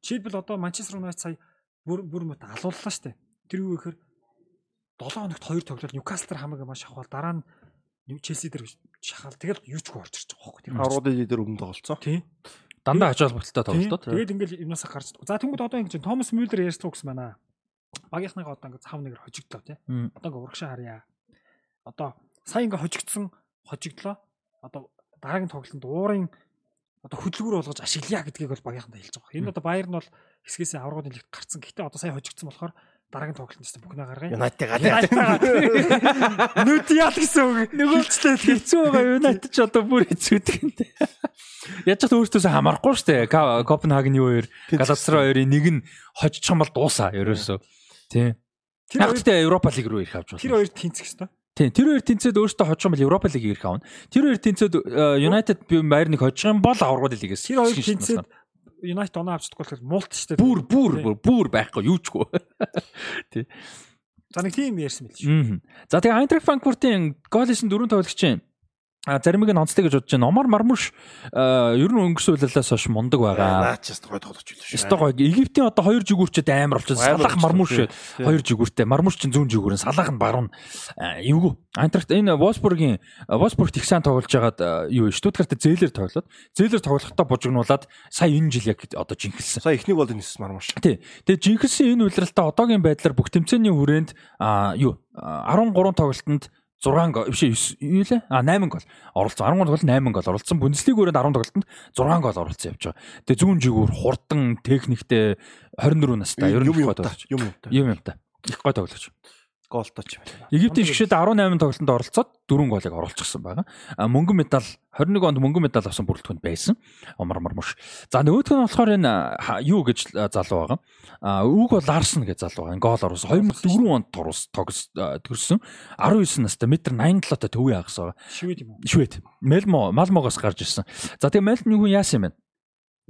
Жишээлбэл одоо Манчестер Юнайтед сая бүр бүр мөт алууллаа штэ. Тэр юу гэхээр 7 хоногт 2 тоглолт Ньюкаслтер хамаагүй маш шахвал дараа нь Нью- Челси дээр шахаал тэгэл юучгүй орж байгаа байхгүй тэр. Аврагын лидер өмнө тоглолцсон. тий. Дандаа ач холбогдолтой тоглолтоо. Тэгээд ингээл юмнасаа гарч. За тэнгууд одоо ингэ чинь Томас Мюллер ярьсан гэсэн байна. Багийнхныгаа одоо ингэ цав нэгээр хожигдлоо тий. Одоо ингэ урагшаа харъя. Одоо сая ингэ хожигдсон хожигдлоо. Одоо дараагийн тоглолтод уурын одоо хөдөлгүүр болгож ашиглая гэдгийг бол багийнхандаа хэлж байгаа. Энэ одоо Баер нь бол хэсгээс аврагын лигт гарцсан. Гэтэ одоо сая хожигдсон болохоор дараагийн тоглолтод ч бүкнээ гаргая. Юнайтед Нүд яал гэсэн үг. Нөгөөчлээ хэцүү байгаа Юнайтед ч одоо бүр хэцүүдэг юм дээ. Яаж ч өөртөөсөө хамаарахгүй шүү дээ. Копенгаген юу хоёр, Галатсарай хоёрын нэг нь хожчих юм бол дуусаа ерөөсөө. Тий. Тэр Яг хоёр гэхдээ Европа лиг рүү ирэх авч тэр болно. хоёр тэнцэх хэвээр. Тийм. Тэр хоёр тэнцээд өөртөө хожих юм бол Европа лиг ирэх авна. Тэр хоёр тэнцээд Юнайтед Байерныг хожих юм бол Аврагын лигээс. Тэр хоёр тэнцээд Юнайтед оноо авчихдаггүй болохоор муулт штэ. бүр бүр бүр бүр байхгүй юучгүй. За нэг тийм ярьсан мэл шүү. За тэгээ Eintracht Frankfurt-ийн гол хийсэн дөрөв тоглогчийн а заримыг нь онцлог гэж бодож байна. Омар Мармуш ер нь өнгөрсөн үеэлээс хойш мундаг байгаа. Наачаас гой тоглож билээ шүү. Стогоо Египтийн одоо хоёр жигүүрчэд амар болчихсон. Салах Мармуш хоёр жигүүртэй. Мармуш чинь зүүн жигүүрэн, салах нь баруун. Эвгүй. Eintracht энэ Wolfsburg-ийн Wolfsburg их сайн тоглож байгаад юу Штутгарт зээлэр тоглоод зээлэр тоглохдоо бужигнуулаад сая энэ жил яг одоо жинхэлсэн. Сая ихнийг бол энэ мармаш. Тий. Тэгээ жинхэнсэн энэ үйлрэлтээ одоогийн байдлаар бүх тэмцээний хүрээнд юу а, 13 тоглолтод 6 гол биш юу лээ? А 8 гол оролцсон. 13 гол 8 гол оролцсон. Бундеслиг хүрээнд 10 тоглолтод 6 гол оролцсон явж байгаа. Тэгээ зүүн жигүүр хурдан техниктэй 24 настай ер нь юм юм. Юм юм. Их гой тоглож. Голточ юм байна. Египтийн шгшэд 18 тоглолтод оролцоод 4 голыг оруулчихсан байгаа. А мөнгөн медаль 21 онд мөнгөн медаль авсан бүрэлдэхүүнд байсан. Омар Мармуш. За нөгөөх нь болохоор энэ юу гэж залуу байгаа. А үг бол Ларсон гэж залуу байгаа. Гол оруулсан. 2004 онд торус тогс а, төрсөн. 19 настай метр 87 та төвийн агас байгаа. Шивэд юм уу? Швед. Мелмо Малмогоос гарч ирсэн. За тэгээ Мелмо юу яасан юм бэ?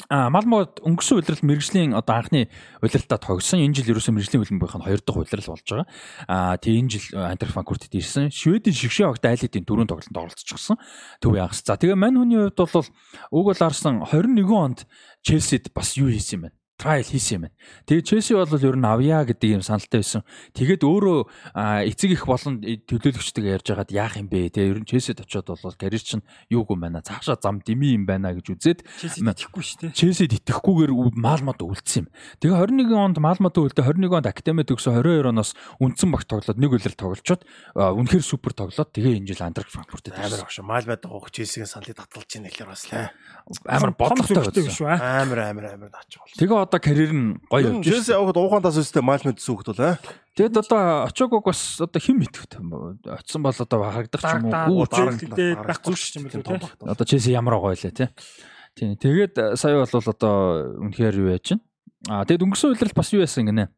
А Малмогод өнгөрсөн удирдал мэрэгжлийн одоо анхны удирдалтаа тогсон. Энэ жил ерөөсөн мэрэгжлийн хөлбөмбөгийн хоёр дахь удирдал болж байгаа. А тэгээ энэ жил Антер Франкфуртд ирсэн. Шведийн шигшээ огт айлын дөрөв тоглолтод оролцчихсон. Төв ягс. За тэгээ мань хүний хувьд бол уг бол Арсан 21 онд Челсид бас юу хийсэн юм бэ? Трайл хийсэн юм байна. Тэгээ Челси бол ер нь авъя гэдэг юм саналтай байсан. Тэгээд өөрөө эцэг их болон төлөөлөгчдөг ярьж байгаад яах юм бэ? Тэгээ ер нь Челсид очиод бол карьер чинь юугүй байна. Цаашаа зам дими юм байна гэж үзээд итгэхгүй шүү дээ. Челсид итгэхгүйгээр Малмод үлдсэн юм. Тэгээ 21 онд Малмод үлдээ 21 онд академи төгсөө 22 оноос үндсэн багт тоглоод нэг үлрэл тоглолцоод үнэхээр супер тоглоод тэгээ энэ жил Андрак Франкфуртэд Амар багш. Малбайд байгаа Челсигийн саналыг татгалж ийн гэхэлэр бас л амар бодлоготой байсан. биш үү? аа? амар амар амар наач бол. Тэгээ одоо карьер нь гоё явж Челси байна. явахад уугаан тас өстэй Малмайд сүүхт бол аа. Тэгэд одоо очоогоог бас одоо хэн мэдвэ очсон бол одоо харагдах ч юм уу. байхгүй ч юм билүү, тий? Одоо Челси ямар байгаа байлаа тий. Тийм. Тэгээд э, сая бол одоо үнэхээр юу яаж чинь. Аа тэгэд өнгөрсөн үйлрэл бас юу яасан гинэ.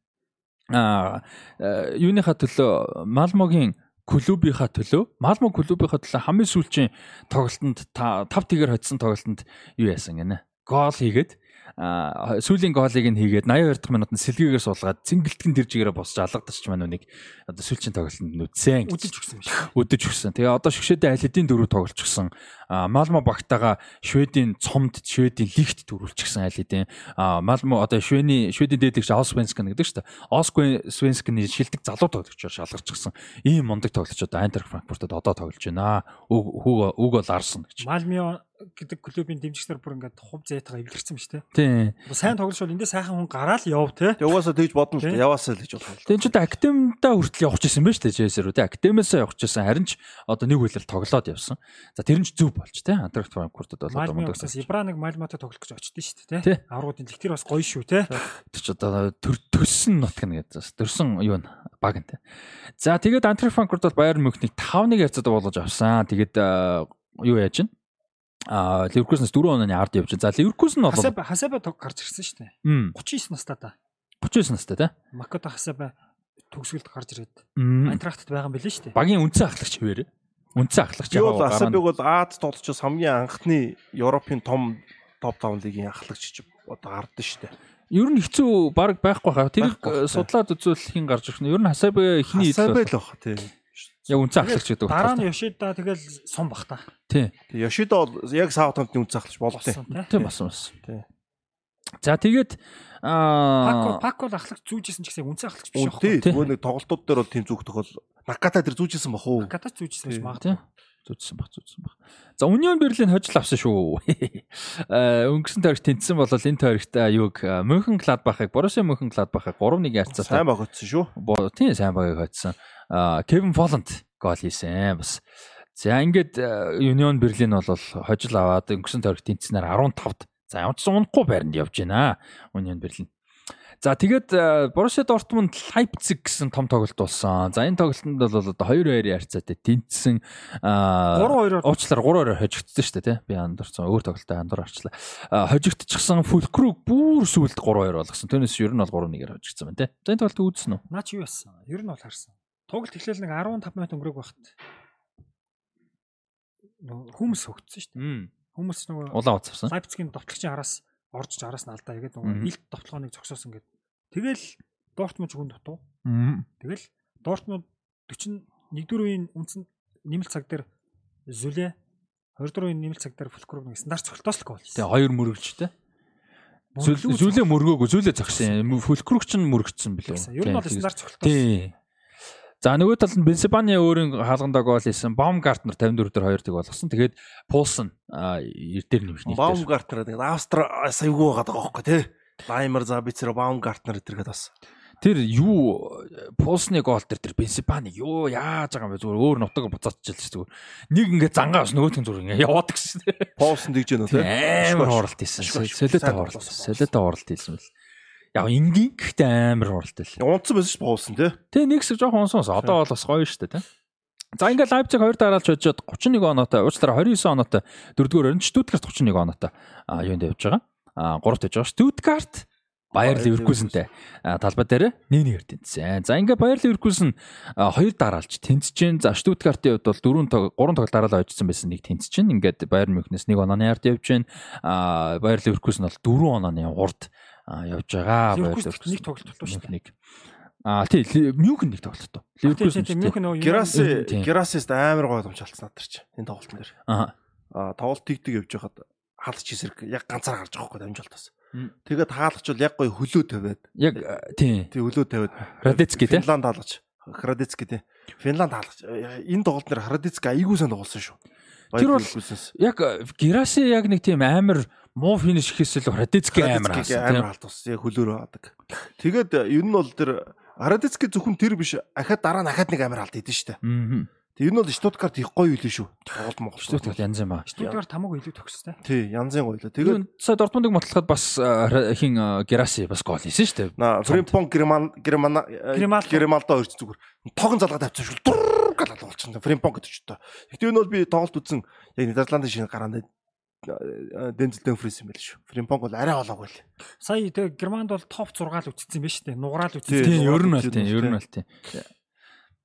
Аа э, юуныхаа төлөө Малмогийн клубийнхаа төлөө Малмо клубийнхаа төлөө хамгийн сүүлчийн тоглолтод 5 тэгэр хоцсон тоглолтод юу яасан гинэ. Гол хийгээд сүүлийн гоолыг нь хийгээд 82 дахь минутанд сэлгээгээр суулгаад цэнгэлтгэн тэр жигээрээ босч алгадчих маань үнийг одоо сүүлчийн тоглолтод нүдсэн Үдэж өгсөн шиг. өдөж өгсөн. Тэгээ одоо шгшээдээ аль хэдийн дөрөв тоглолцсон. А Малмо багтаага Шведийн цомд Шведийн лигт дөрүүлчихсэн аль хэдийн. Малмо одоо Швений Шведийн дээдэгч Освенскен гэдэг шүү дээ. Освен Свенскений шилдэг залуу тоглогчоор шалгарчихсан. Ийм мундаг тоглогч одоо Айнтрах Франкфуртод одоо тоглож байна. Үг үг бол Арсон гэж. Малмио гэдэг клубын дэмжигчдэр бүр ингээд хув зээтага эвлэрсэн ба штэ. Тийм. Сайн тоглож бол эндээ сайхан хүн гараал яв те. Угаасаа тэгж бодно л яваасаа л гэж бодлоо. Тэгээ ч одоо академидаа хүртэл явах гэсэн байж тээ JS рүү тий. Академиас явах гэсэн харин ч одоо нэг хөлөөр тоглоод явсан. За тэр нь ч зөв болж тий. Антракт Франкфуртод бол одоо мундаг. усаас Ибраныг Мальматай тоглох гэж очдсон шүү дээ Тий. те. Аврагуудын лиг тэр бас гоё шүү те. Тэр ч одоо төр төссөн нутг нь гэдэг. Төрсөн юу н баг нь тий. За тэгээд Антракт Франкфурт бол Баерн Мюнхнийг 5-1 харьцаад болгож авсан. Тэгээд юу яаж чинь? Аа Ливеркузенс 4 онооны ард явж. За Ливеркузен бол Хасаба Хасаба тог гарч ирсэн шүү дээ. Мм, 39 настай та. 39 настай тий. Макото Хасаба төгсгөлд гарч ирээд Мм. Айнтрахтад байгаа юм билээ шүү дээ. Багийн үнцэн ахлагч хിവэр. Үнцэн ахлагч Би бол гараа- Асабиг бол Аад тоглож хамгийн анхны Европын том топ 5 лигийн ахлагч одоо гардсан шүү дээ. Ер нь хэцүү баг байхгүй хаа. Тэрийг судлаад үзвэл хин гарч ирэх нь. Ер нь Хасаби хиний идэл л баг тий. Яг үнцэн ахлагч гэдэг Дараа нь. Ёшида тэгэл сум бах та. Тий. Ёшидо бол яг Саутгемптны үнц ахлагч. Болсон. Тийм басан бас. Тий. За тэгээд Пако аа Пако л ахлагч зүүжсэн ч гэсэн үнцэн ахлагч биш байхгүй. Тий. нөгөө нэг тоглолтууд дээр бол тийм зүг тохиол Наката тэр зүүжсэн бах уу? Катач зүүжсэн гэж Тий. магадгүй. Тий. Зүтсэн баг зүтсэн баг. За Union Berlin хожил авсан шүү. Аа өнгөрсөн тойрогт тэнцсэн бол энэ тойрогт юуг аа, Мюнхен Гладбахыг Боруссия Мюнхен Гладбахыг 3-1 харьцаатай Сайн багтсан шүү. Бо- тийм сайн багыг хоцсон. Кевин Воланд гол хийсэн бас. За ингээд Union Berlin бол хожил аваад өнгөрсөн тойрогт тэнцснээр 15-д. За ямар ч унахгүй байранд явж байна. Union Berlin. За тэгээд аа, Borussia Dortmund Leipzig гэсэн том тоглолт болсон. За энэ тоглолтод бол одоо 2-2 харьцаатай тэнцсэн. Аа 3-2-оор уучлаар 3-2 хожигдсон шүү дээ тий. Би андуурсан өөр тоглолттой андуур арчлаа. Аа, Хожигдчихсан Fulkrug бүр сүлд 3-2 болгосон. Түүнээс ер нь бол 3-1-ээр хожигдсан байна тий. За энэ тоглолтыг үзсэн үү? Наа чи юу яасан? Ер нь бол харсан. Тоглолт эхлээл нэг 15 минут өнгөрөөг багт. Хүмүүс хөгцсөн шүү дээ. Хүмүүс нөгөө Улаан уцавсан. Лайпцигийн довтлогчийн араас орж араас нь алдаа Мгм. нөгөө илт довтлогооныг зогсоосон гэдэг. Тэгэл Дортмунд жүгэн дутуу. Мм. Тэгэл Дортмунд 41 үеийн үндсэн нэмэлт цаг дээр Зүлэ 24 үеийн нэмэлт цаг дээр Фулкруг нэг стандарт цогтоос л гол Тэгээ хоёр мөрөгчтэй. Зүйлээ мөргөөгүй зүйлээ зогсон. Фулкруг ч мөрөгцсөн цогтоос. Ер нь бол стандарт цогтоос. Тий. За нөгөө талд нь Бенсебаны өөрийн хаалгандаа гол хийсэн. Baumgartner 54 дээр 2 дэг болгосон. Тэгээд Pulsen эрдээр нэмэх нэг. Баумгартнер гэдэг Австра саягүй байгаа даа байхгүй тий. Лаймер Забицер Баумгартнер гэдэргээд бас. Тэр юу Pulsen-ы гол дээр тэр Бенсебаны юу яаж байгаа юм бэ? Зүгээр өөр нутаг буцааччихлаа зүгээр. Нэг ингээд зангаа ус нөгөөтгөн зүгээр ингээд яваад гэсэн. Полсон дэгж гэнэ тий. Амар хооролт хийсэн. Солиотой хооролт. Солиотой хооролт хийсэн бэл яг энгийн гэхдээ амар хуралтай л. Унцсан байсан шүү боолсон тий. Тий нэг хэсэг жоохон унсан. Одоо бол бас гоё шүү дээ тий. За ингээд Лайпциг хоёр дараалж хожоод 31 оноотой, уучлаарай 29 оноотой, дөрөвдүгээр орон Штутгарт 31 оноотой аа юунд явж байгаа. Аа гуравт явж байгаа. Штутгарт Баяр Ливеркузентэй талбай дээр 1-1-ээр тэнцсэн. За ингээд Баяр Ливеркузен хоёр дараалж тэнцжээ. За Штутгартын хувьд бол 4 3 тоглолт дараалал очсон байсан нэг тэнцжээ. Ингээд Баяр Мюнхнээс 1 онооны ард явж байна. Аа Баяр Ливеркузен бол 4 онооны урд явж байгаа. Bayer Ливеркузен нэг тоглолт болтоо шүү дээ. А тий Мюнхен нэг тоглолтоо. Ливеркузен Ливеркузен Мюнхен нөгөө Гераси. Герасист амар гой хэмжүүлсэн надад чи энэ тоглолтын дээр. Аа. А тоглолт тэгдэг явж хахад хаалч эсрэг яг ганцаар гарч байгаа байхгүй дамжуултаас. Тэгээд хаалгач бол яг гой хөлөө тавиад Яг тий. тий хөлөө тавиад Радецки тий. Финланд хаалгач. Храдецки тий. Финланд хаалгач. Энэ тоглолт дээр Храдецки айгүй сайн тоглосон шүү. Тэр бол-. Яг Гераси яг нэг тийм амар муу финиш хийсэл Радецки амар амар алдсан. Яг хөлөөрөө хаадаг. Тэгээд ер нь бол тэр Храдецки зөвхөн тэр биш. Ахад дараа нь ахад нэг амар алд идэв штэ. Тэг энэ бол Штутгарт их гоё үлээ шүү. Тоглолт Монгол Штутгарт янз юм аа. Штутгарт хамаагүй илүү төгссөн. Тий, янзын гоё л. Тэгээд сая Дортмундыг мотлоход бас Ра- хин а, Гераси бас гол хийсэн на Фримпон Герман Герман. Гермалдо орч зүгээр. Тогон залгаа тавьчихсан шүү. Дур гал болчихсон. Фримпон гэдэг ч тоо. Гэтэ энэ бол би тоглолт үзсэн. Яг Нидерландын шинэ гараанд Дензел Дэнфрис юм байл шүү. Фримпон бол арай олоогүй л. Сая тэг Германд бол топ 6 л үтцсэн байж тээ. Нуграал Тий, үтцсэн. Тийм, ер нь бол тийм, ер нь бол тийм.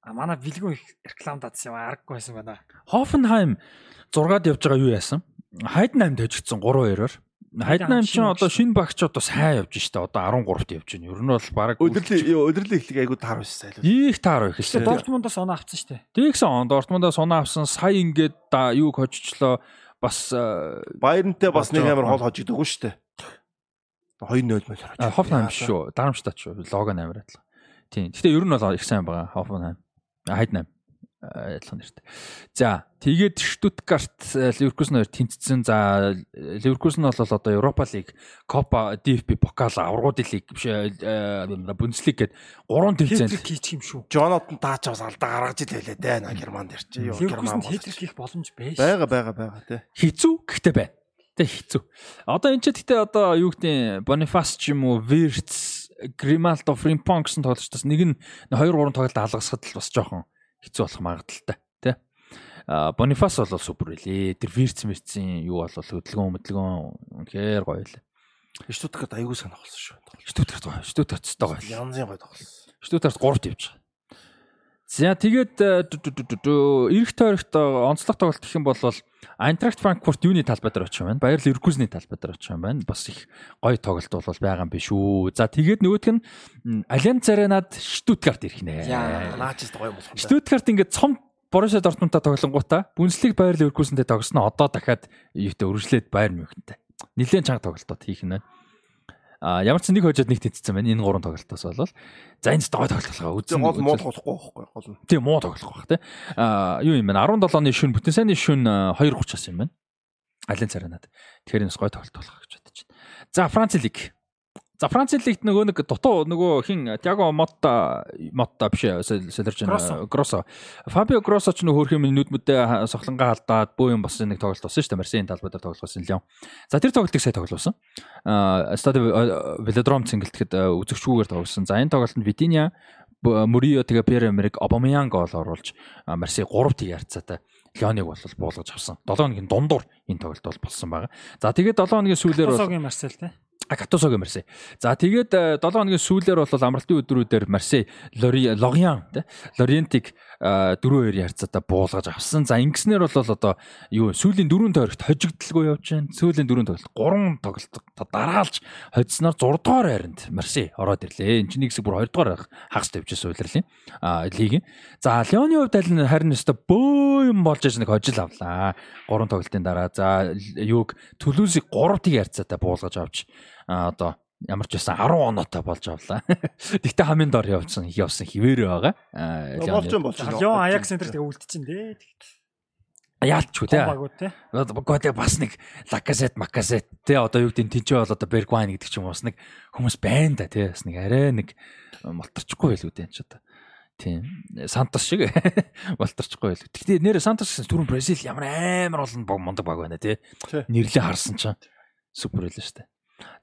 А манай бэлгүн их рекламад адсан юм аргагүй байсан байна. Хофенхайм 6-ад явж байгаа юу яасан? Хайднаймд хожигдсон 3-2-оор. Хайднайм ч шинэ одоо шинэ багч одоо сайн явж штэ одоо 13-т явж байна. Ер нь бол баг Өдөрлийн өдөрлийн ихлэг айгуу таар байсан байлгүй. их таар байх Тэгээ шээ. Дортмундаас оноо авсан шүү дээ. Тэгсэн он Дортмундаас оноо авсан сая ингээд да юуг хожичлоо бас а, Байрнтай бас нэг амар хол хожигдоогүй шүү дээ. 2-0 мэл хараач. Хофенхайм биш шүү. Дарамштат шүү. Лого амар адилхан. Тийм. Гэтэ ер нь бол их сайн байгаа Хофенхайм. Хайднайм. Адилхан нэртэй. За тэгээд Штутгарт Ливеркузен хоёр тэнцсэн. За Ливеркузен бол одоо Европа лиг, Копа, DFB покал, аврагуудын лиг биш Бундслиг гээд гурван тэмцээнд Хэтрик хийчих юм шүү. Жонатан таач бас алдаа гаргаж илээ дээ на Германд ирч. Юу Ливеркузен Герман хэтрик хийх боломж байж. байгаа байгаа байгаа тий. хэцүү гэхдээ байна. Тэ хэцүү. Одоо энэ ч гэхдээ одоо юу гэдэг Бонифас ч юм уу, Вирц, Грималдо, Фримпон гэсэн тоглогчдоос нэг нь 2 3 тоглолт алгасахад л бас жоохон хэцүү болох магадaltaй тий. А Бонифас бол супер байлээ. Тэр Вирц мэрцэн юу бол хөдөлгөөн хөдөлгөөн үнэхээр гоё байлаа. Штутгарт аягүй сонирхолсон шүү. Штутгарт гоё. Штутгарт ч гоё. Янзын гоё тоглосон. Штутгарт 3-т явж байгаа. За тэгээд э, дү- дү- дү- дү- дү- эх тойрогт онцлог тоглолт гэх юм бол Eintracht Frankfurt юуны талбай дээр очих юм байна. Bayer Leverkusen-ийн талбай дээр очих юм байна. Бас их гоё тоглолт бол байгаа юм биш үү. За тэгээд нөгөөх нь Allianz Arena-д Stuttgart ирэх нэ. Яа, наач ч гоё болох юм. Stuttgart ингээд цом Borussia Dortmund-та тоглонгуудаа Bundesliga Bayer Leverkusen-тэй тогсноо одоо дахиад юутай өргөжлээд Bayern München-тэй. Нилээн чанга тоглолтууд хийх нь байна. А ямар ч нэг хожоод нэг тэнцсэн байна. Энэ гурван тоглолтоос болол. За энэ гоё тоглолт байгаа. Үзэн гол муу болохгүй байхгүй гол нь. Тийм муу тоглох байх тий. Аа юу юм бэ? 17 оны шүн бүтэн сайны шүн 2:30-аас юм байна. Алин царинаад. Тэгэхээр энэ бас гоё тоглолт болох гэж бодож байна. За Франц лиг. За Франц лигт нөгөө нэг дутуу нөгөө хин Тиаго Мотта Мотта биш Селерж Гроссо. Гроссо. Фабио Гроссо ч нөгөө хөрх юм нүд мүдэ сохлонгаа алдаад бөө юм бас нэг тоглолт болсон шүү дээ. Марсийн талбай дээр тоглосон Лион. За тэр тоглолтыг сая тоглосон. Аа Стади Велодром цэнгэлтэхэд үзэгчгүйгээр тоглосон. За энэ тоглолтод Витиния Мурио тэгээ Пьер Эмерик Обамянг гол оруулж Марси 3 тэг ярцаатай Леоныг бол буулгаж авсан. 7 хоногийн дундуур энэ тоглолт бол болсон байгаа. За тэгээд 7 хоногийн сүүлээр бол Тосогийн Марсел те. Катосогийн Марси. За тэгээд 7 хоногийн сүүлээр бол амралтын өдрүүдээр Марси Лориан тий Лориентиг 4-2 ярцаатай буулгаж авсан. За ингэснээр бол одоо юу сүүлийн дөрөв тойрогт хожигдолгүй явж байна. Сүүлийн дөрөв тоглолт 3 тоглолт дараалж хоцсноор 6 дугаар хайранд Марси ороод ирлээ. Энд чинь нэг хэсэг бүр 2 дугаар хагас тавьчихсан удирлын а лигийн. За Леоны хувьд аль нь харин өстө бөө юм болж аж нэг хожил авлаа. 3 тоглолтын дараа за юуг Төлөөсийг 3 тэг ярцаатай буулгаж авч одоо ямар ч байсан 10 оноотой болж авлаа. Тэгтээ хамгийн дор явсан явсан хിവэрэ байгаа. Аа, Болж болж. Леон Аякс центр тэгээ үлдчихээн дээ. Яалтчгүй те. Багуу те. Бас нэг лакасет макасет те одоо юу гэдэг тэнцээ бол одоо Бергвайн гэдэг ч юм уу бас нэг хүмүүс байна да те бас нэг арай нэг малтарчихгүй байлгүй дээ энэ ч одоо. Тийм. Сантос шиг малтарчихгүй байлгүй. Гэхдээ нэр Сантос гэсэн түрүүн Бразил ямар амар олон баг мундаг баг байна те. Тий. Нэрлээ харсан чинь супер байлаа штэ.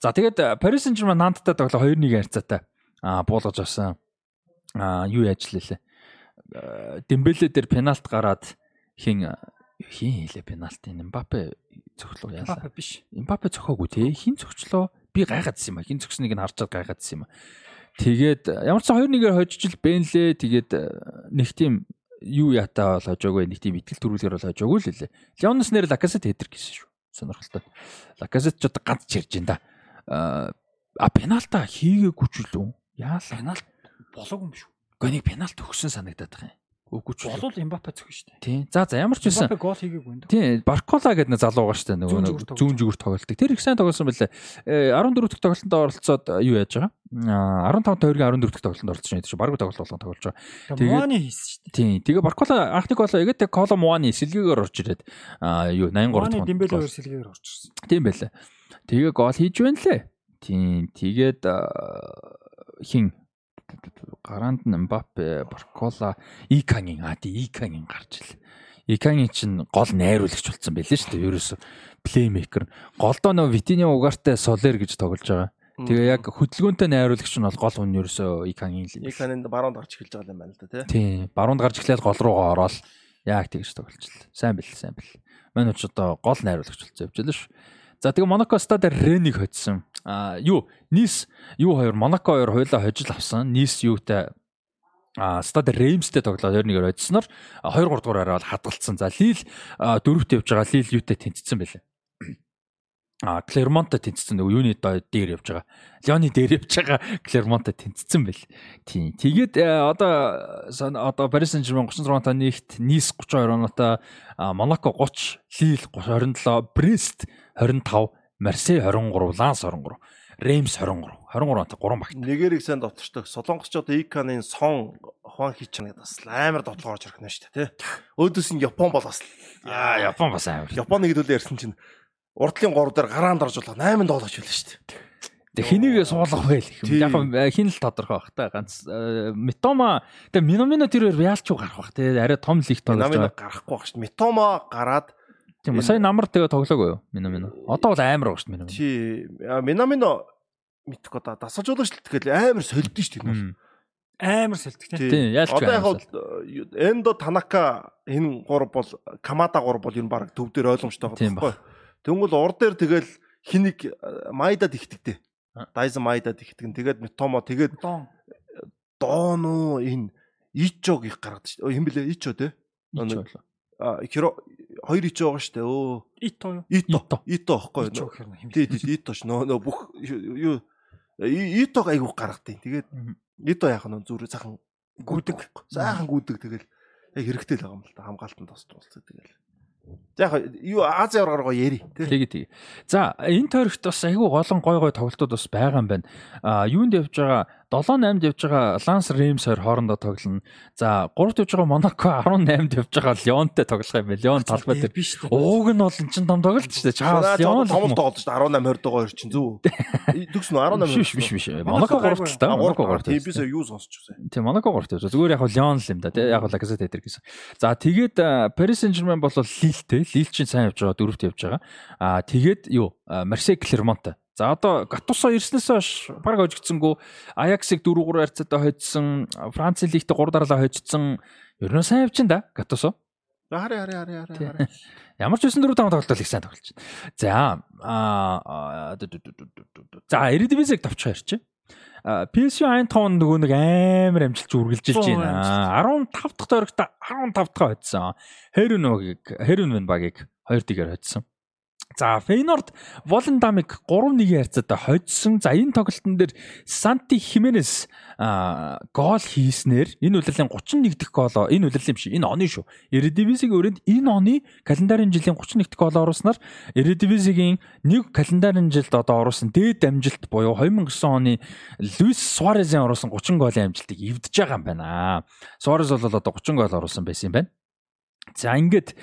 За тэгээд Paris Saint-Germain Нанттай тоглоо 2-1 харьцаатай аа буулгаж авсан. Аа юу яаж лээ. Дембеле дээр пенальт гараад хин хин хийлээ пенальти Мбаппе цогцлоо яалаа. Папа биш. Мбаппе цохоогүй те. Хин цогцлоо? Би гайхаадсан юм а. Хин цогцныг нь харж чад гайхаадсан юм а. Тэгээд ямар ч 2-1-ээр хожижл бэнлээ. Тэгээд нэг тийм юу ятаа бол хожоогүй нэг тийм ихтгэл төрүүлгээр бол хожоогүй л лээ. Леоноос нэр Лакасет хэдэр гэсэн шүү. Сонирхолтой. Лакасет ч одоо ганц чирж ин да. А пеналта хийгээгүй ч үлээ. Яалаа. Пеналт болоогүй юм шүү. Гэхдээ нэг пеналт өгсөн санагдаад байгаа юм. Үгүй ч Болол Мбаппе цохино шүү дээ. Тийм. За за ямар ч байсан. Мбаппе гол хийгээгүй да. Тийм, Баркола гэдэг нэг залуу байгаа шүү дээ. Нөгөө Зүүн зүгүр тоглолтыг. Тэр их сайн тоглосон байлээ. Э, 14 дэх тоглолтод оролцоод юу яаж байгаа? Аа 15 тойргийн 14 дэх тоглолтод оролцож байна. Бараг тоглолт болгон тоглож байгаа. Тэгээ Муаны хийсэн шүү дээ. Тийм. Тэгээ Баркола анхны гол игээд Коло Муаны сэлгээгээр орж ирээд юу 83 Муаны дахь Дембеле гол. өөр сэлгээр орчихсон. Тийм байлаа. Тэгээ гол хийж байна лээ. Тийм. Тэгээд хин гараанд нь Мбаппе, Баркола, Икангийн аа тий Икангийн гарч ил. Икангийн чинь гол найруулагч болсон байлээ шүү дээ. Ерөөсө плеймейкер. Голдоо нөө Витиня Угартай Солер гэж тоглож байгаа. Тэгээ яг хөдөлгөөнтэй найруулагч нь бол гол хүн ерөөсө Икангийн л санаанд баруунд гарч эхэлж байгаа юм байна л да тий. Тийм. Баруунд гарч эхлээд гол руугаа ороод яг тэгж тоглож л. Сайн бил, сайн бил. Манай ч одоо гол найруулагч болсон явж байлаа шүү. За тэгээ Монако стад Ренийг хоцсон. А юу? Низ юу хоёр Монако хоёр хоёлаа хожил авсан. Низ юутай а стад Реймстэй тоглоод 2-1-ээр хоцсноор 2 3 дугаараар бол хадгалсан. За Лил дөрөвт явж байгаа Лил юутай тэнцсэн байлаа. А Клермонтой тэнцсэн нөгөө юуны дээр явж байгаа. Леоны дээр явж байгаа Клермонтой тэнцсэн байл. Тийм. Тэгээд одоо одоо Paris Saint-Germain 36 та нэгт, Nice 32 оноотой, Monaco 30, Lille 27, Brest 25, Marseille 23, Lens 23. Реймс 23. 23 онтой 3 багт. Нэгэрийг сайн доторчдог. Солонгосч одоо Иканы сон Хуан Хичнэг бас амар дотлоо орж ирэх нь шүү дээ, тий. Өөдөөс нь Япон бол бас Аа, Япон бас амар. Японы хэдүүлээ ярьсан чинь урдлын 3 дээр гараанд орж болох 8 доолооч байлаа шүү дээ. Тэг хэнийг суулгах вэ гэх юм. Яг нь хин л тодорхой бах та ганц э, Митома тэг Миномино тэрээр яалч уу гарах бах те арай том лиг тоглож байгаа. гарахгүй байх шүү. Митомо гараад Тийм сая намар тэгээ тоглоогүй юу Миномино. Одоо бол амар баг шүү дээ Миномино. чи Минамино мэдхгүй одоо дасгалжуулагч тэгэл амар солидсон шүү дээ. Амар сэлдэг тий. Тийм, яалч Одоо яг бол Эндо Танака энэ гур бол Камада гур бол ер нь баг төв дээр ойлгомжтой байхгүй. Тэнгүүл ур дээр тэгэл хиник Майдад ихтэгтэй. А. Дайза Майдад ихтгэн. Тэгээд Митомо тэгээд Дон. Доон уу энэ Ичог их гаргадаг шүү. Хэн блэ Ичо те? Ич Нэг- болоо. А хиро хоёр Ичо байгаа дээ. Өө Ито? Ито. Ито. Ито аахгүй. Тий, тий, Ито ш. Нөө нөө бүх юу И- Итог айгуух гаргадیں۔ Тэгээд. Ито яах нь зүрх сайхан Гүдэг. Сайхан гүдэг тэгэл яг хэрэгтэй л байгаа юм л та хамгаалтанд бас тулцдаг тэгэл. За яг юу Ази аврагааргаа яри тий. Тэгээ тэгээ. За энэ тойрогт бас айгүй голон гой гой тоглолтууд бас байгаа юм байна. А юунд явж байгаа 7-8-д явж байгаа Ланс Реймс хоёр хоорондоо тоглоно. За 3-т явж байгаа Монако 18-д явж байгаа Леонтэй тоглох юм байна. Леон талбай дээр. биш? Ууг нь бол энэ чин том тоглолт шүү дээ. Чаас Леон том тоглолт шүү дээ 18 20 дугаар чинь зүв. Төгс нөө 18 биш биш биш. Монако 3-т л та. Монако 3-т. тий би сая юу сонсчихсан. Тийм Монако 3-т явж. Зүгээр яг Леон л юм да. Тэ яг Лаказет дээр гэсэн. За тэгээд Paris Saint-Germain бол Лилтэй. Лил чинь сайн явж байгаа. Дөрөвт явж байгаа. А тэгээд юу Марсей Клермонт. За одоо Гатусо ирснээс хойш баг хожигдсангүй Аяксыг 4-3 харьцаатай хоцсон, Франц лигтээ 3 дараалал хоцсон. Ер нь сайн явж ин да Гатусо. За хари хари Тий. хари. Ямар ч үсэн 4 5 тоглолт их сайн тоглож байна. За аа за Eredivisie-г товч харьч. А PSV Eindhoven нөгөө нэг амар амжилт үргэлжилж байна. 15 дахь тойрогт 15 дахь хоцсон. Хэрүнөгийг Хэрүнвэн багийг 2 дэгээр хоцсон. За Фейнорд Волендамыг 3-1 харьцаатай хоцсон. За энэ тоглолтын дээр Санти Хименес гол хийснээр энэ удирлын 31 дахь голоо энэ удирлын биш энэ оны шүү. Eredivisie-гийн өрөөнд энэ оны календарийн жилийн 31 дахь гол оруулснаар Eredivisie-гийн нэг календарийн жилд одоо оруулсан дээд амжилт буюу 2009 оны Луис Суарезын оруулсан 30 голын амжилтыг эвдэж байгаа юм байна. Суарез бол одоо 30 гол оруулсан байсан юм байна. За ингээд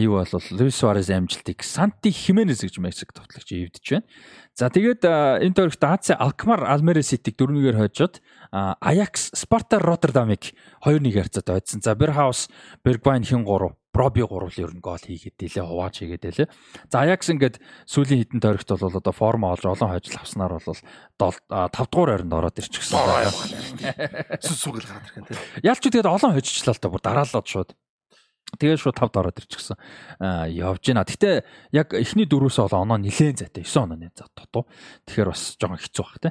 юу бол Луис Суарез амжилтыг Санти Хименес гэж Мексик товтлогч эвдэж байна. За тэгээд энэ тойрогт АЦ Алкмар Алмерес Ситиг 4-1-ээр хойжоод Аякс Спарта Роттердамыг 2-1 харьцаатай хоцсон. За Берхаус Бергвайн хин 3 Проби 3 л ер нь гол хийгээд дэлээ хувааж хийгээд дэлээ. За Аякс ингээд сүүлийн хитэн тойрогт бол одоо форма олж олон хожил авснаар бол 5 дугаар ойронд ороод ирчихсэн. Сүсүгэл гараад ирэх юм тий. Ялч тэгээд олон хожичлаа л та бүр дараалаад шууд. Тэгээд шууд 5-д ороод ирчихсэн. Аа явж байна. Гэтэ яг эхний дөрөөсөө бол оноо нилээн зайтай 9 онооны зат тотоо. Тэгэхээр бас жоохон хэцүү баг те.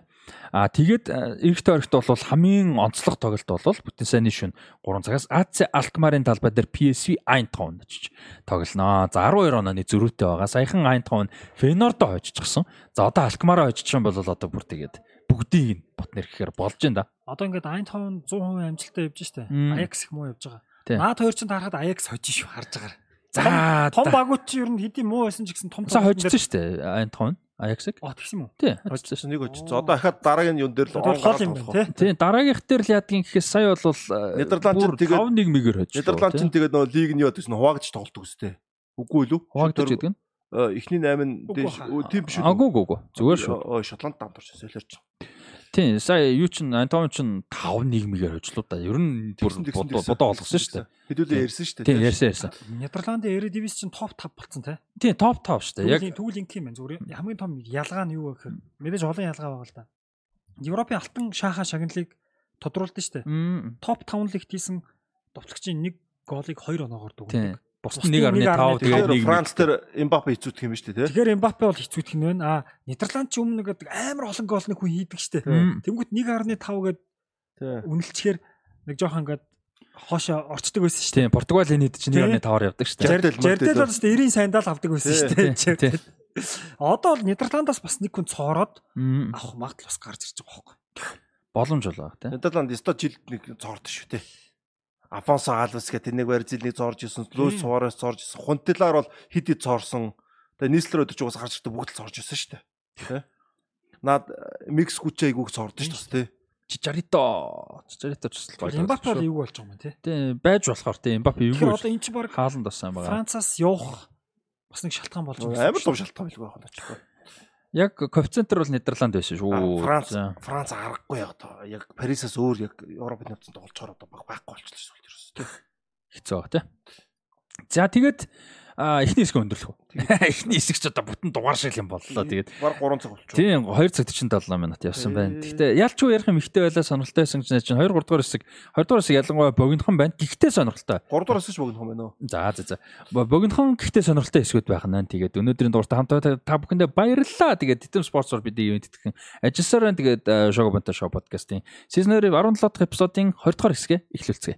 Аа тэгээд эрэгт орогт бол хамгийн онцлог тоглолт бол бүтэн сайны шүн 3 цагаас АЦ Алкмарын талбай дээр PSV Eindhoven очиж тоглоно. За 12 онооны зөрүүтэй байгаа. Саяхан Eindhoven Feyenoord-о хожчихсон. За одоо Алкмараа хожчих юм бол одоо бүр тэгээд бүгдийг нь бот нэрхээр болж байна да. Одоо ингээд Eindhoven 100% амжилттай явж штэ. Ajax их муу явж байгаа. Тий. Наад хоёр ч харахад Ajax хожиж шүү харж байгаа. За Том багууд чи ер нь хэдийн муу байсан ч гэсэн том тоглолтын хожсон шүү дээ. Ajax-ыг. дээр- Оо тэгсэн юм уу? Тий. Очсон нэг очсон. Одоо дахиад дараагийн юун дээр л гараад юм байна тий. Тийм дараагийнх дээр л яадгийн гэхээс сая бол Нидерланд ч тэгээд- 5-1 мэгэр хожиж. Нидерланд чинь тэгээд нөгөө лиг нь яа гэсэн хуваагдж тоглолт үстэй. Үгүй юу? хуваагдаж гэдэг нь. Э, Эхний 8 Үгүй дээш тийм биш үү? Агуу гоо гоо. Зүгээр шүү. Шотланд орсон солиорч. Тийм сая юу чин Антон чин 5-1 мэгэр хожлоо да. Ер нь бодоо олгосон шүү дээ. Хэдүүлээ ярьсан шүү дээ. Тийм ярьсан ярьсан. Нидерландын Eredivisie чинь топ 5 болсон тий. Тийм топ топ шүү дээ. Яг Түүлийн түүлийн тим байна зүгээр. Хамгийн том ялгаа нь юу вэ гэхээр мэдээж олон ялгаа байгаа л да. Европын алтан шаахан шагналыг тодруулдаг штэ. Мм, Топ 5 лигт хийсэн товтлогчийн нэг голыг 2 оноогоор Тийм. Бусдын 1.5 1.5 тэгээд Тэгээд 1 Франц дээр Эмбапе хэцүүдх юм шүү дээ, тий? Тэгэхээр Эмбапе бол хэцүүдх нь байна. А Нидерланд ч өмнө нэг амар олон гол нэг хүн хийдэг штэ. Мм. Тэнгүүт 1.5 гээд Тий. үнэлчихээр нэг жоохон ингээд хоошо орчдөг байсан штэ. Тийм Португалийн хэд чинь 1.5-аар явдаг шүү дээ. Жардел, бол штэ 90 сандал авдаг байсан Тий, штэ. тий, тий. Жардел. Одоо бол Нидерландаас бас нэг хүн цоороод авах магадлал бас гарч ирж байгаа байхгүй. Боломж болоо тийм. Нидерланд өстой жилд нэг цоорд шүү дээ. Афонсо Алвес гэдэг нэг Барзилийг зорж исэн, Луис. Суарес зорж исэн, Хунтилаар бол хэд хэд цоорсон. Тэгээ нийслэр өдөж угаас гарч ирдэг бүгд л зорж исэн шүү дээ. Тий? Наад микс хүч айгууг цордож шүү дээ. Чичарито. Чичарито ч бас гоё. Эмбапе бол эвгүй болж байгаа юм тий. Тийм байж болохоор тийм Эмбапе юу Тэгэхээр одоо эн чинь баг хааланд басан байгаа. Францаас явах бас нэг шалтгаан болж байгаа. Амар том шалтгаан билгүй байх нь ч. Яг коэффициентэр бол Нидерланд байсан шүү. Франц. Франц аргагүй яг одоо яг Парисаас өөр яг Европын навцанд олцохоор одоо баг байхгүй болчихлоо шүү дээ. хэцүү тий. За тэгээд эхний хэсэг өндөрлөх. Эхний хэсэг ч одоо бүтэн дугаар шиг юм боллоо. Тэгээд баг 3 цаг болчихоо. тийм 2 цаг 47 минут явсан байна. Гэхдээ ялчгүй ярих юм ихтэй байлаа сонирхолтой байсан чинь 2 3 дугаар хэсэг 20 дугаар хэсэг ялангуяа богинохон байна. Гэхдээ сонирхолтой. 3 дугаар хэсэж богино юм байна уу? За за за. Бо- Богинохон гэхдээ сонирхолтой хэсгүүд байх нь. Тэгээд өнөөдрийн дугаарт хамтдаа та бүхэндээ баярлалаа. Тэгээд Титэм спортсор бидний ивент итгэн ажилласаар байна. Тэгээд шоу бонто шоу подкастын сизон 2 17 дахь эпизодын 20 дугаар хэсгээ эхлүүлцгээе.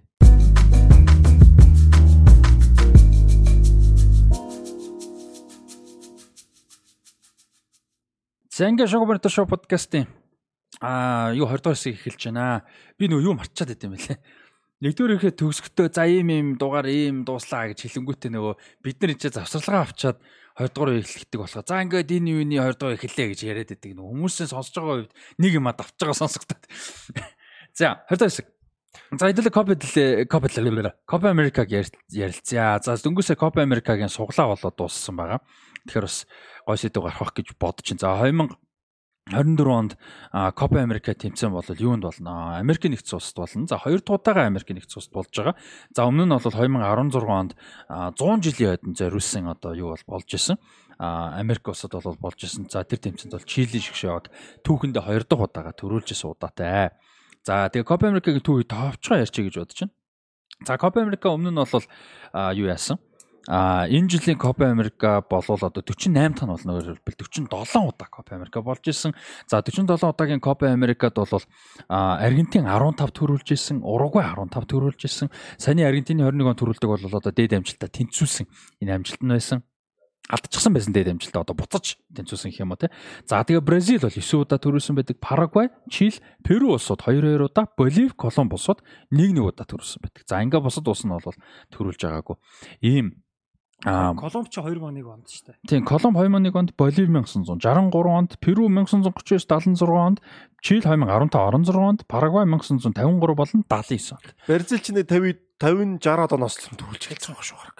За ингээ шоу бонто шоу подкастын аа юу 20 дугаар хэсэг эхэлж байна. Би нөө юу марчаад байт юм бэлээ. Нэгдүгээр ирэхэд төгсгөтөө за ийм ийм дугаар ийм дууслаа гэж хэлэнгүүтээ нөгөө бид нар энэ завсралгаа авчаад 20 дугаар эхлэхдэг болохоо. За ингээд энэ юуны 20 дугаар эхэллээ гэж яриад байдаг. Нөгөө хүмүүсээ сонсож байгаа үед нэг юм авч байгаа сонсогдоод. За 20 дугаар хэсэг. За хэдүүлээ Копа Копа Копа Америкаг ярилцъя. За дөнгөсөө Копа Америкагийн суглаа болоод дууссан байгаа. Тэгэхээр бас гой сэдв гарах гэж чинь. За 2024 онд Копа Америка тэмцээн бол юунд болно? Америкийн нэгдсэн улсад болно. За хоёр дугаагаа Америкийн нэгдсэн улсад болж байгаа. За өмнө нь бол 2016 онд 100 жилийн хойд зориулсан одоо юу бол болж исэн. Америк улсад бол болж исэн. За тэр тэмцээнд бол Чили шиг шаваад түүхэндээ хоёр дахь удаага төрүүлж исэн удаатай. За тэгээ Копа Америкагийн түүхийг товчгоо ярьчих гэж бодож байна. За Копа Америка өмнө нь бол юу яасан? А энэ жилийн Копа Америка болвол одоо 48 тонн болно өөрөөр хэлбэл 47 удаа Копа Америка болж исэн. За 47 удаагийн Копа Америкад бол Аргентин 15 төрүүлж исэн, Уругвай 15 төрүүлж исэн. Саяны Аргентины 21 он төрүүлдэг бол одоо дээд амжилтаа тэнцвүүлсэн энэ амжилт нь байсан алдчихсан байсан дээд амжилтаа одоо буцаж тэнцвүүлсэн гэх юм уу те. За тэгээ Бразил бол 9 удаа төрүүлсэн байдаг. Парагвай, Чили, Перу улсууд 2-2 удаа, Боливи, Колумб улсууд 1-1 удаа төрүүлсэн байдаг. За ингээ бусад улс нь бол төрүүлж байгаагүй. Ийм аа Колумб ч 2001 онд шүү дээ. тийм Колумб 2001 онд, Боливи 1963 онд, Перу 1939 76 онд, Чили 2015 16 онд, Парагвай 1953 болон 79 онд. Бразил ч нэг 50 50 60 одоо нослон төрүүлж эхэлж байгаа шүү хараг.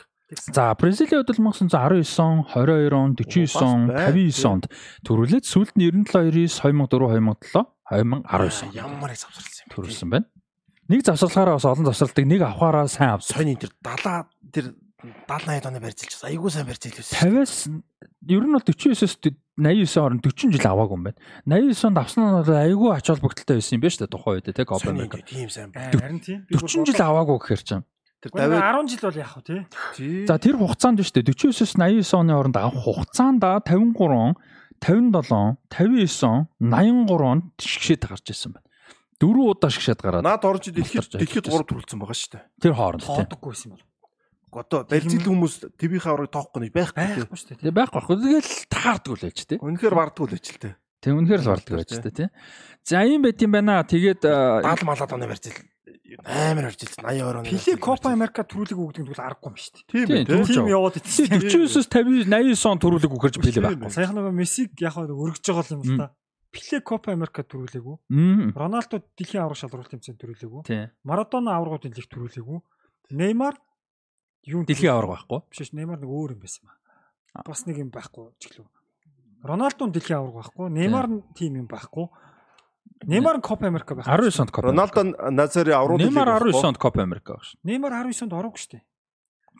За Бразилийн хувьд бол 1919 он, 22 он, 49 он, Бас бай, 59 онд төрүүлээд сүүлд нь 97 2004 2007 2019 он Ямар их завсарласан юм. төрүүлсэн байна. Нэг завсарлахаараа бас олон завсралдаг, нэг авахаараа сайн авсан. Сойны тэр 70 тэр 70 80 оны барьжилж байсан. Айгуу сайн барьж илвэсэн. 50-аас ер нь бол 49-оос 89 орн 40 жил аваагүй юм байна. 89 онд авсан нь айгүй ач холбогдолтой байсан юм байна шүү дээ тухайн үед Сойны Америка. тийм сайн барь. Харин тийм. Би бүр 40 жил аваагүй гэхэр чинь. Тэр. 50 10 жил бол яах вэ тий? тий. За тэр хугацаанд шүү дээ 49-оос 89 оны хооронд авах хугацаанд 53 57 59 он 83 онд шгшээд гарч ирсэн байна. Дөрвөн удаа шгшээд гараад Наад орж дэлхийд дэлхийд ажиллаж 3 төрүүлсэн байгаа шүү дээ. тэр хооронд тийм. Тоодоггүй байсан юм бол. Одоо барьцил хүмүүс твийнхээ аврыг тоохгүй нэг байхгүй. тий. Шүү дээ. Тэгээ байхгүй байхгүй. Тэгэл таардаг үл байж тээ. Үнэхээр бардггүй л ажилтай. Тэг үнэхээр л барддаг байж тээ тий. За ийм байт юм байна. Тэгээд а, Дал малаад оны барьцил амар барьжилсан 80 орон. Пиле Копа Америка төрүүлэг өгдөг нь тэгвэл аргагүй юм шүү дээ. Тийм Тийм, ээ. төрүүлж тий. Тим яваад ицсэн. 49-оос 50 89 он төрүүлэг билээ Тийм байхгүй. Саяхан нөгөө Мессиг яг хаа өргөж байгаа юм л та. Пиле Копа Америка төрүүлээгүй. Мм. Роналдо дэлхийн аврах шалралт тэмцээнд төрүүлээгүй. Тий. Марадона аврагуудын лиг төрүүлээгүй. Неймар юу Дэлхийн аварга байхгүй. биш ш Неймар нэг өөр юм байсан юм аа. Бас нэг юм байхгүй ч гэлөө. Роналдо дэлхийн авраг байхгүй. Неймар нь тим юм байхгүй. Неймар Копа Америка байх. 19 онд Копа. Роналдо Назари аврууд Неймар 19 онд Копа Америка багш. Неймар 19 онд ороогүй штэ.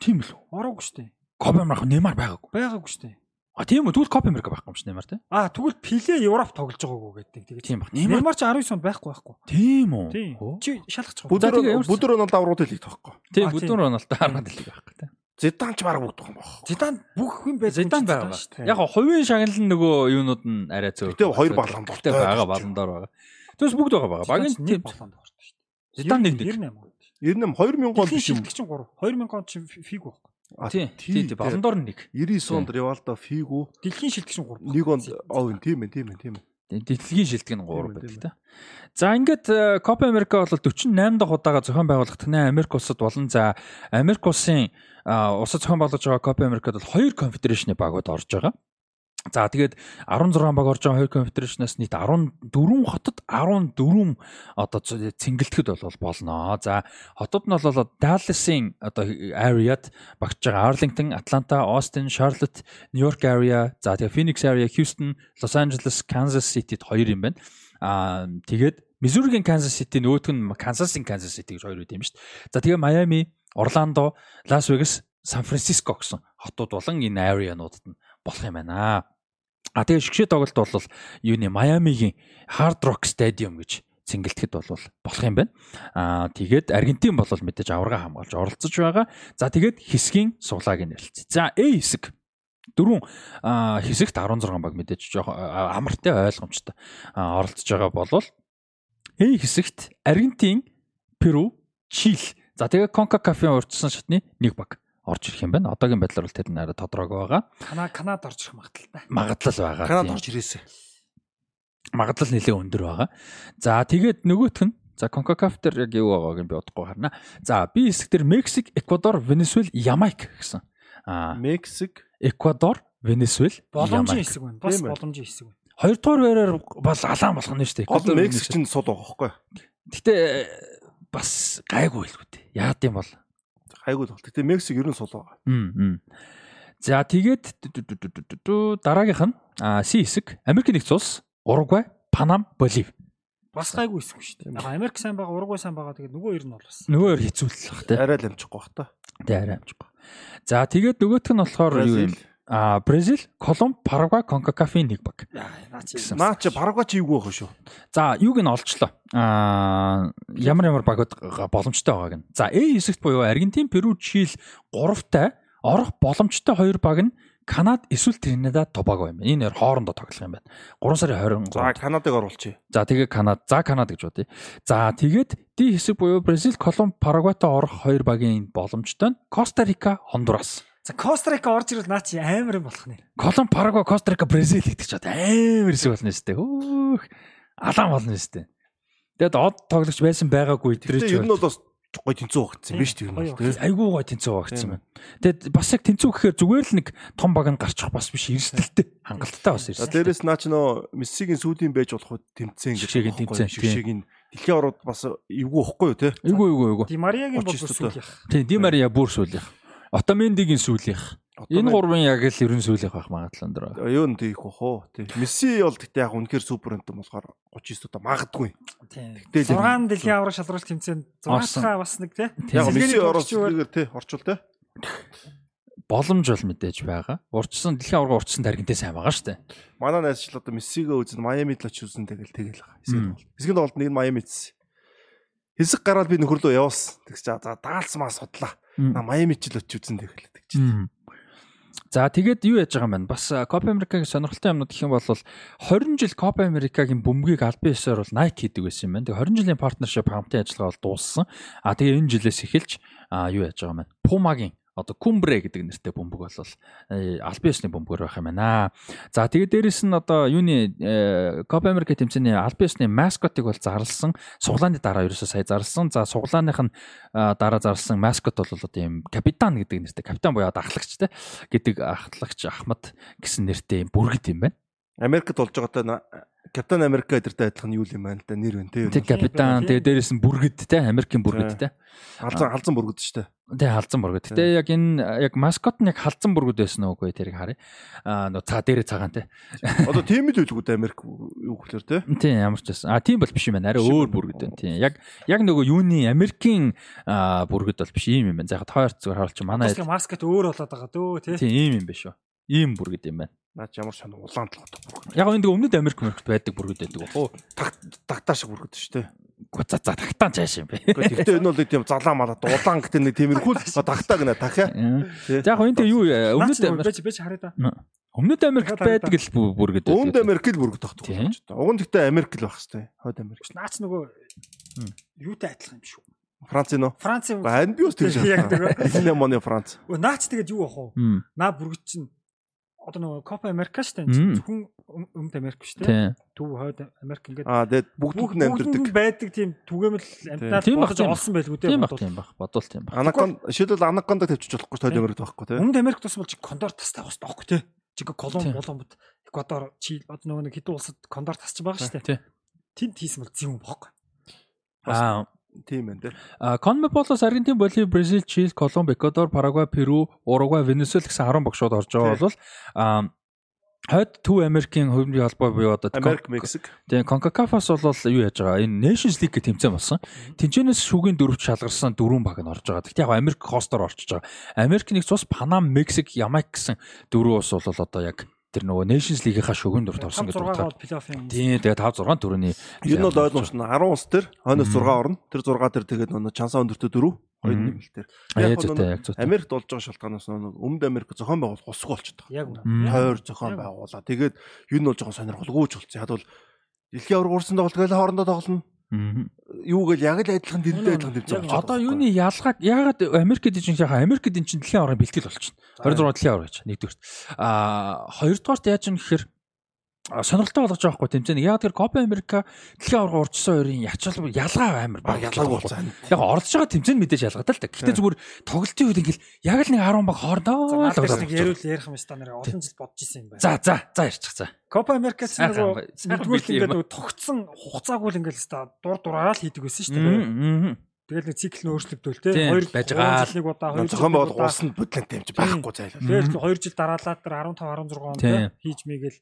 Тийм л үү. Ороогүй штэ. Копа Америка Неймар байгаагүй. Байгаагүй штэ. А тийм үү. Тэгвэл Копа Америка байхгүй юм ш Неймар тий. Аа тэгвэл Пиле Европ тоглож байгаагүй гэдэг. Тэгээд Тийм баг. Неймар ч 19 онд байхгүй байхгүй. тийм үү. Чи шалгах тэгээ Бүдүр ямар ч- бүдүр Роналдо аврууд хэлийг тоохгүй. Тийм А, тийм. бүдүүр Роналдо хараад л байхгүй тий. Зидан ч баг бүгдэх юм байна. Зидан бүх юм байж Зидан байгаа. Яг хувийн шагналын нөгөө юунууд нь арай зөөр. Гэтэ хоёр балан Гэтэ дортой байгаа баландаар байгаа. Тэс бүгд байгаа байгаа. Багийн тийм. болоонд орсон штэ. Зидан нэг нэг. 98 онд. 98 2000 онд биш юм. шилдэг чинь 3. 2000 онд чинь фиг байхгүй. А, Тийм. Тийм нь нэг. 99 онд Ривалдо Фигу Дэлхийн шилдэг чинь 3. нэг онд оо тийм ээ тийм ээ тийм ээ. Дэлхийн шилдэг нь 3 Тийм, байдаг та. За ингээд э, Копа Америка бол 48 дахь удаага зохион байгуулах тэнэ Америк улсад болон за Америк улсын а, улсад зохион байгуулж байгаа Копа Америкад бол хоёр конфедерашны багууд орж байгаа. За тэгээд 16 баг орж байгаа хоёр конфедерашнаас нийт 14 хотод 14 одоо цэнгэлдэхэд бол болно. За хотод нь бол Dallas-ийн одоо areaд багтж байгаа Arlington, Atlanta, Austin, Charlotte, New York area, за тэгээд Phoenix area, Houston, Los Angeles, Kansas City-д хоёр юм байна. Аа тэгээд Missouri-гийн Kansas City нөгөөх нь Kansas-ийн Kansas City гэж хоёр үт юм шүү дээ. За тэгээд Miami, Orlando, Las Vegas, San Francisco гэсэн хотууд болон энэ area-нуудад нь болох юм байна. А тэгээ шгшээ тоглолт бол юуны Майамигийн Hard Rock Stadium гэж цэнгэлдэхэд бол болох юм байна. Аа тэгээд Аргентин бол мэдээж аварга хамгаалж оролцож байгаа. За тэгээд хэсгийн суглааг нь ярилцъя. За A хэсэг дөрвөн хэсэгт 16 баг мэдээж жоох амартай ойлгомжтой оролцож байгаа болвол A хэсэгт Аргентин, Перу, Чили. За тэгээд CONCACAF-ийн урьдчилсан шатны нэг баг орж ирэх юм байна. Одоогийн байдлаар бол тэр нь арай тодорхойгүй байгаа. Канада Канад орж ирэх магадлалтай. Магадлал байгаа. Канада орж ирээсэ. Магадлал нэлээд өндөр байгаа. За тэгээд нөгөөх нь За CONCACAF дээр яг юу байгааг нь би бодохгүй харна. За би хэсэг дээр Мексик, Эквадор, Венесуэл, Ямайк гэсэн. Аа Мексик, Эквадор, Венесуэл, боломжийн хэсэг байна. Бас боломжийн хэсэг байна. Хоёрдугаар байраар бол алаан болох нь шүү дээ. Гол Мексик чинь сул байгаа хөөхгүй. Гэтэ бас гайгүй л үү. Яад юм бол хайгуул бол. Гэтэ Мексик ер нь сул байгаа. Аа. За тэгээд дараагийнх нь Си хэсэг Америк нэгдсэн улс, Уругвай, Панам, Боливи. Бас гайгүй хэсэг шүү дээ. Яг Америк сайн байгаа, Уругвай сайн байгаа. Тэгээд нөгөө ер нь бол бас. Нөгөө ер хэцүүлэх тий. Арай л амжихгүй бах та. Тий арай амжихгүй. За тэгээд нөгөөх нь болохоор юу юм? А Бразил, Колумб, Парагвай, Конкакафын нэг баг. Наа чи Парагвай чи юу байх шүү? За, юуг нь олчлоо. А ямар ямар багууд боломжтой байгааг нь. За, A хэсэгт буюу Аргентин, Перу, Чили гуравтай орох боломжтой хоёр баг нь Канад эсвэл Тринидад Тобаго юм. Энэ хоёр хоорондоо тоглох юм байна. 3 сарын 20. За Канадыг оруулчих. За тэгээ Канад. За Канад гэж бодъё. За тэгээд D хэсэг буюу Бразил, Колумб, Парагвайтай орох хоёр багийн боломжтой нь Коста Рика, Хондурас. За Кострика орж ирвэл наа чи амар юм болох нэ. Колумб, Парагвай, Кострика, Бразил гэдэг чад амар хэсэг болно шүү дээ. Хөөх. Алаан болно шүү дээ. Тэгээд од тоглогч байсан байгаагүй өдрөө чи. Ер нь бол бас гой тэнцүү багцсан юм биш үү? Айгүй гой тэнцүү багцсан байна. Тэгээд бас яг тэнцүү гэхээр зүгээр л нэг том баг нь гарчих бас биш эрсдэлтэй хангалттай бас эрсдэл. Дээрээс наа чи нөө Мессигийн сүүлийн байж болох тэмцээн гэж шигийн тэмцээн шигийн дэлхийн орууд бас эвгүй ихгүй юу те? Эвгүй эвгүй эвгүй. Ди Мариягийн бол сүүлийнх. Тийм, Ди Мария бүр сүүлийнх. Отомендигийн сүүлийнх. Энэ гурван яг л ерөн сүүлийнх байх магадлал өндөр. Юу нь тийх бах уу? Тий. Месси бол гэхдээ яг үнэхээр супер энтэн болохоор 39 удаа магадгүй. Тэгтэл 6 дэлхийн авраг шалралт тэмцээнд 6-аа бас нэг тий. Яг Месси оролцуулгаар тий орчул тий. Боломж бол мэдээж байгаа. Урчсан дэлхийн авраг урчсан таргинтэй сайн байгаа шүү дээ. Манай найзчил одоо Мессигээ үзэн Майамид л очивсан тэгэл тэгэл байгаа. Хэсэг бол. Хэсгийн тоглолт нэг Майамид. Хэсэг гараад би нөхөрлөө явуулсан. Тэгс за даалцсан маа судлаа На Майами ч л очиж үзэн тэгэл гэдэг чинь. За тэгээд юу яаж байгаа юм бэ? Бас Copa America-гийн сонирхолтой юмнууд гэх юм бол 20 жил Copa America-гийн бөмбөгийг аль биесээр бол Nike хийдэг байсан юм байна. Тэгээд 20 жилийн партнершип хамтын ажиллагаа бол дууссан. А тэгээд энэ жилээс эхэлж юу яаж байгаа юм бэ? Puma-гийн одоо Кумбре гэдэг нэртэй бөмбөг бол Альбиосны бөмбөгөр байх юм байна. За тэгээд дээрэс нь одоо юуны Copa America тэмцээний Альбиосны маскотыг бол зарлсан. Суглааны дараа ерөөсөө сая зарлсан. За суглааных нь дараа зарлсан маскот бол одоо ийм капитан гэдэг нэртэй капитан буюу ахлагч те гэдэг ахлагч Ахмад гэсэн нэртэй бүргэд юм байна. Америкт болж байгаатай Капитан Америка эдэртэй адилхан юу юм байна л да нэр байна тий. Тэг капитан тэгээ дээрэс нь бүргэд те Америкийн бүргэд те. Халзан халзан бүргэд шүү дээ. Тэг халзан бүргэд. Гэтэ яг энэ яг маскот нь яг халзан бүргэд байсан уу үгүй тэрийг харъя. Аа нөө цаа дээрээ цагаан те. Одоо тийм л үлгүүд Америк юу гэхлээр те. Тийм ямар ч байсан. А тийм бол биш юм байна. Арай өөр бүргэд байна. Тийм. Яг яг нөгөө юуны Америкийн бүргэд бол биш ийм юм байна. За яг хоёр зүгээр харуулчих. Манай маскот өөр болоод байгаа дөө те. Тийм ийм юм биш үү. Ийм бүргэд юм байна. Наач ямар сонир улаан толгойтой бүргэд. Яг энэ өмнөд Америк мөрөгт байдаг бүргэд байдаг бох уу? Тагтаа шиг бүргэд шүү дээ. Гэхдээ за за тагтаан цааш юм бэ. Гэхдээ энэ бол тийм залаа малаа улаан гэдэг нэг тиймэрхүү л тагтаа гэнэ дахиа. За яг энэ юу өмнөд Америк бэж хараа да. Өмнөд Америкт байдаг л бүргэд. Өмнөд Америк л бүргэд багтдаг. Уг нь гэхдээ Америк л байх хэвээр. Хойд Америк. Наач нөгөө юутай адилхан юм шүү. Франц нөө. Франц. Анд биус тэгж. Яг тэгээ. Итали моны Франц. Наач тэгээд юу ах вэ? Наа бүргэд чинь одоо нөгөө Копа Америка дээ. Зөвхөн өмнөд Америк дээ. Төв хойд Америк ингээд Аа тэгээд бүгд бүгд амьдэрдэг байдаг тийм түгээмэл амьтнаад болгож олсон байлгүй тийм баг тийм баг бодвол тийм баг. Анакон шийдэл анаконда тавьчих болохгүй хойд Америкт байхгүй тийм. Өмнөд Америк тус бол чи кондор тастай бас тоохгүй тийм. Чиг колон боломбод Эквадор, Чили одоо нөгөө нэг хэдэн улсад кондор тасч байгаа шүү дээ. Тий. Тэнд хийсэн бол зөв юм бохгүй. Аа Тийм байна. А Конмеболоос Аргентин, Боливи, Бразил, Чили, Колумб, Эквадор, Парагвай, Перу, Уругвай, Венесуэл гэсэн 10 багшууд орж байгаа бол а хойд Төв Америкийн хөрөнгөний холбоо буюу одоо Америк, Мексик. Тэгээ CONCACAF-аас бол юу яаж байгаа? Энэ Nations League гэх тэмцээн болсон. Тэнцэнээс шүүгийн дөрөвч шалгарсан дөрвөн баг нь орж байгаа. Гэхдээ яг Америк хостоор орчиж байгаа. Америк нэг цус Панам, Мексик, Ямайк гэсэн дөрвөн улс бол одоо яг тэр нөгөө Nations League-ийнхаа шүүгийн дөрөвт орсон 5 гэдэг 6 утгаар. Тийм тэгээ 5 6 төрөний Ер нь бол ойлгомжтой. 10 улс төр хойноос 6 орно. Тэр 6 төр тэгээд нөгөө чансаа өндөртөө 4 хоёр Мгм. нэмэлтээр. яг Яг зүйтэй. Америкт болж байгаа шалтгаанаас нөгөө Өмнөд Америк зохион байгуул усгүй болчиход байгаа. яг үнэ. Тойр зохион байгуулаа. Тэгээд юу нь бол жоохон сонирхолгүй ч болсон. Яг бол Дэлхийн авраг уурсан тоглолт гээл хоорондоо тоглоно. Юу гээл яг л адилхан дэндээ адилхан Яг болчиход Одоо байгаа юуны ялгааг яагаад Америкт чинь яхаа Америкт энэ чинь дэлхийн аврагын бэлтгэл болчихно. 26 дэлхийн авраг гэж нэгдүгürt. Аа хоёрдугаарт яаж юм гэхээр сонирхолтой болгож байгаа хгүй тэмцээн. Яг тэр Копа Америка дэлхийн авраг урьдчилсан хоёрын ячаал ялгаа амар баг ялгаагүй болсон. Яг орж байгаа тэмцээн мэдээж ялгаатай л та. Гэхдээ зүгээр тоглолтын үед ингээл яг л нэг 10 баг хоордоо л нэг байгаа. ярил ярих юм ста нэр олон жил бодож исэн юм байна. За за за ярьчих за. Копа бай- сайхан нэгдүгээр ингээд тогтсон хугацаагүй л ингээд ста дур дураараа л хийдэг байсан шүү дээ. Тэгэл нэг цикл нь өөрчлөгдөв те. Тийм, Хоёр байж байгаа. жил нэг удаа хоёр Зохион жил нэг байгуул удаа. уусанд бодлонтой юм чи байхгүй зайлаа. Тэгэл 2 жил дараалаад тэр 15 16 онд хийж мэйгээл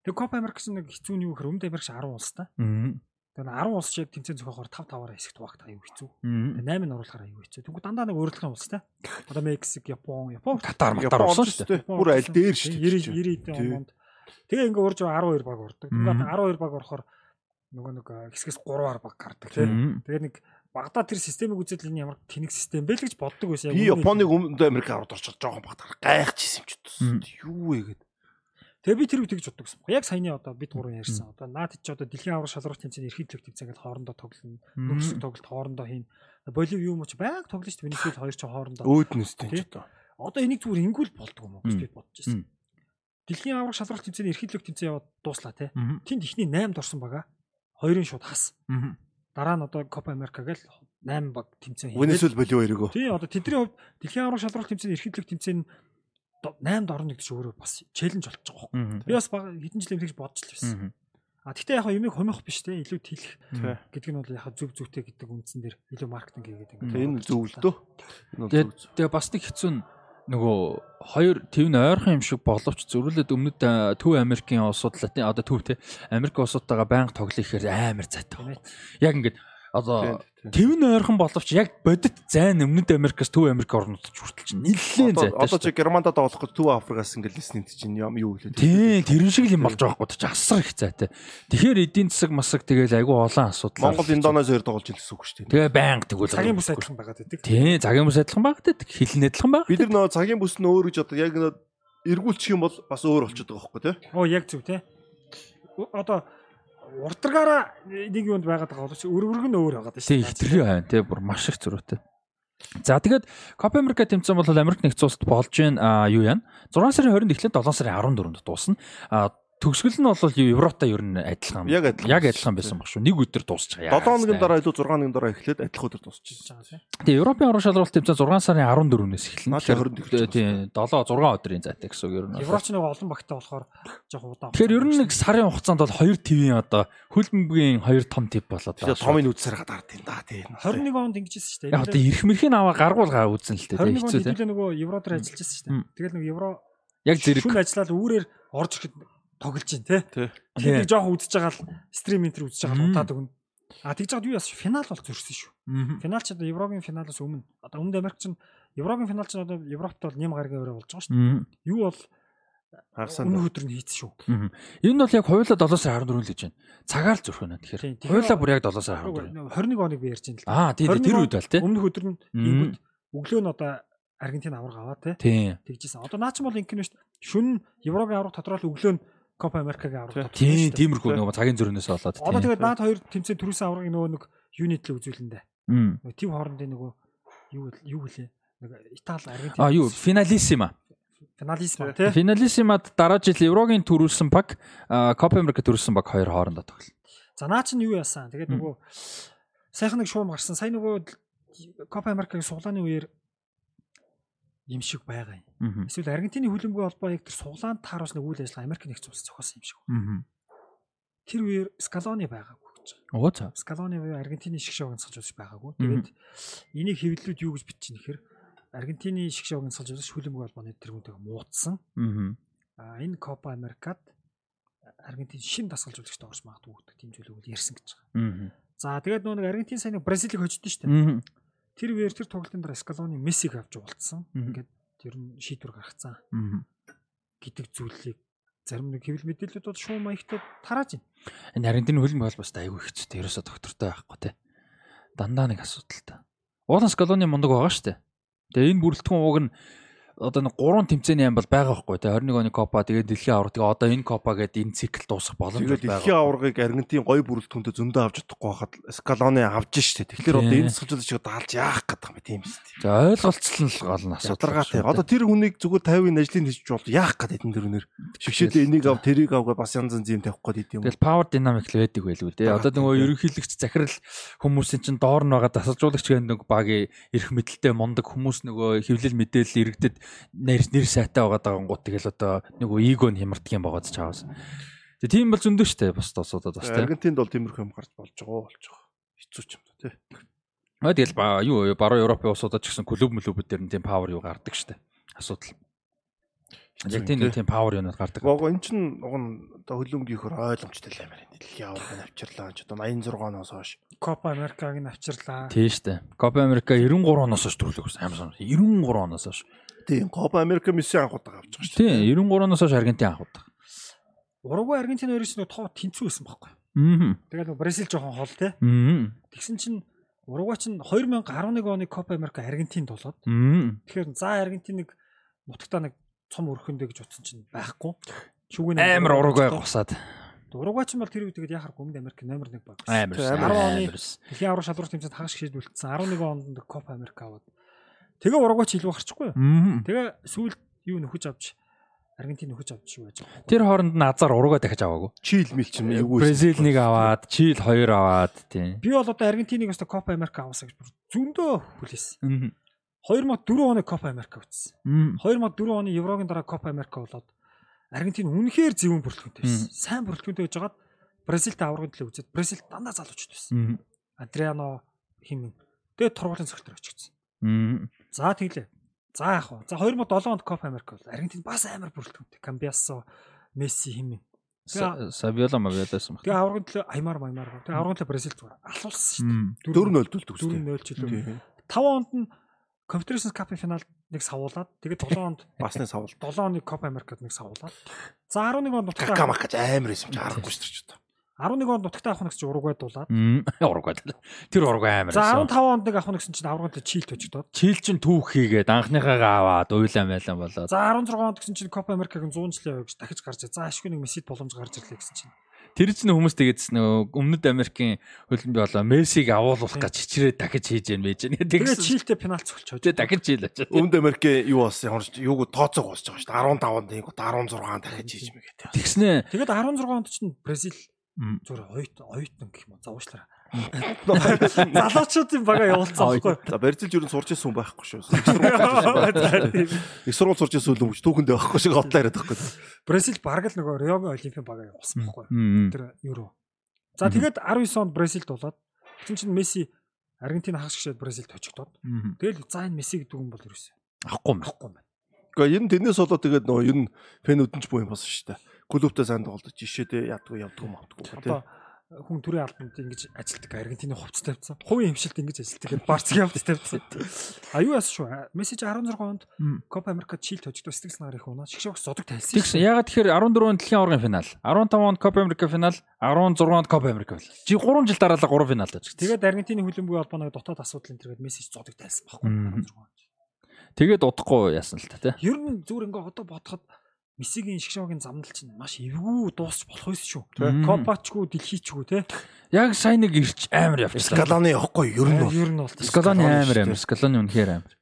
Тэг Копа Америкс нэг хэцүү нь юу гэхээр Өмнөд Америкс 10 улс та. Мм. Тэгээ 10 улс шиг тэмцээн зохиохоор 5 5-аар хэсэгт багт аюу хэцүү. Тэгээ 8 нь оруулахаар аюу хэцүү. Тэгвэл дандаа нэг өөрөлдсөн улс та. Одоо Мексик, Япон, Япон Катар матар орсон шүү дээ. Бүр аль дээр шүү дээ. 90 90 Тийм. онд. Тэгээ ингээ урж 12 баг ордог. Мгм. 12 баг орохоор нөгөө нэг а, хэсгээс 3-аар баг гардаг тийм. Мм. Тэгээд нэг багада тэр системийг үзээд л энэ ямар тэнэг систем бэ л гэж боддог байсан. Би Японыг Өмнөд Америк аваад орчод жоохон багтаар гайхчихсан юм ч гэсэн. Юу вэ гэдэг. Тэгээ би тэр үед тэгж боддог байсан. Яг саяны одоо бид гурван ярьсан. Одоо наад чи одоо дэлхийн аврал шалралт тэмцээний эрхийг төлөв тэмцээн гэж хоорондоо тоглоно. Нөхцөл тоглолт хоорондоо хийн. Боливи юм уу ч байг тоглоно шүү дээ. Венесуэл хоёр ч хоорондоо. Өөднөс тийм ч Тий. одоо. Одоо энийг зүгээр ингүүл болдгоо юм уу гэж би бодож байсан. Дэлхийн аврал шалралт тэмцээний эрхийг төлөв тэмцээн яваад дууслаа те. Тэнд ихний 8-д орсон бага. Хоёрын шууд хас. Дараа нь одоо Копа Америка гэл 8 баг тэмцээн хийгээд. Венесуэл боливо эргөө. Тий одоо тэдний хувьд дэлхийн аврал шалралт тэмцээний эрхийг төлөв тэмцээн 8-д орно гэдэг чинь өөрөө бас челленж юм. Мм. Би бас баг хэдэн жил юм тэгж бодож л байсан. А тэгтээ яг юмыг хумих биш те илүү тэлэх гэдэг нь бол яг зөв зөвтэй гэдэг үндсэн дээр илүү маркетинг хийгээд Мм. Тэгээ энэ зөв л дөө. Тэгээ бас нэг хэцүү нь нөгөө хоёр төв нь ойрхон юм шиг боловч зөрүүлээд өмнөд Төв Америкийн улсууд латин одоо төв те Америк улсуудтайгаа байнга тоглох ихээр амар зайтай. Яг ингээд одоо төв нь ойрхон боловч яг бодит зайн өмнөд Америкаас Төв Америк орнууд ч хүртэл чинь нэлээд Одоо зайтай. одоо чи Германдад тоглох гэж Төв Африкаас ингээл листнэд чинь юм юу гэлээ. дээ. Тийм тэрэн шиг л юм болж байгаа байхгүй ч асар их зайтай. Тэгэхээр эдийн засаг масаг тэгэл айгүй олон асуудал. Монгол Индонез хоёр тоглож ил гэсэн үг шүү дээ. Тэгээ байнга тэгвэл цагийн бүс адилхан байгаад байдаг. Тийм цагийн бүс адилхан багтдаг. Хилэн адилхан баг. Бид нар нөгөө цагийн бүс нь өөр гэж одоо яг нэг эргүүлчих юм бол бас өөр болчиход байгаа байхгүй тий. Оо яг зөв те. Ö- Одоо уртгаараа нэг юунд байгаад байгаа боловч өргөрг нь өөр байгаад Тий хитрхи байна тий бүр маш их зөрүүтэй. За тэгээд Копа Америка тэмцээн бол Америк нэгдсэн улсад болж гин а юу яана 6 сарын 20-нд эхлээд 7 сарын 14-нд дуусна. Төгсгөл нь бол Евротой ер нь адилхан. Яг адилхан. Яг адилхан байсан баг шүү. Нэг өдөр дуусчих. 7 хоногийн дараа илүү 6 хоногийн дараа эхлээд адилхан өдөр дуусчихсан. Тэгээ Европын орон шалралт тэмцээн 6 сарын 14-өөс эхэлнэ. Наадах 20-нд эхэлж тий 7 6 өдрийн зайтай гэсэн үг ер нь. Евроч нэг олон багтаа болохоор жоох удаан. Тэгэхээр ер нь нэг сарын хугацаанд бол 2 ТV-ийн одоо хөлбөмбөгийн 2 том тип болоод байгаа. томын үдсээр гадаар тийм да тий. 21 онд ингэжсэн шүү дээ. Яг одоо ирэх мэрхийн аваа гаргуулгаа үзэн л тээ 21 онд хэдүүлээ нөгөө евро дээр ажиллаж байсан шүү дээ. Тэгэл нэг евро Яг зэрэг шүн ажиллаад үүрээр орж ирэхэд тоглож чинь. Тий. Тэгээд жоох үзэж байгаа л стрим энтер үзэж байгаа л удаад өгнө. А тэгж жаад юу яасан финал бол зөрсөн шүү. Финал ч одоо Еврогийн финалаас өмнө одоо Өмнөд Америк ч Еврогийн финал ч одоо Европт бол нэм гаргийн өрөө болж байгаа шүү. Юу бол Хагасаа өмнө өдөр нь хийсэн шүү. Энэ нь бол яг хоёулаа 7 сарын 14 л гэж байна. Цагаар л зөрөх. Тийм, Тэгэхээр хоёулаа бүр яг 7 сарын 14. 21 оныг би ярьж байна л да. Аа тий тэр 21 үед бол тий. Өмнөх өдөр нь хийгүүд өглөө нь одоо Аргентин авраг аваа. Тий. Тэгжсэн. Одоо наа ч бол ингэнэ шүү. Шүн Европын авраг тодорхой өглөө нь Копа Америкагийн авраг тодорхой. Тий, шүү дээ. тиймэрхүү нөгөө цагийн зөрөнөөс болоод тий. Одоо тэгээд наад хоёр тэмцээн төрүүлсэн аврагын нөгөө нэг юнит л үзүүлэн дээ. Мм. Нөгөө Тив хоорондын нөгөө юу вэ- юу гэлээ? Нэг Итали Аргентин. А юу, финалиссима. финалист маа те. Финалиссимад дараа жил Еврогийн төрүүлсэн баг, Копа Америка төрүүлсэн баг хоёр хоорондоо тоглоно. За наа чинь юу яасан? Тэгээд нөгөө сайхан нэг шуум гарсан. Сайн нөгөө Копа Америкагийн суглааны үеэр юм шиг байгаа юм. Эсвэл Аргентины хөлбөмбөгийн холбоо яг тэр суглаанд тааруулсан үйл ажиллагаа Америк нэгдсэн улс зохиосон юм шиг. байна. Тэр үеэр Скалони байгаагүй гэж. Оо за. Скалони буюу Аргентины шгшөөг онцгож үзэж байгаагүй. Тэгээд энийг хэвлэлүүд юу гэж бичиж нэхэр Аргентины шгшөөг онцгож үзэж хөлбөмбөгийн холбооны тэргүүнтэйгээ муудсан. Мгм. А энэ Копа Америкад Аргентин шин дасгалжуулагчтай орж магадгүй гэдэг тийм зүйлийг ярьсан гэж байгаа. За тэгээд нөгөө нэг Аргентин сайн нэг Бразилийг хождсон шүү дээ. Тэр үеэр тэр тоглолтын дараа Скалони Мессиг авч уулцсан. Ингээд тэр нь шийдвэр гаргацсан гэдэг зүйлийг зарим нэг хэвлэл мэдээлэлүүд бол шууд маягтад тарааж байна. Энэ Аргентины хөлбөмбөг холбоос айгүй хэцүүтэй. Ерөөсө доктортой байхгүй те. Дандаа нэг асуудалтай. Уулан Скалоны мундаг байгаа шүү дээ. Тэгээ энэ бүрэлдэхүүн ууг нь одоо нэг гурван тэмцээний аим бол байгаа байхгүй те. 21 оны Копа тэгээд дэлхийн авраг тэгээ одоо энэ Копа гэдэг энэ цикл дуусах боломж Тэгээд бол дэлхийн байгаа. аваргыг Аргентин гоё бүрэлдэхүүнтэй зөндөө авч чадахгүй хахад Скалоны авж штэ. Тэгэхээр одоо Тийм. энэ сэлжүүлэгчийг даалж яах гэдэг юм бэ тийм үстэй. За ойлголцол нь гол нь асуудал. Ядаргаатай. Одоо тэр хүнийг зүгээр 50-ын ажлыг хийж бол яах гэдэг энэ дөрөнөр. Шигшээдээ энийг ав тэрийг авгаа бас янз янз юм тавих гээд идэв юм. Тэгэл power dynamic л байдаг байлгүй дээ. Одоо нөгөө Тийм. ерөнхийлөгч захирал хүмүүсийн чинь доор нь байгаа дасалжуулагч гэдэг нэг багийн эрх мэдэлтэй мундаг хүмүүс нөгөө хэвлэл мэдээлэл иргэдэд нэр нэр сайтай байгаа дагангууд тэгэл одоо нөгөө эго нь хямардаг юм байгаа ч чаавас. Тэгээ тийм бол зөндөө штэ бас тосуудад бас тийм. Аргентинд бол тиймэрхүү юм гарч болж байгаа болж байгаа. Хэцүү ч юм да тий. Аа тэгэл ба юу баруун Европын улсуудад ч гэсэн клуб мөлөбүүд дээр нь тийм power юу гардаг штэ. Асуудал. Яг тийм нэг тийм power юунууд гардаг. Гого эн чин уг нь одоо хөлөмгийнхөр ойлгомжтой л амар энэ дэлхийн аваргыг авчирлаа ч одоо 86 оноос хойш. Копа Америкаг нь авчирлаа. Тийм штэ. Копа Америка 93 оноос хойш төрлөг амар сонир. 93 оноос хойш. Тийм Копа Америка Месси анхудаага авч байгаа шүү. Тийм 93 оноос хойш Аргентин анх удаа. Уругвай Аргентин хоёроос нэг тоо тэнцүү байсан байхгүй. Аа. Тэгээд Бразил жоохон хол те. Аа. Тэгсэн чинь Уругвай чинь 2011 оны Копа Америка Аргентинд болоод Аа. тэгэхээр за Аргентин нэг нутагтаа нэг цом өрхөндөө гэж утсан чинь байхгүй. Шүгэн Амар урагвай гусаад. Уругвай ч юм бол тэр үед тэгээд яхаар Өмнөд Америк номер 1 баг. Амар. Тийм, амар. амар. Дэлхийн аврах шалралт тэмцээнд хагас шийдвэрлэсэн 11 онд Копа Америка аваад. Тэгээ Уругвай ч илүү гарчихгүй юу? Тэгээ сүүлд юу нөхөж авч Аргентин нөхөж авч шүү байж байгаа. Тэр хооронд нь азар урагвай дахиж аваагүй. Чил мил ч юм эвгүй. Бразил нэг аваад, Чил хоёр аваад тийм. Би бол одоо Аргентиныг өстө Копа Америка аваасаа гэж бүр зөндөө хүлээсэн. Аа. 2004 оны Копа Америка үзсэн. Аа. 2004 оны Еврогийн дараа Копа Америка болоод Аргентин үнэхээр зөвүүн бүрэлдэхүүнтэй байсан. Сайн бүрэлдэхүүнтэй байж хагаад Бразилтай аврагын төлөө үзээд Бразил дандаа залуучд байсан. Адриано химэн. Тэгээд тургуулын цогтөр очигдсан. За тэглээ. За яах вэ? За 2007 онд Копа Америка бол Аргентин бас амар бүрэлдэхүүнтэй. Камбиасо, Месси химэн. Савиола мавиоласан баг. Тэгээ аврагын төлөө Аймар Маймар. Тэгээ аврагын төлөө Бразил зүгээр алуулсан шүү дээ. 4-0 дүүлдэг 4-0 ч илүү. Тийм. 5 онд нь Confederations Cup-ын финалд нэг савуулаад тэгээд 7 онд Басны савл. 7 оны Копа Америкад нэг савуулаад. За 11 онд нутагтаа Какамакач амар юм чи харахгүй шүү дээ. 11 онд нутагтаа авах нэгс чи Уругвай дуулаад. Аа. Урагвай. Тэр урагвай амар. За 15 онд нэг авах нэгсэн чинь аврагын төлөө Чилд очигдоод. Чил чин түүх хийгээд анхныхаагаа аваад уйлаа майлаа болоод. За 16 онд гэсэн чинь Копа Америкаг 100 жилийн явж дахиж гарч за ашгүй нэг мессид боломж гарч ирлээ гэсэн чинь. Тэр чинь хүмүүс тэгээдс нөө өмнөд Америкийн хөлбөмбө болоо Мессиг авуулах гэж хичрээ дахиж хийж яан байж Тэгсэн. Чилтэй пенальт цогч Тэгээ дахиж жийл очоо. Өмнөд Америкийн юу болсон ямар ч юуг тооцоог болж байгаа шүү дээ. 15-нд нэг 16 дахиж хийж мэгээ тий. Тэгснэ. Тэгээд 16 онд чинь Бразил. Зүгээр оюут оюутан гэх юм уу завуучлаараа. Залуучуудын бага явуулсан байхгүй. За Бразилж юу сурч ирсэн хүн байхгүй шүү. Их сургууль сурч ирсэн хүн түүхэндээ байхгүй шиг хотлоо яриад байхгүй. Бразил бараг л нөгөө Риогийн олимпийн бага явуулсан байхгүй. Тэр евро. За тэгээд 19 онд Бразилд болоод тэгсэн чинь Месси Аргентин хагас гişэд Бразилд очигдоод тэгэл за энэ Месси гэдэг хүн бол ерөөсөө Авахгүй юм. авахгүй юм байна. Гэхдээ энэ тэрнээс болоо тэгээд нөгөө ер нь фэнүүдэн ч буу юм болсон шүү дээ. Клубтай сайн тоглож жишээдээ ядгүй явдгүй мавдгүй тий. Одоо хүн төрийн албанд ингэж ажилтдаг Аргентины хувцас тавьсан. Хувийн хэмшилт ингэж ажилтдаг Барцгийн хувцас тавьсан. А юу яасан шүү? Месси 16 онд. Копа Америкад Чил тожигдоо сэтгэл санаар их унаа. Шгшөөс зодог тайлсан. Тэгсэн. Ягаад тэгэхээр 14 онд дэлхийн аваргын финал, 15 онд Копа Америка финал, 16 онд Копа Америка финал. Жи 3 жил дараалал 3 финалд очсон. Тэгээд Аргентины хөлбөмбөгийн холбооны дотоод асуудал энэ төргээд Месси зодог тайлсан байхгүй. Мм. 16 онд. Тэгээд удахгүй яасан л та тий. Ер нь зүгээр ингээ одоо бодоход Мессигийн шгшөөгийн замнал чинь маш эвгүй дуусч болох байсан шүү. Копачгүй дэлхийчгүй те. Яг сайн нэг ирч амар явчихсан. Скаланы явахгүй ер нь бол. Ер нь бол Скалоны Скалоны амар дээ. амар. Скалоны үнэхээр амар.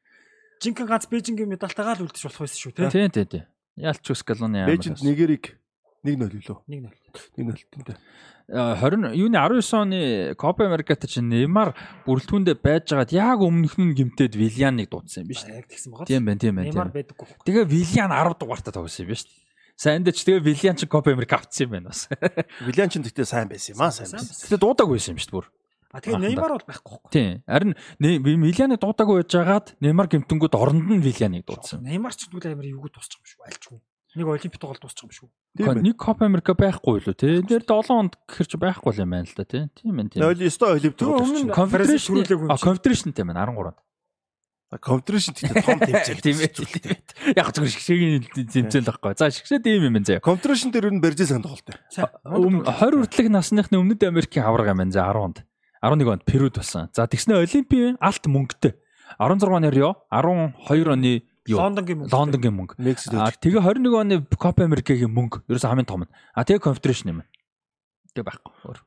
жинхэнэ ганц Бээжингийн медальтайгаа л үлдэж болох байсан шүү те. Тий, тий, тий. Яалч Скалоны амар. Леженд нэгэрийг 1-0 лөө. 1-0. 1-0 тэнтэй. 20 юуны 19 оны Копа Америкат чинь Неймар бүрэлдэхүүндээ байж байгаад яг өмнөх нь гимтээд Вильяныг дуудсан юм биш үү? Яг тэгсэн байгаа. Тийм байна, тийм байна. Неймар байдаггүй. Тэгээ Вильян 10 дугаартаа тоглосон юм биш үү? Сайн дэч тэгээ Вильян ч Копа Америк авцсан юм байна бас. Вилиан ч гэхдээ сайн байсан юм аа, сайн байсан. Тэгээ дуудаагүй байсан юм шүү дээ бүр. А тэгээ. Неймар бол байхгүй байхгүй. Тийм. Харин Вильяныг дуудаагүй байж байгаад Неймар гимтэнгүүд оронд нь Вильяныг дуудсан. Неймар ч тэгвэл амар эвгүй тусчих юм шүү. Альчгүй. Нэг олимпик тоглолт тусчих юм шүү. Тийм байна. нэг Копа Америка байхгүй юу тий. Тэр 7 онд гэхэр чи байхгүй юм байна л да тий. Тийм байна тийм. Ойл өстой ойл Тэгээ өмнө нь Конфедерашн Бразил төрүүлээгүй юм а шиг. конфедерашнтэй байна 13-нд. Конфедерашн гэхдээ том тэмцээн. Тийм ээ. тийм ээ. Яг зөвхөн шгшэгийн тэмцээл байхгүй. За шгшээ тийм юм байна заяа. Конфедерашн дээр нь Бразил сан тоглолт. Сайн. Өм- 20 хүртэлх насныхны өмнөд Америкийн авраг юм байна за 10-нд. 11 онд Перуд болсон. За тэгснэ Олимпийн алт мөнгөтэй. 16 оны Рио, 12 оны? Лондонгийн мөнгө. Лондонгийн мөнгө. А тэгээ 21 оны Копа Америкийн мөнгө ерөөсөө хамгийн том нь. А тэгээ конфедерашн юм. Тэгээ байхгүй. өөр.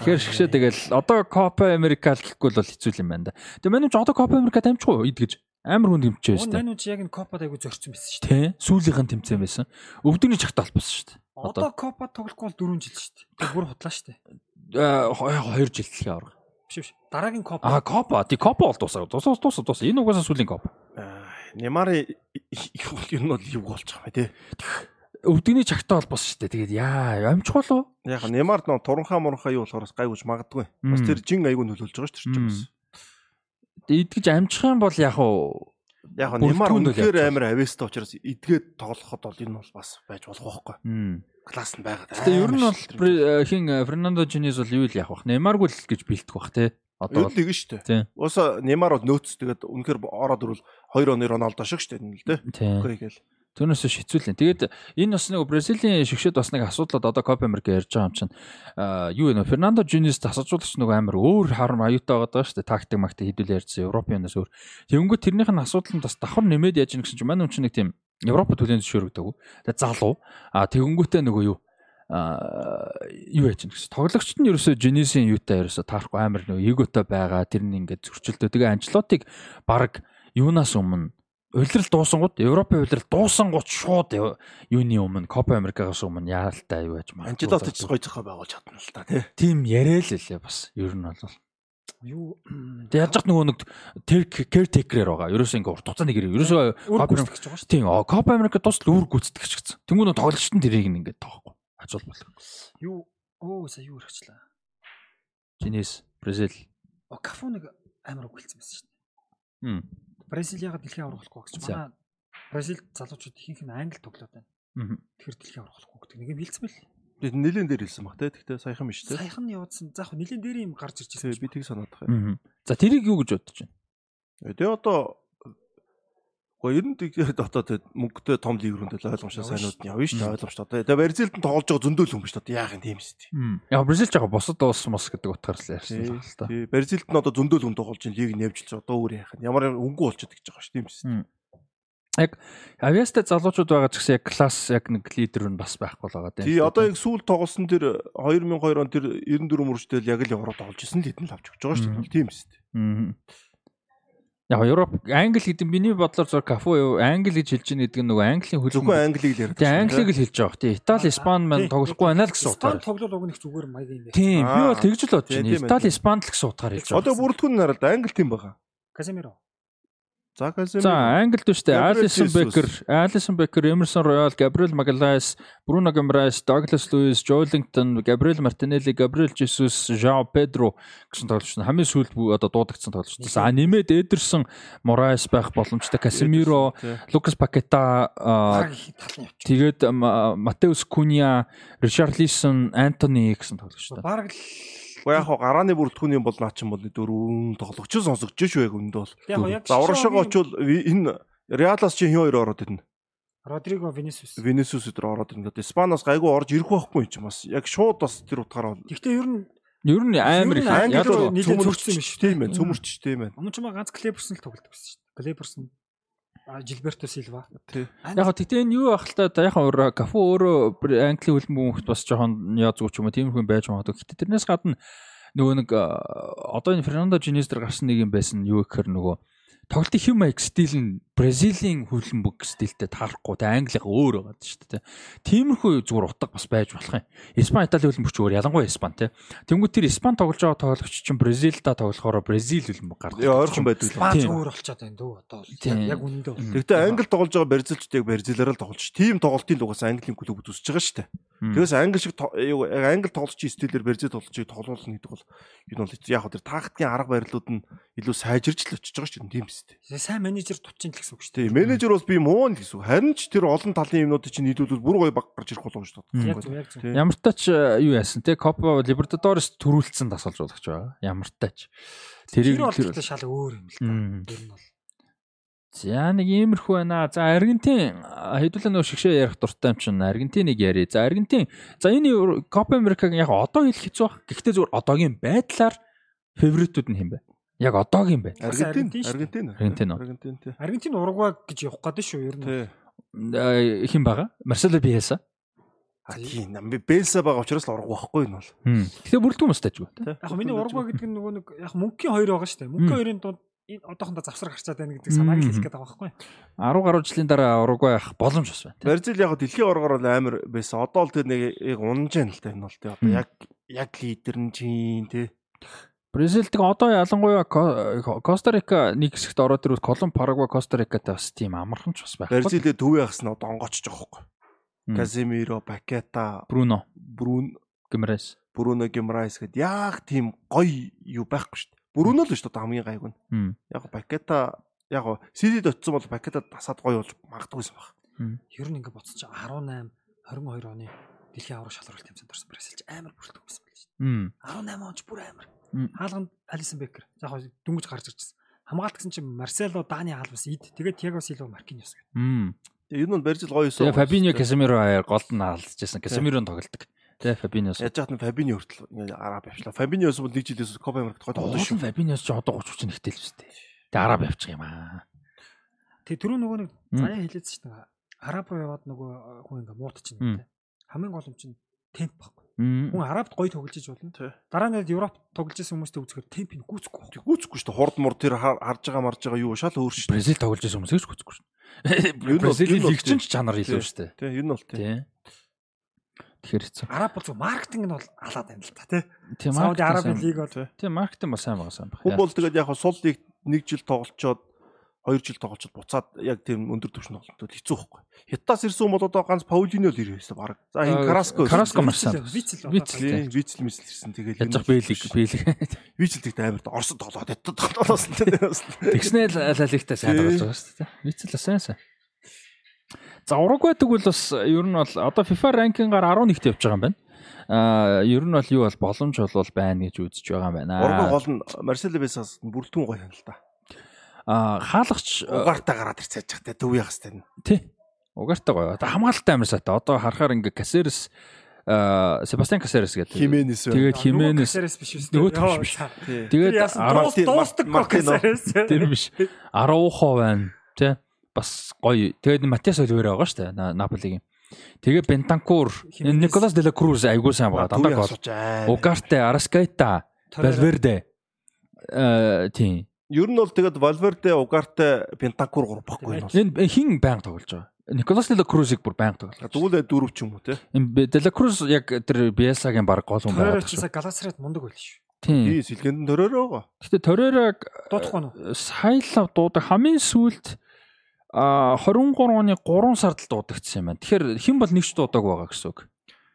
Тэгэхээр шгшээ тэгэл одоо Америка л гэхгүй бол хэцүү юм байна да. Тэгээ манай ч одоо Копа Америка дамжихгүй юу идгэж амар хүнд тэмцэж Уун байсан. манайд ч яг энэ копад айгу зорцсон байсан шүү дээ. Тэ сүүлийнх нь тэмцээн байсан. Өвдөгний чагт албасан шүү дээ. Одоо копад тоглохгүй бол 4 жил шүү дээ. Тэгээ бүр худлаа шүү дээ. аа, хо- хоёр жил дэлхийн авраг. Биш биш. Дараагийн коп. А Копа, ти Копа бол дуусаа. Дуусаа дуусаа дуусаа. Энэ угаасаа сүүлийн Копа. Немарын ер нь бол юу болж байгаа тий. Өвдөгний чагтаа холбоос шүү дээ. Тэгээд яа, амжих болов. Яг нь Немар нөө туранхаа муранхаа юу болохоор бас гайгүйж магадгүй. Бас тэр жин айгүй нөлөөлж байгаа шүү дээ бас. Идгэж амжих юм бол яг уу Яг нь Немар үнэхээр амар авьяастай учраас эдгээд тоглоход бол энэ бол бас байж болох байхгүй. Класс нь байгаад. Гэтэ ер нь бол э, хин э, Фернандо Жинис бол юу л яах вэ? Неймаргүй л гэж бэлтгэх бах те. Одоо нэг шүү Тийм. дээ. Ууса Немар бол нөөц тэгээд үнэхээр ороод ирвэл 2 оны Роналдо шиг шүү дээ энэ л дээ. Тийм. Окей гээл. Түүнээс шицүүлэн. Тэгээд энэ бас нэг Бразилийн шигшэд бас нэг асуудлууд одоо Копа Америк ярьж байгаа юм чинь аа юу вэ Фернандо Жинис тасалжуулагч нөгөө амар өөр харам аюутай байгаа даа шүү дээ. Тактик мактик хэдүүлээ ярьсан Европынаас өөр. Тэнгүү тэрнийх нь асуудал нь бас давхар нэмээд яаж ийн гэсэн чинь манай хүн чинь нэг тийм Европ төлөнд зөвшөөрөгдөг. Тэгээд залуу аа тэгэнгүүтээ нөгөө юу юу яаж ийн гэсэн. Тоглогчд нь ерөөсөө Жинисийн юутай ерөөсөө таарахгүй амар нөгөө эготой байгаа. Тэр нь ингээд зөрчилдөө. Тэгээ Анчлотыг баг юунаас өмнө Улирал дуусангууд Европын улирал дуусангууд шууд юуны өмнө Копа Америкагаас өмнө яаралтай юу яаж магадгүй Анчелоти ч болов. гоё зохио байгуулж чадна л та тий. тийм яриа л лээ бас ер нь бол. юу Тэг яаж нөгөө нэг тэр caretaker байгаа. Ерөөсөө ингээ урт хугацааны гэр. Ерөөсөө Копа гүйцэтгэж байгаа шүү тийм Копа Америка тусал үр гүйцэтгэж гэсэн. Тэнгүү нөө тоглогчт нь тэрийг ингээ тоохгүй. Хажуул болох. Юу оо сая юу хэрэгчлээ. Жинэс Бразил. О кафу нэг амар үгэлцсэн байсан шүү дээ. Мм. Бразил ягаад дэлхийн аврах болохгүй гэж манай Бразил залуучууд ихэнх нь англи тоглоод байна. Тэгэхээр дэлхийн аврах болохгүй гэдэг нэг юм хэлсэн байл. Тэгээд нэлен дээр хэлсэн баг тий. Гэхдээ саяхан биш тий. Саяхан нь явуулсан. За яг нилийн дээр юм гарч ирж ирсэн. би тийг санаад байгаа. За тэрийг юу гэж бодож байна? Тэгээ одоо Гэхдээ ер нь тэгээд мөнгөтэй том лиг рүүндээ л ойлгомжтой Явна сайнууд нь явна шүү дээ ойлгомжтой. Тэгээ Бразилд нь тоглож байгаа зөндөл хүн биш дээ. Яах юм тийм шүү дээ. Яг Бразил жаа босод уус мос гэдэг утгаар л ярьсан л та. Тий. Бразилд нь одоо зөндөл хүн тоглож ин лиг л одоо өөр яах юм. Ямар өнгө болчиход гэж байгаа шүү тийм шүү. Яг авиастай залуучууд байгаа ч гэсэн яг класс яг нэг лидер нь бас байхгүй л байгаа Тий одоо яг сүүл тоглосон тэр 2002 он тэр 94 мөрчдөл яг л Европ тоглож исэн л хэдэн л авч өгч байгаа шүү дээ. Тийм шүү дээ. Аа. Яг Европ англи гэдэг нь миний бодлоор зөв кафу юу англи гэж хэлж байгаа гэдэг нь нөгөө английн Зөвхөн хөлбөмбөг. англиг л яриад. Тэгээ англиг л хэлж байгаа. Тэгээ Итали, Испани маань тоглохгүй байна л гэсэн утгаар. тоглол уг нэг зүгээр маяг юм байна. Тийм, би бол тэгж л бодож байна. Итали, байна. Испани л гэсэн утгаар хэлж Одоо байгаа. бүрэлдэхүүн нь хараад англи тийм байгаа. Каземиро. За англид биш үү? Gabriel Алисон Jesus. Бекер, Алисон Бекер, Эмерсон Роял, Габриэл Магалайс, Бруно Гамрайс, Доглас Луис, Жолингтон, Габриэл Мартинелли, Габриэл Жесус, Жао Педро гэсэн тоглогч нь хамгийн сүүлд одоо дуудагдсан тоглогч. За, нэмээд Эдерсон, Морайс байх боломжтой, их талны явчих. тэгээд Матеус Куня, Ришарлисон, Антони гэсэн тоглогч. Бараг л Уу яг гарааны бүрэлдэхүүний бол наа чинь бол дөрвөн тоглогч сонсогдож шүү яг өндөө бол. За урагшаага очвол энэ Реалас чи хин хоёр ороод ирнэ. Родриго Винисиус. Венесус өдр ороод ирнэ. Одоо Испаноос гайгүй орж ирэх байхгүй юм чи бас. Яг шууд бас тэр утгаараа бол Гэхдээ ер нь Ер нь амар их нь яг л нийлээ зөрчсөн юм шүү. Тийм ээ, цөмөрч тийм ээ. өмнө ч маа ганц Клеберсон л тоглодог байсан шүү дээ. Клеберсон. А Жилберто Силва. Яг хөө тэгтээ энэ юу ах л та яг хөө кафу өөрөө англи хөлбөмбөгт бас жоохон яазгүй ч юм уу тийм хүн байж магадгүй. Гэтэ тэрнээс гадна нөгөө нэг одоо энэ Фернандо Жинис дээр гарсан нэг юм байсан юу гэхээр нөгөө тоглолтын хэм маяг стил нь Бразилийн хөлбөмбөг стилтэй таарахгүй те Англига өөр байгаа шүү дээ. Тиймэрхүү зүгээр утга бас байж болох юм. Испани Итали хөлбөмбөгч өөр ялангуяа Испани те. Тэнгүүд тэр Испани тоглож байгаа тоглогч чинь Бразилда тоглохоор Бразил хөлбөмбөг гардаг. Яа ойрхон байдаг л. Бааз Тийм. өөр болчиход байна дөө одоо бол. Яг үнэндээ. Гэхдээ англи тоглож байгаа Бразилчдыг Бразилаар л тоглож. Тим тоглолтын лугаас английн клуб үсэж байгаа шүү дээ. Тэгээс англи шиг то- юу, яг англи тоглолчийн стилээр Бразил тоглолчийг тоглуулна гэдэг бол энэ бол яг тэр тактикийн арга барилууд нь илүү сайжирч л очиж байгаа шүү дээ. Тийм биз дээ. Сайн менежер тутчин л гэсэн үг шүү Тийм менежер бол би муу л гэсэн. үг. Харин ч тэр олон талын юмнуудыг чинь нийлүүлвэл бүр гоё баг гарч ирэх болов шүү дээ. Яг дээ. зөв яг зөв. Ямар тач э, юу яасан те Copa Libertadores төрүүлсэн дасгалжуулагч байгаа. Ямар тач. Тэр Тэрийг тэр шал өөр юм л та. Тэр нь бол. За нэг иймэрхүү байна. За Аргентин хэдүүлээ нөө шигшээ ярих дуртай юм чинь Аргентиныг яри. За Аргентин за энэ Copa America-г яг одоо хэлэх хэцүү баг. Гэхдээ зүгээр одоогийн байдлаар фаворитууд нь хэм бэ? Яг одоогийн байд. Аргентин, Аргентин. Аргентин. Аргентин тий. Аргентин Уругвай гэж явах гэдэг шүү ер нь. Э, Хэм байгаа? Марсело Биелса. А тийм нам би бэлсэ байгаа учраас л урах байхгүй энэ бол. Тэгэхээр бүрдгүй юм стаж үү? Тий. Яг миний Уругвай гэдэг нь нөгөө нэг яг мөнхийн хоёр байгаа шүү дээ. Мөнхийн хоёрын дунд энэ одоохондоо завсар гарчаад байна гэдэг санааг л хэлэх гээд байгаа байхгүй. 10 гаруй жилийн дараа Уругвай авах боломж бас байна. Бразил яг дэлхийн оргоор бол амар байсан. Одоо л тэр нэг яг унаж яана л та энэ бол тий. Одоо яг яг лидер нь чинь тий. Бразилд одоо ялангуяа Ко- Коста-Рика нэг хэсэгт ороод ирвэл Колумб, Парагвай, Коста-Рикатай бас тийм амархан ч бас байх. Бразилээ төвөө яхсан одоо онгоочж байгаа байхгүй. Мм. Каземиро, Пакета, Бруно, Брун Гимрес. Бруно Гимрайс гэд яг тийм гоё юу байхгүй шүү дээ. Бруно л шүү дээ хамгийн гайг нь. Яг Пакета яг CD-д очсон бол Пакета тасаад гоё болж магадгүйсэн баг. Ер нь ингээ боцсон чинь 18 22 оны дэлхийн аврах шалралт тэмцээнд орсон Бразилч амар бүрэлдэхүүн байсан байл шүү дээ. 18 онч бүр амар. Мм. Хаалганд Алисон Бекер. Яг дүнгэж гарч ирчихсэн. Хамгаалт гэсэн чинь Марсело, Дани хаалбас ид. Тэгээд Тиаго Силва. Мм. Тэгээ энэ нь Бразил гоё юусэн. Фабиньо Касемиро аяар голд нь алдчихсан. Касемиро тоглолдог. Тэгээ Фабиньос. Яаж яхад нь Фабиньо хүртэл ингээ араб явчлаа. Фабиньос бол нэг жилээс Копа Америкт гоё тоглож шүү. Фабиньос ч одоо 30 30 нэгтэл л шүү дээ. Тэгээ араб явчих юм аа. Тэгээ түрүү нөгөө нэг заяа хэлээдсэн шүү дээ. Араб руу яваад нөгөө хүн ингээ муутчихна гэдэг. Хамгийн гол юм чинь темп баггүй. Мм. Хүн Арабт гоё тоглож болно. Дараа нь Европ тоглож исэн хүмүүстэй үзэхээр темпийг гүйцэхгүй байна. Гүцэхгүй шүү дээ. Хурд мур тэр хар- харж байгаа марж байгаа юу шал өөр шүү дээ. Бразил тоглож байсан хүмүүс гэж хүсэхгүй шүү. Нь бол- Бразилийн нь бол лигчин ч чанар илүү шүү дээ. Тий, энэ нь бол тий. Тий. Тэгэхээр хэцүү. Араб бол зөв маркетинг нь бол алаад байна л та тий. Тийм Сауди Арабын лиг бол Тийм маркетинг бас сайн байгаа сайн байна. Хүн бол тэгээд яг сул лиг нэг жил тоглолцоод 2 жил тоглолцоод буцаад яг тийм өндөр түвшинд тоглолтод хэцүү байхгүй. Хятадас ирсэн бол одоо ганц Паулино л ирсэн баг. За энэ Караско. Караско маш сайн. Вицэл Вицэл. Тийм, вицэл мисэл ирсэн. Тэгээд Яаж бэлэг бэлэг. вицэл тэгт амар Оросд тоглоод хятад тоглосон тийм. Тэгснээр лалигтай сайн Тий. тоглож байгаа шүү дээ. Вицэл бас сайн сайн. За Уругвай тэгвэл бас ер нь бол одоо FIFA ранкингаар 11-т явж байгаа юм байна. Аа ер нь бол юу бол боломж бол байна гэж үзэж байгаа юм байна. Урган гол нь Марсело Бесас бүрэлдэхүүн гоё юм л Аа хаалгач Угаартаа гараад ирцээж захтай төв яах хэвээр. тий. Угаартай гоё. Одоо хамгаалалттай амар сайтай. Одоо харахаар ингээ Касерс Себастьян Касерс гэдэг. Хименес байна. Тэгээд Хименес Хименес биш үү? Нөгөө төвш биш. Тэгээд дуустдаг Мартино. тэр биш. Араухо байна. Тий. Бас гоё. Тэгээд Матиас Оливера байгаа шүү дээ. На- Наполигийн. Тэгээ Бентанкур. Николас де ла Круз айгуу сайн байгаа. Дандаа гол. Угарте, Араскайта, Валверде. Э тийм. Ер нь бол тэгээд Valverde, Ugarte, Bentancur гур баггүй юм. Энэ хин байнга тоглож байгаа. Николас де ла Крузыг бүр байнга тоглож байгаа. Тэгвэл дөрөв ч юм уу те. Энэ де ла Круз яг тэр Биесагийн баг гол хүн Тороор байгаа ч шүү. сая Галасрат мундаг байл шүү. Тийм. Тий, сэлгэнд нь төрөөрөө байгаа. Гэтэ Торераг Дуудахгүй нь. сайлав дуудаг хамгийн сүүлд а 23 оны 3 сард л дуудагдсан юм байна. Тэгэхээр хэн бол нэгч дуудаг байгаа гэсэн үг.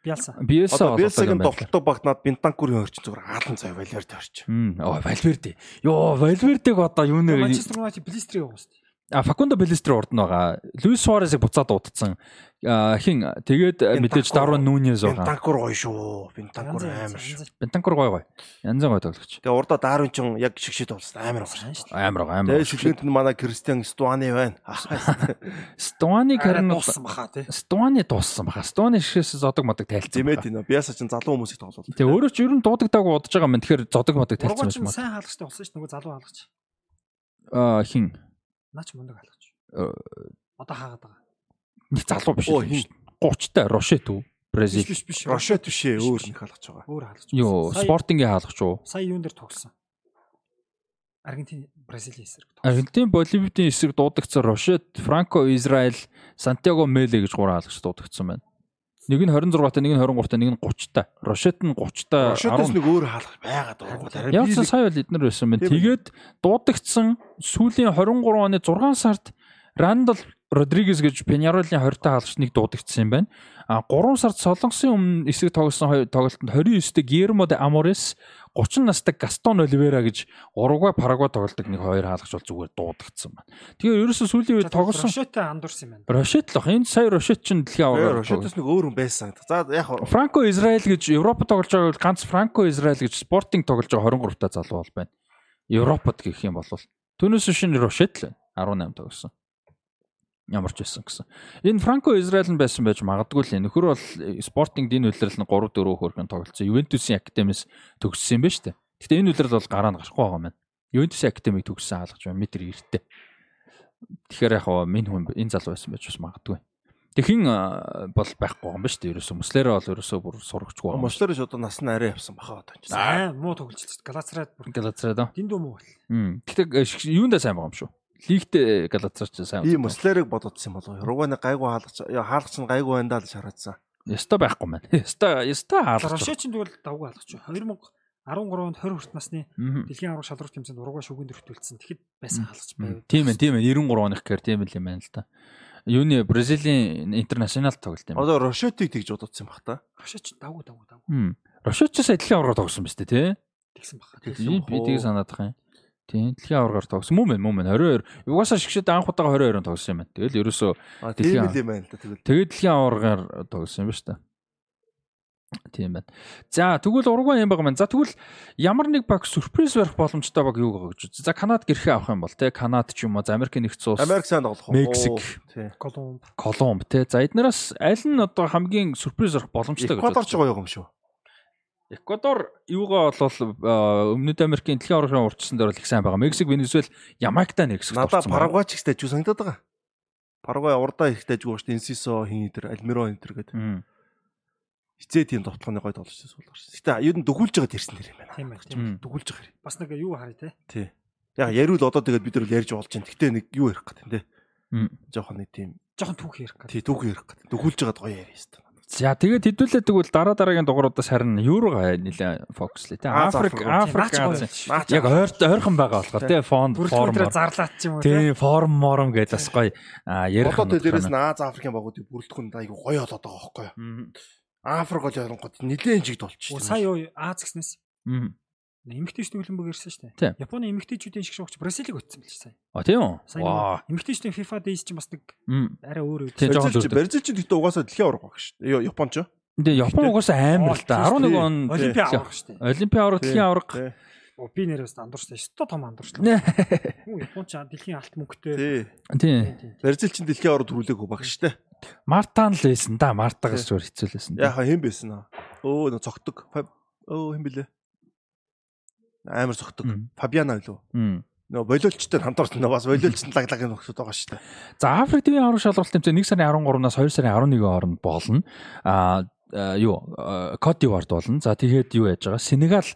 Биалса. Биеса Одоо Бесагийн тоглолтоо багнаад Bentancur-ийн орчин зүгээр аалан цай орчин. Мм, оо Валверде. Йоо, Валвердег одоо юу нэ Манчестер Юнайтед Блистри явах шүү. А Факундо Белестер урд нь байгаа. Луис Суаресыг буцаад дуудсан. Хин тэгээд мэдээж Дарвин Нуньес байгаа. Bentancur гоё шүү. Bentancur амар шүү. Бентанкур гой гой. Янзан гой тоглогч. Тэгээ урдаа Дарвин ч яг шигшээд болсон амар гоё. Шүү. Амар гой амар. Тэгээ сэлгэнд нь манай Кристиан Стуани байна. Стуани харин дууссан баха тий. Стуани дууссан баха. Стуани шигээс зодог модог тайлцсан. Зэмэт энэ Биаса ч залуу хүмүүсийг тоглуулдаг. Тэгээ өөрөө ч ер нь дуудагдааг удаж байгаа юм. Тэгэхээр зодог модог тайлцсан юм байна. сайн хаалгачтай болсон шүү. Нөгөө залуу хаалгач. А хин Наач мундаг хаалгач. Э. Одоо хаагаад байгаа. нэг залуу биш Оо, үү? хин? 30 та Рошет үү? Бразил. биш биш. Рошет биш ээ өөр нэг халахж байгаа. Өөр хаалгач. Йоо, спортингийн хаалгач уу? Сая юун дээр тогсон. Аргентин, Бразилийн эсрэг. Аргентин, Боливийн эсрэг дуудагдсан Рошет, Франко, Израиль, Сантьяго Меле гэж гурван хаалгач дуудагдсан байна. Нэг нь 26 та, нэг нь 23 та, нэг нь 30 та. Рошет нь 30 та. Рошетос нэг өөр хаалгах байгаад байгаа. Яасан сая бол эднэр байсан байна. Тэгээд дуудагдсан сүүлийн 23 оны 6 сард Рандал Родригес гэж Пеньяролын 20 та хаалгач нэг дуудагдсан юм байна. А 3 сард Солонгосын өмнө эсрэг тоглосон тоглолтод 29 дэх Гермо де Аморес 30 настай Гастон Оливера гэж Уругвай, Парагвай тоглолтог нэг хоёр хаалгач бол зүгээр дуудагдсан байна. Тэгээ ерөөсөө сүүлийн үед тоглосон Рошеттэй андуурсан юм байна. Рошет л бах. Энэ сая Рошет чинь дэлхийн аваар. Рошетос нэг өөр хүн байсан. За яг Франко Израиль гэж Европ тоглож байгаа бол ганц Франко Израиль гэж спортинг тоглож байгаа 23 та залуу бол байна. Европод гэх юм бол түүнээс шинэ Рошет л байна. 18 тоглосон ямар ч байсан гэсэн. Энэ Франко Израиль нь байсан байж магадгүй л нөхөр бол спортинг дин үйлрэл нь 3 4 хөргөн тоглолцсон. Ювентусын академиэс төгссөн юм шүү дээ. Гэтэ энэ үйлрэл бол гараа нь гарахгүй байгаа юм байна. Ювентусын академиг төгссөн хаалгач байна. Метр эрттэй. Тэгэхээр яг хаа минь хүн энэ залуу байсан байж бас магадгүй. Тэхин бол байхгүй юм ба шүү дээ. Ерөөсөө Муслерэ бол ерөөсөө бүр сурагчгүй байгаа. Ч одоо нас нь арай явсан баха одоо. Аа муу тоглож байна. Галацраад бүр Галацраад. Дэндүү муу бол. Гэтэ юундаа сайн байгаа юм шүү. Лигт Галацар ч сайн. Ийм Муслерыг бодоодсан болов. Руганы гайгүй хаалгач хаалгач нь гайгүй байна даа л шараадсан. Яста байхгүй маань. Яста яста хаалгач. Рошеч нь тэгвэл давгүй хаалгач. 2013-онд 20 хүрт насны дэлхийн авраг шалралт тэмцээнд урагва шүгэнд өртүүлсэн. Тэгэхэд байсан хаалгач байв. Тийм ээ, тийм ээ. 93 оных гэхээр тийм л юм байна л да. Юуны Бразилийн интернэшнл тоглолт юм. Одоо Рошетыг тэгж бодоодсан баг та. Рошеч давгүй давгүй давгүй. Рошеч ч сая авраг тогсон биз дээ, тий? Тэгсэн баха. Би тийг санаад байгаа юм. Тийм дэлхийн аваргаар тогсон мөн мөн мөн 22 угаасаа шигшээд анх удаага 22-оор тогсон юм байна. Тэгэл ерөөсөө дэлхийн юм байна л да тэгэл. Тэгээд дэлхийн аваргаар тогсон юм ба шүү дээ. Тийм байна. За тэгвэл урагвай юм байгаа маань. За тэгвэл ямар нэг баг сюрприз барих боломжтой баг юу байгаа гэж. За Канад гэрхээ авах юм бол те Канад ч юм уу Америкийн нэгдсэн улс. Америк сайн тоглох. Мексик, Колумб. Колумб те. За эднээс аль нь одоо хамгийн сюрприз барих боломжтой гэж. Эквадор ч гоё юм шүү. Эквадор юугаа бол Өмнөд Америкийн дэлхийн аврагын урчсан дээр бол их сайн байгаа. Мексик, Венесуэл, Ямайктай нэг хэсэг тоглосон. Надаа Парагвай ч их тажгүй санагдаад байгаа. Парагвай урдаа их тажгүй шүү дээ. Инсисо хин энэ Альмиро энэ төр гэдэг. Хизээ тийм товтлооны гой тоглож байсан гарсан. Гэтэ юу н дөхүүлж байгаа тэрсэн нэр юм байна. Тийм байх. Дөхүүлж байгаа. Бас нэг юу харъя те. Тий. Яг яриул одоо тэгээд бид нар ярьж болж байна. Гэтэ нэг юу ярих гэдэг те. Жохон нэг тийм. Жохон түүх ярих гэдэг. Тий түүх ярих гэдэг. Дөхүүлж байгаад гоё яриа хэвээр. За тэгээд хэдүүлээд тэгвэл дараа дараагийн дугааруудаас харин еврога нэлээ фокуслээ тий. Африк Африк яг ойрт ойрхон байгаа болохоор тий фонд форм зарлаач юм уу тий форм мором гэж бас гоё ярих. Одоо дээрээс нь Аз Африкийн багуудыг бүрэлдэхүүн айгу гоё болоод байгаа юу? Африк бол ялангуяа нэлээд жигд болчих. Сая юу Аз гэснээс. Эмэгтэйчдийн хөлбөмбөг ирсэн шүү дээ. Японы эмэгтэйчүүдийн шиг шуугч Бразилийг өтсөн билж сайн. А тийм үү? Ваа. Эмэгтэйчдийн FIFA Days чинь бас нэг арай өөр үү. Бразил чинь гэхдээ угаасаа дэлхийн авраг баг шүү дээ. Япон ч. Тэгээ Япон угаасаа амар л да. 11 он Олимпиа авраг шүү дээ. Олимпиа авраг дэлхийн авраг. Оо би нэрээс андуурчтай. Өсто том андуурчлаа. Хүү Япон ч дэлхийн алт мөнгөтэй. Тийм. Бразил чинь дэлхийн авраг төрүүлээгүй баг шүү дээ. Мартан л байсан да. Мартагаас зүгээр хэцүүлсэн. Яха хэн байсан аа? Өө цогтөг. Өө хэн блэ? Амар цогтөг. Фабиана гэлөө. Нөө болиолчтой хамтарсан нөө бас болиолчтой лаглагын нөхцөд байгаа шүү дээ. За Африк ТV аврах шалгалт тэмцээн 1 сарын 13-наас 2 сарын 11-ийн хооронд болно. Аа юу Кодивард болно. За тэгээд юу яаж байгаа? Сенегал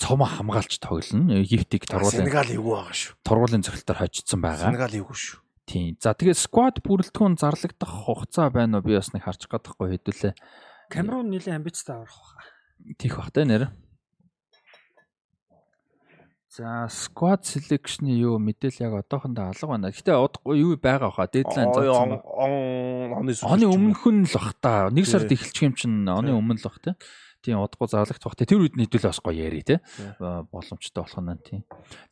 цомоо хамгаалч тоглоно. Египтийг тургуулын Сенегал эвгүй байгаа шүү. Тургуулын цогцолтоор хожигдсан байгаа. Сенегал эвгүй шүү. Тийм. За тэгээд сквад бүрэлдэхүүн зарлагдах хугацаа байна уу? Би бас нэг харж чадахгүй хэдүүлээ. Камерун нэлийн амбицтай аврах баха. Тих бах тэ нэр. За squad selection-ы юу мэдээл яг одоохондоо алга байна. Гэтэ юу байгаа баха дедлайн. Оны оны өмнөх нь л бах та. Нэг сард эхэлчих юм чинь оны өмнө л бах те. Тийм удахгүй зарлагдах бах те. Тэр үед нь хэдүүлээ бас гоё яри те. Боломжтой болох нь тийм.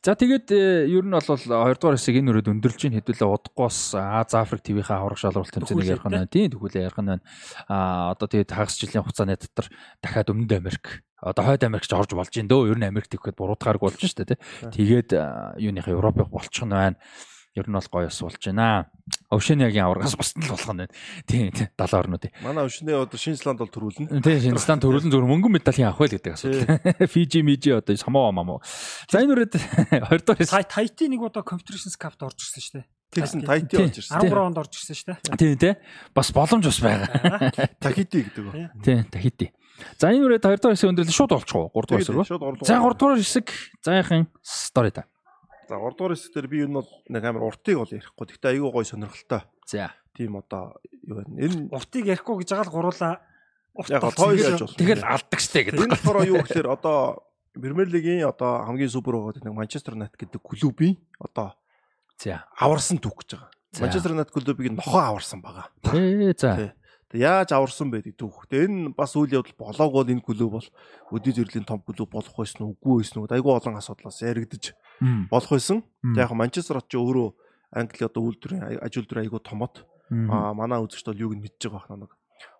За тэгээд ер нь бол 2 дугаар хэсэг энэ өрөөд өндөрлж ийн хэдүүлээ удахгүйс Аз Африк ТV-ийн аврах шалралт тэмцээнийг ярих нь тийм тэгвэл ярих нь. А одоо тэгээд хагас жилийн хугацааны дотор дахиад Өмнөд Америк одоо хойд Америкч орж болж ин дөө ер нь Америк тэгхэд буруудгаарг болж штэ тий. Тэгээд юуных Европыг болчих нь байна. Ер нь бол гоё ус болж байна. Өвшөнягийн аваргаас бусд л болох нь байна. Тийм тийм 70 орнууд. Манай өвшнээ одоо Шинзланд бол төрүүлнэ. Тийм Шинзланд төрүүлэн зөвхөн мөнгөн медалийн авах байл гэдэг асуудал. Фижи мижи одоо Самоа мамуу. За энэ үрээд 20 дахь Тайти нэг удаа Competitions Cup-д орж ирсэн шүү дээ. Тэгсэн Тайти орж ирсэн. 13 онд орж ирсэн шүү дээ. Тийм тий. Бас боломж бас байгаа. Тахити гэдэг ба. Тийм Тахити. За энэ үрээд 2 дахь хэсэг өндөрлөл шууд олчих уу? 3 дахь хэсэг. Шууд 3 За 3 дахь хэсэг заяахан стори та. За 3 дугаар хэсэг дээр би энэ бол нэг амар уртыг бол ярихгүй. Гэхдээ айгүй гоё сонирхолтой. За. Тийм одоо юу вэ? Энэ Уртыг ярихгүй гэж байгаа л гуруулаа. Урт яг гэж яаж байна. болно. Тэгэл алдаг штэ гэдэг. Энэ болохоор юу гэхээр одоо Премьер лигийн одоо хамгийн супер байгаа нэг Манчестер Юнайтед гэдэг клубийн одоо За. аварсан түүх гэж байгаа. За. Манчестер Юнайтед клубыг нохоо аварсан байгаа. Тэ за. Тий. Тэг яаж аварсан бэ гэдэг түүх. Тэг энэ бас үйл явдал болоог бол энэ клуб бол өдөө зэрлийн том клуб болох байсан уу, үгүй байсан уу? Айгүй олон асуудлаас яригдж Мм. Болох байсан. Тэг яг Манчестер ч өөрөө Англи одоо үйлдвэрийн аж үйлдвэр айгүй томот. Аа манай үзэгч бол юуг нь мэдж байгаа байна нэг.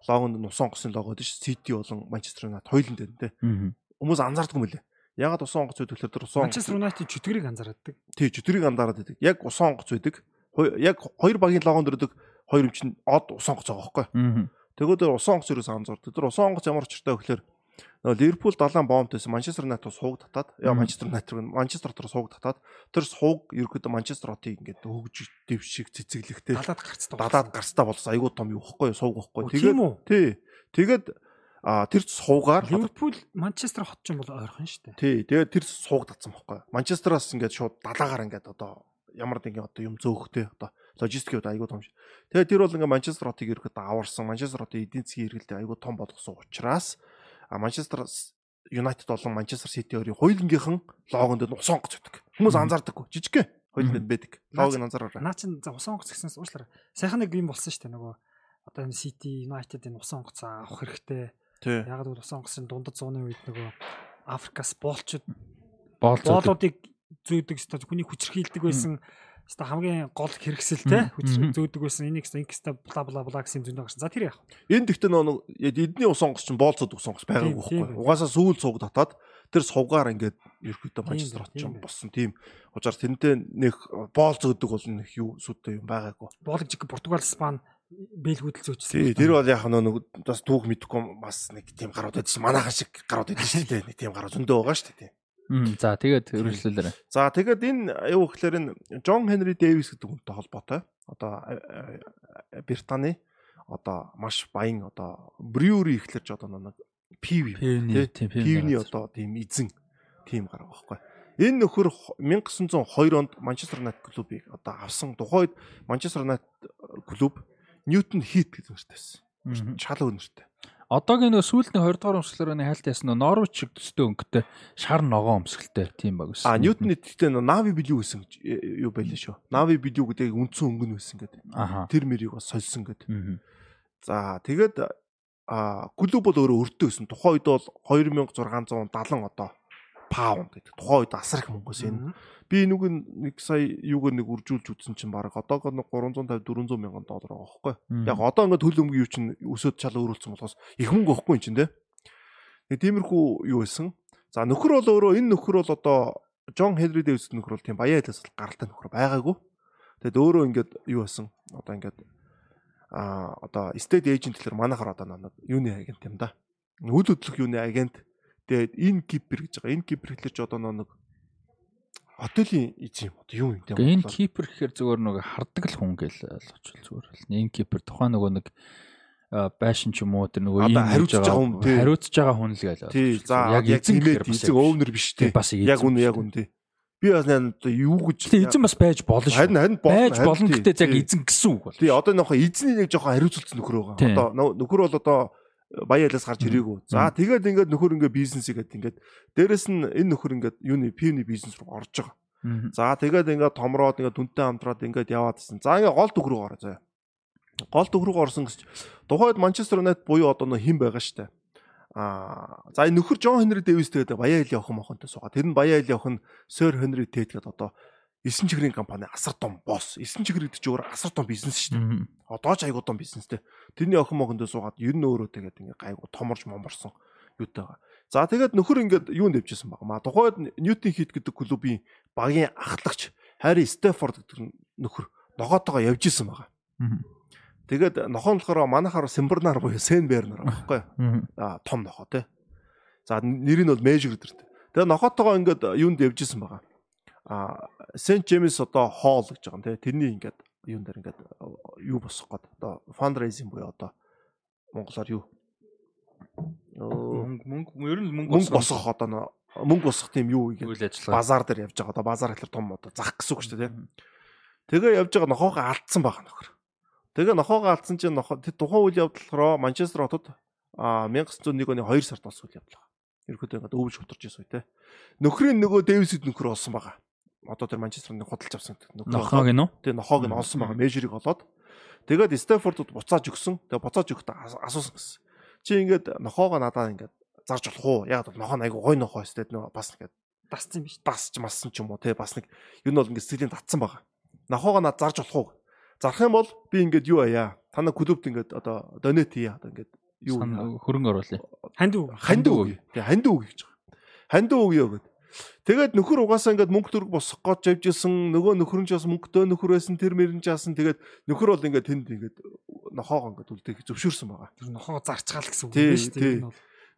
Логонд нь усан онгоцны лого дээ ш. Сити болон Манчестер Юнайтед хоёуланд байна те. Хүмүүс анзаардгүй мөлий. Ягаад усан онгоц тэгэхээр тэр усан Манчестер Юнайтед чөтгөрийг анзаардаг. тий чөтгөрийг анзаараад байдаг. Яг усан онгоц байдаг. Яг хоёр багийн логонд өрдөг хоёр юм чинь од усан онгоц байгаа байхгүй. Тэр усан онгоц ерөөс анзаардаг. Тэр усан онгоц ямар учиртай вэ гэхээр нөгөө Ливерпул 70 бомбтойсэн Манчестер Юнайтед сууг татаад яа. Манчестер Юнайтед Манчестер дотор сууг татаад тэр сууг ерөөдөө Манчестер хотыг ингээд хөгж дэвшиг цэцэглэхтэй Далаад гарцдаг. далаад гарстаа болсон айгуу том юу ихгүй сууг ихгүй. Үү? тий. Тэгээд а тэр суугаар Ливерпул Манчестер хот ч юм бол ойрхон шүү дээ. Тий, тэгээд тэр сууг татсан байхгүй. Манчестераас ингээд шууд далаагаар ингээд одоо ямар нэгэн одоо юм зөөхтэй одоо логистик үед айгүй том. ш. Тэгээд тэр бол ингээд Манчестер хотыг ирэхэд аварсан. Манчестер хотын эдийн засгийн эргэлтээ айгүй том болгосон учраас Манчестер Юнайтед болон Манчестер Сити хоёрын хоёулангийнхан логонд нь усан гоц байдаг. Хүмүүс анзаардаггүй. Жижигхэн хоёуланд байдаг. Логог нь анзаараарай. Наа чин усан онгоц гэснээс уушлаарай. Сайхан нэг юм болсон шүү дээ нөгөө одоо энэ City United энэ усан онгоц авах хэрэгтэй. Яг л усан онгоцын дундад зууны үед нөгөө Африкаас боолчууд Боол зүйдэг. боолуудыг зөөдөг өстой хүний хүчрхийлдэг байсан. Өстой хамгийн гол хэрэгсэл те хүч зөөдөг байсан. Энийг инкста бла бла бла гэсэн зөндөө гарсан. За тэр яах. Энэ тэгтээ нөө эдний усан гоц чинь боолцоод усан гоц байгаагүй байхгүй. байх. Угаасаа сүүл цуг татаад тэр сувгаар ингээд ерөөхдөө Манчестер хот тийм чинь байх. болсон тийм. Учир тэрнтэй нэг боол зөөдөг бол нэг юу сүдтэй юм байгаагүй. Боолог жиг Португал, Спан, Бельгүүд л зөөжсөн. Тий, тэр бол яг нэг бас түүх мэдхгүй бас нэг тийм гарууд байдаг шин манайхан шиг гарууд байдаг шүү дээ. Нэг тийм гарууд зөндөө байгаа шүү дээ. За тэгээд өргөжлүүлээрэй. За тэгээд энэ юу гэхээр энэ Джон Хенри Дэвис гэдэг хүнтэй холбоотой. Одоо Британий одоо маш баян одоо Брюри ихлэрч одоо нэг тий, тийм Пивний одоо тийм эзэн тийм гараг байхгүй. Энэ нөхөр х- 1902 онд Манчестер Юнайтед клубыг одоо авсан. Тухайд Манчестер Юнайтед клуб Ньютон Хит гэдэг нэртэй байсан. Шал өнөртэй. Одоогийн нөгөө сүүлдний 20 дугаар өмсгөлөөрөө хайлт ясан нөгөө Норвич шиг төстэй өнгөтэй шар ногоон өмсгөлтэй тийм баг гэсэн. А Ньютон гэхдээ Нави Блю гэсэн гэж, э, юу байлээ шүү. Нави Блю гэдэг үндсэн өнгө нь байсан гэдэг. Тэр мэрийг бас сольсон гэдэг. За тэгээд а клуб бол өөрөө өртөө гэсэн. Тухайн үед бол 2670 одоо паунд гэдэг. Тухайн үед асар их мөнгөс энэ. Би нүг нэг сая юугаар нэг үржүүлж үзсэн чинь баг одоогоо нэг 350 400 мянган доллар байгаа байхгүй. Яг одоо ингээд хөл өмг юу чинь өсөд чал өөрүүлсэн болохоос их мөнгө өгөхгүй юм чинь те. Нэг тиймэрхүү юу байсан. За нөхөр бол өөрөө энэ нөхөр бол одоо Джон Хенри Дэвис нөхөр бол тийм баяа хэлээс гаралтай нөхөр байгаагүй. Тэгэд өөрөө ингээд юу байсан. Одоо ингээд а одоо state agent гэхэлэр манайхаар одоо нэг юуны агент юм да. Үйл хөдлөх юуны агент. Тэгээд энэ кипер гэж байгаа. Энэ кипер гэхэлэр чи одоо нэг хотелийн эзэн юм. Одоо юу юм те. Энэ кипер гэхээр зүгээр нөгөө хардаг л хүн гэл ойлгочихвол зүгээр л. Энэ кипер тухайн нөгөө нэг байшин ч юм уу тэр нөгөө ийм хариуцж байгаа хүн, тий. хариуцж байгаа хүн л гээл. Тий, за яг эзэн гэхээр эзэн өвнөр биш тий, бас Яг биш яг үнэ тий. Би бас нэ одоо юу гэж эзэн бас байж болно харин шүү. харин болно, Байж харин болно гэхдээ яг эзэн гэсэн үг бол. Тий одоо нөхө эзний нэг жоохон хариуцуулсан нөхөр байгаа. Одоо нөхөр бол одоо баяалаас гарч ирээгүй. За тэгээд ингээд нөхөр ингээд бизнес игээд ингээд дээрэс нь энэ нөхөр ингээд юуны пивний бизнес руу орж байгаа. За тэгээд ингээд томроод ингээд дүнтэй хамтраад ингээд яваадсэн. За ингээд гол төг рүү гараа заяа. Гол төг рүү орсон гэж тухайд Манчестер Юнайтед буюу одоо нөө хэн байгаа штэ. Аа за энэ нөхөр Джон Хенри Дэвис тэгээд баяа хэл явах мохонтой суугаа. Тэр нь баяа явах нь Сэр Хенри Тэт гэдэг одоо 9 чигрийн компани асар том босс. 9 чигэр гэдэг чинь өөр асар том бизнес штэ. Мгм. Одоо ч айгуу том бизнестэй. Тэрний охин мохондоо суугаад ер нь өөрөө тэгээд ингээ гайгүй томорж моморсон юутай байгаа. За тэгээд нөхөр ингээд юунд явжсэн баг. Ма тухайд Ньютон хит гэдэг клубын багийн ахлагч Хари Стефорд гэдэг нөхөр ногоотойгоо явжсэн байгаа. Тэгээд нохоо болохоор манахаар Симбернар буюу Сен Бернер байхгүй Мгм. а том нохоо те. За нэр нь бол Мэжгэр дэрт. Тэгээд нохоотойгоо ингээд юунд явжсэн байгаа. А Сент Джеймс одоо Холл гэж байгаа те. Тэрний ингээд юун дээр ингээд юу босох гээд одоо фандрайзинг буюу одоо монголоор юу Мөнгө мөнгө ер нь мөнгө босгох одоо мөнгө босгох тийм юу ажиллагаа. базар дээр явж байгаа. Одоо базар гэхэлэр том одоо зах гэсэн үг шүү дээ. Тэгээ явж байгаа нохоогоо алдсан байгаа нөхөр. Тэгээ нохоогоо алдсан чинь нохоо тухайн үйл явдлаараа Манчестер хотод а 1901 оны 2 сард болсон үйл явдал. Ерөнхийдөө ингээд өвж хөтөрж ирсэн үе те. Нөхрийн нөгөө Дэвисэд нөхөр олсон байгаа. Одоо тэр Манчестерны худалдаж авсан нөхөр. Нохоог нь уу? Тэгээ нохоог нь олсон байгаа. Межрийг олоод тэгээд Стефордод буцааж өгсөн. Тэгээ буцааж өгөхдөө асуусан гэсэн. Чи ингээд нохоогоо надад ингээд зарж болох уу? Яг бол нохоо айгу гой нохоо өстэй нөгөө бас ингээд дасцсан юм биш. дасч массан ч юм уу те бас нэг юу нь бол ингээд сэтгэлийн татсан байгаа. Нохоогоо над зарж болох уу? Зарах юм бол би ингээд юу аяа? Танаа клубт ингээд одоо донет хийе одоо ингээд юу хөрөнгө оруулъя. Ханд үг. ханд үг. Тэгээ ханд үг гэж байгаа. Ханд үг ёо гэд. Тэгээд нөхөр угаасаа ингээд мөнгө төрг босгох гэж явжсэн нөгөө нөхөр нь ч бас мөнгөтэй нөхөр байсан тэр мөрөн ч яасан тэгээд нөхөр бол ингээд тэнд ингээд нохоогоо ингээд үлдээх зөвшөөрсөн байгаа. Тэр нохоо зарцгаал гэсэн үг юм биш тий. үү?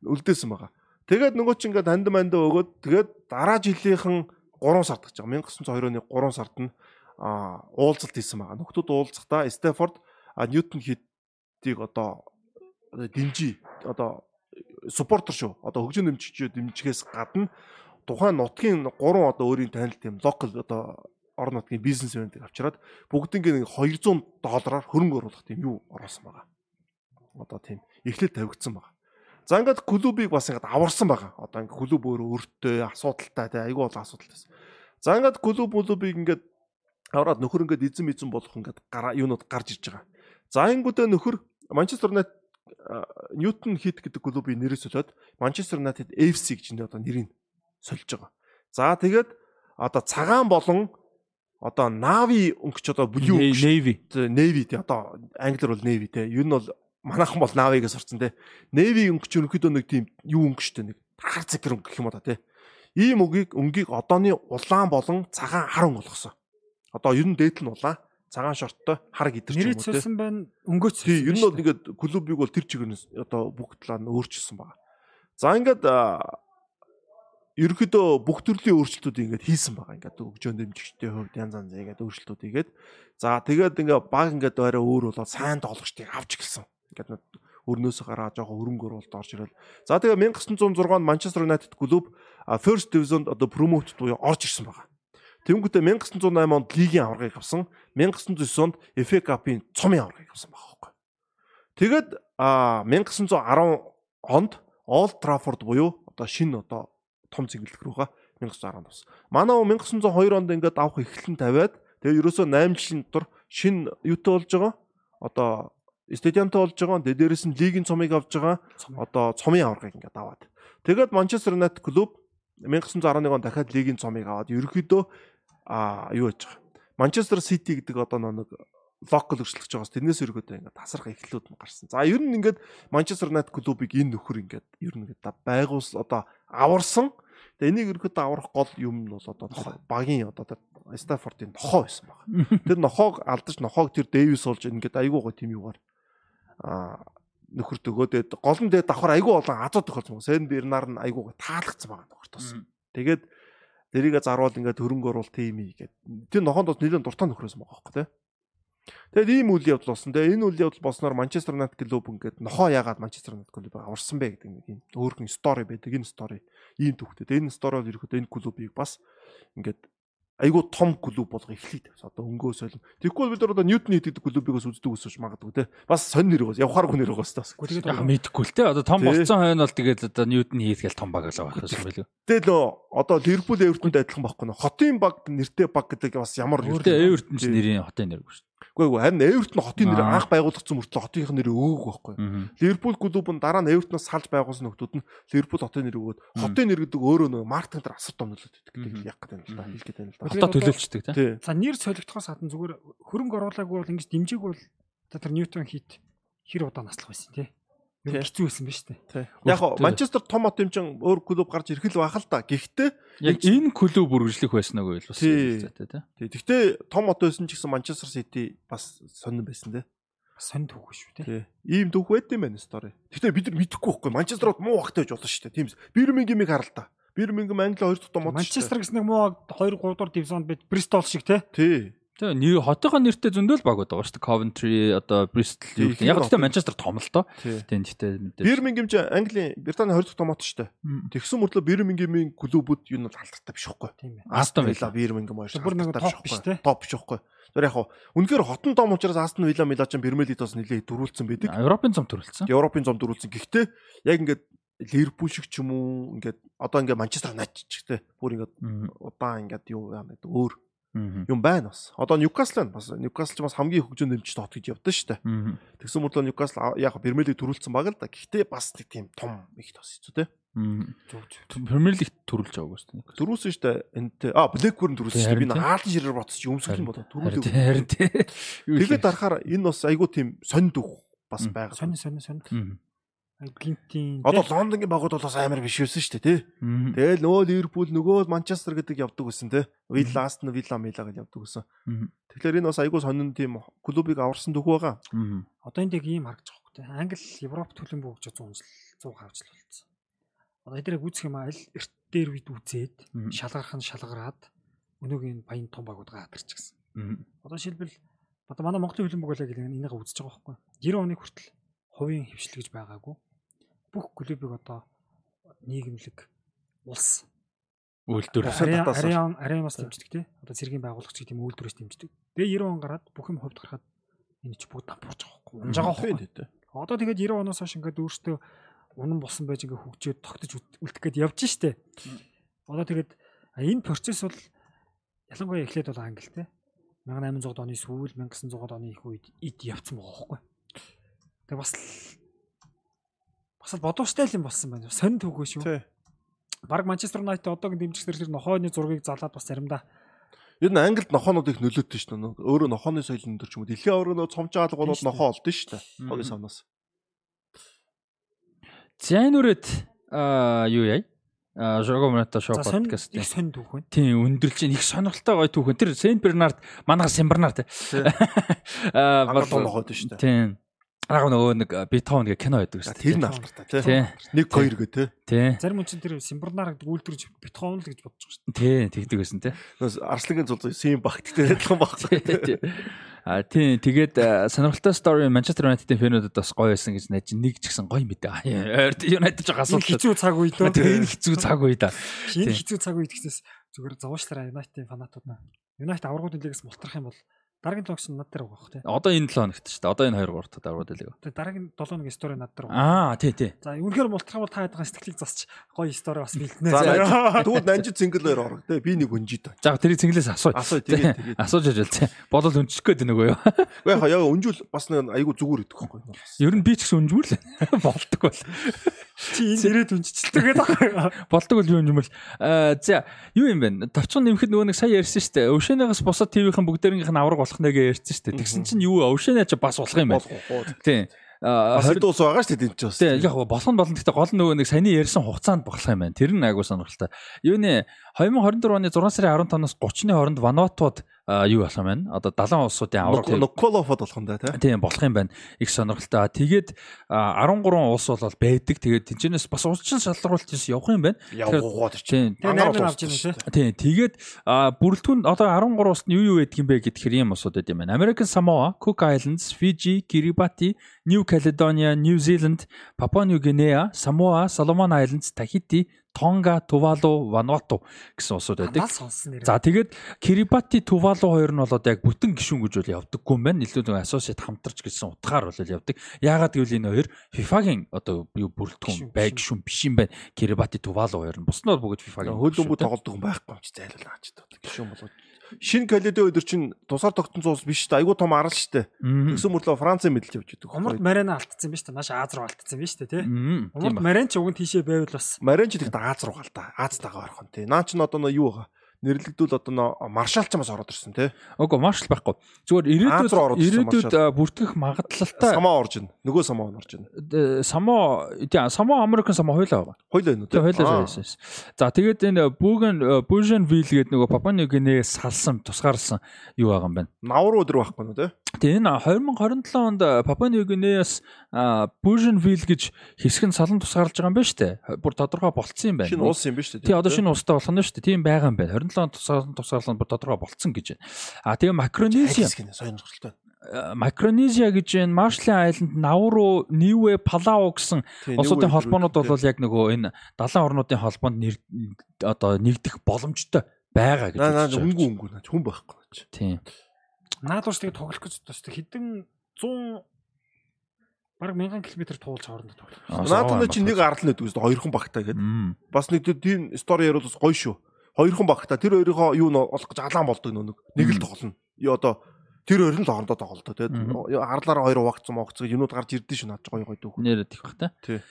Үлдээсэн байгаа. Тэгээд нөгөө чи ингээд ханд манд өгөөд тэгээд дараа жилийнхэн 3 сард гэж байгаа. 1902 оны 3 сард нь а уулзалт хийсэн байгаа. Нөхдүүд уулзахдаа Стефорд Ньютон хитийг одоо дэмжи одоо суппортер шүү. Одоо хөгжин дэмжигч дэмжихээс гадна тухайн нутгийн 3 одоо өөрийн танил тийм локал одоо орон нутгийн бизнесмэнүүдийг авчираад бүгднийг нэг 200 доллараар хөрөнгө оруулах тийм юу оруулсан байгаа. Одоо тийм эхлэл тавигдсан байгаа. За ингээд клубыг бас ингээд аварсан байгаа. Одоо ингээд клуб өөрөө өөртөө асуудалтай тий айгүй бол асуудалтайсэн. За ингээд клуб клубыг ингээд аваад нөхөр ингээд эзэн эзэн болох ингээд юунууд гарч ирж байгаа. За ингүүдээ нөхөр Манчестер Юнайтед Ньютон хит гэдэг клубын нэрээ солиод Манчестер Юнайтед AFC гэж нэ одоо нэрийг сольж байгаа. За тэгээд одоо цагаан болон одоо Navi өнгөч одоо Blue өнгөч Navy. Navy тий одоо англиар бол Navy тий ер нь бол манайхан бол Navy-гээс сурцсан тий Navy өнгөч ерөнхийдөө нэг тийм юу өнгөчтэй нэг хар цэгэр өнгө гэх юм та тий ийм үгийг өнгийг одооны улаан болон цагаан хар өнгө болгосон. Одоо ер нь дээдл нь улаан цагаан шорттой хар гидэрч юм уу тий байна. Өнгөөц. Тий, ер нь бол ингээд клубыг бол тэр чигээрнээс одоо бүх талаар нь өөрчилсөн байгаа. За ингээд аа, ерөөхдөө бүх төрлийн өөрчлөлтүүд ингээд хийсэн байгаа. Ингээд өгжөөн дэмжигчтэй хувьд янз янз ингээд өөрчлөлтүүд хийгээд за тэгээд ингээд баг ингээд арай өөр болоод сайн тоглогчдыг авч гэлсэн. Ингээд өрнөөсөө гараа жоохон хөрөнгө оруулалт орж ирэл. За тэгээ 1906 онд Манчестер Юнайтед клуб First Division одоо промоут буюу орж ирсэн байгаа. Тэнгүүтээ 1908 онд лигийн аваргыг авсан, 1909 онд FA Cup-ын цомын аваргыг авсан байгаа байхгүй. Тэгээд а 1910 онд Old Trafford буюу одоо шинэ одоо том цэглэлт рүүгээ 1910 онд авсан. Манай 1902 онд ингээд авах эхлэн тавиад тэгээд ерөөсөө 8 жилийн дотор шинэ юутай болж байгаа. Одоо стадионтой болж байгаа. Тэгээд дээрэс нь лигийн цомыг авж байгаа. Одоо цомын аваргыг ингээд аваад. Тэгээд Манчестер Юнайтед клуб 1911 онд дахиад лигийн цомыг аваад ерөөхдөө а юу яаж байгаа. Манчестер Сити гэдэг одоо нэг локал өршлөгч байгаас тэрнээс өргөдөө ингээд тасрах эхлэлүүд нь гарсан. За ер нь ингээд Манчестер Юнайтед клубыг энэ нөхөр ингээд ер нь ингээд байгуус одоо аварсан. Тэгээ энийг ерөөдөө аврах гол юм нь бол одоо багийн одоо Стаффордын нохоо байсан баг. Тэр нохоог алдаж нохоог тэр Дэвис болж ингээд айгүй гоо тийм юугаар а нөхөрт өгөөд гол нь тэгээ давхар айгүй олон азууд тохиолсон. Сен Бернар нь айгүй таалагдсан байгаа нөхөр тус. Тэгээд дэрийгэ зарвал ингээд хөрөнгө оруулалт тийм ээ гэдэг. Тэр нохоонд бас нэлээд дуртай нөхрөөс байгаа байхгүй тий. Тэгээд ийм үйл явдал болсон. Тэгээд энэ үйл явдал болсноор Манчестер Юнайтед клуб ингээд нохоо яагаад Манчестер Юнайтед клубыг аварсан бэ гэдэг нэг юм өөрхөн стори байдаг. Энэ стори ийм төвхтэй. Тэгээд энэ стори бол ерөөхдөө энэ клубыг бас ингээд айгуу том клуб болгох эхлэе тавьсан. Одоо өнгөө солим. Тэгэхгүй бид нар одоо Ньютон хийдэг клубыг бас үздэг өсөж магадгүй те. Бас сонь нэр бас явхааргүй нэр байгаас. Тэгээд Яг мэдхгүй л те. Одоо том Тий. болцсон хойно бол тэгээд одоо Ньютон хийгээл том баг л байх юм байлгүй. Тэгэл нөө одоо Ливерпул Эвертонд адилхан байхгүй нөө. Хотын баг нэртэй баг гэдэг бас ямар Өөртөө Эвертон ч нэрийн хотын нэр шүү Үгүй ээ харин Эвертон хотын нэр анх байгуулагдсан мөртлөө хотынх нь нэр өгөөг байхгүй. Ливерпул клуб нь дараа нь Эвертоноос салж байгуулсан нөхдүүд нь Ливерпул хотын нэр өгөөд хотын нэр гэдэг өөрөө нөө маркетинг дээр асар том. Мгм. Тэгэл яг гэдэг юм л да. Гэдэг юм л да. Одоо төлөөлчдөг те. Тий. За нэр солигдохоос гадна зүгээр хөрөнгө оруулаагүй бол ингэж дэмжээгүй бол тэр Ньютон хит хэр удаа наслах байсан тий. Нь хэцүү байсан ба штэ. Тий. Яг гоо Манчестер том хот юм чин өөр клуб гарч ирэх л байх л да. Гэхдээ Яг энэ клуб үргэлжлэх байсан уу гэвэл бас зүйтэй тий. Гэхдээ том хот байсан ч гэсэн Манчестер Сити бас сонирн байсан те. Сонь түүх шүү тий. Ийм дүүх байд юм байна стори. Гэхдээ бид нар мэдэхгүй байхгүй. Манчестерод муу багтай байж болно шүү дээ. Тийм эс. Бирмингемийг харалтаа. Бирмингем Англи хоёр дахь том дээ. Манчестер гэсэн нэг муу 2 3 дугаар дивизонд бид Бристол шиг тий. Тий. Тэгээ нэг хотынхоо нэртэй зөндөл баг байгаа шүү дээ. Coventry одоо Bristol юу гэх. Яг гэхдээ Манчестер том л доо. Тийм гэхдээ мэдээж. Бирмингем ч Английн Британий 20 дахь томот шүү дээ. Тэгсэн мөртлөө Бирмингемийн клубүүд юу нь алдартай биш. Тийм ээ. Астон Вилла Бирмингем хоёр топ биш те. Топ биш байхгүй. Тэр яг үнэхээр хотон том учраас Астон Вилла Мила ч Премьер Лигт бас нэлээд дөрүүлсэн байдаг. Европын зам төрөлцсөн. Европын зам дөрүүлсэн. Гэхдээ яг ингээд Ливерпул шиг ч юм уу ингээд одоо ингээд Манчестер Юнайтед ч гэдэг бүр ингээд удаан ингээд юу яа гэдэг өөр юм байна бас. Одоо Ньюкасл байна бас. Ньюкасл ч бас хамгийн хөгжөөнд дэмжиж тот гэж явдсан шүү дээ. Тэгсэн мөртлөө Ньюкасл яг Премьер Лиг төрүүлсэн баг л да. Гэхдээ бас нэг тийм том их тос хэвчээ те. Премьер Лиг төрүүлж байгаагүй шүү дээ. Төрүүлсэн шүү дээ. Энд а Блэкберн төрүүлсэн шүү дээ. Би нэг хаалтан ширээр ботсч өмсгөл бодоо төрүүлээ. Харин тий. Тэгээд дарахаар энэ бас айгүй тийм сонд үг бас байгаа. Сонь сонь сонь. Гинтийн Одоо Лондонгийн багууд бол бас амар биш байсан шүү дээ тий. Тэгэл нөгөө Ливерпул нөгөө Манчестер гэдэг явдаг гэсэн тий. Вилла Астон Вилла Мила гэж явдаг гэсэн. Тэгэхээр энэ бас айгүй сонин тийм клубыг аварсан дөх байгаа. Одоо энд яг ийм харагдаж байгаа хөөхтэй. Англи Европ төлөв бөгж 100 100 хавжл болсон. Одоо эдгээр үзэх юм аль эрт дээр үед үзээд шалгарах нь шалгараад өнөөгийн баян том багууд гатарч гисэн. Одоо шилбэл одоо манай Монголын хөлбөмбөг болоо гэх энийг үзэж байгаа байхгүй. 90 оны хүртэл хувийн хвшлэгж байгаагүй. Бүх клубыг одоо нийгэмлэг улс үйлдвэр ариан арианаас дэмждэг тий. Одоо цэргийн байгуулагч гэдэг юм үйлдвэрээс дэмждэг. Тэгээ 90 он гараад бүх юм хувьд гарахад энэ ч бүгд дампуурч байгаа байхгүй. Унж байгаа байхгүй. Одоо тэгээд 90 оноос хойш ингээд өөртөө унан болсон байж ингээ хөгжөөд тогтож үлдэх гээд явж штэ. Одоо тэгээд энэ процесс бол ялангуяа эхлээд бол англи те 1800 оны сүүл 1900 оны их үед ид явцсан байгаа байхгүй. Тэгээ бас бас л бодуустай л юм болсон байна. Сонь төгөө шүү. Бараг Манчестер Юнайтед одоогийн дэмжигчдэр тэр нохооны зургийг залаад бас заримдаа Ер нь Англид нохоонууд их нөлөөтэй шүү дээ. Өөрөө нохооны соёлын төр ч юм уу. Дэлхийн авраг нөө цомч аалга бол нохоо олдсон шүү дээ. Хогийн савнаас. За энэ үрээд аа юу яа? А Жого Монето шоу подкаст. Их сонь түүхэн. Тийм өндөрлж их сонирхолтой гоё түүхэн. Тэр Сент Бернард манайх Симбернард аа болоо нохоод шүү дээ. Тийм. Аа нөгөө нэг Бетховен гэх кино байдаг шүү дээ. Тэр нь алдартай тий. Нэг хоёр гэ тий. Тий. Зарим хүн чинь тэр Симбернар гэдэг үйлдвэрж Бетховен л гэж бодож байгаа шүү дээ. Тий, тэгдэг байсан тий. Арслагын зул сим багттай адилхан багтай. А тийм тэгээд сонирхолтой story Manchester United-ийн фэнүүдэд бас гоё байсан гэж найж нэг ч гэсэн гоё мэдээ. United жоо асуудал. Хэцүү цаг үед дөө. Энэ хэцүү цаг үед. Энэ хэцүү цаг үед гэснээс зүгээр зовоочлаараа United-ийн фанатууд наа. United аврагууд лигээс мултрах юм бол дараагийн тогс над дээр байгаа бох тий. Одоо энэ 7 хоногт шүү дээ. Одоо энэ 2 3 дахь аврагууд лиг. Тэгээд дараагийн 7 хоногийн стори над дээр байгаа. Аа тий тий. За үнэхээр мултрах бол та ядгаа сэтгэлийг засч гоё стори бас бэлтнэ. Тэгвэл нанжид цэнгэлээр орох тий. Би нэг өнжид. За тэрийг цэнгэлээс асуу. Асуу тий. Асууж ажил тий. Бодол өнжих гээд нөгөө юу. Үгүй яа яа өнжүүл бас нэг айгу зүгээр идэх байхгүй. Ер нь би ч гэсэн өнжмөр л болдог бол. Чи энэ ирээд үнчилдэг гэдэг болдог бол юу юм бол за юу юм бэ? Товчхон нэмэхэд нөгөө нэг сая ярьсан шүү дээ. Өвшөнийгээс бусад ТV-ийн бүгдээрийнх нь авраг болох нэгэ ярьсан шүү дээ. Тэгсэн чинь юу өвшөнөө ч бас болох юм байна. Тийм. Бас дуус байгаа шүү дээ энэ ч бас. Тийм яг болох нь болно. Гэхдээ гол нөгөө нэг саяны ярьсан хугацаанд болох юм байна. Тэр нь айгуу сонирхолтой. Юуны 2024 оны 6 сарын 15-наас 30-ны хооронд Вануатууд юу болох юм байна? Одоо 70 улсуудын авраг Ноколофод болох юм да тийм болох юм байна. Их сонирхолтой. Тэгээд 13 улс бол байдаг. Тэгээд тэнцэнээс бас улсын шалгаруулалт явах юм байна. Явгууд чинь. Тэгээд авч ирнэ тийм. Тэгээд бүрэлдэхүүн одоо 13 улсад нь юу юу байдаг юм бэ гэхээр ийм улсууд байд юм байна. American Samoa, Cook Islands, Fiji, Kiribati, New Caledonia, New Zealand, Papua New Guinea, Samoa, Solomon Islands, Tahiti, Тонга, Тувалу, Вануату гэсэн улсууд байдаг. За тэгээд Кирибати, Тувалу хоёр нь бол одоо яг бүтэн гишүүн гэж бол явдаггүй юм байна. Илүү нэг асоосид хамтарч гэсэн утгаар бол явдаг. Яагаад гэвэл энэ хоёр FIFA-гийн одоо юу бүрэлдэхүүн бай гишүүн биш юм байна. Кирибати, Тувалу хоёр нь бус нь бол бүгд FIFA-гийн хөлбөмбөг тоглодог юм байхгүй юм чи зайлуулаа ч гишүүн болгож шинэ Каледо өдөр чинь тусаар тогтсон цус биш шүү дээ. Айгуу том арал шүү дээ. Тэгсэн мөрлөө Францын мэдэлж явж идэг. Умард Марена алдсан биш үү? Маш Аз руу алдсан биш үү, тий? Умард Марен ч уг нь тийшээ байвал бас. Марен ч тэгт Аз руу галдаа. Аз тагаа орхон тий. Наа чи одоо юу байгаа? Нэрлэгдүүл одоо маршал ч бас ороод ирсэн тий. Үгүй маршал байхгүй. Зүгээр ирээдүйд ирээдүйд бүртгэх магадлалтай самаа орж ин. Нөгөө самаа орж ин. Самаа тий самаа Американ самаа хойлоо байгаа. Хойлоо энэ тий. Хойлоо байсан. За тэгээд энэ Бүгэн Бужен Вил гэдэг нөгөө Папуа Нью Гинеээс салсан тусгаарлсан юу байгаа юм байна. Навруу өдр байхгүй нь тий. Тэгээ энэ 2027 онд Папуа Нью-Гинеас Bougainville гэж хэсэг нь салан тусгаарлаж байгаа юм байна шүү дээ. Бүр тодорхой болцсон юм байна. Шинэ улс юм ба шүү дээ. Тий одоо шинэ улстай болох нь шүү дээ. Тийм байгаа юм байна. 27 онд тусгаарлан тусгаарлан бүр тодорхой болцсон гэж байна. А тэгээ Micronesia сонирхолтой. Micronesia гэж энэ Marshall Island, Nauru, Niue, Palau гэсэн улсуудын холбоонууд бол яг нөгөө энэ далайн орнуудын холбоонд нэр одоо нэгдэх боломжтой байгаа гэж үнгүй үнгүй наа хүн байхгүй. Тийм. Наадууш тэгээ тоглох гэж бас хэдэн 100 бараг 1000 км туулж хоорондоо тоглох. Аа, Наадад саваа чи нэг арал нэт үст хоёр хүн багтаа гэдэг. Бас нэг тийм стори яриул бас гоё шүү. Хоёр хүн багтаа тэр хоёрынхоо юу н олох гэж алаан болдог нэг. Нэг л тоглоно. Юу одоо тэр хоёр нь л хоорондоо тоглолтоо тэгээд арлаараа хоёр увагцсан могцсон юмуд гарч ирдэ шүү наад гоё гоё дүүх. Нэрээд их бах та. Тий.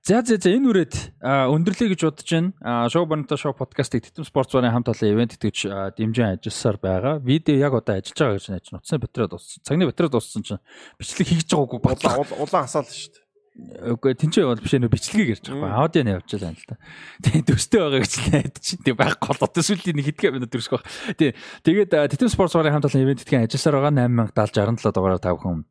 За за за энэ үрээд өндөрлөе гэж бодож байна. Шоу Бонто шоу подкастыг Титэм спортс барын хамт олон ивент итгэж дэмжин ажилласаар байгаа. Видео яг одоо ажиллаж байгаа гэж найж нутсан батарей дууссан. Цагны батарей дууссан чинь бичлэг хийж байгаагүй бодлоо. Улаан асаал шүү дээ. Үгүй тэнцээ бол биш нөө бичлэгийг ярьж байгаа. Аудио нь явж байгаа юм л та. Тэгээ төстэй байгаа гэж найдаж чинь тэг байхгүй бол одоо сүүлийн нэг хэдхэн минут өрсөх баг. Тий. Тэгээд Титэм спортс барын хамт олон ивент итгэж ажилласаар байгаа 8070 дугаараар та бүхэн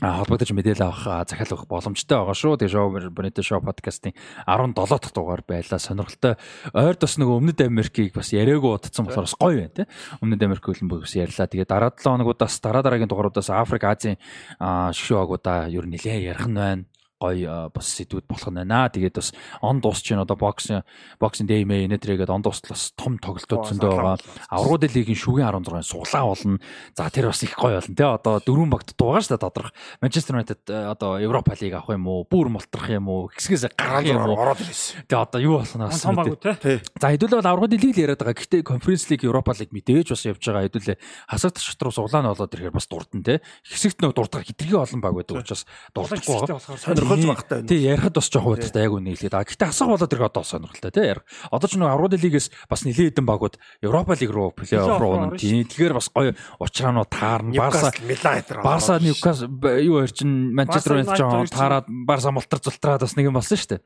а холбогдож мэдээлэл авах а, захиалах боломжтой байгаа шүү. Тэгээ шоу Bonito шоу подкастын 17 дахь дугаар байлаа. Сонирхолтой ойр тос нөгөө өмнөд Америкийг бас яриаггүй удацсан болохоор бас гоё байна те. Өмнөд Америк хөлбөмбөг бас ярьлаа. Тэгээ дараа 7 хоногудаас дараа дараагийн дугааруудаас Африк, Азийн а, шоугуудаа ер нь нэлээд ярих нь байна гой бас сэдвүүд болох нь байна. Тэгээд бас он дуусч байна одоо бокс боксинг дэй мэй нэтрээгээд он дуустлаас том тоглолтууд зөндөө байгаа. Аврагууд лигийн шүгэн 16-ын суглаа болно. За тэр бас их гоё болно те. Одоо дөрвөн багт дуугаа шүү дээ тодорхой. Манчестер Юнайтед одоо Европа лиг авах юм уу? Бүр мултрах юм уу? Хэсгээс гарах юм уу? ороод ирсэн. Тэгээ одоо юу болно бас Том баг үү те. Тий. За хэдүүлээ бол аврагууд лиг л яриад байгаа. Гэхдээ конференц лиг, Европа лиг мэдээж бас явж байгаа. Хэдүүлээ хасагт шат руу суглаа нь болоод ирэхээр бас дурдан те. Хэсэгт нэг дурдах хитрхи олон баг байдаг учраас дурдахгүй байгаа. Сонирхолж багтай байна. Тий ярихад бас жоохон удаатай яг үнэ хэлээд. А гэхдээ асах болоод ирэх одоо сонирхолтой тий ярих. Одоо ч нэг Аврал лигээс бас нэлээд хэдэн багууд Европа лиг руу плей-офф руу унах. Тий тэгэхээр бас гоё учраанууд таарна. Барса Ньюкасл Милан энэ Барса Ньюкас юу хоёр чин Манчестер Юнайтед жоо таарад Барса мултар зултраад бас нэг юм болсон шүү дээ.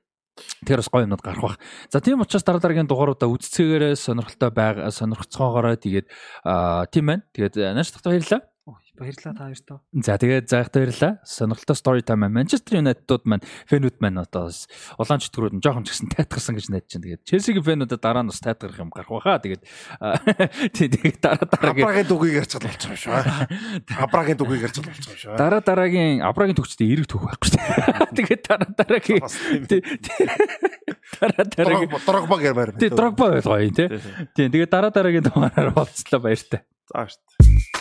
Тэр бас гоё юмнууд гарах бах. За тийм учраас дараа дараагийн дугааруудаа үзцгээгээрээ сонирхолтой байга сонирхцоогоорой тэгээд аа тийм байна. Тэгээд нааш тагт баярлалаа. Баярлалаа та хоёртоо. За тэгээд заахт баярлалаа. Сонирхолтой story time маань Манчестер Юнайтедууд маань фэнүүд маань одоо улаан чөтгөрүүд нь жоохон ч гэсэн тайтгарсан гэж найдаж байна. Тэгээд Челсигийн фэнүүдэд дараа нь бас тайтгарах юм гарах байхаа. Тэгээд тэгээд дараа дараагийн Абрагийн дугийг ярьцгаал болчих юм шүү. Абрагийн дугийг ярьцгаал болчих юм шүү. дараа дараагийн Абрагийн төгчдөө эрэг төгөх байхгүй шүү дээ. Тэгээд дараа дараагийн дараа дараагийн Дрогба гэрмээр. тий Дрогба байлгоо юм тий. Тий, тий. Тий тэгээд дараа дараагийн дугаараар уулзлаа баяртай. За шүү.